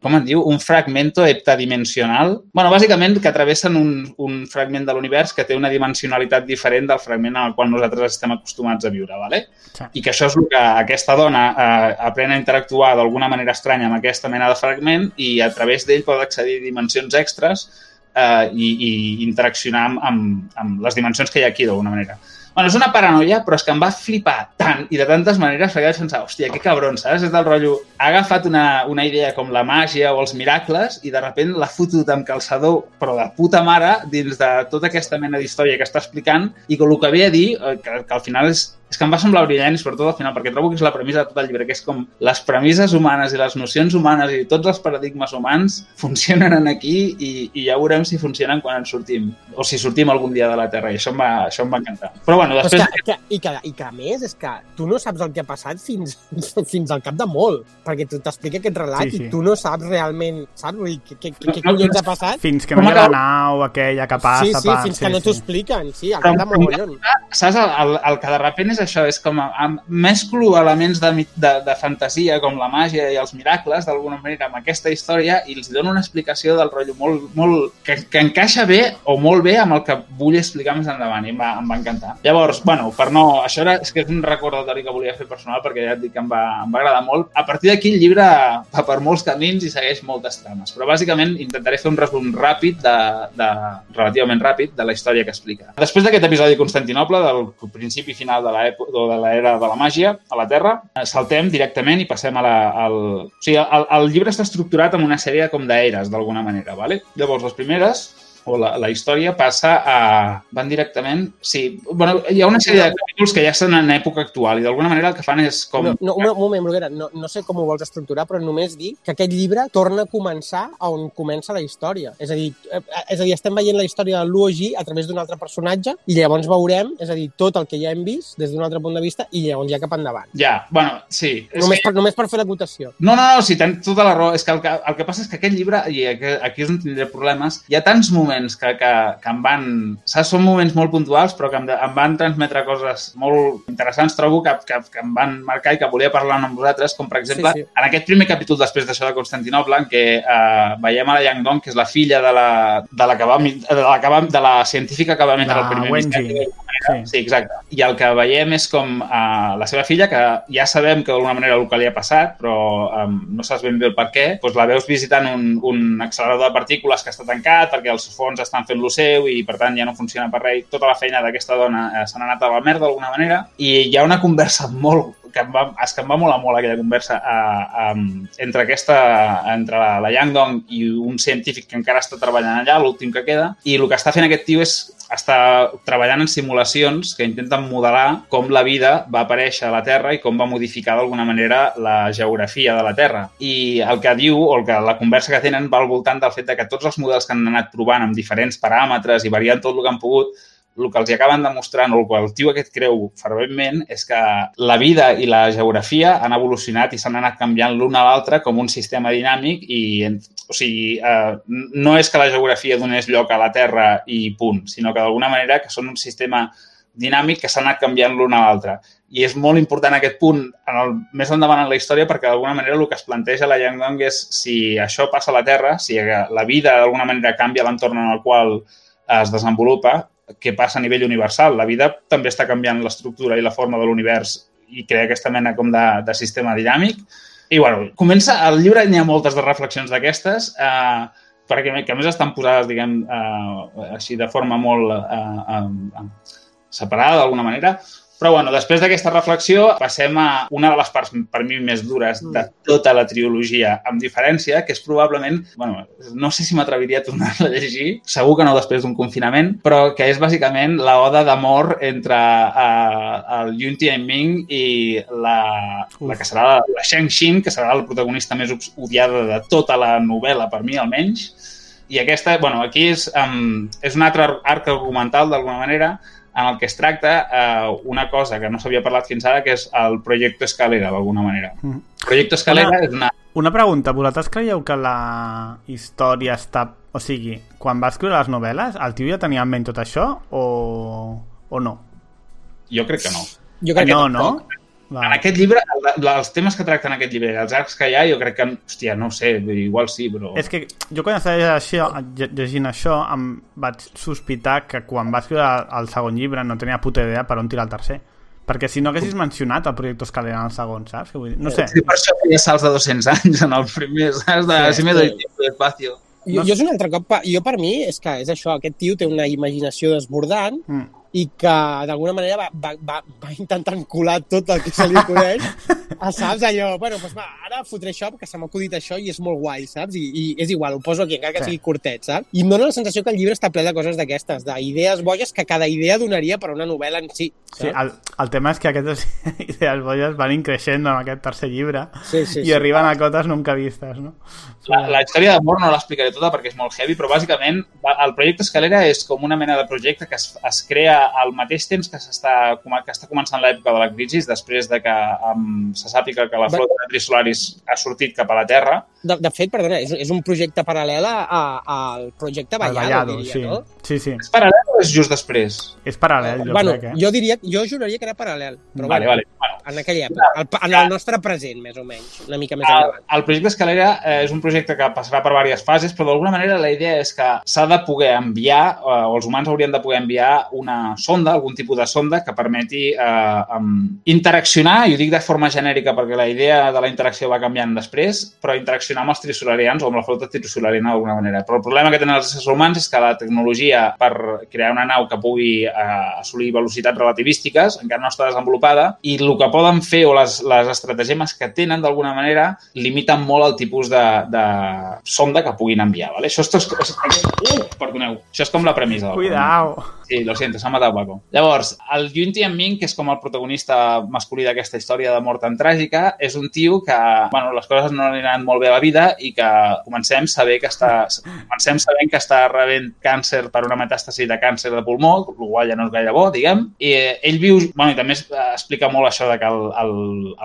com en diu, un fragmento heptadimensional. bueno, bàsicament que atravessen un, un fragment de l'univers que té una dimensionalitat diferent del fragment en el qual nosaltres estem acostumats a viure, ¿vale? I que això és el que aquesta dona eh, aprèn a interactuar d'alguna manera estranya amb aquesta mena de fragment i a través d'ell pot accedir a dimensions extres eh, i, i interaccionar amb, amb, amb les dimensions que hi ha aquí d'alguna manera. Bueno, és una paranoia, però és que em va flipar tant i de tantes maneres que vaig pensar, hòstia, que cabron, saps? És del rotllo, ha agafat una, una idea com la màgia o els miracles i de repent l'ha fotut amb calçador, però de puta mare, dins de tota aquesta mena d'història que està explicant i que el que ve a dir, eh, que, que al final és, és que em va semblar brillant, sobretot al final, perquè trobo que és la premissa de tot el llibre, que és com les premisses humanes i les nocions humanes i tots els paradigmes humans funcionen en aquí i, i ja veurem si funcionen quan en sortim, o si sortim algun dia de la Terra, i això em va, això em va encantar. Però bueno, és després... que, que, i, que, I que a més és que tu no saps el que ha passat fins, fins al cap de molt, perquè tu t'explica aquest relat Sí, sí. i tu no saps realment, saps? Vull dir, què, què, què, què No, no, collons ha passat? Fins que no hi ha la nau aquella que passa sí, sí, per... fins que no t'ho expliquen, sí, al cap de mogollon. saps, el, el, el que de repent és això, és com a, a, mesclo elements de, de, de fantasia com la màgia i els miracles d'alguna manera amb aquesta història i els dono una explicació del rotllo molt, molt que, que encaixa bé o molt bé amb el que vull explicar més endavant i em va, em va encantar. Llavors, bueno, per no... Això era, és que és un recordatori que volia fer personal perquè ja et dic que em va, em va agradar molt. A partir d'aquí el llibre va per molts camins i segueix moltes trames, però bàsicament intentaré fer un resum ràpid, de, de, relativament ràpid, de la història que explica. Després d'aquest episodi de Constantinople, del principi final de l'era de la màgia a la Terra, eh, saltem directament i passem a la, al... O sigui, el, el llibre està estructurat en una sèrie com d'eres, d'alguna manera, ¿vale? Llavors, les primeres o la, la història passa a... van directament... Sí, bueno, hi ha una sèrie de capítols que ja estan en època actual i d'alguna manera el que fan és com... No, no, un, moment, Bruguera, no, no sé com ho vols estructurar, però només dir que aquest llibre torna a començar on comença la història. És a dir, eh, és a dir estem veient la història de Luogi a través d'un altre personatge i llavors veurem, és a dir, tot el que ja hem vist des d'un altre punt de vista i llavors ja cap endavant. Ja, bueno, sí. És Només per, només per fer l'acotació. No, no, no, sí, tens tota la raó. És que el, que el que passa és que aquest llibre, i aquí, aquí és on tindré problemes, hi ha tants moments que, que, que em van... Saps, són moments molt puntuals, però que em, em van transmetre coses molt interessants, trobo, que, que, que em van marcar i que volia parlar amb vosaltres, com per exemple, Sí, sí. en aquest primer capítol després d'això de Constantinople, en què eh, veiem a la Yang Dong, que és la filla de la, de la, que va, de la, que va, de la científica que va emetre el primer Wenji. missatge Sí. Sí, exacte. I el que veiem és com uh, la seva filla, que ja sabem que d'alguna manera el que li ha passat, però um, no saps ben bé el per què, doncs la veus visitant un, un accelerador de partícules que està tancat perquè els fons estan fent lo seu i, per tant, ja no funciona per res. Tota la feina d'aquesta dona eh, se n'ha anat a la merda d'alguna manera i hi ha una conversa molt que em va, és que em va molar molt aquella conversa uh, um, entre aquesta, entre la, la Yang Dong i un científic que encara està treballant allà, l'últim que queda, i el que està fent aquest tio és està treballant en simulacions que intenten modelar com la vida va aparèixer a la Terra i com va modificar d'alguna manera la geografia de la Terra. I el que diu, o el que la conversa que tenen, va al voltant del fet de que tots els models que han anat provant amb diferents paràmetres i variant tot el que han pogut, el que els acaben demostrant, o el que el tio aquest creu ferventment, és que la vida i la geografia han evolucionat i s'han anat canviant l'una a l'altra com un sistema dinàmic i, o sigui, eh, no és que la geografia donés lloc a la Terra i punt, sinó que d'alguna manera que són un sistema dinàmic que s'ha anat canviant l'una a l'altra. I és molt important aquest punt en el, més endavant en la història perquè d'alguna manera el que es planteja la Yang Dong és si això passa a la Terra, si la vida d'alguna manera canvia l'entorn en el qual es desenvolupa, què passa a nivell universal. La vida també està canviant l'estructura i la forma de l'univers i crea aquesta mena com de, de sistema dinàmic. I, bueno, comença... Al llibre n'hi ha moltes de reflexions d'aquestes, eh, perquè que a més estan posades, diguem, eh, així de forma molt eh, eh, separada d'alguna manera. Però, bueno, després d'aquesta reflexió passem a una de les parts, per mi, més dures de tota la trilogia, amb diferència, que és probablement, bueno, no sé si m'atreviria a tornar-la a llegir, segur que no després d'un confinament, però que és bàsicament la oda d'amor entre uh, el Yun Tianming i la, la que serà la, la Shang Xin, que serà la protagonista més odiada de tota la novel·la, per mi almenys, i aquesta, bueno, aquí és, um, és un altre arc argumental, d'alguna manera, en el que es tracta uh, una cosa que no s'havia parlat fins ara, que és el projecte Escalera, d'alguna manera. Mhm. Projecte Escalera Una- és una... Una pregunta, vosaltres creieu que la història està... O sigui, quan va escriure les novel·les, el tio ja tenia en ment tot això o, o no? Jo crec que no. Jo crec no, que no? Tampoc. En Va. aquest llibre, el- els temes que tracten aquest llibre, els arcs que hi ha, jo crec que, hòstia, no ho sé, igual sí, però... És que jo quan estava llegint això, lle- llegint això em vaig sospitar que quan va escriure el segon llibre no tenia puta idea per on tirar el tercer. Perquè si no haguessis mencionat el projecte Escalera en el segon, saps? Què vull dir? No sé. Sí, per això feia salts de 200 anys en el primer, saps? De, Sí, si me doy sí. tiempo de espacio. Jo, No jo és un altre cop, jo per mi és que és això, aquest tio té una imaginació desbordant Mm. I que d'alguna manera va, va, va, va intentant colar tot el que se li coneix ah, saps? Allò, bueno, doncs va, ara fotré això perquè se m'ha acudit això i és molt guai, saps? I, i és igual, ho poso aquí, encara que Sí. sigui curtet, saps? I em dóna la sensació que el llibre està ple de coses d'aquestes, d'idees boies que cada idea donaria per una novel·la en si. Sí, saps? el, el tema és que aquestes idees bolles van increixent en aquest tercer llibre Sí, sí, i sí. arriben a cotes nunca vistes, no? La, la història d'amor no l'explicaré tota perquè és molt heavy, però bàsicament el projecte Escalera és com una mena de projecte que es, es crea al mateix temps que s'està com- que està començant l'època de la crisi, després de que um, se sàpiga que la flota de Trisolaris ha sortit cap a la Terra. De, de fet, perdona, és, és un projecte paral·lel al projecte El Vallado, Vallado, diria, sí. no? sí, sí. És paral·lel o és just després? És paral·lel, jo bueno, crec, eh? jo diria, jo juraria que era paral·lel, però vale, bueno, vale. Bueno, en aquella època, el, en el nostre present, més o menys, una mica més el, endavant. el projecte Escalera eh, és un projecte que passarà per diverses fases, però d'alguna manera la idea és que s'ha de poder enviar, eh, o els humans haurien de poder enviar una sonda, algun tipus de sonda que permeti eh, um, interaccionar, i ho dic de forma genèrica perquè la idea de la interacció va canviant després, però interaccionar amb els trisolarians o amb la flota trisolariana d'alguna manera. Però el problema que tenen els éssers humans és que la tecnologia per crear una nau que pugui eh, assolir velocitats relativístiques encara no està desenvolupada i el que poden fer o les, les estratagemes que tenen d'alguna manera limiten molt el tipus de, de sonda que puguin enviar. Vale? Això, és, és, uh, perdoneu, això és com la premissa. Cuidao! Sí, lo siento, s'ha matat Paco. Llavors, el Yun Tian Ming, que és com el protagonista masculí d'aquesta història de mort tan tràgica, és un tio que, bueno, les coses no li han molt bé a la vida i que comencem saber que està, comencem sabent que està rebent càncer per una metàstasi de càncer de pulmó, el qual ja no és gaire bo, diguem. I eh, ell viu, bueno, i també eh, explica molt això de que el, el,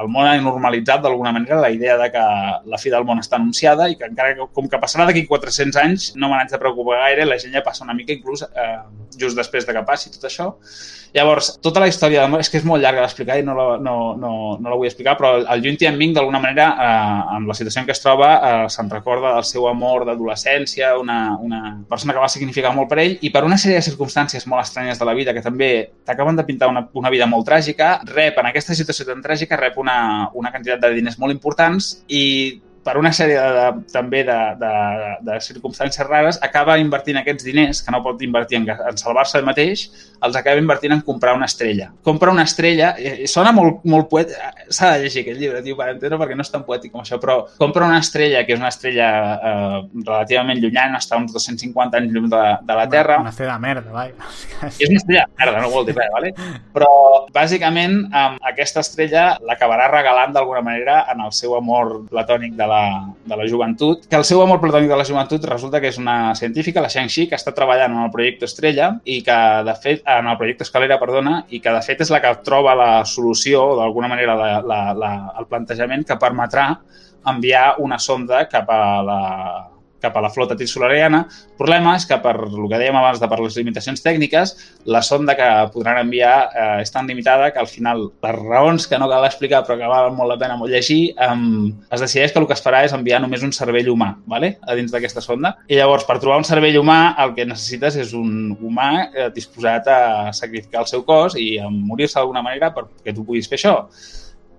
el món ha normalitzat d'alguna manera la idea de que la fi del món està anunciada i que encara que, com que passarà d'aquí 400 anys no me n'haig de preocupar gaire, la gent ja passa una mica inclús eh, just després de que passi tot això. Llavors, tota la història d'amor, és que és molt llarga d'explicar i no la, no, no, no la vull explicar, però el, el Yun Tian Ming, d'alguna manera, eh, amb la situació en què es troba, eh, se'n recorda del seu amor d'adolescència, una, una persona que va significar molt per ell, i per una sèrie de circumstàncies molt estranyes de la vida, que també t'acaben de pintar una, una vida molt tràgica, rep, en aquesta situació tan tràgica, rep una, una quantitat de diners molt importants i per una sèrie de, de, també de, de, de circumstàncies rares, acaba invertint aquests diners, que no pot invertir en, en salvar-se ell mateix, els acaba invertint en comprar una estrella. Compra una estrella, eh, sona molt, molt poet, s'ha de llegir aquest llibre, tio, per entendre, perquè no és tan poètic com això, però compra una estrella, que és una estrella eh, relativament llunyana, està a uns 250 anys llum de, de la Terra, Una estrella de merda, vaja. és una estrella de merda, no vol dir res, vale? però bàsicament um, aquesta estrella l'acabarà regalant d'alguna manera en el seu amor platònic de la, de la joventut, que el seu amor platònic de la joventut resulta que és una científica, la Shang-Chi, que està treballant en el projecte Estrella i que, de fet, en el projecte Escalera, perdona, i que, de fet, és la que troba la solució, d'alguna manera la, la, la, el plantejament que permetrà enviar una sonda cap a la, cap a la flota trisolariana. El problema és que, per el que dèiem abans de per les limitacions tècniques, la sonda que podran enviar eh, és tan limitada que al final, per raons que no cal explicar però que valen molt la pena molt llegir, eh, es decideix que el que es farà és enviar només un cervell humà vale? a dins d'aquesta sonda. I llavors, per trobar un cervell humà, el que necessites és un humà eh, disposat a sacrificar el seu cos i a morir-se d'alguna manera perquè tu puguis fer això.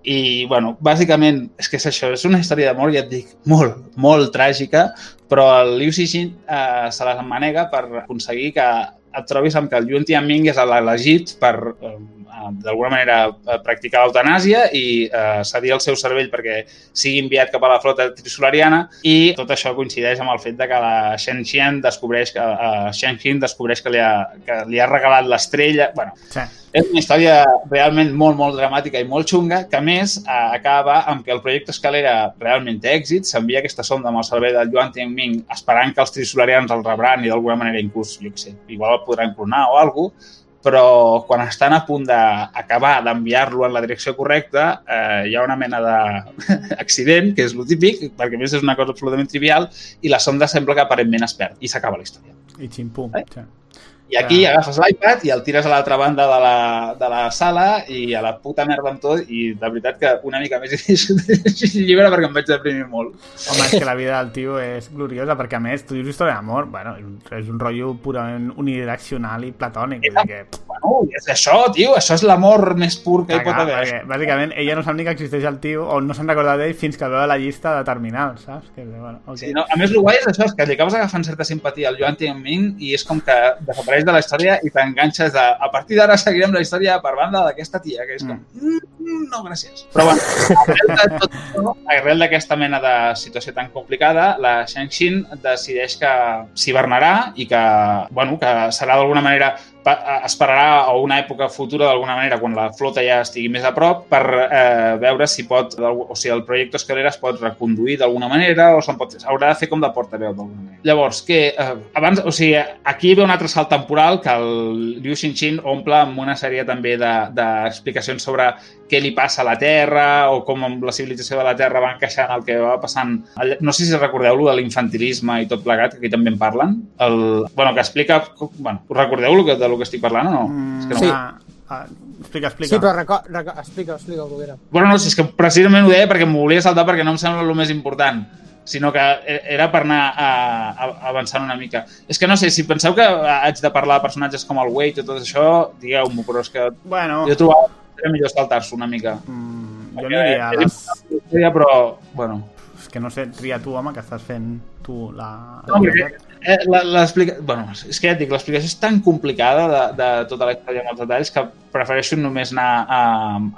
I, bueno, bàsicament, és que és això, és una història d'amor, ja et dic, molt, molt tràgica, però el Liu Xixin eh, se les manega per aconseguir que et trobis amb que el Yuan Tianming és l'elegit per, eh, d'alguna manera, eh, practicar l'eutanàsia i eh, cedir el seu cervell perquè sigui enviat cap a la flota trisolariana i tot això coincideix amb el fet de que la Shen Xian descobreix que, eh, Shen Xin descobreix que li ha, que li ha regalat l'estrella. Bueno, Sí. és una història realment molt, molt dramàtica i molt xunga, que a més eh, acaba amb que el projecte Escalera realment té èxit, s'envia aquesta sonda amb el servei del Yuan Tianming esperant que els trisolarians el rebran i d'alguna manera inclús, jo què sé, igual el podran clonar o alguna cosa, però quan estan a punt d'acabar d'enviar-lo en la direcció correcta eh, hi ha una mena d'accident, que és lo típic, perquè a més és una cosa absolutament trivial, i la sonda sembla que aparentment es perd, i s'acaba la història. I ximpum. Eh? Sí. I aquí Ah. agafes l'iPad i el tires a l'altra banda de la, de la sala i a la puta merda amb tot i de veritat que una mica més llegir el llibre perquè em vaig deprimir molt. Home, és que la vida del tio és gloriosa, perquè a més, tu dius història d'amor, bueno, és un rotllo purament unidireccional i platònic, dir que... bueno, és això, tio, això és l'amor més pur que hi pot haver. perquè, bàsicament, ella no sap ni que existeix el tio o no se'n recorda d'ell fins que veu la llista de terminals, saps? Que, bueno, okay. Sí, no? A més, el guai és això, és que li acabes agafant certa simpatia al Yuan Tianming i és com que desapareix de la història i t'enganxes de... A partir d'ara seguirem la història per banda d'aquesta tia, que és com... Mm. No, gràcies. Però bueno, arrel de d'aquesta mena de situació tan complicada, la Shang-Xin decideix que s'hivernarà i que, bueno, que serà d'alguna manera esperarà a una època futura d'alguna manera quan la flota ja estigui més a prop per eh, veure si pot, o sigui, el projecte Escalera es pot reconduir d'alguna manera o se'n pot, haurà de fer com de portaveu d'alguna manera. Llavors, que eh, abans, o sigui, aquí ve un altre salt temporal que el Liu Xinxin omple amb una sèrie també de- d'explicacions sobre què li passa a la Terra o com amb la civilització de la Terra va encaixant el que va passant. No sé si recordeu-lo de l'infantilisme i tot plegat, que aquí també en parlen. El, bueno, que explica... Bueno, recordeu lo que, de lo que estic parlant o no? Mm, és que no. Sí. ah, ah, explica, explica. Sí, però reco reco explica, explica, Boguera. Bueno, no, si és que precisament ho deia perquè m'ho volia saltar perquè no em sembla el més important sinó que e- era per anar a, a, avançant una mica. És que no sé, si penseu que haig de parlar de personatges com el Wade i tot això, digueu-m'ho, però és que Bueno, jo que era millor saltar-se una mica. mm, jo aniria a les... la però, bueno... És que no sé, tria tu, home, que estàs fent tu la... No, perquè, eh, la- l'explica... Bueno, és que ja et dic, l'explicació és tan complicada de, de tota la història amb els detalls que prefereixo només anar a,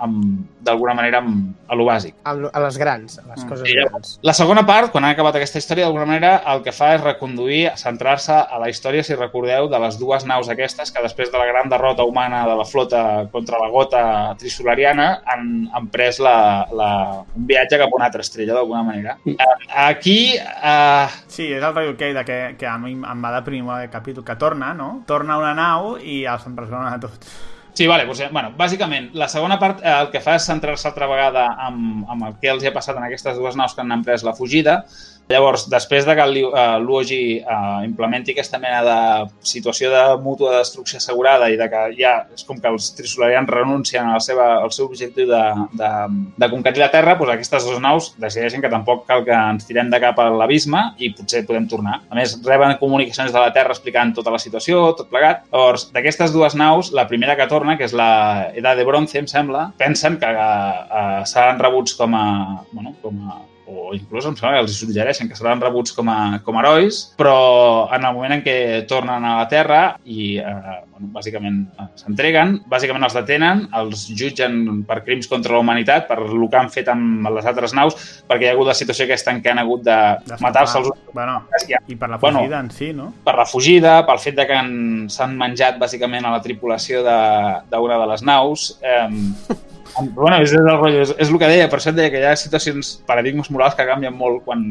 amb, d'alguna manera amb, a lo bàsic. A, a les grans, a les coses I grans. La segona part, quan ha acabat aquesta història, d'alguna manera el que fa és reconduir, centrar-se a la història, si recordeu, de les dues naus aquestes que després de la gran derrota humana de la flota contra la gota trisolariana han, han pres la, la, un viatge cap a una altra estrella, d'alguna manera. Eh, Aquí, eh, Sí, és el rotllo de que, que a mi em va deprimir el capítol, que torna, no? Torna una nau i els empresonen a tots. Sí, vale, doncs, eh, bueno, bàsicament, la segona part eh, el que fa és centrar-se altra vegada amb, amb el que els hi ha passat en aquestes dues naus que han emprès la fugida. Llavors, després de que eh, l'UOG eh, implementi aquesta mena de situació de mútua destrucció assegurada i de que ja és com que els trisolarians renuncien al, seva, al seu objectiu de, de, de conquerir la Terra, doncs aquestes dues naus decideixen que tampoc cal que ens tirem de cap a l'abisme i potser podem tornar. A més, reben comunicacions de la Terra explicant tota la situació, tot plegat. Llavors, d'aquestes dues naus, la primera que torna, que és la Edad de Bronze, em sembla, pensen que eh, seran rebuts com a, bueno, com a o inclús em sembla que els suggereixen que seran rebuts com a, com a herois, però en el moment en què tornen a la Terra i, eh, bueno, bàsicament eh, s'entreguen, bàsicament els detenen, els jutgen per crims contra la humanitat, per el que han fet amb les altres naus, perquè hi ha hagut la situació aquesta en què han hagut de matar-se els Bueno, i per la Bueno. fugida en si, no? per la fugida, pel fet de que han- s'han menjat bàsicament a la tripulació de- d'una de, les naus. Eh, bueno, és, el rotllo, és, és el que deia, per això deia que hi ha situacions, paradigmes morals que canvien molt quan,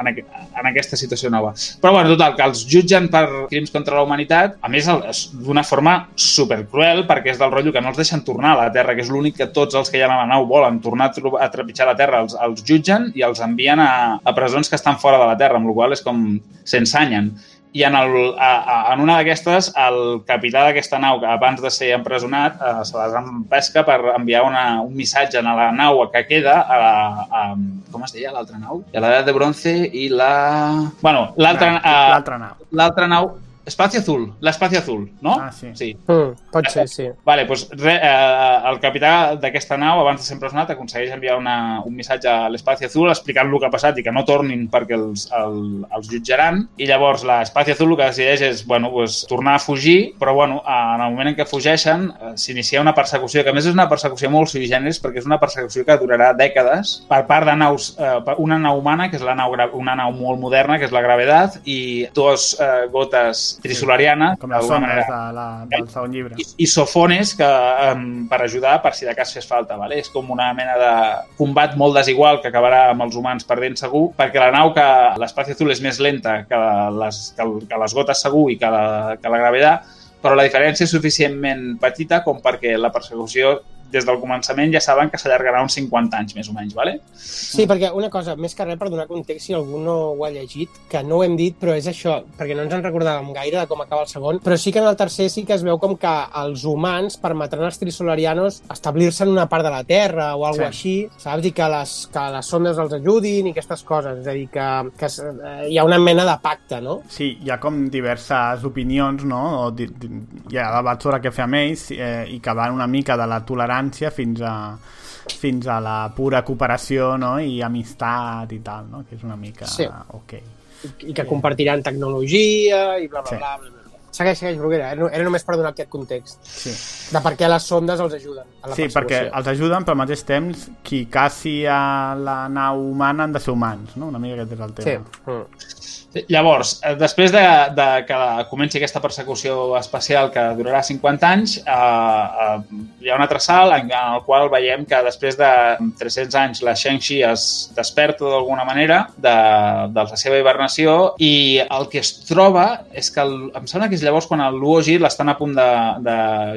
en, en aquesta situació nova. Però bueno, total, que els jutgen per crims contra la humanitat, a més d'una forma supercruel, perquè és del rotllo que no els deixen tornar a la Terra, que és l'únic que tots els que hi ha a la nau volen tornar a, a trepitjar la Terra, els, els jutgen i els envien a, a presons que estan fora de la Terra, amb la qual és com s'ensanyen i en, el, a, a, en una d'aquestes el capità d'aquesta nau que abans de ser empresonat eh, se les empesca per enviar una, un missatge a la nau que queda a, la, a, com es deia l'altra nau? A l'edat de bronze i la... Bueno, l'altra L'altra nau. l'altra nau Espacio Azul, l'Espacio Azul, no? Ah, sí. sí. Mm, pot ser, sí. Vale, doncs re, eh, el capità d'aquesta nau, abans de ser empresonat, aconsegueix enviar una, un missatge a l'Espacio Azul explicant el que ha passat i que no tornin perquè els, el, els jutjaran. I llavors l'Espacio Azul el que decideix és bueno, pues, tornar a fugir, però bueno, en el moment en què fugeixen eh, s'inicia una persecució, que a més és una persecució molt sui generis perquè és una persecució que durarà dècades per part de naus, eh, una nau humana, que és la nau, una nau molt moderna, que és la Gravedad, i dos eh, gotes trisolariana, Com les manera, de la, del segon llibre. i, i sofones que, um, per ajudar per si de cas fes falta. Vale? És com una mena de combat molt desigual que acabarà amb els humans perdent segur, perquè la nau que l'espai azul és més lenta que les, que, que les gotes segur i que la, que la gravetat, però la diferència és suficientment petita com perquè la persecució des del començament ja saben que s'allargarà uns 50 anys, més o menys, vale? Sí, perquè una cosa, més que res per donar context, si algú no ho ha llegit, que no ho hem dit, però és això, perquè no ens en recordàvem gaire de com acaba el segon, però sí que en el tercer sí que es veu com que els humans permetran als trisolarianos establir-se en una part de la Terra o alguna Sí. així, saps? I que les, que les sondes els ajudin i aquestes coses. És a dir, que, que es- eh, hi ha una mena de pacte, no? Sí, hi ha com diverses opinions, no? O hi ha debat sobre què fer amb ells eh, i que van una mica de la tolerància fins a fins a la pura cooperació no? i amistat i tal, no? que és una mica Sí. ok. I, i que compartiran tecnologia i bla, bla, Sí. bla, bla, bla. Segueix, segueix, Bruguera. Era, era només per donar aquest context Sí, de per què les sondes els ajuden a la sí perquè els ajuden, però al mateix temps qui caci a la nau humana han de ser humans, no? Una mica aquest és el Sí. tema. Mm. Llavors, eh, després de, de que comenci aquesta persecució espacial que durarà 50 anys, eh, eh, hi ha un altre salt en, en el qual veiem que després de 300 anys la Shang-Chi es desperta d'alguna manera de, de la seva hibernació i el que es troba és que el, em sembla que és llavors quan el Luoji l'estan a punt de, de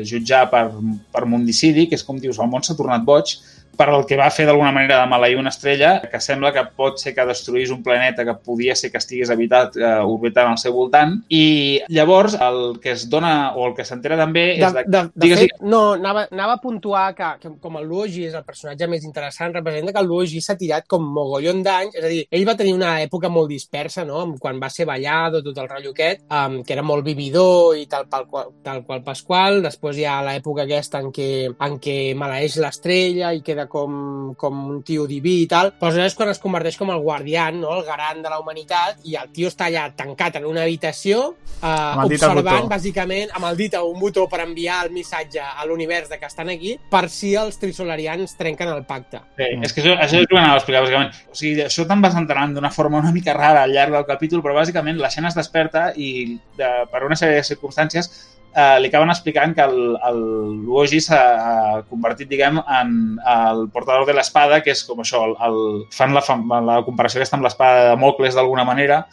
jutjar per, per mundicidi, que és com dius, el món s'ha tornat boig, per el que va fer d'alguna manera de maleir una estrella, que sembla que pot ser que destruís un planeta que podia ser que estigués habitat eh, orbitant al seu voltant. I llavors el que es dona, o el que s'entera també, De, és de... de, de Digues, fet, no, anava, anava a puntuar que, que com el Luogi és el personatge més interessant, representa que el Luogi s'ha tirat com mogollon d'anys, és a dir, ell va tenir una època molt dispersa, no?, quan va ser ballado, tot el rotllo aquest, um, que era molt vividor i tal, pel qual, tal qual pasqual, després hi ha l'època aquesta en què, en què maleeix l'estrella i queda com, com un tio diví i tal, però aleshores quan es converteix com el guardián, no?, el garant de la humanitat, i el tio està allà tancat en una habitació, al observant, bàsicament, amb el dit a un botó per enviar el missatge a l'univers de que estan aquí, per si els trisolarians trenquen el pacte. Sí, és que això, això és el que anava a explicar, bàsicament. O sigui, això te'n vas entenent d'una forma una mica rara al llarg del capítol, però bàsicament la Xena es desperta i de, per una sèrie de circumstàncies eh, li acaben explicant que el, el Luogi s'ha convertit, diguem, en el portador de l'espada, que és com això, el, el, fan la, la comparació aquesta amb l'espada de Mocles d'alguna manera,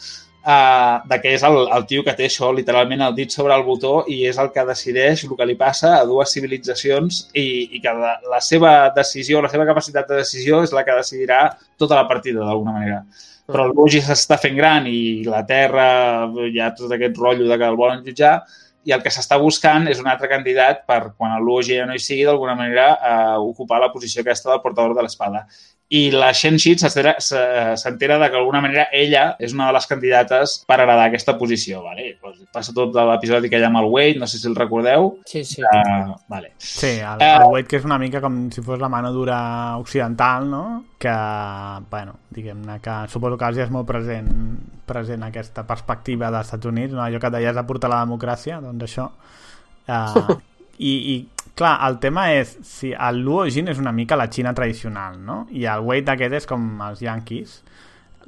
eh, de que és el, el tio que té això, literalment el dit sobre el botó i és el que decideix el que li passa a dues civilitzacions i, i que la, la seva decisió, la seva capacitat de decisió és la que decidirà tota la partida d'alguna manera. Però el Bugi s'està fent gran i la Terra hi ha tot aquest rotllo de que el volen jutjar i el que s'està buscant és un altre candidat per, quan el Luogi ja no hi sigui, d'alguna manera eh, ocupar la posició aquesta del portador de l'espada. I la Shen-Shi s'entera se- s'entera de que d'alguna manera ella és una de les candidates per heredar aquesta posició. Vale? Pues passa tot l'episodi que hi ha amb el Wade, no sé si el recordeu. Sí, sí. Uh, vale. Sí, el, Eh, el Wade que és una mica com si fos la mano dura occidental, no? Que, bueno, diguem-ne que suposo que Àsia és molt present, present aquesta perspectiva dels Estats Units, no? allò que deies de portar la democràcia, doncs això. Uh, i, I, clar, el tema és si el Luo Jin és una mica la Xina tradicional, no? I el Wade aquest és com els yanquis.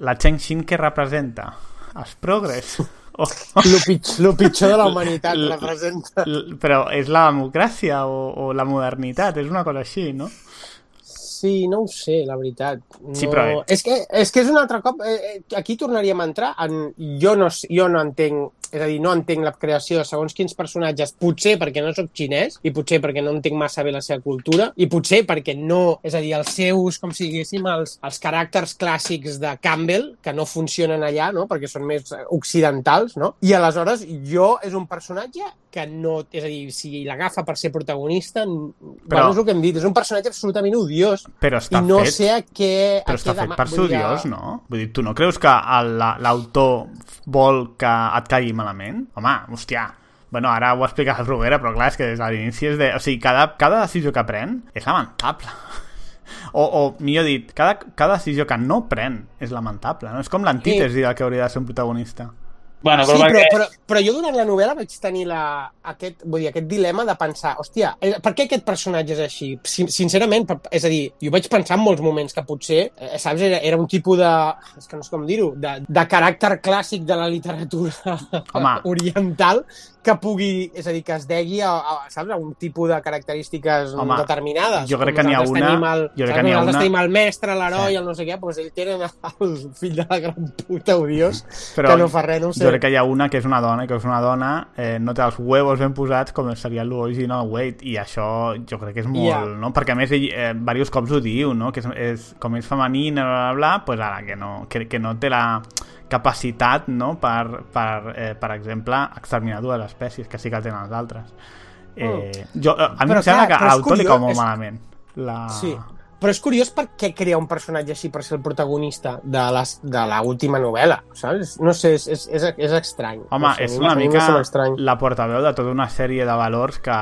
La Cheng Xin què representa? Els progres. Oh. Lo, pitjor, lo pitjor de la humanitat representa. Però és la democràcia o, o la modernitat, és una cosa així, no? Sí, no ho sé, la veritat. No... Sí, però, eh. És que, és que és un altre cop... Eh, eh, aquí tornaríem a entrar en... Jo no, jo no entenc... És a dir, no entenc la creació de segons quins personatges, potser perquè no sóc xinès, i potser perquè no entenc massa bé la seva cultura, i potser perquè no... És a dir, els seus, com si diguéssim, els, els caràcters clàssics de Campbell, que no funcionen allà, no?, perquè són més eh, occidentals, no? I aleshores jo és un personatge que no... És a dir, si l'agafa per ser protagonista, però... És el que hem dit, és un personatge absolutament odiós, Però està i no fet, sé a què... però a està què fet per dir, studios, no? Vull dir, tu no creus que l'autor vol que et caigui malament? Home, hòstia, Bueno, ara ho ha explicat el Bruguera, però clar, és que des de l'inici és de... O sigui, cada, cada decisió que pren és lamentable. O, o millor dit, cada, cada decisió que no pren és lamentable, no? És com l'antítesi del que hauria de ser un protagonista. Bueno, Sí, però, però, perquè... però, però jo durant la novel·la vaig tenir la, aquest, vull dir, aquest dilema de pensar, hòstia, eh, per què aquest personatge és així? Sin sincerament, per, és a dir, jo vaig pensar en molts moments que potser, eh, saps, era, era un tipus de, és que no sé com dir-ho, de, de caràcter clàssic de la literatura Home. oriental que pugui, és a dir, que es degui a, a, saps, a un tipus de característiques Home, determinades. jo crec que n'hi ha una- El, jo crec que n'hi ha una- tenim el mestre, l'heroi, Sí. el no sé què, doncs ell té el fill de la gran puta odiós, Però que no fa res, no sé, jo crec que hi ha una que és una dona que és una dona eh, no té els huevos ben posats com seria l'original weight i això jo crec que és molt, Ja. no? Perquè a més ell eh, diversos cops ho diu, no? Que és, és, com és femenina, bla, bla, bla, pues ara que no, que, que no té la capacitat, no?, per, per, eh, per exemple, exterminar dues espècies, que sí que tenen els altres. Eh, jo, eh, a mi Però em sembla clar, que a l'autor li cau molt és- malament. La... Sí. Però és curiós per què crea un personatge així per ser el protagonista de les, de l'última novel·la, saps? No sé, és, és, és, és estrany. Home, no sé, és una mica la portaveu de tota una sèrie de valors que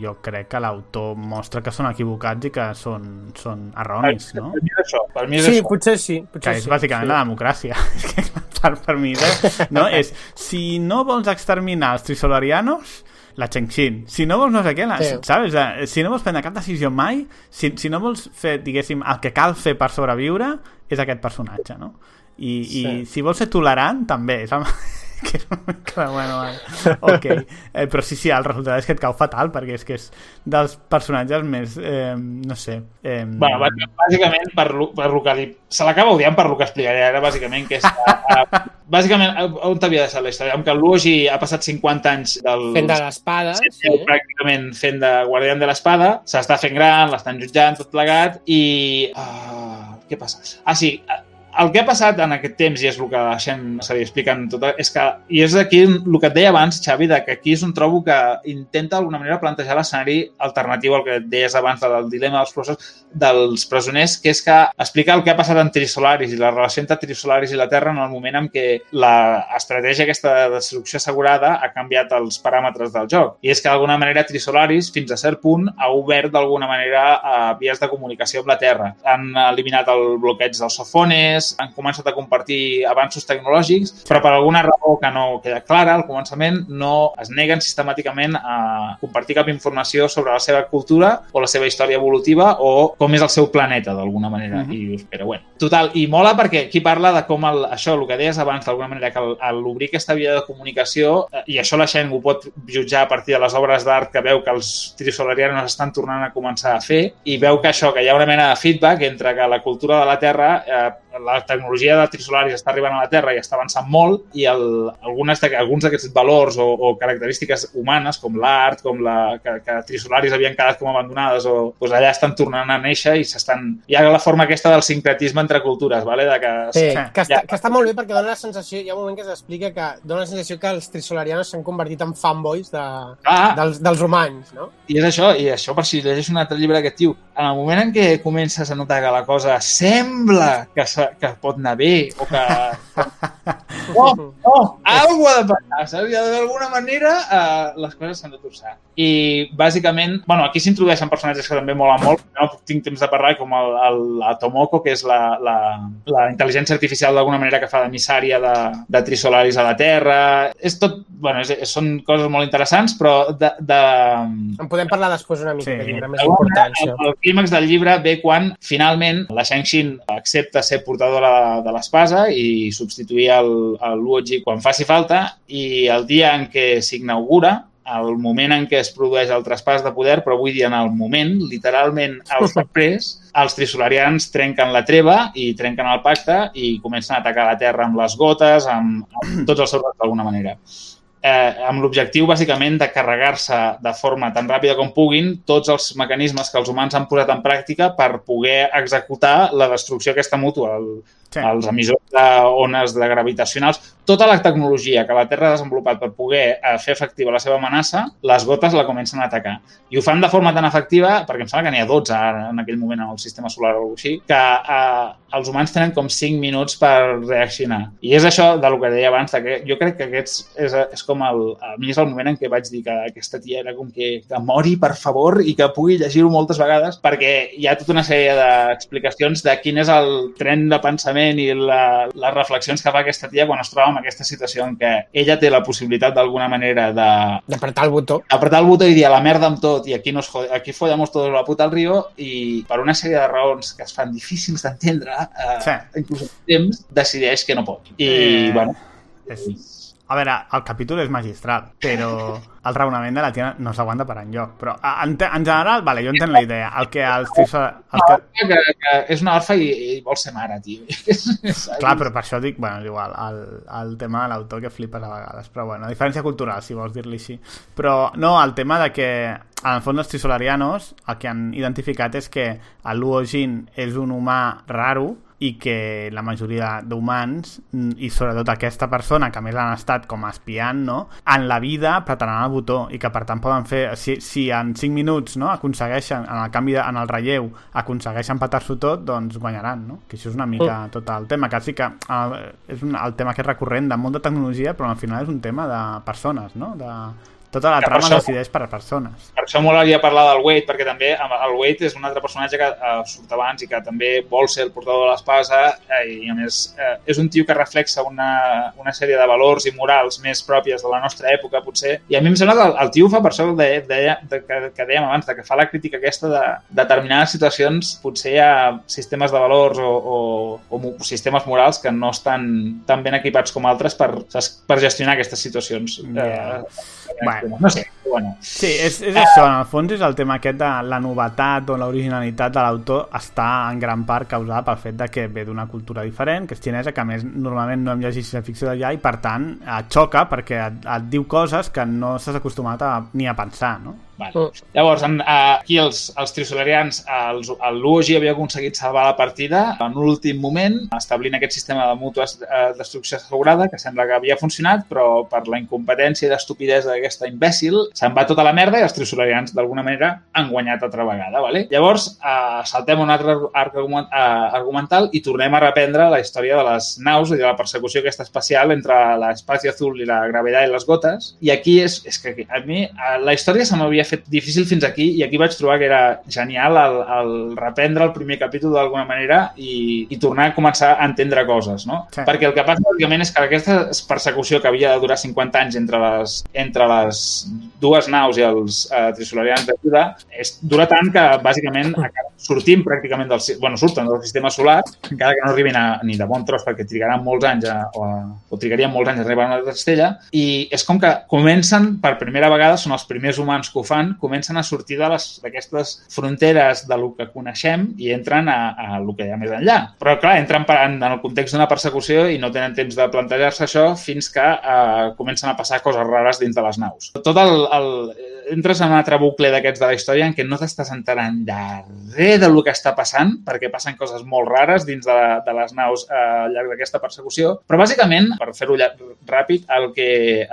jo crec que l'autor mostra que són equivocats i que són, són erronis, no? Per mi és això. Per mi és Sí, això. potser sí. Potser Que és sí, bàsicament sí. la democràcia. Que per, és, no? és si no vols exterminar els trisolarianos, la Chengxin. Si no vols no sé què, la, Sí. saps? Eh, Si no vols prendre cap decisió mai, si, si no vols fer, diguéssim, el que cal fer per sobreviure, és aquest personatge, no? I, i Sí. si vols ser tolerant, també. És el... que mica... Bueno, vale. ok. Eh, però sí, sí, el resultat és que et cau fatal, perquè és que és dels personatges més... Eh, no sé... Eh, Bueno, bàs- bàsicament, per, lo- per lo que li... Se l'acaba odiant per lo que explicaré ara, bàsicament, que és... Que, uh, bàsicament, eh, on t'havia deixat la història? Amb que el ha passat 50 anys del... Fent de l'espada, Sí, sí. pràcticament fent de guardián de l'espada, s'està fent gran, l'estan jutjant, tot plegat, i... Uh, què passa? Ah, sí, el que ha passat en aquest temps, i és el que la Shen se li expliquen tot, és que, i és aquí el que et deia abans, Xavi, de que aquí és on trobo que intenta d'alguna manera plantejar l'escenari alternatiu al que et deies abans del dilema dels professors, dels presoners, que és que explica el que ha passat en Trisolaris i la relació entre Trisolaris i la Terra en el moment en què l'estratègia aquesta de destrucció assegurada ha canviat els paràmetres del joc. I és que d'alguna manera Trisolaris, fins a cert punt, ha obert d'alguna manera a vies de comunicació amb la Terra. Han eliminat el bloqueig dels sofones, han començat a compartir avanços tecnològics, però per alguna raó que no queda clara al començament no es neguen sistemàticament a compartir cap informació sobre la seva cultura o la seva història evolutiva o com és el seu planeta, d'alguna manera. I dius, però bueno. Total, i mola perquè aquí parla de com el, això, el que deies abans, d'alguna manera, que l'obrir aquesta via de comunicació, eh, i això la gent ho pot jutjar a partir de les obres d'art que veu que els trisolarianos estan tornant a començar a fer, i veu que això, que hi ha una mena de feedback entre que la cultura de la Terra, eh, la tecnologia de trisolaris està arribant a la Terra i està avançant molt, i el, algunes de, alguns d'aquests valors o, o característiques humanes, com l'art, com la, que, que trisolaris havien quedat com abandonades, o doncs allà estan tornant a néixer i s'estan... Hi ha la forma aquesta del sincretisme entre cultures, vale? de que Sí, que, està, Ja. que està molt bé perquè dona la sensació, hi ha un moment que s'explica que dona la sensació que els trisolarianos s'han convertit en fanboys de, Ah, dels, dels humans, no? I és això, i això per si llegeix un altre llibre que diu, en el moment en què comences a notar que la cosa sembla que, se- que pot anar bé, o que... No, no, algú ha de passar, saps? D'alguna manera eh, les coses s'han de torçar. I, bàsicament, bueno, aquí s'introdueixen personatges que també molen molt, no tinc temps de parlar, com el, el, la Tomoko, que és la, la, la intel·ligència artificial d'alguna manera que fa d'emissària de, de trisolaris a la Terra. És tot, bueno, és, és, són coses molt interessants, però de, de, En podem parlar després una mica, Sí. que tindrà més importància. El, el clímax del llibre ve quan, finalment, la Shang-Xin accepta ser portadora de, de l'espasa i substituir el, el Luoji quan faci falta i el dia en què s'inaugura, el moment en què es produeix el traspàs de poder, però vull dir en el moment, literalment els després, els trisolarians trenquen la treva i trenquen el pacte i comencen a atacar la Terra amb les gotes, amb, amb tots els seus d'alguna manera. Eh, amb l'objectiu, bàsicament, de carregar-se de forma tan ràpida com puguin tots els mecanismes que els humans han posat en pràctica per poder executar la destrucció aquesta mútua, el, Sí. els emissors d'ones de gravitacionals, tota la tecnologia que la Terra ha desenvolupat per poder eh, fer efectiva la seva amenaça, les gotes la comencen a atacar. I ho fan de forma tan efectiva, perquè em sembla que n'hi ha 12 ara, en aquell moment en el sistema solar o alguna així, que eh, els humans tenen com 5 minuts per reaccionar. I és això de lo que deia abans, que jo crec que aquests és, és com el... A mi és el moment en què vaig dir que aquesta tia era com que, que mori, per favor, i que pugui llegir-ho moltes vegades, perquè hi ha tota una sèrie d'explicacions de quin és el tren de pensament i la, les reflexions que fa aquesta tia quan es troba en aquesta situació en què ella té la possibilitat d'alguna manera de D'apretar el botó. apretar el botó i dir a la merda amb tot i aquí, nos jode, aquí follamos todos la puta al río i per una sèrie de raons que es fan difícils d'entendre, eh, Sí. inclús en temps, decideix que no pot. I, Eh, bueno, És, A veure, el capítol és magistral, però el raonament de la tia no s'aguanta per enlloc. Però en, en general, vale, jo entenc la idea. El que els tios... El que... Que, que és una orfa i, i vol ser mare, tio. Clar, però per això dic, bueno, és igual, el, el tema de l'autor que flipes a vegades, però bueno, diferència cultural, si vols dir-li així. Però no, el tema de que, en el fons, els trisolarianos el que han identificat és que Luo Jin és un humà raro i que la majoria d'humans, mm, i sobretot aquesta persona, que més han estat com espiant, no? en la vida apretaran el botó i que per tant poden fer, si, si en 5 minuts no, aconsegueixen, en el canvi de, en el relleu, aconsegueixen patar-s'ho tot, doncs guanyaran, no? Que això és una mica tot el tema, que sí que uh, és un, el tema que és recurrent de molta tecnologia, però al final és un tema de persones, no? De, tota la trama això- decideix per a persones. Per això molaria parlar del Wade, perquè també amb- el Wade és un altre personatge que eh, surt abans i que també vol ser el portador de l'espasa eh, i a més eh, és un tio que reflexa una, una sèrie de valors i morals més pròpies de la nostra època, potser. I a mi em sembla que el, el tio fa per això de, de, de, que, que dèiem abans, de que fa la crítica aquesta de determinades situacions, potser hi ha sistemes de valors o, o, o sistemes morals que no estan tan ben equipats com altres per, per gestionar aquestes situacions. Ja. Eh, Bueno. No sé, bueno. Sí, és, és això, en el fons és el tema aquest de la novetat o l'originalitat de l'autor està en gran part causada pel fet de que ve d'una cultura diferent, que és xinesa, que a més normalment no hem llegit ciència-ficció d'allà i per tant et xoca perquè et, et diu coses que no s'has acostumat a, ni a pensar, no? Vale. Llavors, en, eh, aquí els, els trisolarians, els, el Luogi havia aconseguit salvar la partida en l'últim moment, establint aquest sistema de mútua eh, destrucció assegurada, que sembla que havia funcionat, però per la incompetència i l'estupidesa d'aquesta imbècil se'n va tota la merda i els trisolarians, d'alguna manera, han guanyat altra vegada. Vale? Llavors, eh, saltem un altre arc argument, eh, argumental i tornem a reprendre la història de les naus i de la persecució aquesta espacial entre l'espacio azul i la gravetat i les gotes. I aquí és, és que a mi eh, la història se m'havia fet difícil fins aquí i aquí vaig trobar que era genial el, el reprendre el primer capítol d'alguna manera i, i tornar a començar a entendre coses, no? Sí. Perquè el que passa, bàsicament, és que aquesta persecució que havia de durar 50 anys entre les, entre les dues naus i els eh, trisolarians d'ajuda és, dura tant que, bàsicament, acaba- sortim pràcticament del... Bueno, surten del sistema solar, encara que no arribin a, ni de bon tros, perquè trigaran molts anys a, o, a, o trigarien molts anys a arribar a una altra estrella, i és com que comencen, per primera vegada, són els primers humans que ho fan, comencen a sortir d'aquestes fronteres de lo que coneixem i entren a, a lo que hi ha més enllà. Però, clar, entren per, en, en el context d'una persecució i no tenen temps de plantejar-se això fins que eh, comencen a passar coses rares dins de les naus. Tot el, el, entres en un altre bucle d'aquests de la història en què no t'estàs enterant de res del que està passant, perquè passen coses molt rares dins de, la, de les naus eh, al llarg d'aquesta persecució. Però, bàsicament, per fer-ho ràpid, el que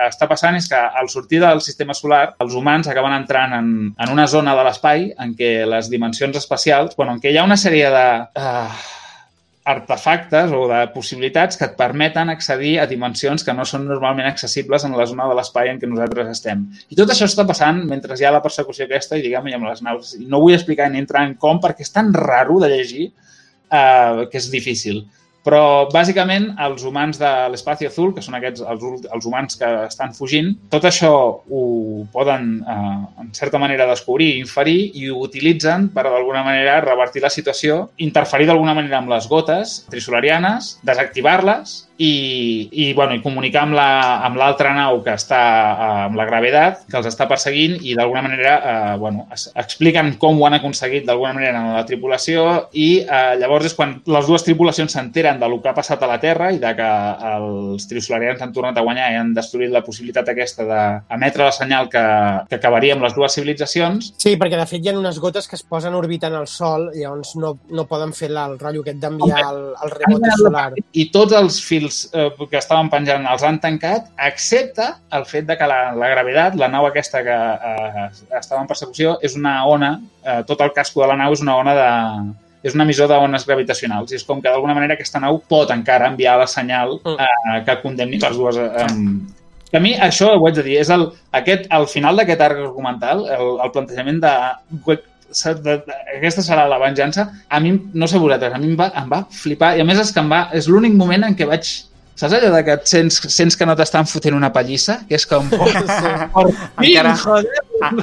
està passant és que al sortir del sistema solar, els humans acaben entrant en, en una zona de l'espai en què les dimensions espacials, bueno, en què hi ha una sèrie de... Uh, artefactes o de possibilitats que et permeten accedir a dimensions que no són normalment accessibles en la zona de l'espai en què nosaltres estem. I tot això està passant mentre hi ha la persecució aquesta i, diguem, i amb les naus. I no vull explicar ni entrar en com perquè és tan raro de llegir eh, que és difícil. Però, bàsicament, els humans de l'Espacio Azul, que són aquests els, els humans que estan fugint, tot això ho poden, eh, en certa manera, descobrir inferir i ho utilitzen per, d'alguna manera, revertir la situació, interferir d'alguna manera amb les gotes trisolarianes, desactivar-les i, i, bueno, i comunicar amb la- amb l'altra nau que està eh, amb la gravetat, que els està perseguint i d'alguna manera eh, bueno, es, expliquen com ho han aconseguit d'alguna manera en la tripulació i eh, llavors és quan les dues tripulacions s'enteren de lo que ha passat a la Terra i de que els trisolarians han tornat a guanyar i han destruït la possibilitat aquesta d'emetre la senyal que, que acabaria amb les dues civilitzacions Sí, perquè de fet hi ha unes gotes que es posen orbitant al Sol i llavors no, no poden fer la, el rotllo aquest d'enviar el, el rebote solar. i tots els fils eh, que estaven penjant els han tancat, excepte el fet de que la, la gravetat, la nau aquesta que eh, estava en persecució, és una ona, eh, tot el casco de la nau és una ona de és un emissor d'ones gravitacionals. I és com que d'alguna manera aquesta nau pot encara enviar la senyal eh, que condemni les dues eh, que a mi això ho haig de dir, és el, aquest, al final d'aquest arc argumental, el, el plantejament de, de, de, aquesta serà la venjança, a mi, no sé vosaltres, a mi em va, em va flipar, i a més és que em va, és l'únic moment en què vaig, saps allò de que et sents, sents que no t'estan fotent una pallissa? Que és com, oh, por fin, Encara- joder, Ah.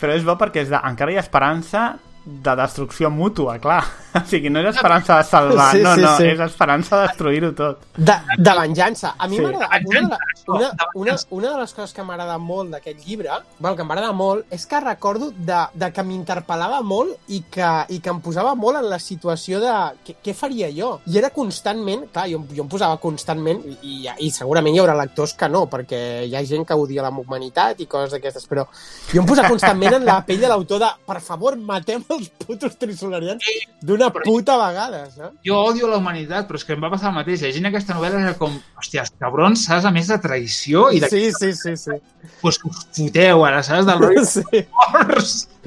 Però és bo perquè és de, encara hi ha esperança de destrucció mútua, clar. O sigui, no és esperança de salvar, Sí, no, sí, no, sí. és esperança de destruir-ho tot. De, de venjança. A mi Sí. m'agrada... Una, una, una, una de les coses que m'agrada molt d'aquest llibre, bueno, que m'agrada molt, és que recordo de, de que m'interpel·lava molt i que, i que em posava molt en la situació de què, què faria jo. I era constantment, clar, jo, jo em posava constantment, i, i, i segurament hi haurà lectors que no, perquè hi ha gent que odia la humanitat i coses d'aquestes, però jo em posava constantment en la pell de l'autor de per favor, matem els putos trisolarians d'una puta vegada, saps? Jo odio la humanitat, però és que em va passar el mateix. Llegint aquesta novel·la era com, hòstia, els cabrons, saps? A més de traïció i de... Sí, sí, sí, sí. Pues us foteu ara, saps? Del rotllo sí.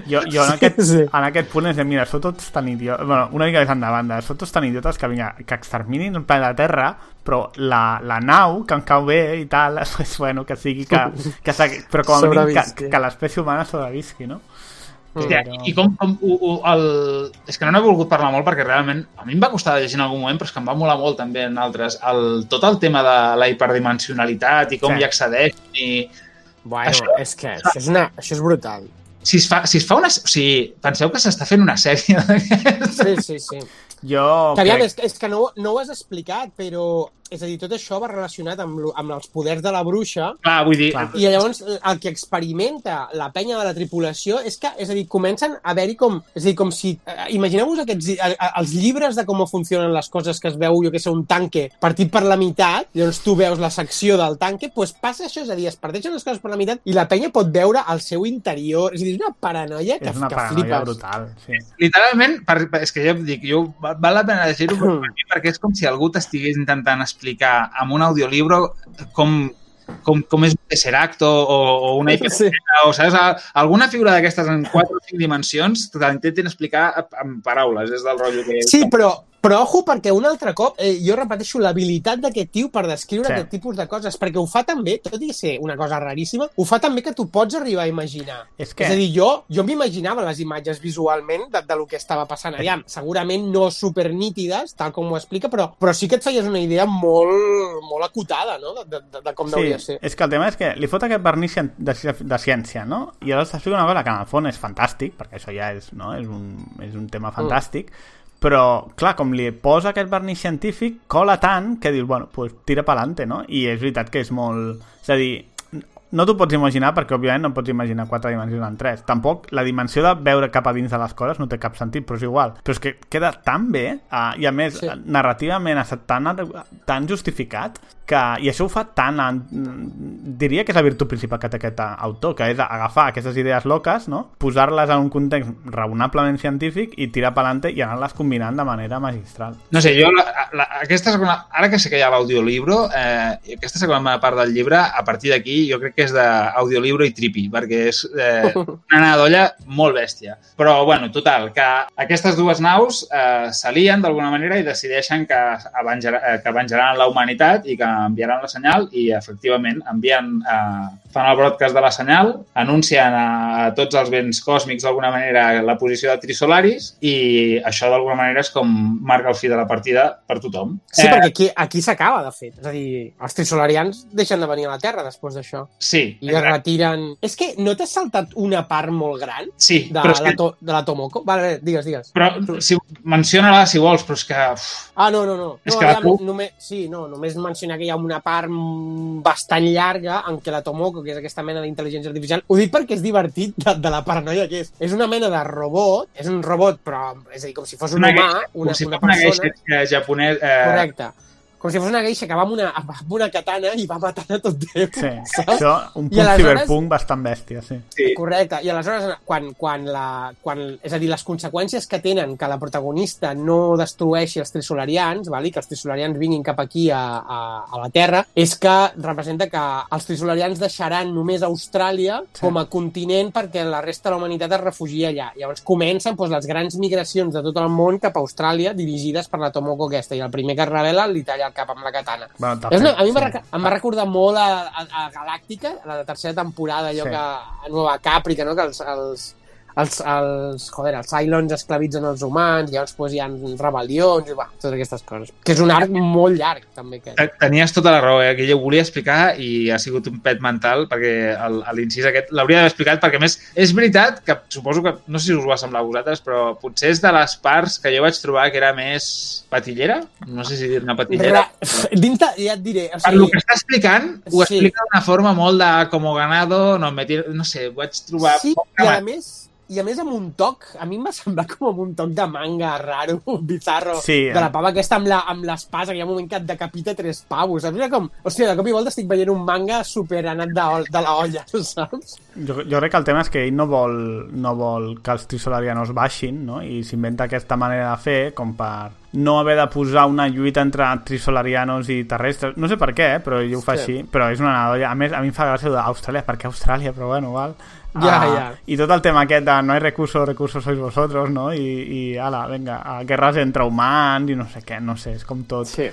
Jo, jo en, aquest, Sí. en aquest punt és de, mira, sou tots tan idiotes... Bueno, una mica més endavant, de, sou tots tan idiotes que, vinga, que exterminin el planeta Terra, però la, la nau, que em cau bé i tal, és bueno, que sigui que... que segui, però com a mínim que, que l'espècie humana sobrevisqui, no? Hòstia, i, i com, com u, u, el... És que no n'he volgut parlar molt perquè realment a mi em va costar de llegir en algun moment, però és que em va molar molt també en altres. El, tot el tema de la hiperdimensionalitat i com Sí. hi accedeix i Bueno, Això- és que això és, una, això és brutal. si es fa, si es fa una... O sigui, penseu que s'està fent una sèrie d'aquestes? Sí, sí, sí. Jo Que aviam, crec... és, que- és que no, no ho has explicat, però... És a dir, tot això va relacionat amb, lo- amb els poders de la bruixa Clar, vull dir, Clar. i llavors el que experimenta la penya de la tripulació és que, és a dir, comencen a haver-hi com... És a dir, com si... eh, Imagineu-vos aquests, eh, eh, els llibres de com funcionen les coses que es veu, jo que sé, un tanque partit per la meitat, llavors tu veus la secció del tanque, doncs passa això, és a dir, es parteixen les coses per la meitat i la penya pot veure el seu interior. És a dir, és una paranoia que, És una que paranoia flipes. brutal, sí. literalment, per, per, és que ja et dic, jo, val la pena llegir-ho per, perquè és com si algú t'estigués intentant explicar amb un audiolibre com, com, com és un tesseract o, o, una Sí. hipertena, o saps, alguna figura d'aquestes en 4 o 5 dimensions te l'intenten explicar amb paraules, és del rotllo que... Sí, però, però ojo, perquè un altre cop, eh, jo repeteixo l'habilitat d'aquest tio per descriure Sí. sí. aquest tipus de coses, perquè ho fa també, tot i ser una cosa raríssima, ho fa també que tu pots arribar a imaginar. És que- És a dir, jo, jo m'imaginava les imatges visualment de, de lo que estava passant allà. Segurament no super nítides, tal com ho explica, però, però sí que et feies una idea molt, molt acotada, no?, de, de, de com hauria de ser. és que el tema és que li fot aquest vernís de, de ciència, no? I llavors t'explica una cosa que en el fons és fantàstic, perquè això ja és, no? és, un, és un tema fantàstic, però, clar, com li posa aquest vernís científic, cola tant que dius, bueno, pues tira pa'lante, no? I és veritat que és molt... És a dir, no t'ho pots imaginar perquè, òbviament, no pots imaginar quatre dimensions en tres. Tampoc la dimensió de veure cap a dins de les coses no té cap sentit, però és igual. Però és que queda tan bé, uh, i a més, sí. narrativament ha estat tan, tan justificat, que, i això ho fa tan... En, diria que és la virtut principal que té aquest autor, que és agafar aquestes idees loques, no? posar-les en un context raonablement científic i tirar pelante i anar-les combinant de manera magistral. No sé, jo, la, la, aquesta segona, ara que sé que hi ha l'audiolibro, eh, aquesta segona part del llibre, a partir d'aquí, jo crec que és d'audiolibro i tripi, perquè és eh, una anada d'olla molt bèstia. Però, bueno, total, que aquestes dues naus eh, s'alien d'alguna manera i decideixen que, avenjar, eh, que venjaran la humanitat i que enviaran la senyal i, efectivament, envien, eh, fan el broadcast de la senyal, anuncien a, a tots els vents còsmics d'alguna manera la posició de Trisolaris i això d'alguna manera és com marca el fi de la partida per tothom. Sí, perquè aquí, aquí s'acaba, de fet. És a dir, els trisolarians deixen de venir a la Terra després d'això. Sí, I es retiren... És que no t'has saltat una part molt gran sí de, la, que, to, de la Tomoko? Vale, digues, digues. però si, menciona-la si vols, però és que... Uf, Ah, no, no, no. És no que la només, sí, no, només mencionar que hi ha una part bastant llarga en què la Tomoko, que és aquesta mena d'intel·ligència artificial, ho dic perquè és divertit de, de la paranoia que és. És una mena de robot, és un robot, però és a dir, com si fos un una, humà, una, com si una una persona... geisha eh, japonès... Eh, Correcte. Com si fos una geisha que va amb una, amb una katana i va matant a tot Déu. Sí, saps? això, un punt aleshores- ciberpunk bastant bèstia, sí. sí. Correcte, i aleshores, quan, quan la, quan, és a dir, les conseqüències que tenen que la protagonista no destrueixi els trisolarians, val? i que els trisolarians vinguin cap aquí a, a, a la Terra, és que representa que els trisolarians deixaran només Austràlia Sí. com a continent perquè la resta de la humanitat es refugia allà. Llavors comencen doncs, les grans migracions de tot el món cap a Austràlia dirigides per la Tomoko aquesta, i el primer que es revela li talla el cap amb la katana. Bueno, És una, a mi sí. em va recordar molt a, a, a Galàctica, la tercera temporada, allò Sí. que a Nueva Càprica, no? que els, els, els, els, joder, els Cylons esclavitzen els humans, llavors pues, hi ha rebel·lions, i va, totes aquestes coses. Que és un arc molt llarg, també. Que... Te- Tenies tota la raó, eh? que jo ho volia explicar i ha sigut un pet mental perquè el- l'incís aquest l'hauria d'haver explicat perquè més és veritat que suposo que, no sé si us va semblar a vosaltres, però potser és de les parts que jo vaig trobar que era més patillera, no sé si dir-ne patillera. Ra... Dins de, ja et diré, o Per lo sigui, que està explicant, ho Sí. explica d'una forma molt de com ganado, no, me tiro, no sé, ho vaig trobar... sí, i a més, i a més amb un toc, a mi em va semblar com amb un toc de manga raro, bizarro, Sí, de la eh. pava aquesta amb l'espasa, que hi ha un moment que et decapita tres pavos, saps? Era com, hòstia, de cop i volta estic veient un manga super anat de, de la olla, saps? Jo, jo crec que el tema és que ell no vol, no vol que els trisolarianos baixin, no? I s'inventa aquesta manera de fer com per no haver de posar una lluita entre trisolarianos i terrestres. No sé per què, eh, però ell ho fa Sí. així. Però és una nadolla. A més, a mi em fa gràcia d'Austràlia. Per què Austràlia? Però bueno, val. Ja, Ah, ja. I tot el tema aquest de no hay recursos, recursos sois vosotros, no? I, i ala, vinga, a guerres entre humans i no sé què, no sé, és com tot Sí.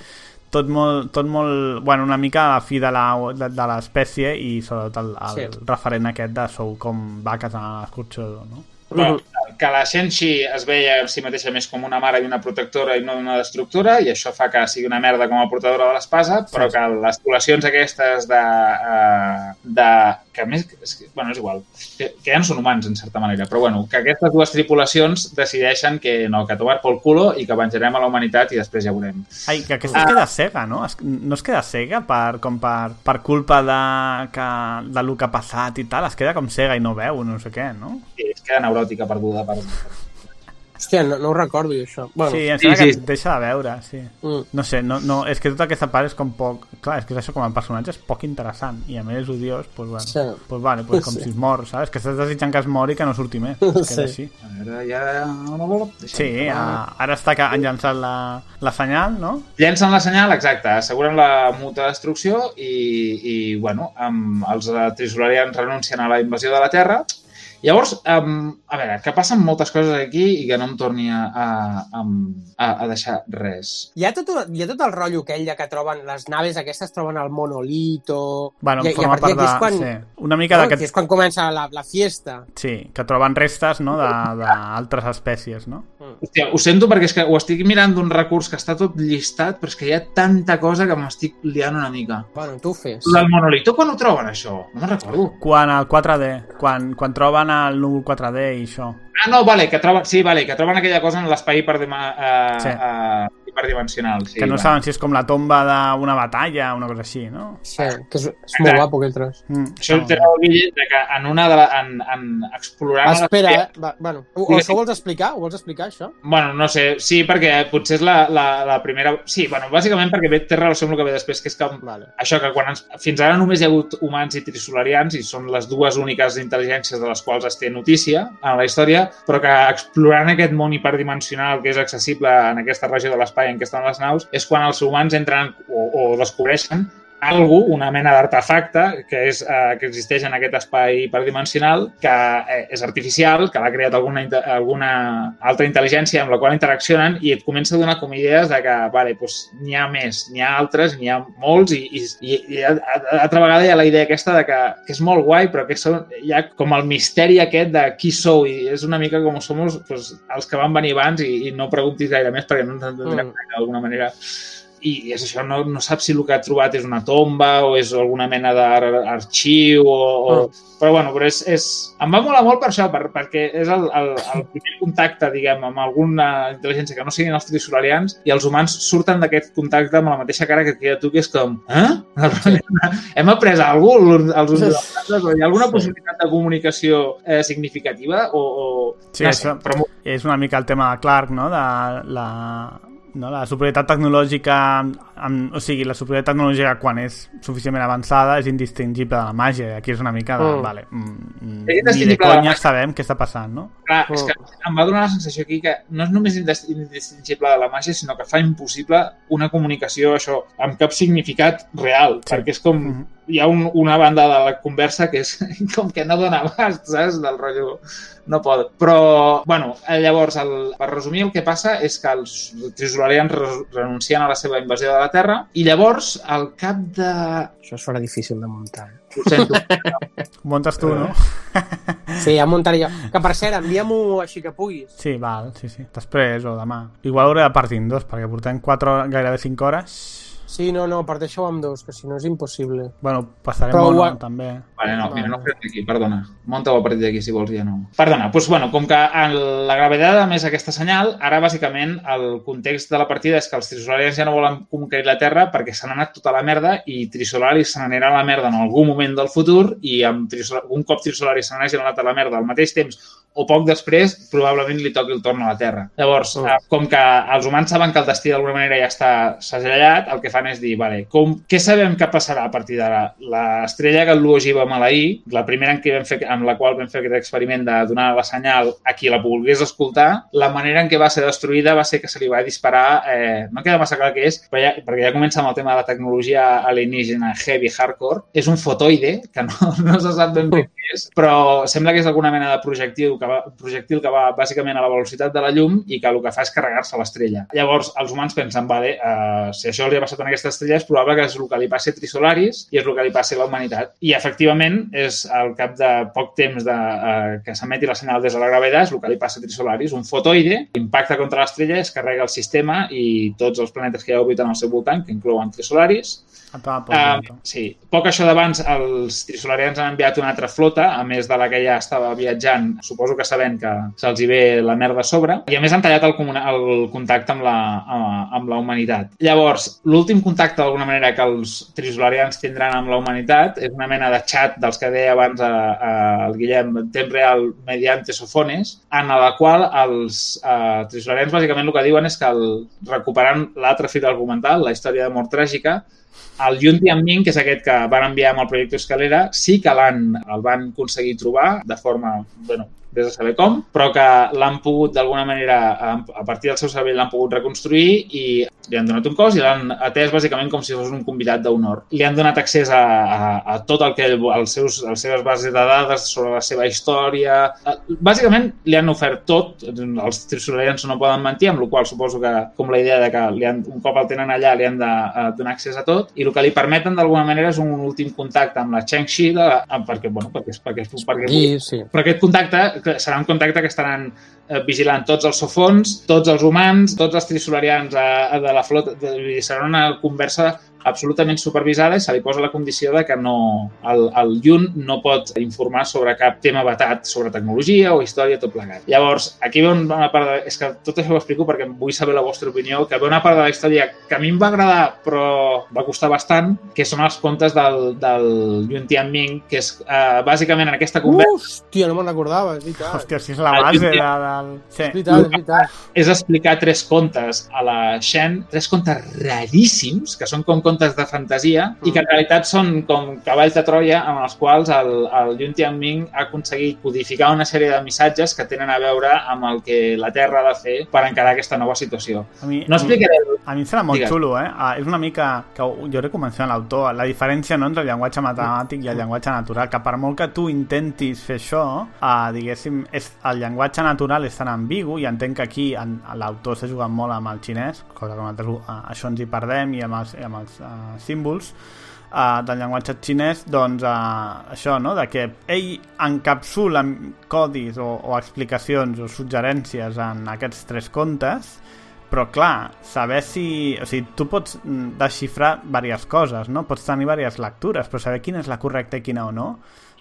tot molt, tot molt, bueno, una mica a la fi de la- de, de l'espècie i sobretot el, el Sí. referent aquest de sou com vaques a l'escorxador, no? Però que la Shenshi es veia en si mateixa més com una mare i una protectora i no una destructora, i això fa que sigui una merda com a portadora de l'espasa, però que les poblacions aquestes de... eh, de que més, bueno, és igual, que, que ja no són humans, en certa manera, però bueno, que aquestes dues tripulacions decideixen que no, que tomar pel culo i que venjarem a la humanitat i després ja veurem. Ai, que aquesta es queda cega, no? Es, no es queda cega per, com per, per culpa de, que, de lo que ha passat i tal, es queda com cega i no veu, no sé què, no? I es queda neuròtica perduda per... Hòstia, no, no ho recordo, jo, això. Bueno, Sí, em Sí, sembla sí. que deixa de veure, sí. Mm. No sé, no, no, és que tota aquesta part és com poc... Clar, és que és això com a personatge és poc interessant i a més és odiós, doncs bueno, Sí. pues vale, pues com Sí. si es mor, saps? Que estàs desitjant que es mori i que no surti més. Es queda Sí. així. A veure, ja... No, no, Sí, a, ara està que han llançat la, la senyal, no? Llencen la senyal, exacte, asseguren la muta destrucció i, i bueno, amb els trisolarians renuncien a la invasió de la Terra. Llavors, um, a veure, que passen moltes coses aquí i que no em torni a, a, a, a deixar res. Hi ha, tot, hi ha tot el rotllo aquell de que troben les naves aquestes troben el monolito Bueno, i, i a forma partir part d'aquí és quan, de... Sí. Una mica no, d'aquest... que és quan comença la, la fiesta Sí, que troben restes, no?, de- d'altres espècies, no? Hòstia, ho sento perquè és que ho estic mirant d'un recurs que està tot llistat, però és que hi ha tanta cosa que m'estic liant una mica. bueno, tu ho fes El monolito, quan ho troben, això? No me'n recordo. Quan el 4D, quan, quan troben el núvol 4D i això. Ah, no, vale, que troben, sí, vale, que troben aquella cosa en l'espai hiperdima, eh, Sí. eh, hiperdimensional. Sí, que no vale. saben si és com la tomba d'una batalla o una cosa així, no? sí, que és, és molt guapo aquell tros Mm, Això té el Guille de que en una de la, en, en explorant... Ah, espera, l'espai- eh? Va, bueno, o, o això ho vols explicar? Ho vols explicar, això? Bueno, no sé, sí, perquè potser és la, la, la primera... Sí, bueno, bàsicament perquè ve, té relació amb el que ve després, que és que Vale. això que quan ens, fins ara només hi ha hagut humans i trisolarians i són les dues úniques intel·ligències de les quals es té notícia en la història, però que explorant aquest món hiperdimensional que és accessible en aquesta regió de l'espai en què estan les naus, és quan els humans entren o, o descobreixen algú, una mena d'artefacte que, és, eh, que existeix en aquest espai hiperdimensional, que eh, és artificial, que l'ha creat alguna, alguna altra intel·ligència amb la qual interaccionen i et comença a donar com idees de que vale, doncs, n'hi ha més, n'hi ha altres, n'hi ha molts i, i, i, i altra vegada hi ha la idea aquesta de que, que és molt guai però que són, hi ha com el misteri aquest de qui sou i és una mica com som doncs, els que van venir abans i, i no preguntis gaire més perquè no ens entendrem Mm. d'alguna manera i és això, no, no saps si el que ha trobat és una tomba o és alguna mena d'arxiu o, o... però bueno, però és, és... em va molar molt per això, per, perquè és el, el, el primer contacte, diguem, amb alguna intel·ligència que no siguin els trisolarians i els humans surten d'aquest contacte amb la mateixa cara que queda tu, que és com eh? hem après alguna cosa els uns dels altres? Hi ha alguna possibilitat de comunicació eh, significativa o, o... Sí, no això però és una mica el tema de Clark, no? De la, no? la superioritat tecnològica, amb, o sigui, la superioritat tecnològica quan és suficientment avançada és indistingible de la màgia. Aquí és una mica de, Mm. vale, mm, mm, És ni de conya sabem què està passant, no? Clar, és que em va donar la sensació aquí que no és només indis- indistingible de la màgia, sinó que fa impossible una comunicació, això, amb cap significat real, Sí. perquè és com... Mhm. Hi ha un, una banda de la conversa que és com que no dona abast, saps? Del rotllo... No pot. Però, bueno, eh, llavors, el, per resumir, el que passa és que els trisolarians re- renuncien a la seva invasió de la Terra i llavors, al cap de... Això es farà difícil de muntar. Ho sento. Ho muntes tu, no? Sí, ja muntaré jo. Que per cert, envia-m'ho així que puguis. Sí, val, sí, sí. Després o demà. Igual hauré de partir en dos, perquè portem 4, gairebé 5 hores. Sí, no, no, parteixo amb dos, que si no és impossible. Bueno, passarem Però mono, ho també. Vale, no, mira, no ho aquí, perdona. Monta-ho a partir d'aquí, si vols, ja no. Perdona, doncs, bueno, com que la gravetat a més aquesta senyal, ara bàsicament el context de la partida és que els trisolarians ja no volen conquerir la Terra perquè se n'ha anat tota la merda i Trisolaris se n'anirà a la merda en algun moment del futur i amb un cop Trisolaris se n'hagi anat a la merda al mateix temps o poc després, probablement li toqui el torn a la Terra. Llavors, eh, com que els humans saben que el destí d'alguna manera ja està segellat, el que fan és dir, vale, com, què sabem que passarà a partir d'ara? L'estrella que Luogi va maleir, la primera en què vam fer, amb la qual vam fer aquest experiment de donar la senyal a qui la volgués escoltar, la manera en què va ser destruïda va ser que se li va disparar, eh, no queda massa clar què és, però ja, perquè ja comença amb el tema de la tecnologia alienígena heavy hardcore, és un fotoide, que no, no se sap ben bé què és, però sembla que és alguna mena de projectil que va, projectil que va bàsicament a la velocitat de la llum i que el que fa és carregar-se l'estrella. Llavors, els humans pensen, vale, uh, si això li ha passat a aquesta estrella és probable que és el que li passi a Trisolaris i és el que li passi a la humanitat. I, efectivament, és al cap de poc temps de, uh, que s'emeti la senyal des de la gravetat, és el que li passa a Trisolaris, un fotoide, impacta contra l'estrella, es carrega el sistema i tots els planetes que hi ha orbiten al seu voltant, que inclouen Trisolaris, culo. sí. Poc això d'abans, els trisolarians han enviat una altra flota, a més de la que ja estava viatjant, suposo que sabent que se'ls hi ve la merda a sobre, i a més han tallat el, el contacte amb la, amb, amb la humanitat. Llavors, l'últim contacte, d'alguna manera, que els trisolarians tindran amb la humanitat és una mena de xat dels que deia abans a, a, el Guillem, en temps real, mediante sofones, en la qual els eh, trisolarians bàsicament el que diuen és que el, recuperant l'altre fil argumental, la història de mort tràgica, el Yun Tianming, que és aquest que van enviar amb el projecte Escalera, sí que l'han el van aconseguir trobar de forma, bueno, vés a saber com, però que l'han pogut d'alguna manera, a partir del seu cervell l'han pogut reconstruir i li han donat un cos i l'han atès bàsicament com si fos un convidat d'honor. Li han donat accés a, a, a tot el que ell, als seus, les seves bases de dades sobre la seva història. Bàsicament li han ofert tot, els trisolarians no poden mentir, amb la qual suposo que com la idea de que li han, un cop el tenen allà li han de eh, donar accés a tot i el que li permeten d'alguna manera és un últim contacte amb la Cheng Shi de, eh, perquè, bueno, perquè, perquè, perquè, I, sí. però aquest contacte que serà un contacte que estaran eh, vigilant tots els sofons, tots els humans, tots els trisolarians eh, de la flota. De, serà una conversa absolutament supervisada i se li posa la condició de que no, el, el Yun no pot informar sobre cap tema vetat sobre tecnologia o història, tot plegat. Llavors, aquí ve una part de... És que tot això ho explico perquè vull saber la vostra opinió, que ve una part de la història que a mi em va agradar però va costar bastant, que són els contes del, del Yun Tianming, que és eh, bàsicament en aquesta conversa Hòstia, no me'n recordava, és veritat. Hòstia, si és la base de, sí. Del... Sí. És veritat, és veritat. és explicar tres contes a la Shen, tres contes raríssims, que són com contes de fantasia i que en realitat són com cavalls de Troia amb els quals el, el Yun Tianming ha aconseguit codificar una sèrie de missatges que tenen a veure amb el que la Terra ha de fer per encarar aquesta nova situació. A mi, No explicaré... A mi em sembla molt Digues. xulo, eh? Ah, és una mica, que jo crec que ho menciona l'autor, la diferència no, entre el llenguatge matemàtic i el llenguatge natural, que per molt que tu intentis fer això, eh, diguéssim, és, el llenguatge natural és tan ambigu, i entenc que aquí en- l'autor s'ha jugat molt amb el xinès, cosa que nosaltres eh, això ens hi perdem, i amb els, amb els eh, símbols, uh, del llenguatge xinès, doncs uh, això, no?, de que ell encapsula codis o, o explicacions o suggerències en aquests tres contes, però clar, saber si... O sigui, tu pots mm, desxifrar diverses coses, no? Pots tenir diverses lectures, però saber quina és la correcta i quina o no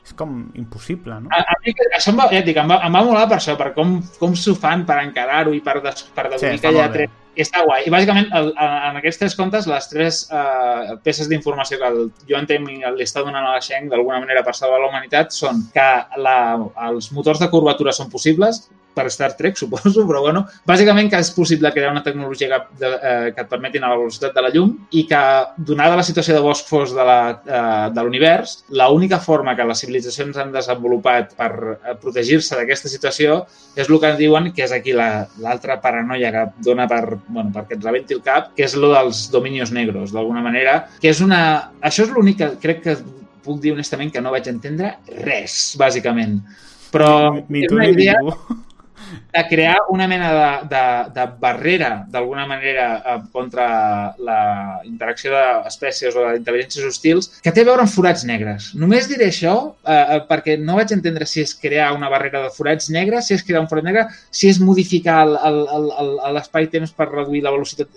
és com impossible, no? A, a mi això em va, ja et dic, em va, em va molar per això, per com, com s'ho fan per encarar-ho i per, des, per Sí, deduir està que hi ha tres... I està guai. I bàsicament, el, en en aquests tres contes, les tres uh, peces d'informació que el Joan Teming li està donant a la Sheng d'alguna manera per salvar la humanitat són que la, els motors de curvatura són possibles, per Star Trek, suposo, però bueno, bàsicament que és possible crear una tecnologia que, de, eh, que et permeti anar a la velocitat de la llum i que, donada la situació de bosc fos de la- eh, de l'univers, l'única forma que les civilitzacions han desenvolupat per eh, protegir-se d'aquesta situació és el que ens diuen que és aquí la- l'altra paranoia que dona per, bueno, perquè et rebenti el cap, que és lo dels dominios negros, d'alguna manera, que és una... Això és l'únic que crec que puc dir honestament que no vaig entendre res, bàsicament. Però ni tu una ni idea ningú. De crear una mena de, de, de barrera, d'alguna manera, eh, contra la interacció d'espècies o d'intel·ligències hostils, que té a veure amb forats negres. Només diré això eh, eh, perquè no vaig entendre si és crear una barrera de forats negres, si és crear un forat negre, si és modificar l'espai-temps per reduir la velocitat.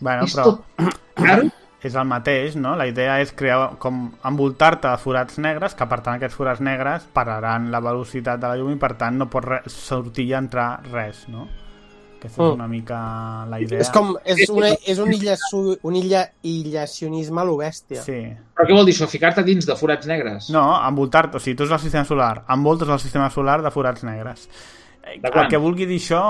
Bueno, és però- tot raro. És el mateix, no? La idea és crear com envoltar-te de forats negres, que per tant aquests forats negres pararan la velocitat de la llum i per tant no pot sortir i entrar res, no? Aquesta és Mm. una mica la idea. És com, és, una, és un, illa, un illa, illacionisme a lo bèstia. Sí. Però què vol dir això? Ficar-te dins de forats negres? No, envoltar-te, o sigui, tu és el sistema solar, envoltes el sistema solar de forats negres. Eh, D'acord. El que vulgui dir això,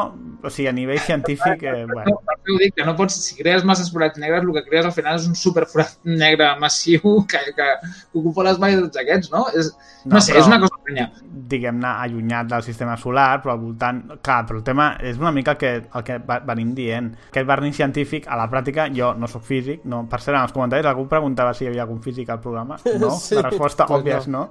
o sigui, a nivell científic, eh, No, bueno, per què ho dic? Que no pots, si crees masses forats negres, el que crees al final és un superforat negre massiu que, que, que ocupa l'espai de tots aquests, no? És, no, No, sé, però- és una cosa estranya. diguem-ne, allunyat del sistema solar, però al voltant... Clar, però el tema és una mica el que, el que venim dient. Aquest barniz científic, a la pràctica, jo no sóc físic, no, per cert, en els comentaris algú preguntava si hi havia algun físic al programa. No, Sí, la resposta òbvia és no.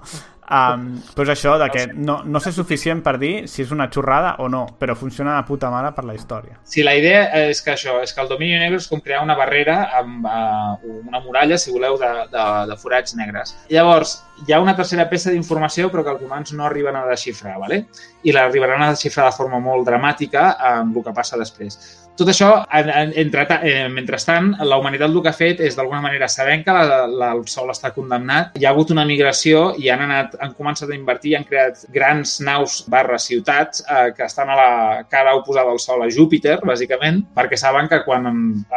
Um, però és això, de que no, no sé suficient per dir si és una xorrada o no, però funciona de puta mare per la història. Sí, la idea és que això, és que el domini negre és com crear una barrera amb uh, una muralla, si voleu, de, de, de forats negres. Llavors, hi ha una tercera peça d'informació però que els humans no arriben a desxifrar, ¿vale? i l'arribaran a desxifrar de forma molt dramàtica amb el que passa després. Tot això, en, en, entre, eh, mentrestant, la humanitat el que ha fet és, d'alguna manera, sabent que la, la, el Sol està condemnat, hi ha hagut una migració i han, anat, han començat a invertir i han creat grans naus barra ciutats eh, que estan a la cara oposada al Sol, a Júpiter, bàsicament, perquè saben que quan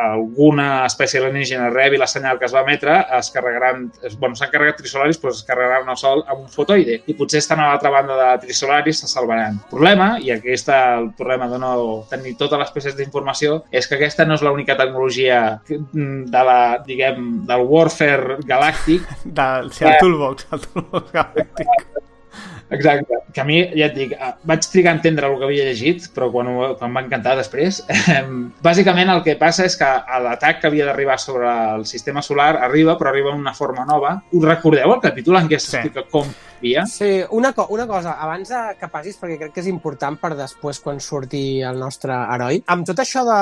alguna espècie alienígena rebi la senyal que es va emetre, es carregaran, bueno, s'han carregat trisolaris, però es carregaran al Sol amb un fotoide i potser estan a l'altra banda de trisolaris, se salvaran. Problema, i aquí està el problema de no tenir totes les peces d'informació, és que aquesta no és l'única tecnologia de la, diguem, del warfare galàctic Del, sí, el toolbox, el toolbox galàctic. Exacte. Que a mi, ja et dic, eh, vaig trigar a entendre el que havia llegit, però quan, ho, quan va encantar després. Eh, bàsicament el que passa és que l'atac que havia d'arribar sobre el sistema solar arriba, però arriba en una forma nova. Us recordeu el capítol en què s'explica com havia? Sí, una, co una cosa, abans de que passis, perquè crec que és important per després quan surti el nostre heroi, amb tot això de...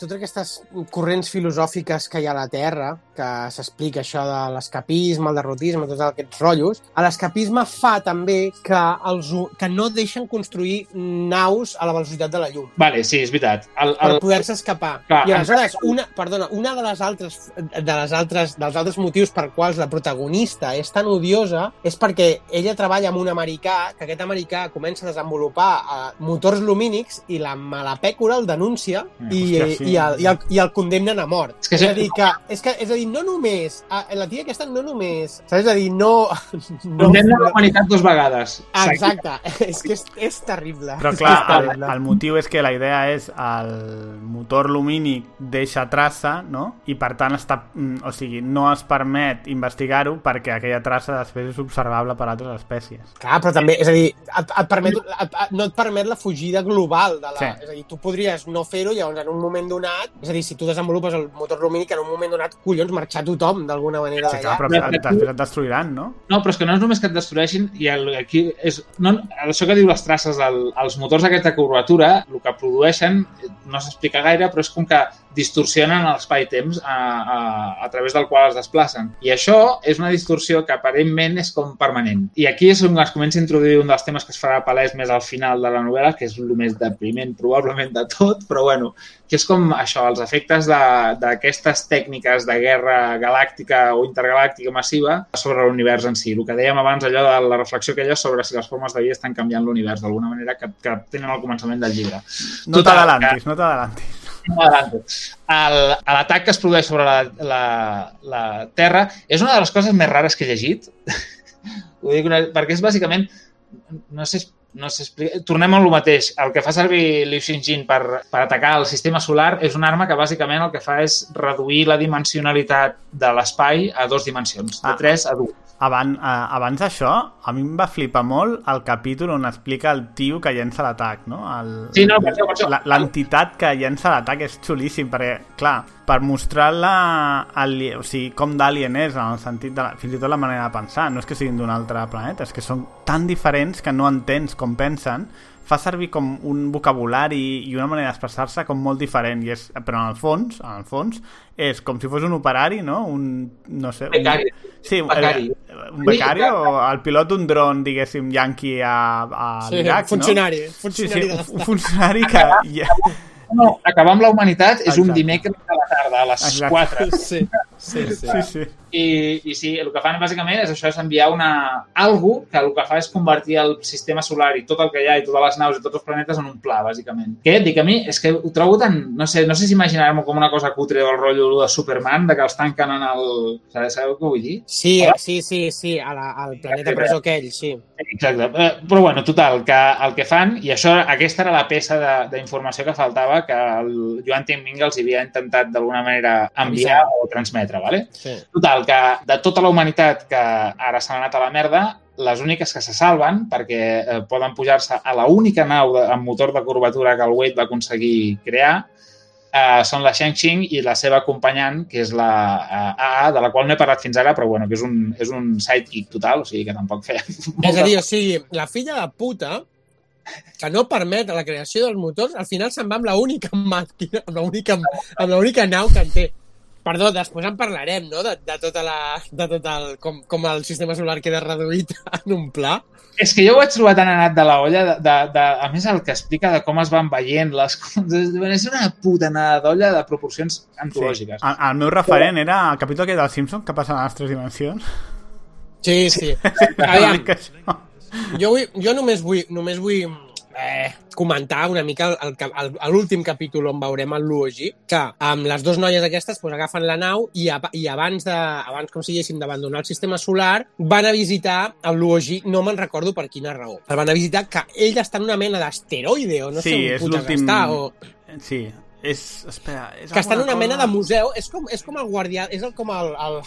totes aquestes corrents filosòfiques que hi ha a la Terra, que s'explica això de l'escapisme, el derrotisme, tots aquests rotllos, a l'escapisme fa també que, els, que no deixen construir naus a la velocitat de la llum Vale, sí, és veritat. El, per el, poder-se escapar. Clar, I aleshores, una, perdona, una de les altres, de les altres, dels altres motius per quals la protagonista és tan odiosa és perquè ella treballa amb un americà, que aquest americà comença a desenvolupar uh, motors lumínics i la malapècora el denuncia i, Hòstia, sí. i, el, i, el, i el condemnen a mort. És que és, sí. a dir, que, és, que, és a dir, no només, a, la tia aquesta no només, saps? És a dir, no... no condemna la humanitat dos vegades. Exacte, és que és, és terrible. Però És clar, que és el, terrible. el motiu és que la idea és el motor lumínic deixa traça, no? I per tant està, mm, o sigui, no es permet investigar-ho perquè aquella traça després és observable per altres espècies. Clar, però també, és a dir, et, et permet, et, et, no et permet la fugida global de la... Sí. És a dir, tu podries no fer-ho, llavors en un moment donat, és a dir, si tu desenvolupes el motor lumínic, en un moment donat, collons, marxar tothom d'alguna manera Sí, clar, però et- després et destruiran, no? No, però és que no és només que et destrueixin, i el, aquí és... No, això que diu les traces, el, els motors d'aquesta curvatura, el que produeixen no s'explica gaire, però és com que distorsionen l'espai-temps a, a, a través del qual es desplacen. I això és una distorsió que aparentment és com permanent. I aquí és on es comença a introduir un dels temes que es farà palès més al final de la novel·la, que és el més depriment probablement de tot, però bueno, que és com això, els efectes de- d'aquestes tècniques de guerra galàctica o intergalàctica massiva sobre l'univers en si. El que dèiem abans, allò de la reflexió aquella sobre si les formes de vida estan canviant l'univers d'alguna manera que, que tenen al començament del llibre. No t'adalantis, no t'adalantis. L'atac que es produeix sobre la, la, la Terra és una de les coses més rares que he llegit. Ho dic una, perquè és bàsicament... No sé, no sé explicar... Tornem a lo mateix. El que fa servir Liu Xinjin per, per atacar el sistema solar és una arma que bàsicament el que fa és reduir la dimensionalitat de l'espai a dues dimensions, de Ah. 3 a 2. Abans, eh, abans d'això, a mi em va flipar molt el capítol on explica el tio que llença l'atac, no? El, Sí, no, per això, per això. la- L'entitat que llença l'atac és xulíssim, perquè, clar, per mostrar la, el, o sigui, com d'alien és en el sentit de la, fins i tot la manera de pensar no és que siguin d'un altre planeta, és que són tan diferents que no entens com pensen fa servir com un vocabulari i una manera d'expressar-se com molt diferent i és, però en el fons, en el fons és com si fos un operari, no? Un, no sé, Becari. Un, sí, un Becari. un becari o el pilot d'un dron, diguéssim, yanqui a, a Sí, l'Iraq, funcionari, no? funcionari sí, sí, un, un funcionari que... Ja, No, acabar amb la humanitat és un Exacte. dimecres a la tarda, a les Exacte. 4. Sí, sí, sí. sí, sí. I, I sí, el que fan bàsicament és això, és enviar una... algo que el que fa és convertir el sistema solar i tot el que hi ha i totes les naus i tots els planetes en un pla, bàsicament. Que et dic, a mi és que ho trobo tan... No sé, no sé si imaginar-m'ho com una cosa cutre del rotllo de Superman, de que els tanquen en el... Sabeu, què vull dir? Sí, sí, sí, sí, a la, al planeta presó aquell, sí. Exacte. Eh, Però bueno, total, que el que fan, i això, aquesta era la peça de- d'informació que faltava que el Joan Timming els havia intentat d'alguna manera enviar o transmetre, ¿vale? sí. Total, que de tota la humanitat que ara s'ha anat a la merda, les úniques que se salven, perquè eh, poden pujar-se a la única nau de, amb motor de curvatura que el Wade va aconseguir crear, eh, són la Shang-Xing i la seva acompanyant, que és la eh, AA, de la qual no he parlat fins ara, però bueno, que és un, és un sidekick total, o sigui que tampoc feia... És a dir, o sigui, la filla de puta que no permet la creació dels motors, al final se'n va amb l'única màquina, amb l'única nau que en té. Perdó, després en parlarem, no?, de, de tota la... de tot el... com, com el sistema solar queda reduït en un pla. És que jo ho vaig trobar tan anat de la olla, de, de, de, a més el que explica de com es van veient les coses, és una puta anada d'olla de proporcions antològiques. El, el meu referent era el capítol aquell del Simpson que passa a les tres dimensions. Sí, sí. Aviam, jo, vull, jo només vull, només vull eh, comentar una mica l'últim capítol on veurem el Luogi, que amb les dues noies aquestes pues, agafen la nau i, a, i abans, de, abans com si diguéssim, d'abandonar el sistema solar, van a visitar el Luogi, no me'n recordo per quina raó. El van a visitar que ell està en una mena d'asteroide o no sí, sé és on l'últim... està. O... Sí, és... Espera, és que està en una mena cosa- de museu, és com, és com el guardià, és el, com el, el,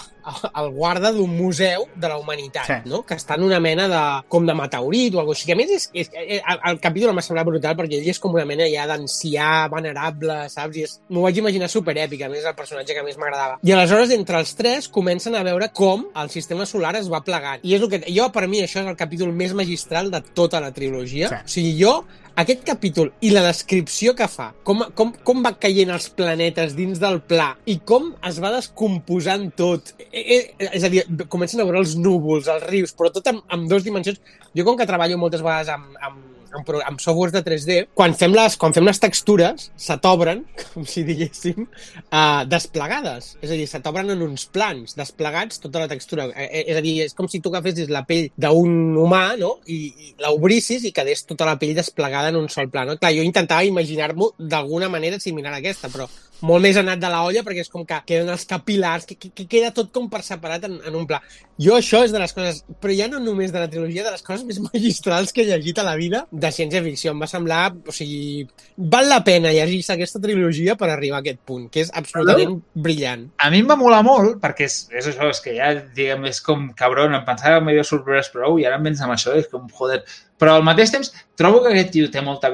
el guarda d'un museu de la humanitat, Sí. no? que està en una mena de, com de meteorit o alguna cosa així, que a més és, és, el, el capítol em va semblar brutal perquè ell és com una mena ja d'ancià venerable, saps? I és- m'ho vaig imaginar superèpic, a més és el personatge que més m'agradava. I aleshores entre els tres comencen a veure com el sistema solar es va plegant. I és el que, jo per mi això és el capítol més magistral de tota la trilogia. Sí. O sigui, jo aquest capítol i la descripció que fa, com, com, com va caient els planetes dins del pla i com es va descomposant tot. Eh, eh, és a dir, comencen a veure els núvols, els rius, però tot amb, amb dues dimensions. Jo, com que treballo moltes vegades amb, amb, amb, amb softwares de 3D, quan fem les, quan fem les textures, se t'obren, com si diguéssim, uh, desplegades. És a dir, se t'obren en uns plans, desplegats tota la textura. Eh, eh, és a dir, és com si tu agafessis la pell d'un humà, no?, i, i l'obrissis i quedés tota la pell desplegada en un sol pla, no? Clar, jo intentava imaginar-m'ho d'alguna manera similar a aquesta, però molt més anat de la olla perquè és com que queden els capilars, que, que, que queda tot com per separat en, en un pla. Jo això és de les coses, però ja no només de la trilogia, de les coses més magistrals que he llegit a la vida de ciència-ficció. Em va semblar, o sigui, val la pena llegir-se aquesta trilogia per arribar a aquest punt, que és absolutament brillant. A mi em va molar molt, perquè és, és això, és que ja, diguem, és com cabron, em pensava que m'havia sorprès prou i ara em vens amb això, és com, joder... Però al mateix temps, trobo que aquest tio té molta...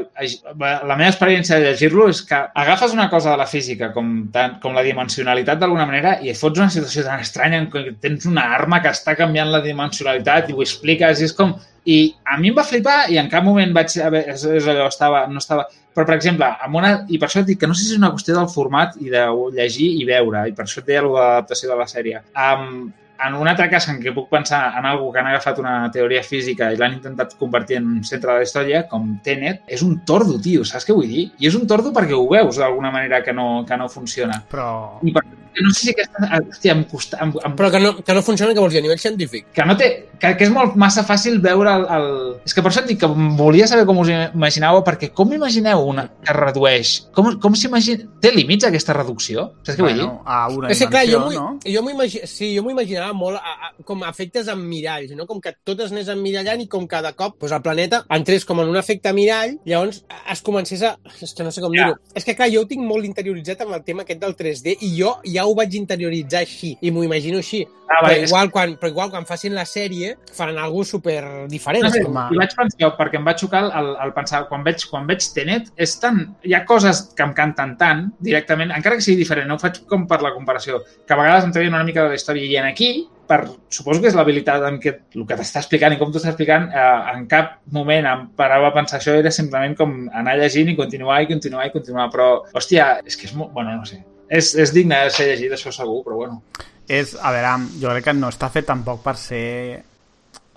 La meva experiència de llegir-lo és que agafes una cosa de la física, com, tant, com la dimensionalitat d'alguna manera, i et fots una situació tan estranya en què tens una arma que està canviant la dimensionalitat i ho expliques, i és com... I a mi em va flipar i en cap moment vaig... haver- És, és allò, estava, no estava... Però, per exemple, amb una, i per això et dic que no sé si és una qüestió del format i de llegir i veure, i per això et deia l'adaptació de la sèrie. Um, en un altre cas en què puc pensar en algú que han agafat una teoria física i l'han intentat convertir en un centre de la història, com Tenet, és un tordo, tio, saps què vull dir? I és un tordo perquè ho veus d'alguna manera que no, que no funciona. Però... I per, no sé si aquesta... Hòstia, em costa... Em, em, Però que no, que no funciona, que vols dir, a nivell científic. que no té... Que, que és molt massa fàcil veure el, el... És que per això et dic que volia saber com us imaginàveu, perquè com imagineu una que redueix? Com, com s'imagina... Té límits aquesta reducció? Saps què vull dir? Bueno, a una És que, clar, jo dimensió, no? jo sí, jo m'ho imaginava molt a, a, com a efectes en miralls, no? com que tot es anés emmirallant i com cada cop pues, el planeta entrés com en un efecte mirall, llavors es comencés a... És que no sé com Ja. dir-ho. És que, clar, jo ho tinc molt interioritzat amb el tema aquest del 3D i jo hi ha ja ho vaig interioritzar així i m'ho imagino així. Ah, però, vale, és igual, quan, però igual quan facin la sèrie faran alguna super diferent. No sé, home. i vaig pensar, perquè em va xocar el, el pensar, quan veig, quan veig Tenet, és tan, hi ha coses que em canten tant, directament, encara que sigui diferent, no ho faig com per la comparació, que a vegades em treuen una mica de la història, i en aquí, per, suposo que és l'habilitat en què el que t'està explicant i com t'ho està explicant, eh, en cap moment em parava a pensar això, era simplement com anar llegint i continuar i continuar i continuar, però, hòstia, és que és molt, bueno, no sé, és, és digne de ser llegit, això segur, però bueno. És, a veure, jo crec que no està fet tampoc per ser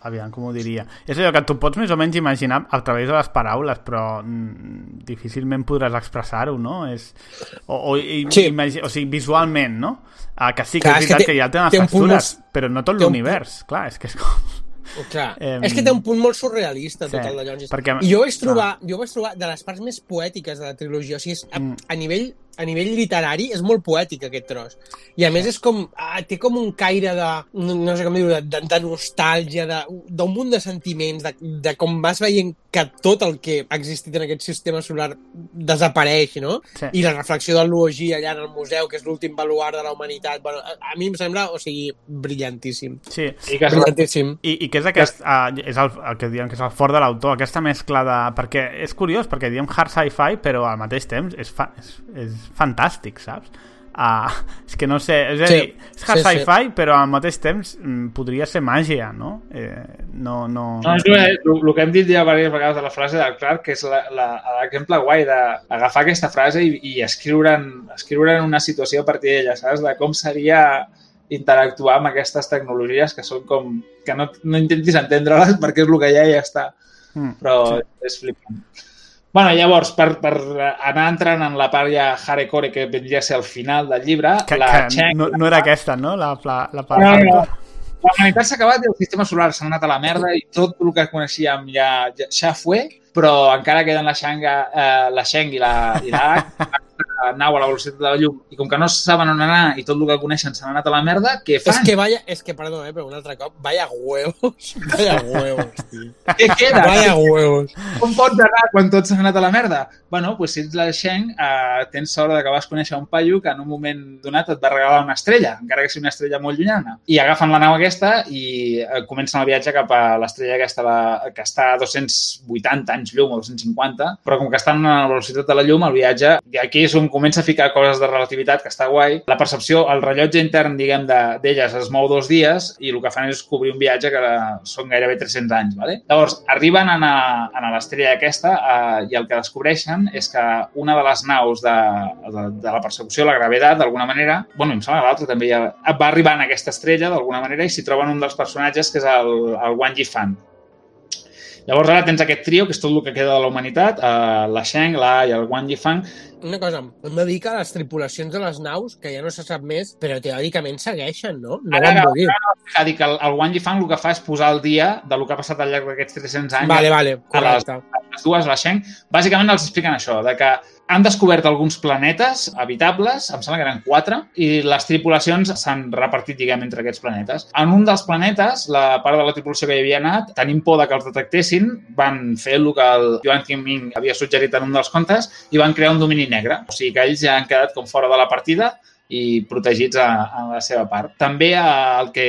aviam, com ho diria és allò que tu pots més o menys imaginar a través de les paraules, però mm, difícilment podràs expressar-ho, no? És, o, o, i, Sí. imagi, o sigui, visualment, no? Ah, que sí, que Clar, és és que veritat té- que, ja tenen les textures, molt- però no tot té un l'univers, clar, és que és com... Clar, Em, és que té un punt molt surrealista tot sí, el de Llonsis. perquè- I jo vaig trobar, jo vaig trobar de les parts més poètiques de la trilogia, o sigui, és, a, Mm. a, nivell, a nivell literari és molt poètic aquest tros. I a més és com, ah, té com un caire de, no, no sé com dir-ho, de, de, de nostàlgia, de- d'un munt de sentiments, de, de com vas veient que tot el que ha existit en aquest sistema solar desapareix, no? Sí. I la reflexió del Luogi allà en el museu, que és l'últim baluart de la humanitat, bueno, a, a mi em sembla, o sigui, brillantíssim. Sí, I que es, Brillantíssim. I, i què és aquest, uh, és el, el que diem que és el fort de l'autor, aquesta mescla de... Perquè és curiós, perquè diem hard sci-fi, però al mateix temps és, fa, és, és fantàstic, saps? Uh, és que no sé, és a Sí, dir, és hard sí, sí. sci-fi, però al mateix temps mm, podria ser màgia, no? Eh, no, no... No, és el, el que hem dit ja diverses vegades de la frase del Clark, que és la- la- l'exemple guai d'agafar aquesta frase i, i escriure'n escriure en una situació a partir d'ella, saps? De com seria interactuar amb aquestes tecnologies que són com... que no, no intentis entendre-les perquè és el que hi ha i ja està. Mm, Però sí. és flipant. Bueno, llavors, per, per anar entrant en la part ja hardcore que vendria a ser el final del llibre, que, la que Cheng... no, no era aquesta, no? La, la, la part No, no, no. La humanitat s'ha acabat i el sistema solar s'ha anat a la merda i tot el que coneixíem ja, ja, ja fue, però encara queden la Xanga, eh, la Sheng i la, i la nau a la velocitat de la llum i com que no saben on anar i tot el que coneixen s'han anat a la merda, què És fan? que vaya, és que, perdó, eh, però un altre cop, vaya huevos. Vaya huevos, tio. Què queda? Vaya huevos. Com pots anar quan tots s'han anat a la merda? Bueno, doncs si ets la Sheng, eh, tens sort de que vas conèixer un paio que en un moment donat et va regalar una estrella, encara que sigui una estrella molt llunyana. I agafen la nau aquesta i eh, comencen el viatge cap a l'estrella aquesta la, que està a 280 anys llum o 250, però com que estan a la velocitat de la llum, el viatge, i aquí és on comença a ficar coses de relativitat, que està guai. La percepció, el rellotge intern, diguem, de- d'elles es mou dos dies i el que fan és cobrir un viatge que són gairebé 300 anys. Vale? Llavors, arriben a, a l'estrella aquesta eh, i el que descobreixen és que una de les naus de, de, de la persecució, la gravetat, d'alguna manera, bueno, em sembla que l'altra també ja, va arribar en aquesta estrella d'alguna manera i s'hi troben un dels personatges que és el, el Wang Yifan. Llavors ara tens aquest trio, que és tot el que queda de la humanitat, eh, la Sheng, la i el Wang Yifan, Una cosa, hem de dir que les tripulacions de les naus, que ja no se sap més, però teòricament segueixen, no? No Ara, van ara, morir. és a dir, que el, el Wang Yifan el que fa és posar el dia de lo que ha passat al llarg d'aquests 300 anys. Vale, vale, correcte. les dues, la Sheng, bàsicament els expliquen això, de que han descobert alguns planetes habitables, em sembla que eren quatre, i les tripulacions s'han repartit, diguem, entre aquests planetes. En un dels planetes, la part de la tripulació que hi havia anat, tenint por de que els detectessin, van fer el que el Joan Kim havia suggerit en un dels contes i van crear un domini negre. O sigui que ells ja han quedat com fora de la partida i protegits a, a la seva part. També eh, el que,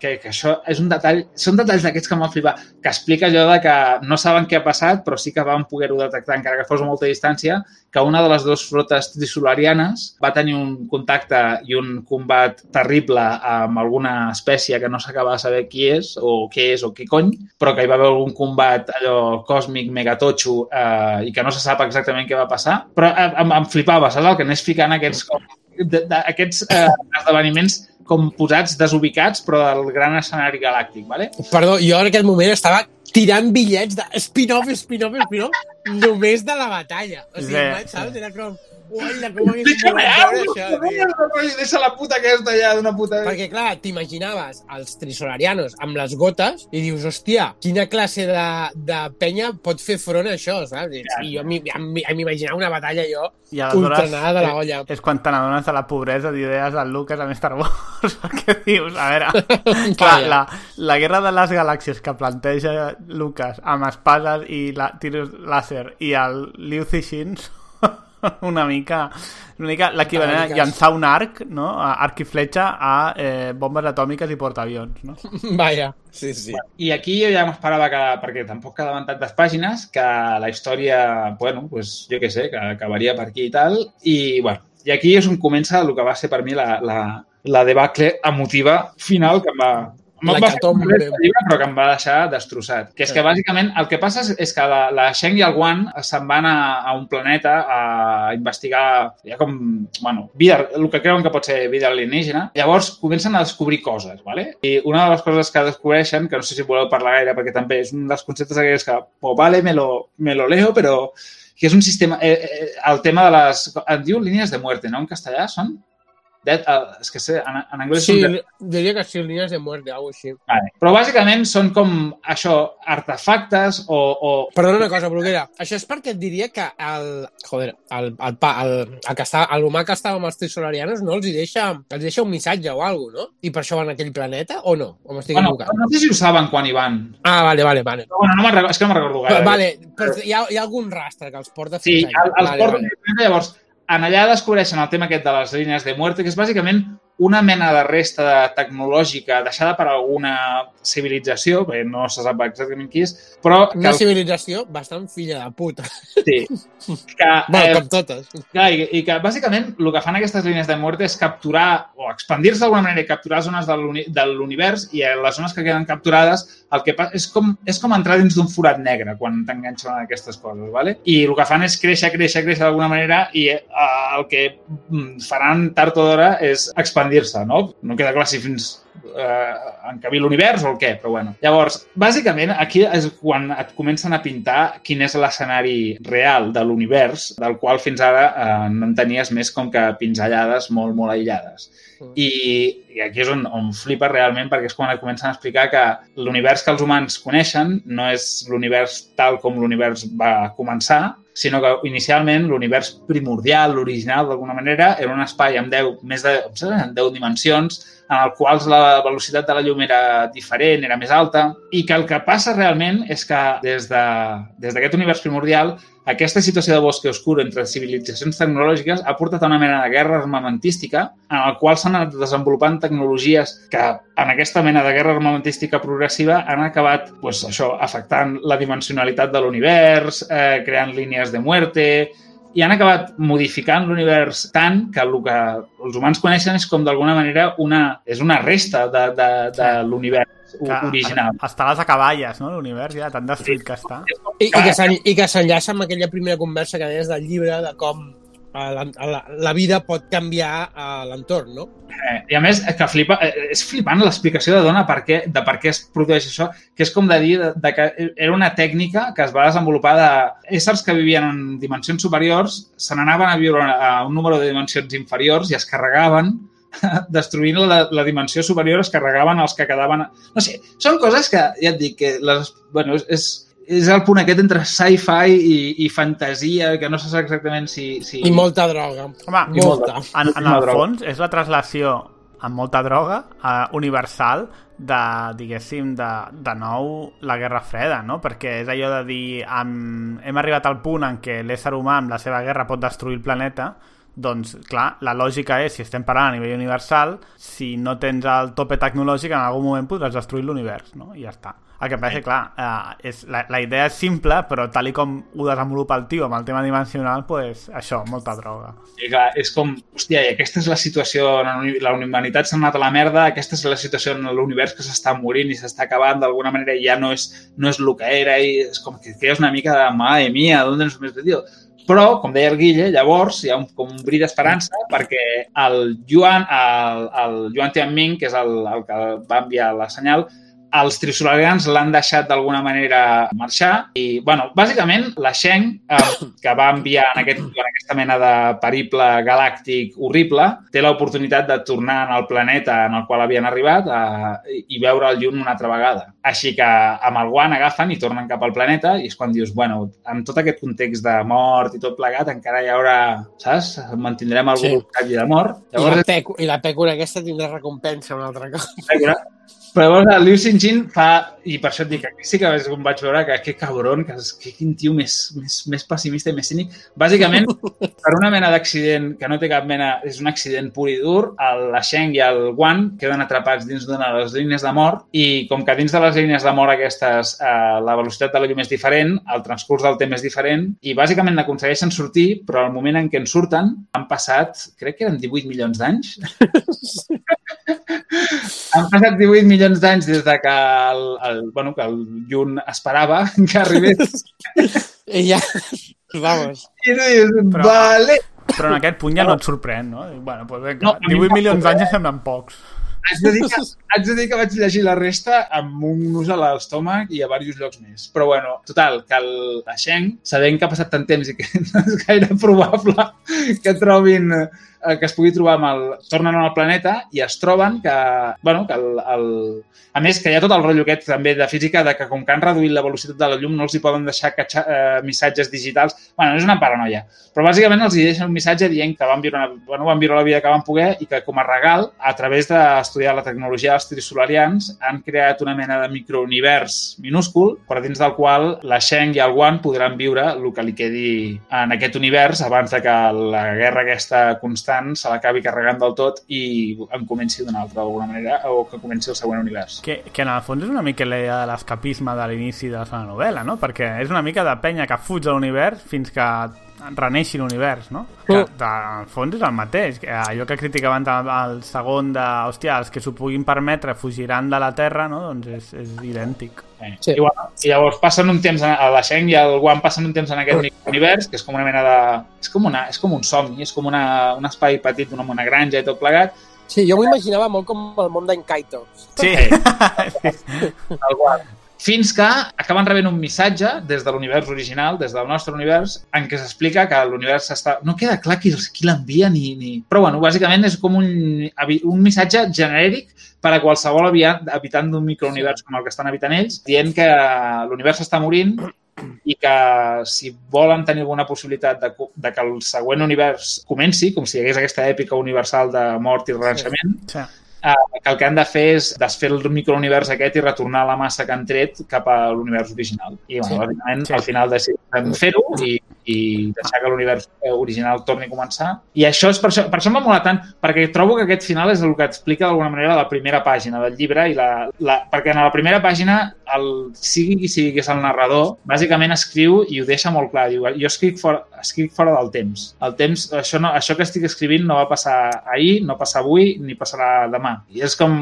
que, que això és un detall, són detalls d'aquests que m'han flipat, que explica allò de que no saben què ha passat, però sí que van poder-ho detectar, encara que fos a molta distància, que una de les dues flotes trisolarianes va tenir un contacte i un combat terrible amb alguna espècie que no s'acaba de saber qui és o què és o què cony, però que hi va haver algun combat allò còsmic, megatotxo eh, i que no se sap exactament què va passar, però eh, em, em flipava, saps? El que anés ficant aquests, com, de, de, aquests eh, esdeveniments com posats desubicats, però del gran escenari galàctic, ¿vale? Perdó, jo en aquest moment estava tirant bitllets de spin-off, spin-off, spin-off, només de la batalla. O sigui, Sí, sí, saps? Era com... Uala, com Deixa'm veure. Deixa la puta aquesta ja d'una puta... Perquè, clar, t'imaginaves els trisolarianos amb les gotes i dius, hòstia, quina classe de, de penya pot fer front a això, saps? I, i jo m'hi- em- em imaginava una batalla jo I ultranada de la olla. és quan te n'adones de la pobresa d'idees del Lucas amb Star Wars perquè dius, a veure clar, la, la guerra de les galàxies que planteja Lucas amb espases i la, tiros làser i el Liu Cixin una mica, una mica l'equivalent a llançar un arc, no? A arc i fletxa a eh, bombes atòmiques i portaavions, no? Vaja, sí, sí. I aquí jo ja m'esperava que, perquè tampoc quedaven tantes pàgines, que la història, bueno, pues, jo què sé, que acabaria per aquí i tal. I, bueno, i aquí és on comença el que va ser per mi la, la, la debacle emotiva final que em va, bé el llibre, però que em va deixar destrossat. Que és que, bàsicament, el que passa és, és que la, la Sheng i el Wan se'n van a, a un planeta a investigar, ja com, bueno, vida, el que creuen que pot ser vida alienígena. Llavors, comencen a descobrir coses, ¿vale? I una de les coses que descobreixen, que no sé si voleu parlar gaire, perquè també és un dels conceptes aquells que, pues vale, me lo, me lo leo, però que és un sistema... Eh, eh, el tema de les... Et diu línies de muerte, no? En castellà són? Dead, uh, és que sé, en, en anglès Sí, dead- diria que sí, línies de muerte, algo així. Vale. Però bàsicament són com això, artefactes o, o Perdona una cosa, Bruguera. Això és perquè et diria que el... Joder, el, el, pa- el, el, que està, l'humà que estava amb els trisolarianos no els hi deixa, els deixa un missatge o alguna no? I per això van a aquell planeta, o no? O m'estic Bueno, equivocant? no sé si ho saben quan hi van. Ah, vale, vale, vale. Però, bueno, no recordo, és que no me'n recordo gaire. Vale, però hi ha, hi ha algun rastre que els porta Sí, fins allà. el, els vale, porten vale. llavors, en allà descobreixen el tema aquest de les línies de muerte, que és bàsicament una mena de resta tecnològica deixada per alguna civilització, perquè no se sap exactament qui és, però que, Una civilització bastant filla de puta. sí, que, Bueno, eh, com totes. Clar, i, i que bàsicament el que fan aquestes línies de muerte és capturar o expandir-se d'alguna manera i capturar zones de l'uni- de l'univers i a les zones que queden capturades el que pa- és com, és com entrar dins d'un forat negre quan t'enganxen en aquestes coses, ¿vale? I el que fan és créixer, créixer, créixer d'alguna manera i eh, el que mm, faran tard o d'hora és expandir-se, no? No queda clar si fins eh, encabir l'univers o el què, però bueno. Llavors, bàsicament, aquí és quan et comencen a pintar quin és l'escenari real de l'univers, del qual fins ara eh, no en tenies més com que pinzellades molt, molt aïllades. I, i aquí és on, on flipa realment perquè és quan et comencen a explicar que l'univers que els humans coneixen no és l'univers tal com l'univers va començar, sinó que inicialment l'univers primordial, l'original d'alguna manera, era un espai amb 10, més de em sembla, amb 10 dimensions, en el qual la velocitat de la llum era diferent, era més alta, i que el que passa realment és que des d'aquest de, des univers primordial aquesta situació de bosc oscur entre civilitzacions tecnològiques ha portat a una mena de guerra armamentística en el qual s'han anat desenvolupant tecnologies que en aquesta mena de guerra armamentística progressiva han acabat pues, això afectant la dimensionalitat de l'univers, eh, creant línies de muerte, i han acabat modificant l'univers tant que el que els humans coneixen és com d'alguna manera una, és una resta de, de, de l'univers original. Està a les acaballes, no? L'univers ja tan destruït que està. I, i que s'en- i que s'enllaça amb aquella primera conversa que deies del llibre de com la, la, la vida pot canviar a l'entorn, no? Eh, I a més, que flipa, eh, és flipant l'explicació de dona per què, de per què es produeix això, que és com de dir de, de que era una tècnica que es va desenvolupar de éssers que vivien en dimensions superiors, se n'anaven a viure a un número de dimensions inferiors i es carregaven destruint la, la dimensió superior es carregaven els que quedaven... No sé, són coses que, ja et dic, que les, bueno, és, és el punt aquest entre sci-fi i, i fantasia, que no se sap exactament si... si... I molta droga. Home, I molta. en, en el fons és la traslació amb molta droga eh, universal de, diguéssim, de, de nou la Guerra Freda, no? Perquè és allò de dir amb, hem arribat al punt en què l'ésser humà amb la seva guerra pot destruir el planeta, doncs, clar, la lògica és, si estem parlant a nivell universal, si no tens el tope tecnològic, en algun moment podràs destruir l'univers, no? I ja està. El que passa, clar, eh, és, la, la idea és simple, però tal i com ho desenvolupa el tio amb el tema dimensional, pues, això, molta droga. I clar, és com, hòstia, aquesta és la situació, la humanitat s'ha anat a la merda, aquesta és la situació en l'univers que s'està morint i s'està acabant d'alguna manera i ja no és, no és el que era i és com que crees una mica de, madre mía, d'on ens més metido? Però, com deia el Guille, llavors hi ha un, com un bri d'esperança perquè el Yuan, el, el Yuan Tianming, que és el, el que va enviar la senyal, els trisolarians l'han deixat d'alguna manera marxar i, bueno, bàsicament la Sheng, eh, que va enviar en, aquest, en aquesta mena de periple galàctic horrible, té l'oportunitat de tornar el planeta en el qual havien arribat eh, i veure el llum una altra vegada. Així que amb el guant agafen i tornen cap al planeta i és quan dius, bueno, amb tot aquest context de mort i tot plegat, encara hi haurà, saps? Mantindrem algun Sí. sí. de mort. I la, Llavors, pecu, I la pècora aquesta tindrà recompensa una altra cosa. Pècora. Però llavors Liu i per això et dic aquí sí que és com vaig veure que que cabron, que, és, que quin tio més, més, més pessimista i més cínic. Bàsicament, per una mena d'accident que no té cap mena, és un accident pur i dur, el, la Sheng i el Wan queden atrapats dins d'una de les línies de mort i com que dins de les línies de mort aquestes eh, la velocitat de la llum és diferent, el transcurs del temps és diferent i bàsicament aconsegueixen sortir, però al moment en què en surten han passat, crec que eren 18 milions d'anys. han passat 18 milions d'anys des de que el, el, bueno, que el Yun esperava que arribés. I ja, vamos. I tu dius, Però- vale, Però en aquest punt ja no et sorprèn, no? Bueno, doncs vinga, No, a mi 18 milions d'anys eh? ja semblen pocs. Haig de, dir que, haig de dir que vaig llegir la resta amb un nus a l'estómac i a diversos llocs més. Però bueno, total, que el, la Sheng, sabent que ha passat tant temps i que no és gaire probable que trobin eh, que es pugui trobar amb el... Tornen al planeta i es troben que... Bueno, que el, el... A més, que hi ha tot el rotllo aquest també de física de que com que han reduït la velocitat de la llum no els hi poden deixar catxar, eh, missatges digitals. Bueno, és una paranoia. Però bàsicament els hi deixen un missatge dient que van viure, una, bueno, van viure la vida que van poder i que com a regal, a través d'estudiar la tecnologia dels trisolarians, han creat una mena de microunivers minúscul per dins del qual la Sheng i el Wan podran viure el que li quedi en aquest univers abans de que la guerra aquesta constant se l'acabi carregant del tot i en comenci d'una altra d'alguna manera o que comenci el següent univers. Que, que en el fons és una mica la idea de l'escapisme de l'inici de la novel·la, no? Perquè és una mica de penya que fuig de l'univers fins que reneixi l'univers, no? Que de, en fons és el mateix. Que allò que criticaven el, el segon de, hòstia, els que s'ho puguin permetre fugiran de la Terra, no? Doncs és, és idèntic. Eh, Sí. I, bueno, I llavors passen un temps, a la Sheng i el Wan passen un temps en aquest univers, que és com una mena de... És com, una, és com un somni, és com una, un espai petit, una, una granja i tot plegat. Sí, jo m'ho imaginava molt com el món d'en Kaito. Sí, El Wan. Fins que acaben rebent un missatge des de l'univers original, des del nostre univers, en què s'explica que l'univers està... No queda clar qui, qui l'envia ni, ni... Però, bueno, bàsicament és com un, un missatge genèric per a qualsevol habitant d'un microunivers com el que estan habitant ells, dient que l'univers està morint i que si volen tenir alguna possibilitat de, de que el següent univers comenci, com si hi hagués aquesta èpica universal de mort i renaixement, sí. Eh, que el que han de fer és desfer el microunivers aquest i retornar la massa que han tret cap a l'univers original. I, bueno, Sí. Sí. al final decidem fer-ho i, i deixar que l'univers original torni a començar. I això és per això, per això m'ha molat tant, perquè trobo que aquest final és el que explica d'alguna manera la primera pàgina del llibre, i la, la, perquè en la primera pàgina, el, sigui qui sigui que és el narrador, bàsicament escriu i ho deixa molt clar. Diu, jo escric fora, escric fora del temps. El temps, això, no, això que estic escrivint no va passar ahir, no passa avui, ni passarà demà. I és com,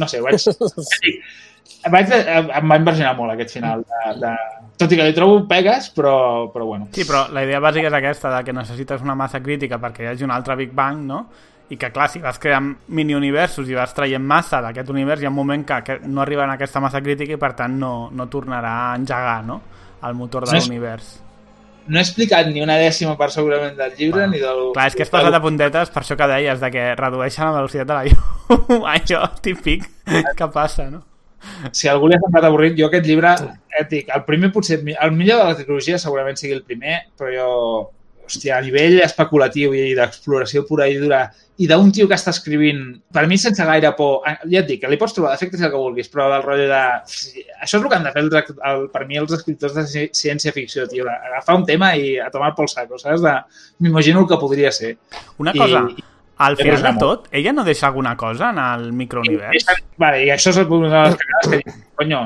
no sé, ho vaig, vaig, em va impressionar molt aquest final. De, de, tot i que li trobo pegues, però, però bueno. Sí, però la idea bàsica és aquesta, de que necessites una massa crítica perquè hi hagi un altre Big Bang, no? I que, clar, si vas creant mini-universos i vas traient massa d'aquest univers, hi ha un moment que, no arriba a aquesta massa crítica i, per tant, no, no tornarà a engegar, no?, el motor de No l'univers. No he explicat ni una dècima part segurament del llibre ni del... Clar, és que has passat a puntetes per això que deies, de que redueixen la velocitat de la llum. Allò típic que passa, no? Si algú li ha semblat avorrit, jo aquest llibre, eh, et dic, el primer potser, el millor de la trilogia segurament sigui el primer, però jo, hòstia, a nivell especulatiu i d'exploració pura i dura, i d'un tio que està escrivint, per mi sense gaire por, eh, ja et dic, que li pots trobar defectes i el que vulguis, però del rotllo de... Això és el que han de fer, el, el, per mi, els escriptors de ci- ciència-ficció, tio, agafar un tema i a tomar pel saco, saps? De... M'imagino el que podria ser. Una I- cosa, al final de tot, ella no deixa alguna cosa en el microunivers? Vale, i això és una de les cagades que dic, conyo,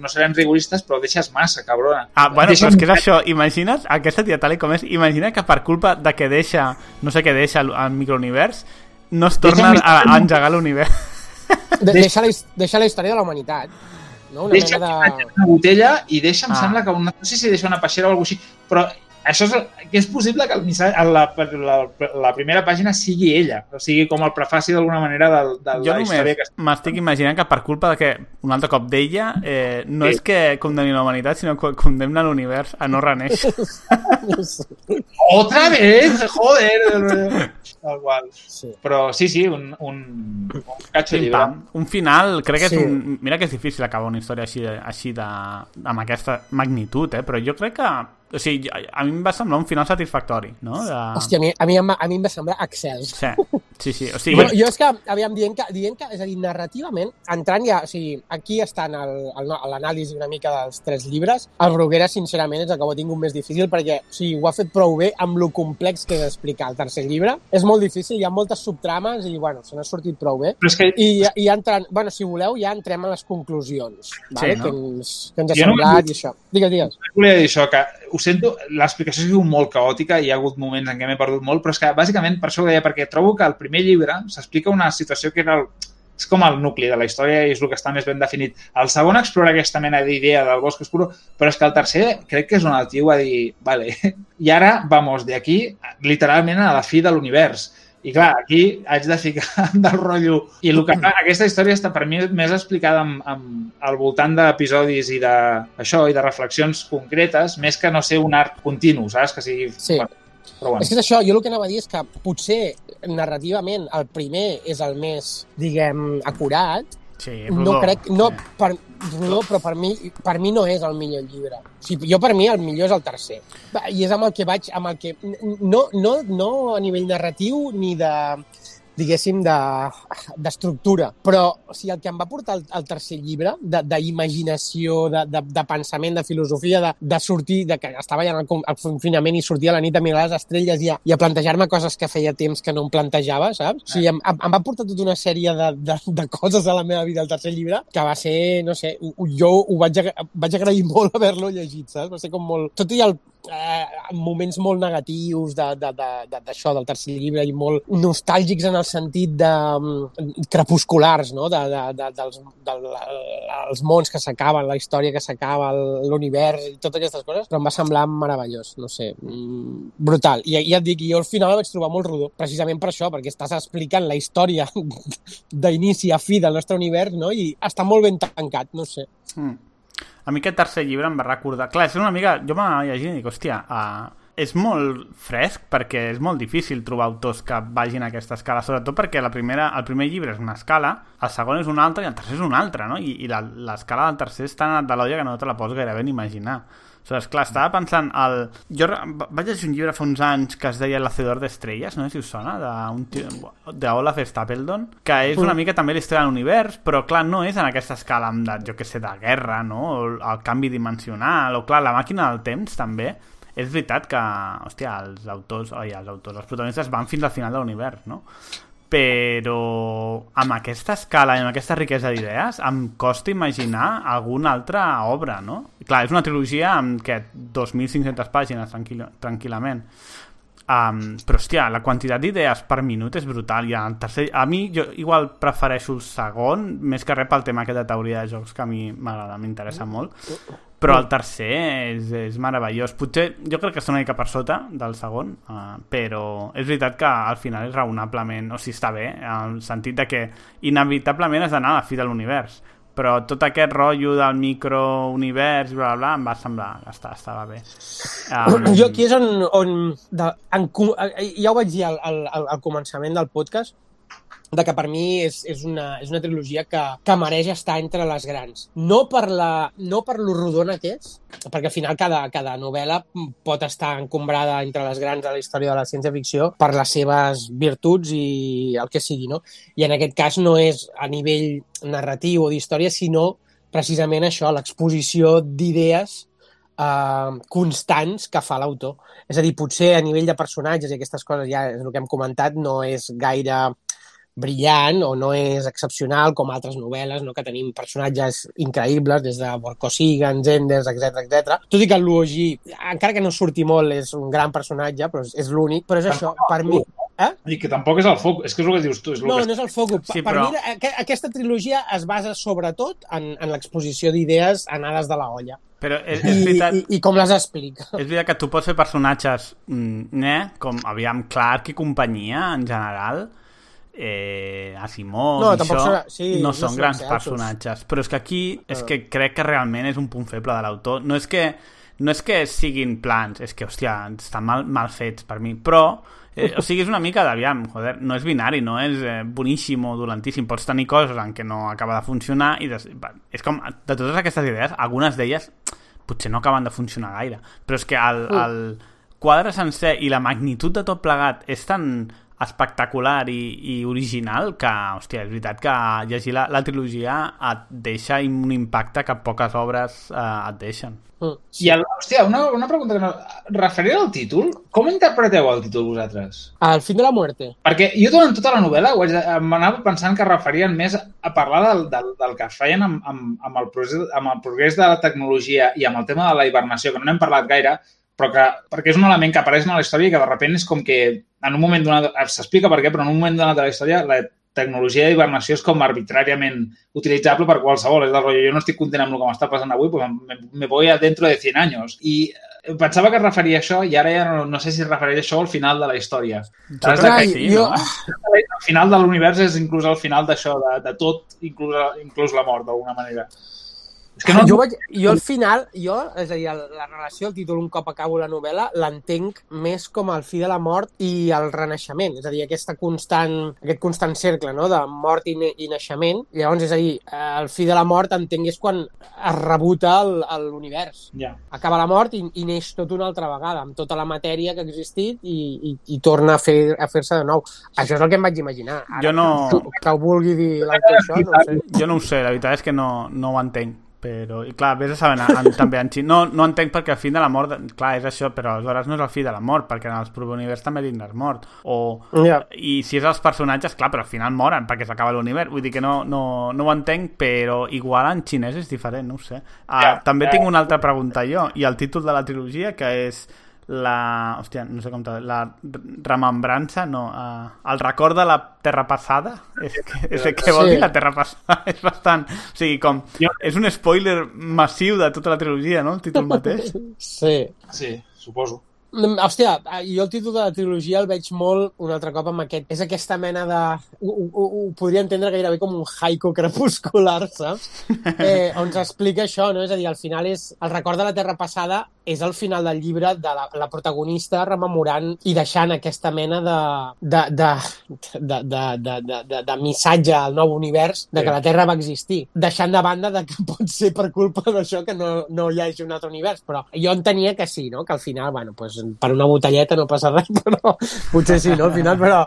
no, serem rigoristes, però deixes massa, cabrona. Ah, bueno, Deixa però és que és això. Imagina't, aquesta tia tal i com és, imagina que per culpa de que deixa, no sé què deixa al, al microunivers, no es torna a, a engegar l'univers. De, deixa, la, deixa la història de la humanitat. No? Una deixa mena una, de... una botella i deixa, em Ah. sembla que una, no sé si deixa una peixera o alguna així, però això és, que és possible que el missatge, la, la, la primera pàgina sigui ella, o sigui, com el prefaci d'alguna manera de, de Jo la història que només m'estic imaginant que per culpa de que, un altre cop d'ella, eh, no Sí. és que condemni la humanitat, sinó que condemna l'univers a no reneixer. Otra vez, joder! Tal qual. Sí. Però sí, sí, un, un, un catxo llibre. Un final, crec que és Sí. un... Mira que és difícil acabar una història així, així de, amb aquesta magnitud, eh? però jo crec que... O sigui, a mi em va semblar un final satisfactori, no? De... Hòstia, a mi, a mi, em va- a mi em va semblar excels. Sí. Sí, sí, o sigui... Bueno, jo és que, aviam, dient que, dient que, és a dir, narrativament, entrant ja, o sigui, aquí el- l'anàlisi una mica dels tres llibres, el Bruguera, sincerament, és el que ho ha tingut més difícil perquè, o sigui, ho ha fet prou bé amb lo complex que és explicar el tercer llibre. És molt difícil, hi ha moltes subtrames i, bueno, se n'ha sortit prou bé. Però és que I, i entrant, bueno, si voleu, ja entrem a les conclusions, vale? no? que, ens, que ens ha Jo no- semblat i això. Digues, digues. volia dir això, que ho sento, l'explicació ha sigut molt caòtica, hi ha hagut moments en què m'he perdut molt, però és que bàsicament per això ho deia, perquè trobo que al primer llibre s'explica una situació que era el, és com el nucli de la història i és el que està més ben definit. El segon explora aquesta mena d'idea del bosc oscuro, però és que el tercer crec que és on el tio va dir, vale, i ara vamos de aquí literalment a la fi de l'univers. I clar, aquí haig de ficar del rotllo. I el que, aquesta història està per mi més explicada amb, amb, al voltant d'episodis i de, això i de reflexions concretes, més que no ser un art continu, saps? Que sigui... Sí. Bueno, però bueno. És que és això, jo el que anava a dir és que potser narrativament el primer és el més, diguem, acurat, Sí, no crec, no, Sí. per, no, però per mi, per mi no és el millor llibre. O sigui, jo per mi el millor és el tercer. I és amb el que vaig, amb el que, no, no, no a nivell narratiu ni de, diguéssim, de- d'estructura. Però o sigui, el que em va portar el, el tercer llibre, de- d'imaginació, de, de, de pensament, de filosofia, de, de sortir, de que estava ja en el, el confinament i sortia a la nit a mirar les estrelles i a, i a plantejar-me coses que feia temps que no em plantejava, saps? O sigui, em, em, va portar tota una sèrie de, de, de coses a la meva vida, el tercer llibre, que va ser, no sé, jo ho vaig, vaig agrair molt haver-lo llegit, saps? Va ser com molt... Tot i el, eh, moments molt negatius de- de- de- de- d'això, del tercer llibre, i molt nostàlgics en el sentit de mm, crepusculars, no? De, de, de, dels, del, els mons que s'acaben, la història que s'acaba, l'univers i totes aquestes coses, però em va semblar meravellós, no sé, mm, brutal. I ja et dic, jo al final vaig trobar molt rodó, precisament per això, perquè estàs explicant la història d'inici a fi del nostre univers, no? I està molt ben tancat, no sé. Mm. A mi aquest tercer llibre em va recordar... Clar, és una mica... Jo m'anava llegint i dic, hòstia, uh, és molt fresc perquè és molt difícil trobar autors que vagin a aquesta escala, sobretot perquè la primera, el primer llibre és una escala, el segon és una altra i el tercer és una altra, no? I, i la- l'escala del tercer és tan de l'olla que no te la pots gairebé ni imaginar. Aleshores, clar, estava pensant... El... Jo vaig llegir un llibre fa uns anys que es deia El hacedor d'estrelles, no sé si us sona, d'un tio- d'Olaf Stapledon, que és una mica també la història de l'univers, però clar, no és en aquesta escala amb de, jo que sé, de guerra, no? O el canvi dimensional, o clar, la màquina del temps també. És veritat que, hòstia, els autors, oi, els autors, els protagonistes van fins al final de l'univers, no? Però amb aquesta escala i amb aquesta riquesa d'idees em costa imaginar alguna altra obra, no? Clar, és una trilogia amb que 2.500 pàgines tranquil tranquil·lament. Um, però, hòstia, la quantitat d'idees per minut és brutal. I el tercer, a mi, jo igual prefereixo el segon, més que res pel tema aquest de teoria de jocs, que a mi m'agrada, m'interessa molt. Però el tercer és, és meravellós. Potser, jo crec que està una mica per sota del segon, uh, però és veritat que al final és raonablement, o sigui, està bé, en el sentit de que inevitablement has d'anar a la fi de l'univers però tot aquest rotllo del microunivers, bla, bla, bla, em va semblar que està, estava bé. Um, Jo aquí és on... on de, en, co- eh, ja ho vaig dir al, al al començament del podcast, de que per mi és, és, una, és una trilogia que, que mereix estar entre les grans. No per, la, no per lo rodona que és, perquè al final cada, cada novel·la pot estar encombrada entre les grans de la història de la ciència-ficció per les seves virtuts i el que sigui, no? I en aquest cas no és a nivell narratiu o d'història, sinó precisament això, l'exposició d'idees eh, constants que fa l'autor. És a dir, potser a nivell de personatges i aquestes coses, ja és el que hem comentat, no és gaire brillant o no és excepcional com altres novel·les, no? que tenim personatges increïbles, des de Borcosigan, Zenders, etc etc. Tot i que el Luogi, encara que no surti molt, és un gran personatge, però és, és l'únic, però és això, per mi... Eh? I que tampoc és el foc, és que és el que dius tu. És el No, que... no és el focus. Sí, per però- mi, aqu- aquesta trilogia es basa sobretot en, en l'exposició d'idees anades de la olla. però és, I, és veritat... i, I com les explica. És veritat que tu pots fer personatges, mm, ne, com aviam Clark i companyia, en general, eh, Asimov No, i això, serà- sí, no no són grans excelsos. personatges. Però és que aquí és Ah. que crec que realment és un punt feble de l'autor. No és que no és que siguin plans, és que, hòstia, estan mal, mal fets per mi, però eh, o sigui, és una mica d'aviam, joder, no és binari, no és eh, boníssim o dolentíssim, pots tenir coses en què no acaba de funcionar i des... és com, de totes aquestes idees, algunes d'elles potser no acaben de funcionar gaire, però és que el, el quadre sencer i la magnitud de tot plegat és tan espectacular i, i original que, hòstia, és veritat que llegir la, la trilogia et deixa un impacte que poques obres eh, et deixen. Mm. I, el, hòstia, una, una pregunta que no... Referent al títol, com interpreteu el títol vosaltres? Al fin de la muerte. Perquè jo durant tota la novel·la ho haig de- m'anava pensant que referien més a parlar del, del, del que feien amb, amb, amb, el progrés, amb el progrés de la tecnologia i amb el tema de la hibernació, que no n'hem parlat gaire, però que, perquè és un element que apareix en la història i que de repent és com que en un moment donat, s'explica per què, però en un moment donat de la història la tecnologia de hibernació és com arbitràriament utilitzable per qualsevol. És del rotllo, jo no estic content amb el que m'està passant avui, pues me, me voy a dentro de 100 anys. I eh, pensava que es referia a això i ara ja no, no sé si es referia a això al final de la història. Jo que sí, jo- no? El final de l'univers és inclús el final d'això, de, de tot, inclús, inclús la mort, d'alguna manera. És que no... Jo, vaig, jo al final, jo, és a dir, la relació, el títol, un cop acabo la novel·la, l'entenc més com el fi de la mort i el renaixement, és a dir, aquesta constant, aquest constant cercle no? de mort i, i naixement. Llavors, és a dir, el fi de la mort entenc és quan es rebuta l'univers. Ja. Acaba la mort i, i neix tot una altra vegada, amb tota la matèria que ha existit i, i, i torna a fer a fer-se de nou. Això és el que em vaig imaginar. Ara, Jo no- Que, que ho vulgui dir l'autor això, no ho sé. Jo no ho sé, la veritat és que no, no ho entenc però, i clar, vés a saber en, en, també en xin. No, no entenc perquè el fin de la mort, clar, és això, però aleshores no és el fi de la mort, perquè en els univers també és mort. O, Ja. I si és els personatges, clar, però al final moren perquè s'acaba l'univers. Vull dir que no, no, no ho entenc, però igual en xinès és diferent, no ho sé. Uh, Ja. també tinc una altra pregunta jo, i el títol de la trilogia, que és la... Hòstia, no sé com te... La remembrança, no. Uh, el record de la Terra passada? És que, és que vol Sí. dir la Terra passada? és bastant... O sigui, com... És un spoiler massiu de tota la trilogia, no? El títol mateix. Sí. Sí, suposo. Mm, Hòstia, jo el títol de la trilogia el veig molt un altre cop amb aquest... És aquesta mena de... Ho, ho, ho podria entendre gairebé com un haiku crepuscular, saps? Eh, on s'explica això, no? És a dir, al final és... El record de la Terra passada és el final del llibre de la, la protagonista rememorant i deixant aquesta mena de, de, de, de, de, de, de, de, de missatge al nou univers de que Sí. la Terra va existir. Deixant de banda de que pot ser per culpa d'això que no, no hi hagi un altre univers. Però jo entenia que sí, no? Que al final, bueno, pues, per una botelleta no passa res, però potser sí, no? Al final, però,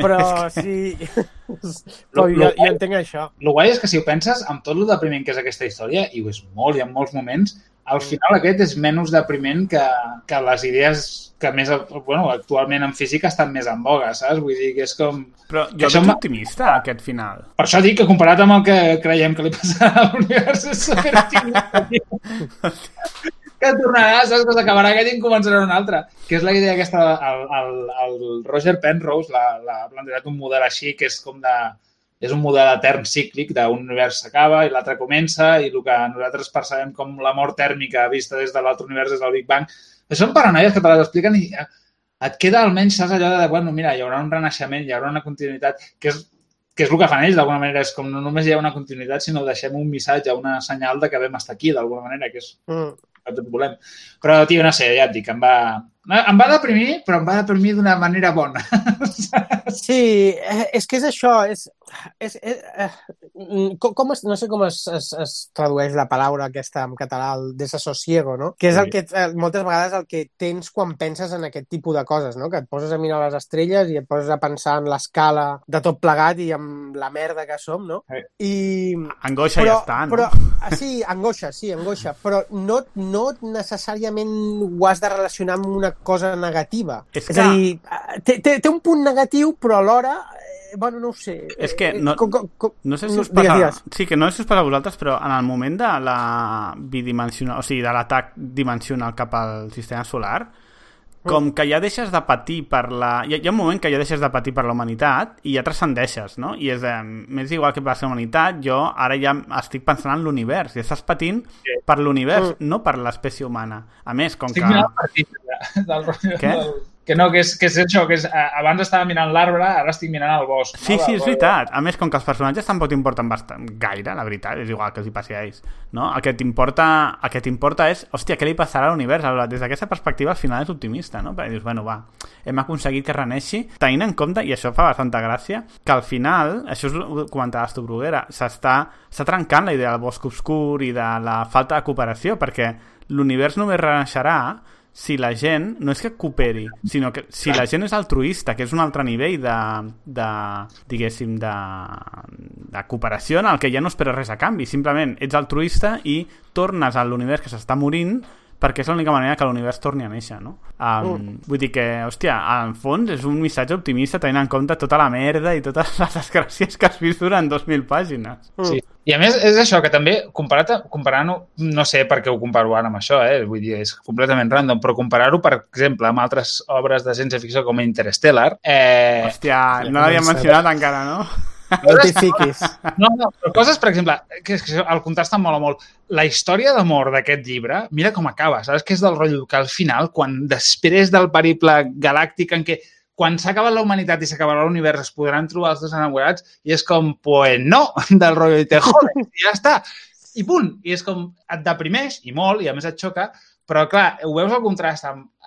però sí... però Lo- jo, jo entenc això. El guai és que si ho penses, amb tot el depriment que és aquesta història, i ho és molt i en molts moments, al final aquest és menys depriment que, que les idees que més, bueno, actualment en física estan més en boga, saps? Vull dir que és com... Però jo veig m'ha- optimista, aquest final. Per això dic que comparat amb el que creiem que li passarà a l'univers és que tornarà, saps? Que s'acabarà aquest i en començarà un altre. Que és la idea aquesta, el, el, el Roger Penrose l'ha plantejat un model així, que és com de... És un model etern cíclic d'un univers s'acaba i l'altre comença i el que nosaltres percebem com la mort tèrmica vista des de l'altre univers des del Big Bang. Això són paranoies que te les expliquen i eh, et queda almenys, saps allò de, bueno, mira, hi haurà un renaixement, hi haurà una continuïtat, que és, que és el que fan ells, d'alguna manera, és com no només hi ha una continuïtat, sinó deixem un missatge, una senyal de que vam estar aquí, d'alguna manera, que és Mm. el que volem. Però, tio, no sé, ja et dic, em va, em va deprimir, però em va deprimir d'una manera bona. Sí, eh, és que és això, és... és, és eh, mm, com, com es, no sé com es, es, es tradueix la paraula aquesta en català, el desassosiego, no? Que és el que, eh, moltes vegades el que tens quan penses en aquest tipus de coses, no? Que et poses a mirar les estrelles i et poses a pensar en l'escala de tot plegat i amb la merda que som, no? Sí. I... Angoixa però, ja està, no? Però, ah, sí, angoixa, sí, angoixa, però no, no necessàriament ho has de relacionar amb una cosa negativa. És és que- a dir, eh, té, té, té un punt negatiu, però alhora, eh, bueno, no ho sé. És que eh, no- com, com, com, No sé si us digues, passa... digues. Sí, que no sé si us passa a vosaltres, però en el moment de la bidimensional, o sigui, de l'atac dimensional cap al sistema solar, com que ja deixes de patir per la... Hi ha, hi ha un moment que ja deixes de patir per la humanitat i ja transcendeixes, no? I és, eh, m'és igual que passa la humanitat, jo ara ja estic pensant en l'univers, i estàs patint per l'univers, no per l'espècie humana. A més, com Estic que... ja, del, Què? del, que no, que és, que és això, que és, abans estava mirant l'arbre, ara estic mirant el bosc. Sí, no? sí, és veritat. A més, com que els personatges tampoc t'importen bastant gaire, la veritat, és igual que els hi passi a ells. No? El que t'importa el que t'importa és, hòstia, què li passarà a l'univers? Des d'aquesta perspectiva, al final és optimista, no? Perquè dius, bueno, va, hem aconseguit que reneixi, tenint en compte, i això fa bastanta gràcia, que al final, això que comentaves tu, Bruguera, s'està trencant la idea del bosc obscur i de la falta de cooperació, perquè l'univers només renaixerà si la gent no és que cooperi, sinó que si la gent és altruista, que és un altre nivell de, de diguéssim, de, de cooperació en el que ja no esperes res a canvi, simplement ets altruista i tornes a l'univers que s'està morint perquè és l'única manera que l'univers torni a néixer, no? Um, mm. Vull dir que, hòstia, en fons és un missatge optimista tenint en compte tota la merda i totes les desgràcies que has vist durant 2.000 pàgines. Sí. I a més és això, que també comparat, comparant-ho, no sé per què ho comparo ara amb això, eh? vull dir, és completament random, però comparar-ho, per exemple, amb altres obres de ciència-ficció com Interstellar... Eh... Hòstia, no l'havíem mencionat encara, no? No t'hi fiquis. No, no, però coses, per exemple, que, és que el contrast em mola molt. La història d'amor d'aquest llibre, mira com acaba, saps? Que és del rotllo que al final, quan després del periple galàctic en què quan s'ha acabat la humanitat i s'acabarà l'univers es podran trobar els dos enamorats i és com, pues no, del rotllo i te jodes, i ja està. I punt. I és com, et deprimeix, i molt, i a més et xoca, però clar, ho veus el contrast amb, amb,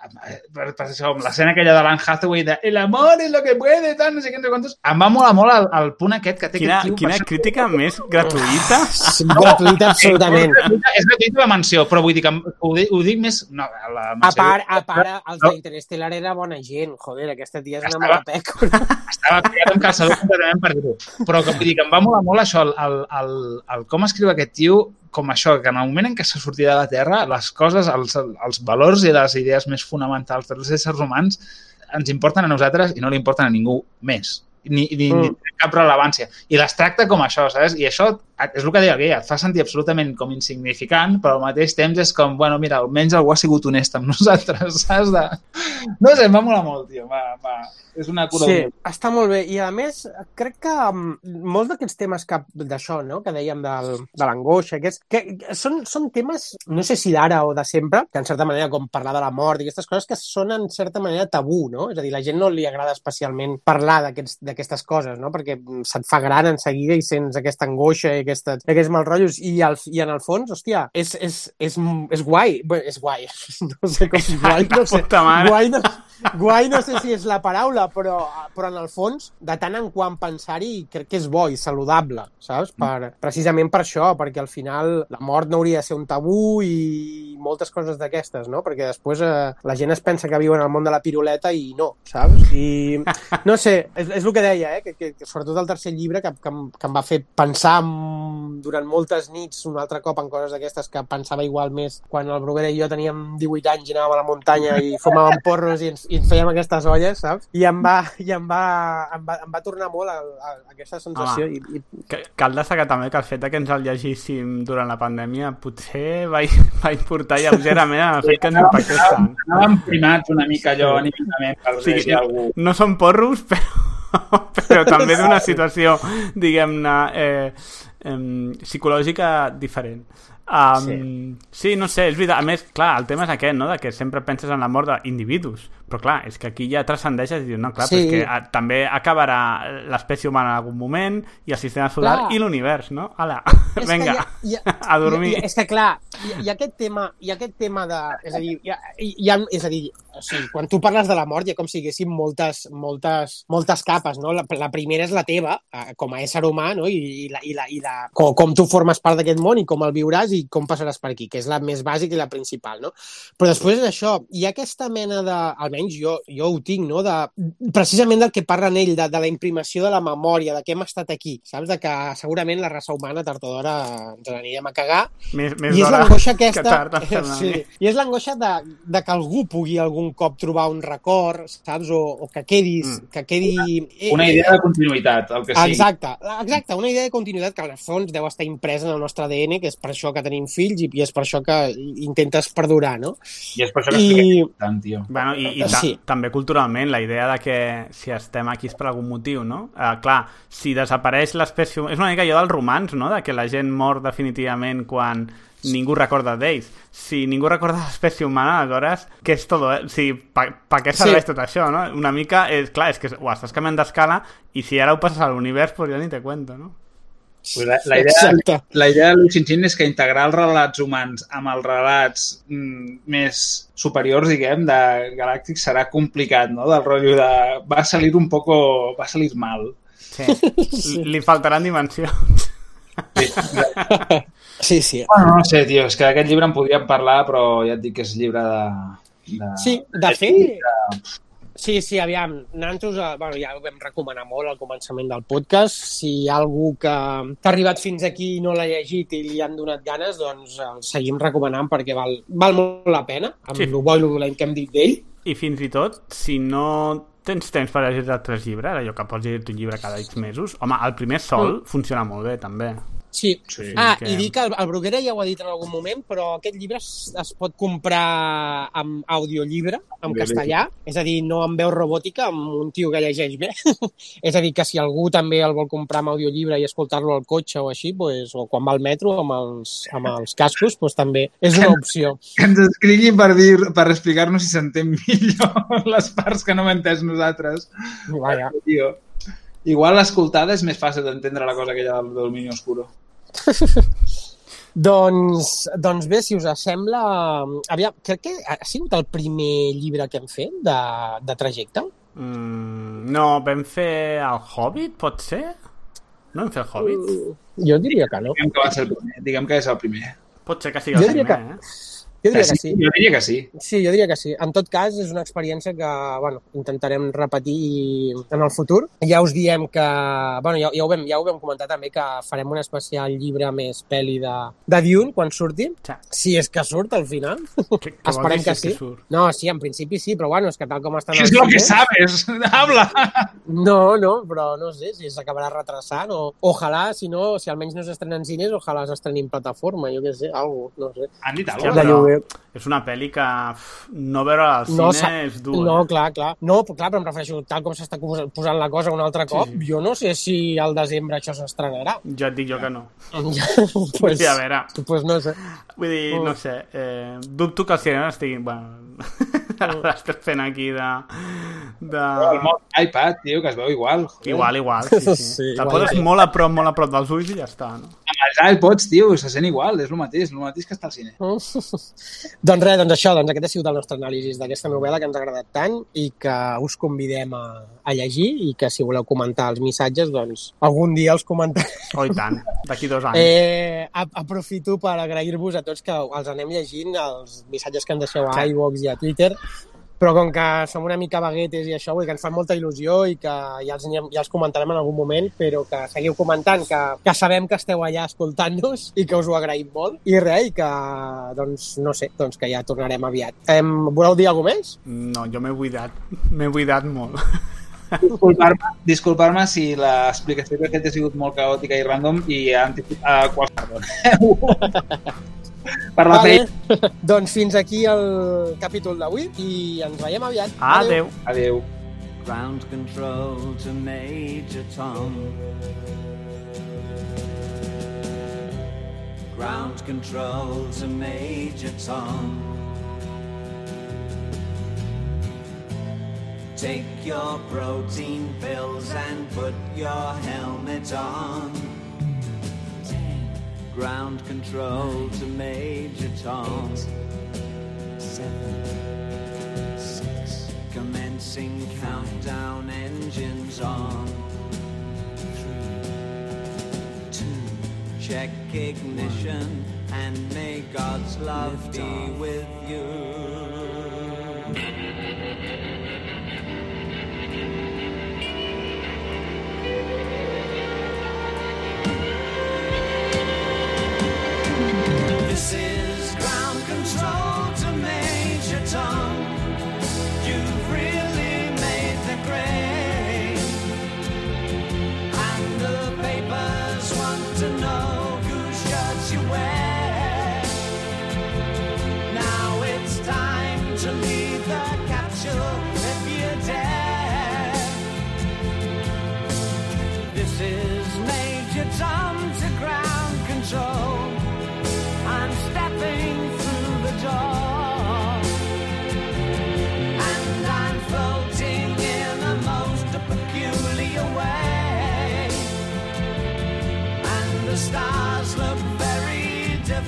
per, per això, amb l'escena aquella de l'Anne Hathaway de el amor es lo que puede, tal, no sé què, no sé quantos. Em va molar molt el, el punt aquest que té Quina, aquest tio. quina per- crítica més gratuïta. Gratuïta absolutament. És gratuïta, és la menció, però vull dir que ho, dic, ho dic més... No, la A menció, part, a part, els d'Interstellar era bona gent. Joder, aquesta tia és una mala pècora. estava criat amb calçador completament per dir-ho. Però que vull dir que em va molar molt això, el, el, el, el com escriu aquest tio, com això, que en el moment en què s'ha sortit de la Terra, les coses, els, els valors i les idees més fonamentals dels éssers humans ens importen a nosaltres i no li importen a ningú més. Ni, ni, mm. ni Mm. té cap rellevància. I les tracta com això, saps? I això és el que deia aquella, et fa sentir absolutament com insignificant, però al mateix temps és com, bueno, mira, almenys algú ha sigut honest amb nosaltres, saps? De... No sé, em va molar molt, tio. Va, va. És una cura Sí, humil. està molt bé. I a més, crec que um, molts d'aquests temes que d'això, no?, que dèiem del, de l'angoixa, que, és, que que són, són temes, no sé si d'ara o de sempre, que en certa manera, com parlar de la mort i aquestes coses, que són en certa manera tabú, no? És a dir, la gent no li agrada especialment parlar d'aquests- d'aquestes coses, no? Perquè mm, se't fa gran en seguida i sents aquesta angoixa i aquesta, aquests mal rotllos. I, al, I en el fons, hòstia, és, és, és, és guai. Bé, és guai. No sé com... Guai, no sé. Guai no, guai no sé si és la paraula, però, però en el fons, de tant en quant pensar-hi, crec que és bo i saludable, saps? Per, precisament per això, perquè al final la mort no hauria de ser un tabú i moltes coses d'aquestes, no? Perquè després eh, la gent es pensa que viu en el món de la piruleta i no, saps? I no sé, és, és el que deia, eh? Que, que, que sobretot el tercer llibre que, que, que em va fer pensar en, durant moltes nits un altre cop en coses d'aquestes que pensava igual més quan el Bruguera i jo teníem 18 anys i anàvem a la muntanya i fumàvem porros i ens, i ens fèiem aquestes olles, saps? I em va, i em va, em va, em va tornar molt a, a, a aquesta sensació i, i Que, cal destacar també que el fet que ens el llegíssim durant la pandèmia potser va, va importar lleugerament en el fet que ens impactés tant. Anàvem primats una mica allò anímicament per Sí, llegir algú. no són porros, però, però també d'una situació, diguem-ne, eh, eh, psicològica diferent. Um, sí. sí, no sé, és veritat. A més, clar, el tema és aquest, no?, de que sempre penses en la mort d'individus. Però, clar, és que aquí ja transcendeixes i dius, no, clar, sí. Però és que a, també acabarà l'espècie humana en algun moment i el sistema solar Clar. i l'univers, no? Ala, És vinga, que hi ha, hi ha, a dormir. Hi ha, és que, clar, hi ha, hi ha aquest tema, hi ha aquest tema de... És a dir, hi ha, hi ha, és a dir, o sigui, quan tu parles de la mort hi ha com si haguéssim moltes, moltes, moltes capes, no? La, la primera és la teva, eh, com a ésser humà, no? I, i, la, i, la, i la, com, com tu formes part d'aquest món i com el viuràs i com passaràs per aquí, que és la més bàsica i la principal, no? Però després és això, hi ha aquesta mena de... Almenys jo, jo ho tinc, no? De, precisament del que parla en ell, de, de la imprimació de la memòria, de que hem estat aquí, saps? De que segurament la raça humana tard o d'hora ens n'anirem a cagar Més, més i és l'angoixa que aquesta... tard, sí, mi. I és l'angoixa de, de que algú pugui algun cop trobar un record, saps? O, o que quedis... Mm. Que quedi... eh, Una idea de continuïtat, el que sigui. Exacte, exacte, una idea de continuïtat que en el fons deu estar impresa en el nostre ADN, que és per això que tenim fills i, i és per això que intentes perdurar, no? I és per això que I- tant, tio. Bueno, i, i ta Sí. també culturalment, la idea de que si estem aquí és per algun motiu, no? Uh, clar, si desapareix l'espècie... És una mica allò del romans, no? De que la gent mor definitivament quan ningú recorda d'ells. Si ningú recorda l'espècie humana, aleshores, què és tot? Eh? O sigui, per pa què serveix Sí. tot això, no? Una mica, és, clar, és que ho estàs canviant d'escala i si ara ho passes a l'univers, pues ja ni te cuento, no? Pues la, la, idea, Exacte. la idea de l'Uxinxin és que integrar els relats humans amb els relats mm, més superiors, diguem, de galàctics serà complicat, no? Del rotllo de... Va salir un poco... Va salir mal. Sí. Li, li faltaran dimensions. Sí. Sí, sí. Bueno, no sé, tio, és que d'aquest llibre en podríem parlar, però ja et dic que és llibre de... De... Sí, de fet... Sí, sí, aviam, nosaltres eh, bueno, ja ho vam recomanar molt al començament del podcast. Si hi ha algú que, ha arribat fins aquí i no l'ha llegit i li han donat ganes, doncs el seguim recomanant perquè val, val molt la pena, amb Sí. el bo i el dolent que hem dit d'ell. I fins i tot, si no tens temps per llegir-te tres llibres, allò que pots llegir-te un llibre cada X mesos, home, el primer sol mm. funciona molt bé, també. Sí. Sí, ah, que- i dir que el, el Bruguera ja ho ha dit en algun moment, però aquest llibre es, es pot comprar amb audiollibre, en Bé, bé. castellà, és a dir, no amb veu robòtica, amb un tio que llegeix bé. és a dir, que si algú també el vol comprar amb audiollibre i escoltar-lo al cotxe o així, pues, o quan va al metro amb els, amb els cascos, pues, també és una opció. Que ens escrigui per, dir, per explicar-nos si s'entén millor les parts que no hem entès nosaltres. Vaja. Tio. Igual l'escoltada és més fàcil d'entendre la cosa aquella del domini oscuro. Doncs, doncs bé, si us sembla... Aviam, crec que ha sigut el primer llibre que hem fet de, de trajecte. Mm, no, vam fer el Hobbit, pot ser? No vam fer el Hobbit? Jo diria que no. Diguem que va ser el primer. Diguem que és el primer. Pot ser que sigui el primer, eh? Jo diria que sí, sí. Jo diria que sí. Sí, jo diria que sí. En tot cas, és una experiència que bueno, intentarem repetir en el futur. Ja us diem que... Bueno, ja, ja, ho vam, ja ho vam comentar també, que farem un especial llibre més pel·li de, de Dune quan surti. Ja. Si és que surt al final. Que, que Esperem que sí. és surt? No, sí, en principi sí, però bueno, és que tal com estan És lo que sabes. Habla. No, no, però no sé si s'acabarà retrasant o ojalà, si no, si almenys no s'estrenen en cines, ojalà s'estrenin en plataforma, jo què sé, algo, no sé. Han dit alguna lloguer. És una pel·li que uf, no veure al cine No, és dur. No, eh? clar, clar. No, però, clar, però em refereixo, tal com s'està pos- posant la cosa un altre cop, Sí. jo no sé si al desembre això s'estrenarà. Ja et dic jo que no. pues, Sí, a veure. pues no sé. Vull dir, no sé, eh, dubto que els cinemes estiguin... Bueno, l'estem fent aquí de... de... El món iPad, tio, que es veu igual. Joder. Igual, igual, sí, sí. Sí, Te'l igual. poses molt a prop, molt a prop dels ulls i ja està, no? Els iPods, tio, se sent igual. És el mateix, el mateix que està al cine. doncs res, doncs això, doncs aquest ha sigut el nostre anàlisi d'aquesta novel·la que ens ha agradat tant i que us convidem a, a llegir i que si voleu comentar els missatges, doncs algun dia els comentarem. Oh, i tant, d'aquí dos anys. Eh, aprofito per agrair-vos a tots que els anem llegint, els missatges que ens deixeu a iVox i a Twitter, però com que som una mica baguetes i això, vull que ens fan molta il·lusió i que ja els, ja els comentarem en algun moment, però que seguiu comentant, que, que sabem que esteu allà escoltant-nos i que us ho agraïm molt. I res, i que, doncs, no sé, doncs que ja tornarem aviat. Em, voleu dir alguna més? No, jo m'he buidat, m'he buidat molt. Disculpar-me disculpar si l'explicació que he fet ha sigut molt caòtica i random i ha anticipat a qualsevol. Per la Vale. feina. doncs fins aquí el capítol d'avui i ens veiem aviat. Adeu. Adéu. Ground control to Major Tom. Ground control to Major Tom. Take your protein pills and put your helmet on. ground control to Major Tom. Seven, six, commencing countdown, engines on. Three, two, check ignition, and may God's love be with you. promises.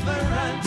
never end.